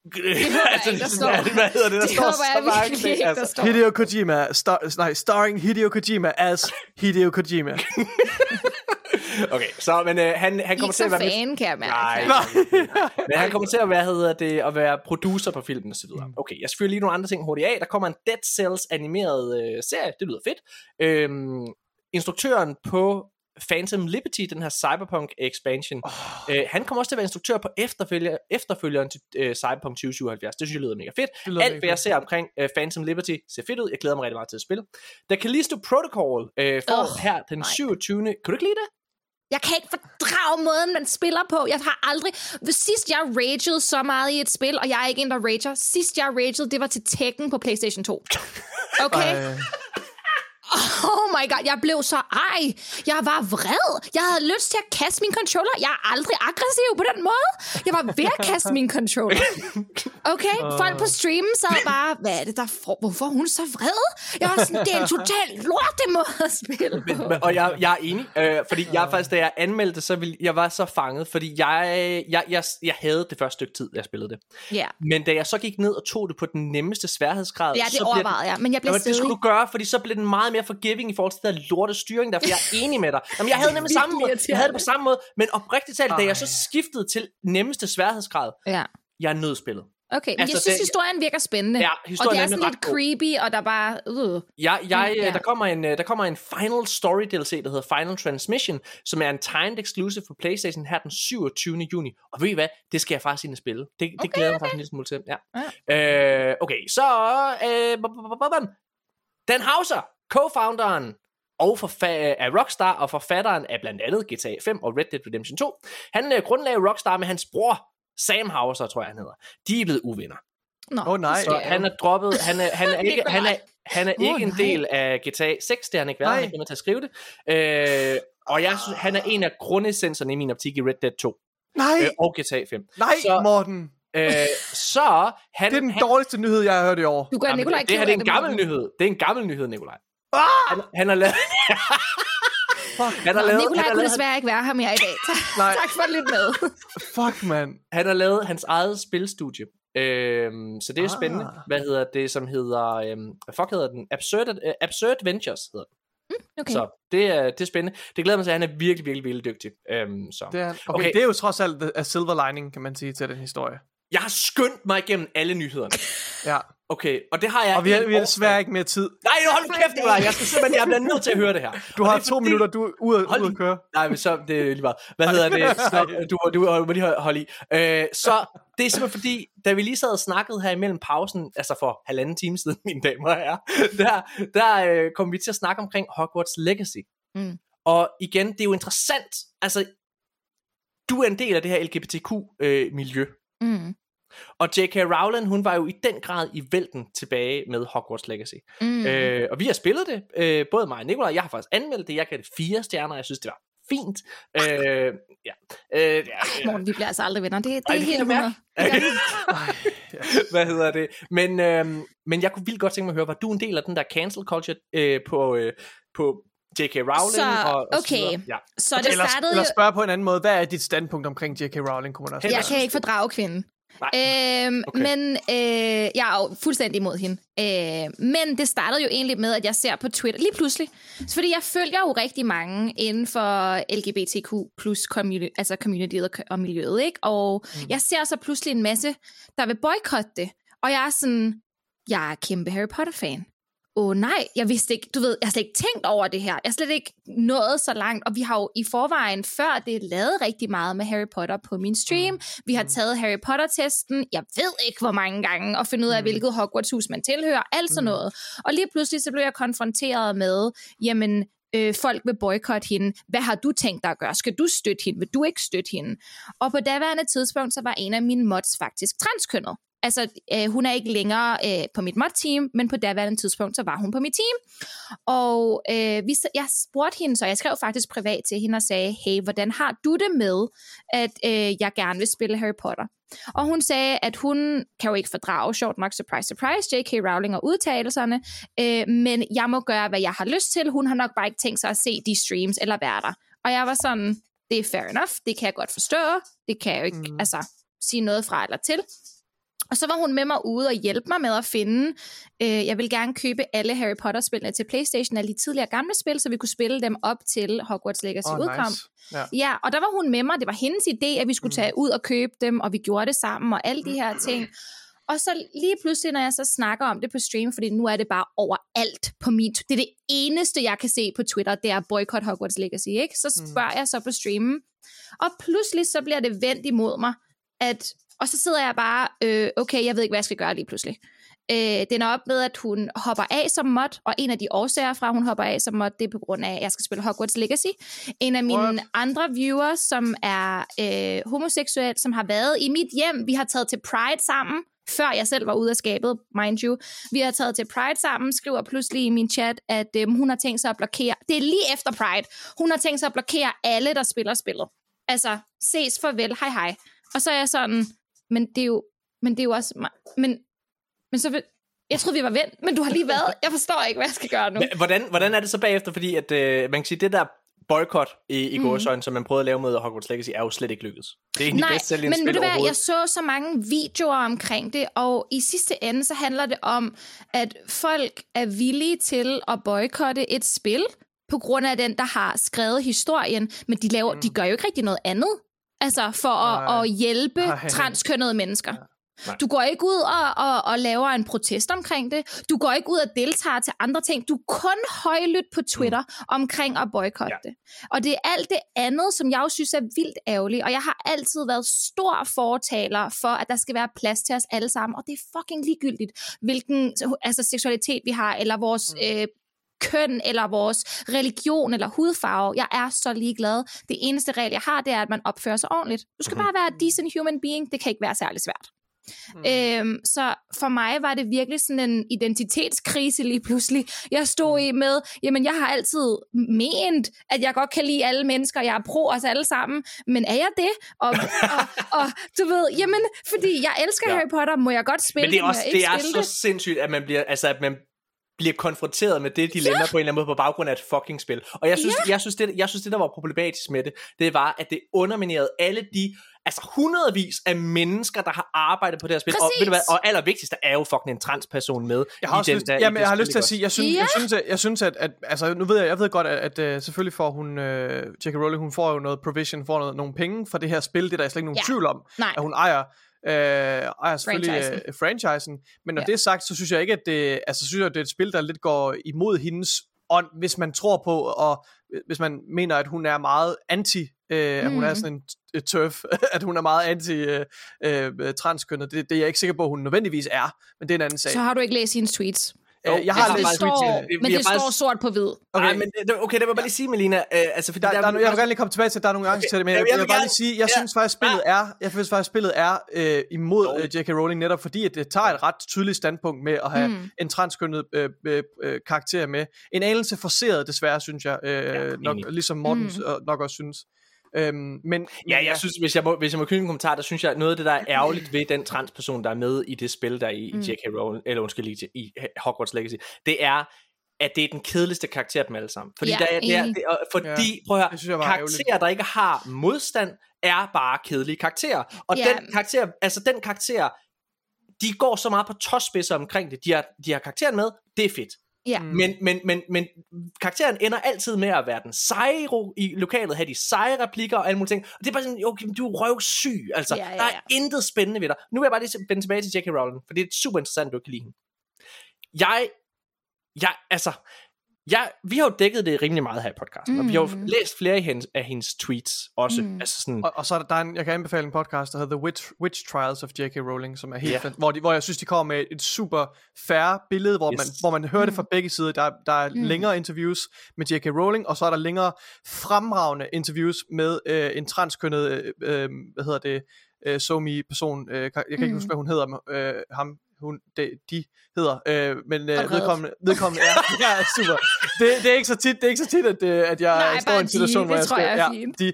Det jeg ikke, der står. Hvad hedder det? Der Det står håber jeg virkelig ikke, der altså. står. Hideo Kojima, star, nej, starring Hideo Kojima as Hideo Kojima. Okay, så men øh, han, han er kommer ikke til at være med fan, kan jeg mærke. Nej. Men han kommer til at være, hedder det, at være producer på filmen og så videre. Okay, jeg skal lige nogle andre ting hurtigt af. Der kommer en Dead Cells animeret øh, serie. Det lyder fedt. Øhm, instruktøren på Phantom Liberty, den her Cyberpunk expansion, oh. øh, han kommer også til at være instruktør på efterfølger, efterfølgeren til øh, Cyberpunk 2077. Det synes jeg lyder mega fedt. Det lyder Alt, mega hvad jeg ser omkring øh, Phantom Liberty, ser fedt ud. Jeg glæder mig rigtig meget til at spille. Da Callisto Protocol øh, får Åh, her den nej. 27. Kan du ikke lide det? Jeg kan ikke fordrage måden, man spiller på. Jeg har aldrig... Sidst jeg ragede så meget i et spil, og jeg er ikke en, der rager. Sidst jeg ragede, det var til Tekken på PlayStation 2. Okay? Ej. Oh my god, jeg blev så ej. Jeg var vred. Jeg havde lyst til at kaste min controller. Jeg er aldrig aggressiv på den måde. Jeg var ved at kaste min controller. Okay, folk på streamen sad bare, hvad er det der for, hvorfor er hun så vred? Jeg var sådan, det er en total lorte måde at spille på. Men, og jeg, jeg er enig, øh, fordi jeg faktisk, da jeg anmeldte, så ville, jeg var så fanget, fordi jeg, jeg, jeg, jeg havde det første stykke tid, jeg spillede det. Ja, Men da jeg så gik ned og tog det på den nemmeste sværhedsgrad, ja så det bliver overvejede jeg, men jeg blev Jamen, det skulle du gøre, fordi så blev den meget mere forgiving i forhold til den der lorte styring der, for jeg er enig med dig. Jamen, jeg havde nemlig samme måde, jeg havde det på samme måde, men oprigtigt talt, da jeg så skiftede til nemmeste sværhedsgrad, Ja. jeg nød spillet. Okay, Altså, jeg synes, det- historien virker spændende. Ja, og historien det er sådan lidt creepy, og der bare... Uh. Jeg, jeg, ja. ja. der, kommer en, øh, der kommer en Final Story DLC, der hedder Final Transmission, som er en timed exclusive for Playstation her den 27. juni. Og ved I hvad? Det skal jeg faktisk ind og spille. Det, det Okay, glæder jeg mig faktisk en lille smule til. Ja. Øh, okay, så... Øh, Dan Hauser, co-founderen og forfa- af Rockstar og forfatteren af blandt andet GTA 5 og Red Dead Redemption 2. Han øh, grundlagde Rockstar med hans bror, Sam Hauser, tror jeg han hedder. De er blevet uvenner. Nå, Åh, nej. Så han er droppet, han er, han er ikke, han er, han er ikke en nej. del af GTA 6, det har han ikke været, Nej. han er til at skrive det. Øh, og jeg synes, han er en af grundessenserne i min optik i Red Dead 2 Nej, øh, og GTA 5. nej, så- Morten. Øh, så han, Det er den han, dårligste nyhed, jeg har hørt i år. Du gør Jamen, Nikolaj det, det her det er en gammel Morten. nyhed. Det er en gammel nyhed, Nikolaj. Ah! Han, han har lavet... han har Nå, lavet, Nikolaj han har kunne lavet, desværre ikke være her mere i dag. Tak, Nej. tak for at lytte med. Fuck, mand. han har lavet hans eget spilstudie. Øhm, så det er Ah. spændende. Hvad hedder det, som hedder... Øhm, hvad fuck hedder den? Absurd, uh, Absurd Ventures hedder den. Okay. Så det er, det er spændende. Det glæder mig til, at han er virkelig, virkelig, virkelig dygtig. Øhm, så. Det er, okay, Okay. okay, det er jo trods alt a silver lining, kan man sige, til den historie. Jeg har skyndt mig igennem alle nyhederne. Ja, Okay, og det har jeg... og vi har, vi har desværre ikke mere tid. Nej, hold nu kæft, Nikolaj. Jeg skal simpelthen, jeg bliver nødt til at høre det her. Du har det to fordi- minutter, du er ude, Hold ude at køre. Nej, men så, det er lige meget. Hvad hedder det? Så, du, du må lige holde- i. Øh, så det er simpelthen fordi, da vi lige sad og snakkede her imellem pausen, altså for halvanden time siden, mine damer og herrer, der, der øh, kom vi til at snakke omkring Hogwarts Legacy. Mm. Og igen, det er jo interessant. Altså, du er en del af det her LGBTQ-miljø. Mm. Og J.K. Rowling, hun var jo i den grad i vælten tilbage med Hogwarts Legacy. Mm. Øh, og vi har spillet det, øh, både mig og Nicolaj. Jeg har faktisk anmeldt det. Jeg gav det fire stjerner. Jeg synes, det var fint. Øh, ja. Øh, ja, øh, Morten, vi bliver altså aldrig venner. Det, det Ej, er det helt kan jeg 100. mærke. hvad hedder det? Men, øh, men jeg kunne vildt godt tænke mig at høre, var du en del af den der cancel culture øh, på, øh, på J.K. Rowling? Så, og, og okay. videre? Ja. Så det Eller, startede eller spørge på en anden måde, hvad er dit standpunkt omkring J.K. Rowling, kunne man også Jeg kan ikke fordrage kvinden. Nej. Øhm, Okay. Men øh, jeg er jo fuldstændig imod hende. Øh, men det startede jo egentlig med, at jeg ser på Twitter, lige pludselig, fordi jeg følger jo rigtig mange inden for LGBTQ plus community, altså communityet og, og miljøet, ikke? Og mm. jeg ser så pludselig en masse, der vil boykotte det. Og jeg er sådan, jeg er kæmpe Harry Potter-fan. Åh oh, nej, jeg vidste ikke, du ved, jeg har slet ikke tænkt over det her. Jeg har slet ikke nået så langt, og vi har jo i forvejen før det lavet rigtig meget med Harry Potter på min stream. Mm. Vi har taget Harry Potter-testen, jeg ved ikke hvor mange gange, og finde ud af, hvilket Hogwarts-hus man tilhører, alt sådan noget. Og lige pludselig så blev jeg konfronteret med, jamen, øh, folk vil boykotte hende. Hvad har du tænkt dig at gøre? Skal du støtte hende? Vil du ikke støtte hende? Og på daværende tidspunkt, så var en af mine mods faktisk transkønnet. Altså, øh, hun er ikke længere øh, på mit mod-team, men på daværende tidspunkt, så var hun på mit team. Og øh, vi, jeg spurgte hende, så jeg skrev faktisk privat til hende og sagde, hey, hvordan har du det med, at øh, jeg gerne vil spille Harry Potter? Og hun sagde, at hun kan jo ikke fordrage, short nok, surprise, surprise, J.K. Rowling og udtalelserne, øh, men jeg må gøre, hvad jeg har lyst til. Hun har nok bare ikke tænkt sig at se de streams eller være der. Og jeg var sådan, det er fair enough, det kan jeg godt forstå, det kan jeg jo ikke mm. altså, sige noget fra eller til. Og så var hun med mig ude og hjælpe mig med at finde, øh, jeg vil gerne købe alle Harry Potter-spillene til Playstation, alle de tidligere gamle spil, så vi kunne spille dem op til Hogwarts Legacy oh, udkom. nice. Ja. Ja, og der var hun med mig. Det var hendes idé, at vi skulle tage ud og købe dem, og vi gjorde det sammen, og alle de her ting. Og så lige pludselig, når jeg så snakker om det på stream, fordi nu er det bare overalt på min... Det er det eneste, jeg kan se på Twitter, det er boycott Hogwarts Legacy, ikke? Så spørger jeg så på streamen, og pludselig så bliver det vendt imod mig, at... Og så sidder jeg bare, øh, okay, jeg ved ikke, hvad jeg skal gøre lige pludselig. Øh, den er op med, at hun hopper af som mod, og en af de årsager fra, at hun hopper af som mod, det er på grund af, at jeg skal spille Hogwarts Legacy. En af mine What? andre viewers, som er øh, homoseksuel, som har været i mit hjem, vi har taget til Pride sammen, før jeg selv var ude af skabet, mind you. Vi har taget til Pride sammen, skriver pludselig i min chat, at øhm, hun har tænkt sig at blokere, det er lige efter Pride, hun har tænkt sig at blokere alle, der spiller spillet. Altså, ses farvel, hej hej. Og så er jeg sådan, men det er jo, men det er jo også, men, men så vil, jeg troede, vi var ven, men du har lige været, jeg forstår ikke, hvad jeg skal gøre nu. Hvordan, hvordan er det så bagefter? Fordi at, øh, man kan sige, det der boykot i, i mm. gårsøjne, som man prøvede at lave mod Hogwarts Legacy, er jo slet ikke lykkedes. Det er egentlig Nej, bedst sælgende men ved du hvad, jeg så så mange videoer omkring det, og i sidste ende, så handler det om, at folk er villige til at boykotte et spil, på grund af den, der har skrevet historien, men de, laver, mm. de gør jo ikke rigtig noget andet, altså for at, at hjælpe Nej. transkønnede mennesker. Nej. Du går ikke ud og, og, og laver en protest omkring det. Du går ikke ud og deltager til andre ting. Du er kun højlydt på Twitter mm. omkring at boykotte Ja. det. Og det er alt det andet, som jeg jo synes er vildt ærgerligt. Og jeg har altid været stor fortaler for, at der skal være plads til os alle sammen. Og det er fucking ligegyldigt, hvilken altså, seksualitet vi har, eller vores mm. øh, køn, eller vores religion, eller hudfarve. Jeg er så ligeglad. Det eneste regel, jeg har, det er, at man opfører sig ordentligt. Du skal Mhm. bare være a decent human being. Det kan ikke være særlig svært. Mm. Øhm, så for mig var det virkelig sådan en identitetskrise lige pludselig. Jeg stod i med, jamen jeg har altid ment, at jeg godt kan lide alle mennesker, jeg er pro os alle sammen, men er jeg det? Og, og, og du ved, jamen, fordi jeg elsker Ja. Harry Potter, må jeg godt spille Men det er også det ikke er så sindssygt, at man bliver, altså, at man bliver konfronteret med det dilemma ja. på en eller anden måde på baggrund af et fucking spil. Og jeg synes, ja. jeg, synes det, jeg synes, det, der var problematisk med det, det var, at det underminerede alle de altså hundredvis af mennesker, der har arbejdet på det her spil. Og, ved du hvad, og allervigtigst, der er jo fucking en transperson med. Jeg har i også den lyst, der, jamen, jeg har lyst til at sige, jeg synes, Ja. jeg synes, at, jeg synes at, at, altså, nu ved jeg, jeg ved godt, at, at uh, selvfølgelig får hun, uh, J.K. Rowling, hun får jo noget provision, får noget, nogle penge for det her spil, det er der slet ikke nogen Ja. tvivl om, Nej. at hun ejer, øh, ejer selvfølgelig Franchisen. uh, franchisen, men når Ja. det er sagt, så synes jeg ikke, at det, altså, så synes jeg, at det er et spil, der lidt går imod hendes ånd, hvis man tror på, og hvis man mener, at hun er meget anti, øh, at hun er Mm. sådan en t- turf, at hun er meget anti øh, øh, transkønnet. Det, det er jeg ikke sikker på, at hun nødvendigvis er, men det er en anden sag. Så har du ikke læst hendes tweets. Øh, jeg har Altså, det står. Vi- men det faktisk- står sort på hvid. Okay, Okay. Ej, men, det- okay, det vil jeg bare lige sige, Melina. Øh, altså, fordi Der, der, der, er, jeg vil gerne lige komme tilbage til, at der er nogle gange til det, men jeg, jeg, jeg vil bare lige sige, jeg ja. synes faktisk, spillet er, jeg synes faktisk, spillet er øh, imod Jo. øh, J.K. Rowling, netop fordi, at det tager et ret tydeligt standpunkt med at have Mm. en transkønnet øh, øh, øh, karakter med. En anelse forceret, desværre, synes jeg, øh, Ja, nok, ligesom Morten Mm. mm. nok også synes. Øhm, men, Ja, jeg synes, hvis jeg må, hvis jeg må knytte en kommentar, der synes jeg, noget af det, der er ærgerligt ved den transperson, der er med i det spil, der er i, mm. i J.K. Rowling, eller undskyld, i, i Hogwarts Legacy, det er, at det er den kedeligste karakter af dem alle sammen. Fordi, Ja, der er, det er, det fordi Ja, prøv at høre, synes karakterer, der ikke har modstand, er bare kedelige karakterer. Og Ja. den karakter, altså den karakter, de går så meget på tåspidser omkring det. De har, de har karakteren med, det er fedt. Ja. Mm. Men, men, men, men karakteren ender altid med at være den seje i lokalet, have de seje replikker og alle mulige ting. Og det er bare sådan, okay, du er røvsyg. Altså, Ja, ja, der er ja. intet spændende ved dig. Nu vil jeg bare lige vende tilbage til J.K. Rowling, for det er super interessant, at du kan lide hende. Jeg, jeg, altså, jeg, vi har jo dækket det rimelig meget her i podcasten, mm. og vi har jo Mm. læst flere af hendes, af hendes tweets også. Mm. Altså sådan, Og, og så er der, der er en, jeg kan anbefale en podcast, der hedder The Witch, Witch Trials of J.K. Rowling, som er helt Ja. yeah. hvor, de, hvor jeg synes, de kommer med et super fair billede, hvor, Yes. man, hvor man hører det fra begge sider. Der, der er Mm. længere interviews med J.K. Rowling, og så er der længere fremragende interviews med øh, en transkønnet, øh, øh, hvad hedder det, øh, somi-person. Øh, jeg kan ikke Mm. huske, hvad hun hedder, øh, ham, hun, de, de hedder, øh, men øh, vedkommende, vedkommende er, ja, super. Det, det, er ikke så tit, det er ikke så tit, at, øh, at jeg Nej, står i en de. situation, hvor Det jeg tror skal, jeg er ja, fint. de,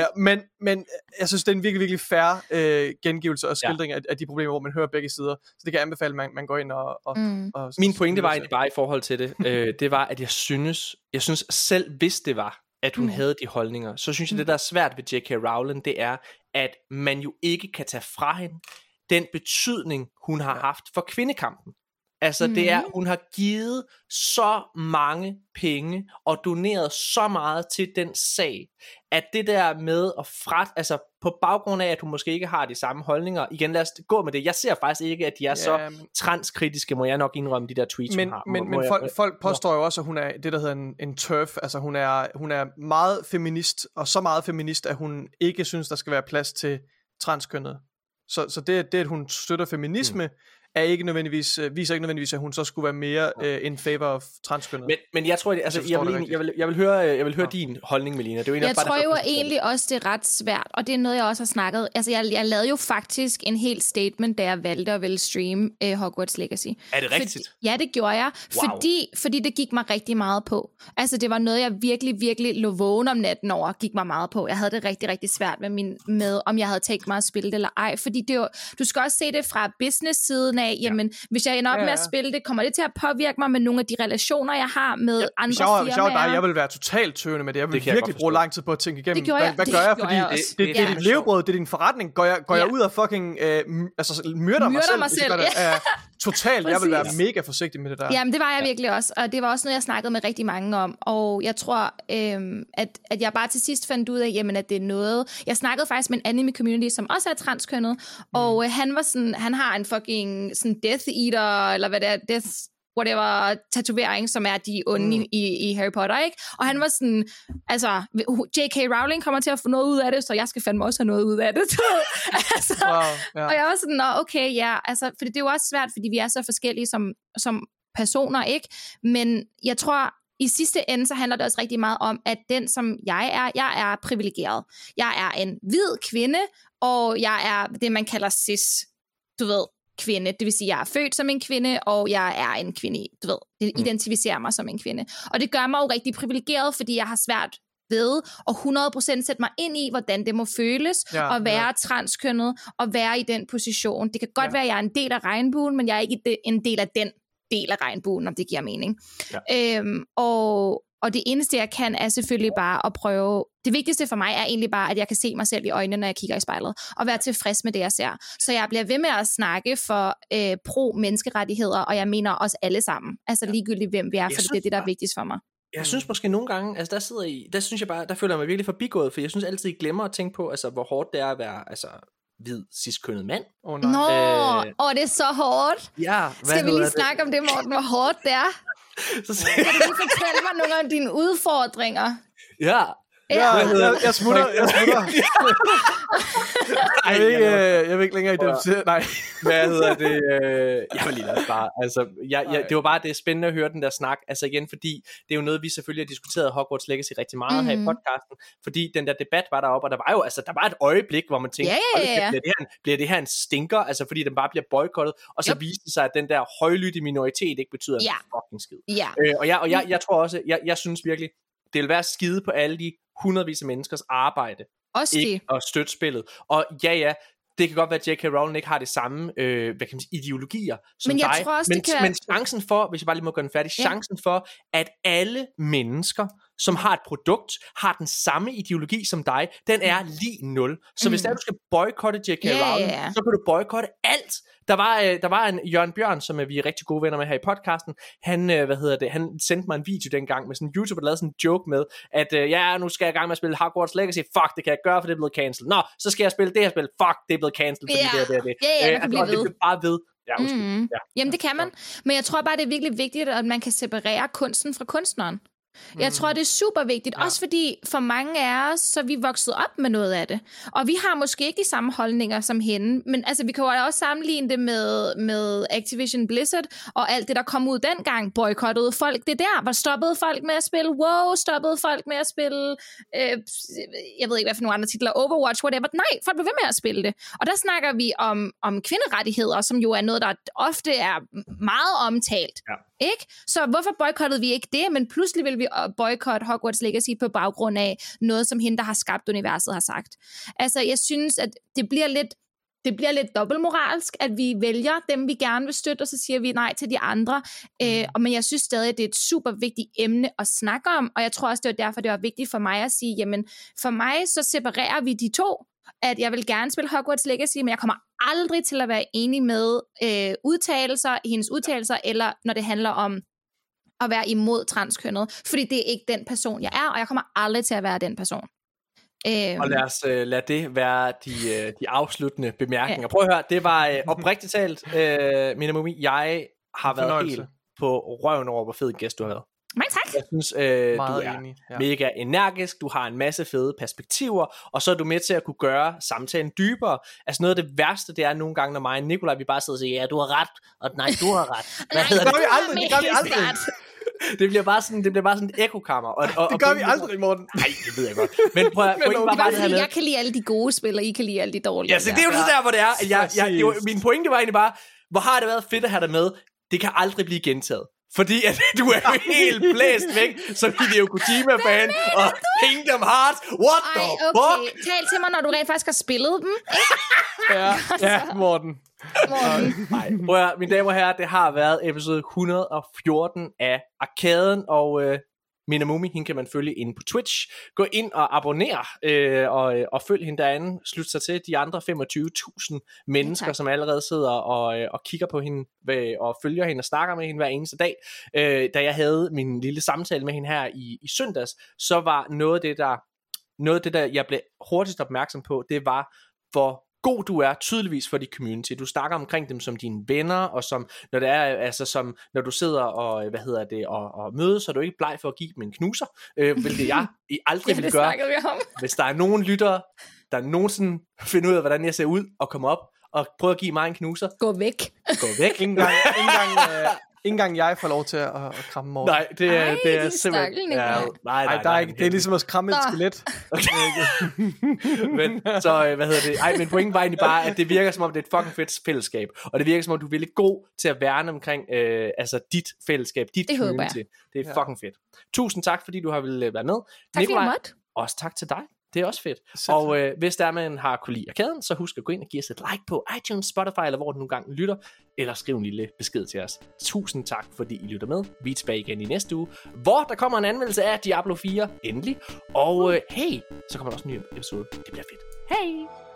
øh, men, men jeg synes, det er en virkelig, virkelig fair øh, gengivelse og skildring ja. af, af de problemer, hvor man hører begge sider. Så det kan jeg anbefale, at man, man går ind og... og, Mm. og Min pointe var egentlig bare i forhold til det, øh, det var, at jeg synes, jeg synes selv hvis det var, at hun Mm. mm. havde de holdninger, så synes jeg, det der er svært ved J.K. Rowling, det er, at man jo ikke kan tage fra hende den betydning, hun har haft for kvindekampen. Altså mm. det er, hun har givet så mange penge og doneret så meget til den sag, at det der med at frat, altså på baggrund af, at hun måske ikke har de samme holdninger, igen lad os gå med det, jeg ser faktisk ikke, at de er så Ja, men- transkritiske, må jeg nok indrømme, de der tweets, men, hun har. men, Må- men må jeg- folk, folk påstår jo også, at hun er det, der hedder en, en turf. Altså hun er, hun er meget feminist, og så meget feminist, at hun ikke synes, der skal være plads til transkønnet. Så, så det, det, at hun støtter feminisme, mm. Er ikke nødvendigvis, øh, viser ikke nødvendigvis, at hun så skulle være mere øh, in favor of transkønnet. Men, men jeg tror, det, altså, jeg jeg, vil, jeg, vil, jeg vil høre, øh, jeg vil høre din holdning, Melina. Det er jo egentlig Jeg bare tror jo egentlig også, det er ret svært, og det er noget, jeg også har snakket. Altså, jeg, jeg lavede jo faktisk en helt statement, da jeg valgte at ville streame uh, Hogwarts Legacy. Er det rigtigt? Fordi, ja, det gjorde jeg, Wow. fordi, fordi det gik mig rigtig meget på. Altså, det var noget, jeg virkelig, virkelig lå vågen om natten over, gik mig meget på. Jeg havde det rigtig, rigtig svært med, min, med om jeg havde tænkt mig at spille det eller ej. Fordi det er jo, du skal også se det fra business-siden af. Jamen, hvis jeg ender op Ja, med at ja. spille det, kommer det til at påvirke mig med nogle af de relationer, jeg har med andre Hvis jeg, var, hvis jeg var firmaer? dig, jeg ville være totalt tøvende med det. Jeg ville Det kan jeg virkelig godt bruge lang tid på at tænke igennem, Det hvad, jeg- hvad det gør jeg? Fordi jeg det, også. det, det, Det det er dit levebrød, det er din forretning. Går jeg, går Ja. jeg ud og fucking øh, altså, myrder, mig Myrder selv? mig jeg selv, gør det? Ja. Totalt, jeg vil være mega forsigtig med det der. Jamen, det var jeg virkelig også, og det var også noget, jeg snakkede med rigtig mange om, og jeg tror, øhm, at, at jeg bare til sidst fandt ud af, jamen, at det er noget... Jeg snakkede faktisk med en anime community, som også er transkønnet, og øh, han var sådan, han har en fucking sådan Death Eater, eller hvad det er, Death whatever tatovering, som er de onde mm. i, i Harry Potter, ikke? Og han var sådan, altså, J.K. Rowling kommer til at få noget ud af det, så jeg skal fandme også have noget ud af det. altså, Wow, ja. og jeg var sådan, nå, okay, ja, altså, fordi det er jo også svært, fordi vi er så forskellige som, som personer, ikke? Men jeg tror, i sidste ende, så handler det også rigtig meget om, at den, som jeg er, jeg er privilegeret. Jeg er en hvid kvinde, og jeg er det, man kalder cis, du ved, kvinde. Det vil sige, jeg er født som en kvinde, og jeg er en kvinde, du ved, det identificerer mig som en kvinde. Og det gør mig jo rigtig privilegeret, fordi jeg har svært ved at 100% sætte mig ind i, hvordan det må føles Ja, at være ja. transkønnet og være i den position. Det kan godt Ja. være, at jeg er en del af regnbuen, men jeg er ikke en del af den del af regnbuen, om det giver mening. Ja. Øhm, og, og det eneste, jeg kan, er selvfølgelig bare at prøve... Det vigtigste for mig er egentlig bare, at jeg kan se mig selv i øjnene, når jeg kigger i spejlet, og være tilfreds med det, jeg ser. Så jeg bliver ved med at snakke for øh, pro-menneskerettigheder, og jeg mener også alle sammen. Altså ligegyldigt, hvem vi er, for det er det, der er vigtigst for mig. Jeg synes måske nogle gange, altså der sidder I, der synes jeg bare, der føler jeg mig virkelig forbigået, for jeg synes altid, I glemmer at tænke på, altså hvor hårdt det er at være, altså hvid, ciskønnet mand. Oh, Nå, Øh, og det er så hårdt. Ja, Skal vi lige snakke om det, Morten, hvor hårdt det er? Så, Kan du fortælle mig nogle af dine udfordringer? ja, Ja, jeg, jeg, jeg smutter, jeg smutter. Jeg vil ikke, jeg- øh, jeg vil ikke længere identificere, nej. hvad hedder det? Øh, jeg var lige lade bare. Altså, jeg, jeg, det var bare det spændende at høre den der snak. Altså igen, fordi det er jo noget, vi selvfølgelig har diskuteret Hogwarts Legacy rigtig meget mm. her i Mhm. podcasten. Fordi den der debat var deroppe, og der var jo altså, der var et øjeblik, hvor man tænkte, Ja, ja, "Hold ja. Bliver, det her en, bliver det her en stinker? Altså fordi den bare bliver boykottet. Og så Yep. viste det sig, at den der højlytte minoritet ikke betyder en Ja. fucking skid. Ja, Øh, og jeg, og jeg, jeg tror også, jeg, jeg synes virkelig, det vil være skide på alle de hundredvis af menneskers arbejde, også det. ikke at støtte spillet. Og ja, ja, det kan godt være, at J.K. Rowling ikke har det samme øh, hvad kan man sige, ideologier som Men jeg dig. tror også, men, det kan- men chancen for, hvis jeg bare lige må gøre den færdig, Ja. chancen for, at alle mennesker, som har et produkt, har den samme ideologi som dig, den er lige nul. Så hvis Mm. der du skal boykotte J.K. Ja, ja, Rowling, ja. så kan du boykotte alt. Der var, øh, der var en Jørgen Bjørn, som øh, vi er rigtig gode venner med her i podcasten. Han, øh, hvad hedder det, han sendte mig en video dengang med sådan en YouTuber, der lavede sådan en joke med, at øh, ja, nu skal jeg i gang med at spille Hogwarts Legacy. Fuck, det kan jeg gøre, for det er blevet cancelled. Nå, så skal jeg spille det her spil. Fuck, det er blevet cancelled, fordi Ja. det er det, er det. Ja, ja, Øh, og det bliver bare ved. Ja. Mm. Ja. Jamen, det kan man. Men jeg tror bare, det er virkelig vigtigt, at man kan separere kunsten fra kunstneren. Jeg tror, det er super vigtigt. Ja. Også fordi for mange af os, så er vi vokset op med noget af det. Og vi har måske ikke de samme holdninger som hende. Men altså, vi kan jo også sammenligne det med, med Activision Blizzard og alt det, der kom ud dengang. Boykottede folk. Det er der, hvor stoppede folk med at spille WoW, stoppede folk med at spille, øh, jeg ved ikke, hvad for nogle andre titler, Overwatch, whatever. Nej, folk blev ved med at spille det. Og der snakker vi om, om kvinderettigheder, som jo er noget, der ofte er meget omtalt. Ja. Ikke? Så hvorfor boykottede vi ikke det, men pludselig vil vi øh, boykotte Hogwarts Legacy på baggrund af noget, som hende, der har skabt universet, har sagt. Altså, jeg synes, at det bliver lidt det bliver lidt dobbeltmoralsk, at vi vælger dem, vi gerne vil støtte, og så siger vi nej til de andre. Øh, og, men jeg synes stadig, at det er et super vigtigt emne at snakke om, og jeg tror også, det var derfor, det var vigtigt for mig at sige, jamen, for mig så separerer vi de to, at jeg vil gerne spille Hogwarts Legacy, men jeg kommer aldrig til at være enig med øh, udtalelser, hendes udtalelser, eller når det handler om at være imod transkønnet, fordi det er ikke den person, jeg er, og jeg kommer aldrig til at være den person. Øhm, Og lad os uh, lade det være de, uh, de afsluttende bemærkninger. Prøv at høre, det var uh, oprigtigt talt, uh, Mina Mumi, jeg har været helt på røven over, hvor fed en gæst du har været. Mange tak. Jeg synes, øh, du Meget er enig, ja. mega energisk, du har en masse fede perspektiver, og så er du med til at kunne gøre samtalen dybere. Altså noget af det værste, det er nogle gange, når mig og Nikolaj, vi bare sidder og siger, ja, du har ret, og nej, du har ret. Hvad hedder gør det? vi aldrig, det gør vi aldrig. Det bliver bare sådan, det bliver bare sådan et ekokammer. Og, og, Det og gør vi pointen- aldrig, Morten. Nej, det ved jeg godt. Men prøv at, Men pointen var bare Bare det her med, jeg kan lide alle de gode spil, og I kan lide alle de dårlige. Ja, så det er jo så der, hvor det er. at Jeg, jeg, det var, Præcis. min pointe var egentlig bare, hvor har det været fedt at have dig med. Det kan aldrig blive gentaget. Fordi at du er jo helt blæst væk som Hideo Kojima-fan. Og Kingdom Hearts. What Ej, the okay. fuck? Tal til mig, når du rent faktisk har spillet dem. Ja, ja Morten. Morten. Nej, prøv at, mine damer og herrer, det har været episode 114 af Arkaden, og øh, Minamumi, hende kan man følge inde på Twitch. Gå ind og abonner, øh, og, øh, og følg hende derinde. Slut sig til de andre 25.000 mennesker, tak. som allerede sidder og, øh, og kigger på hende, og følger hende og snakker med hende hver eneste dag. Øh, da jeg havde min lille samtale med hende her i, i søndags, så var noget af det, der, noget af det, der jeg blev hurtigst opmærksom på, det var, hvor god du er tydeligvis for dit community. Du snakker omkring dem som dine venner, og som, når det er, altså som, når du sidder og, hvad hedder det, og, og mødes, så er du ikke bleg for at give dem en knuser, øh, hvilket jeg i aldrig ville det gøre. vi om. Hvis der er nogen lyttere, der nogensinde finder ud af, hvordan jeg ser ud, og kommer op og prøver at give mig en knuser, Gå væk. gå væk. Ikke engang, ikke engang, øh, engang jeg får lov til at, at kramme Morten. Nej, det er, Ej, det er din simpelthen... stakkel, Nikolaj. nej, nej, Ej, der er ikke, det er ligesom at kramme et skelet. men, så øh, hvad hedder det? Ej, men pointen var egentlig bare, at det virker som om, det er et fucking fedt fællesskab. Og det virker som om, du er virkelig god til at værne omkring øh, altså dit fællesskab, dit Det håber community. Det er fucking fedt. Tusind tak, fordi du har ville øh, være med. Tak fordi du måtte. også tak til dig. Det er også fedt. Selv og øh, hvis der man har kunne lide arkaden, så husk at gå ind og give os et like på iTunes, Spotify, eller hvor du nu gang lytter, eller skriv en lille besked til os. Tusind tak, fordi I lytter med. Vi er tilbage igen i næste uge, hvor der kommer en anmeldelse af Diablo 4, endelig. Og øh, hey, så kommer der også en ny episode. Det bliver fedt. Hey!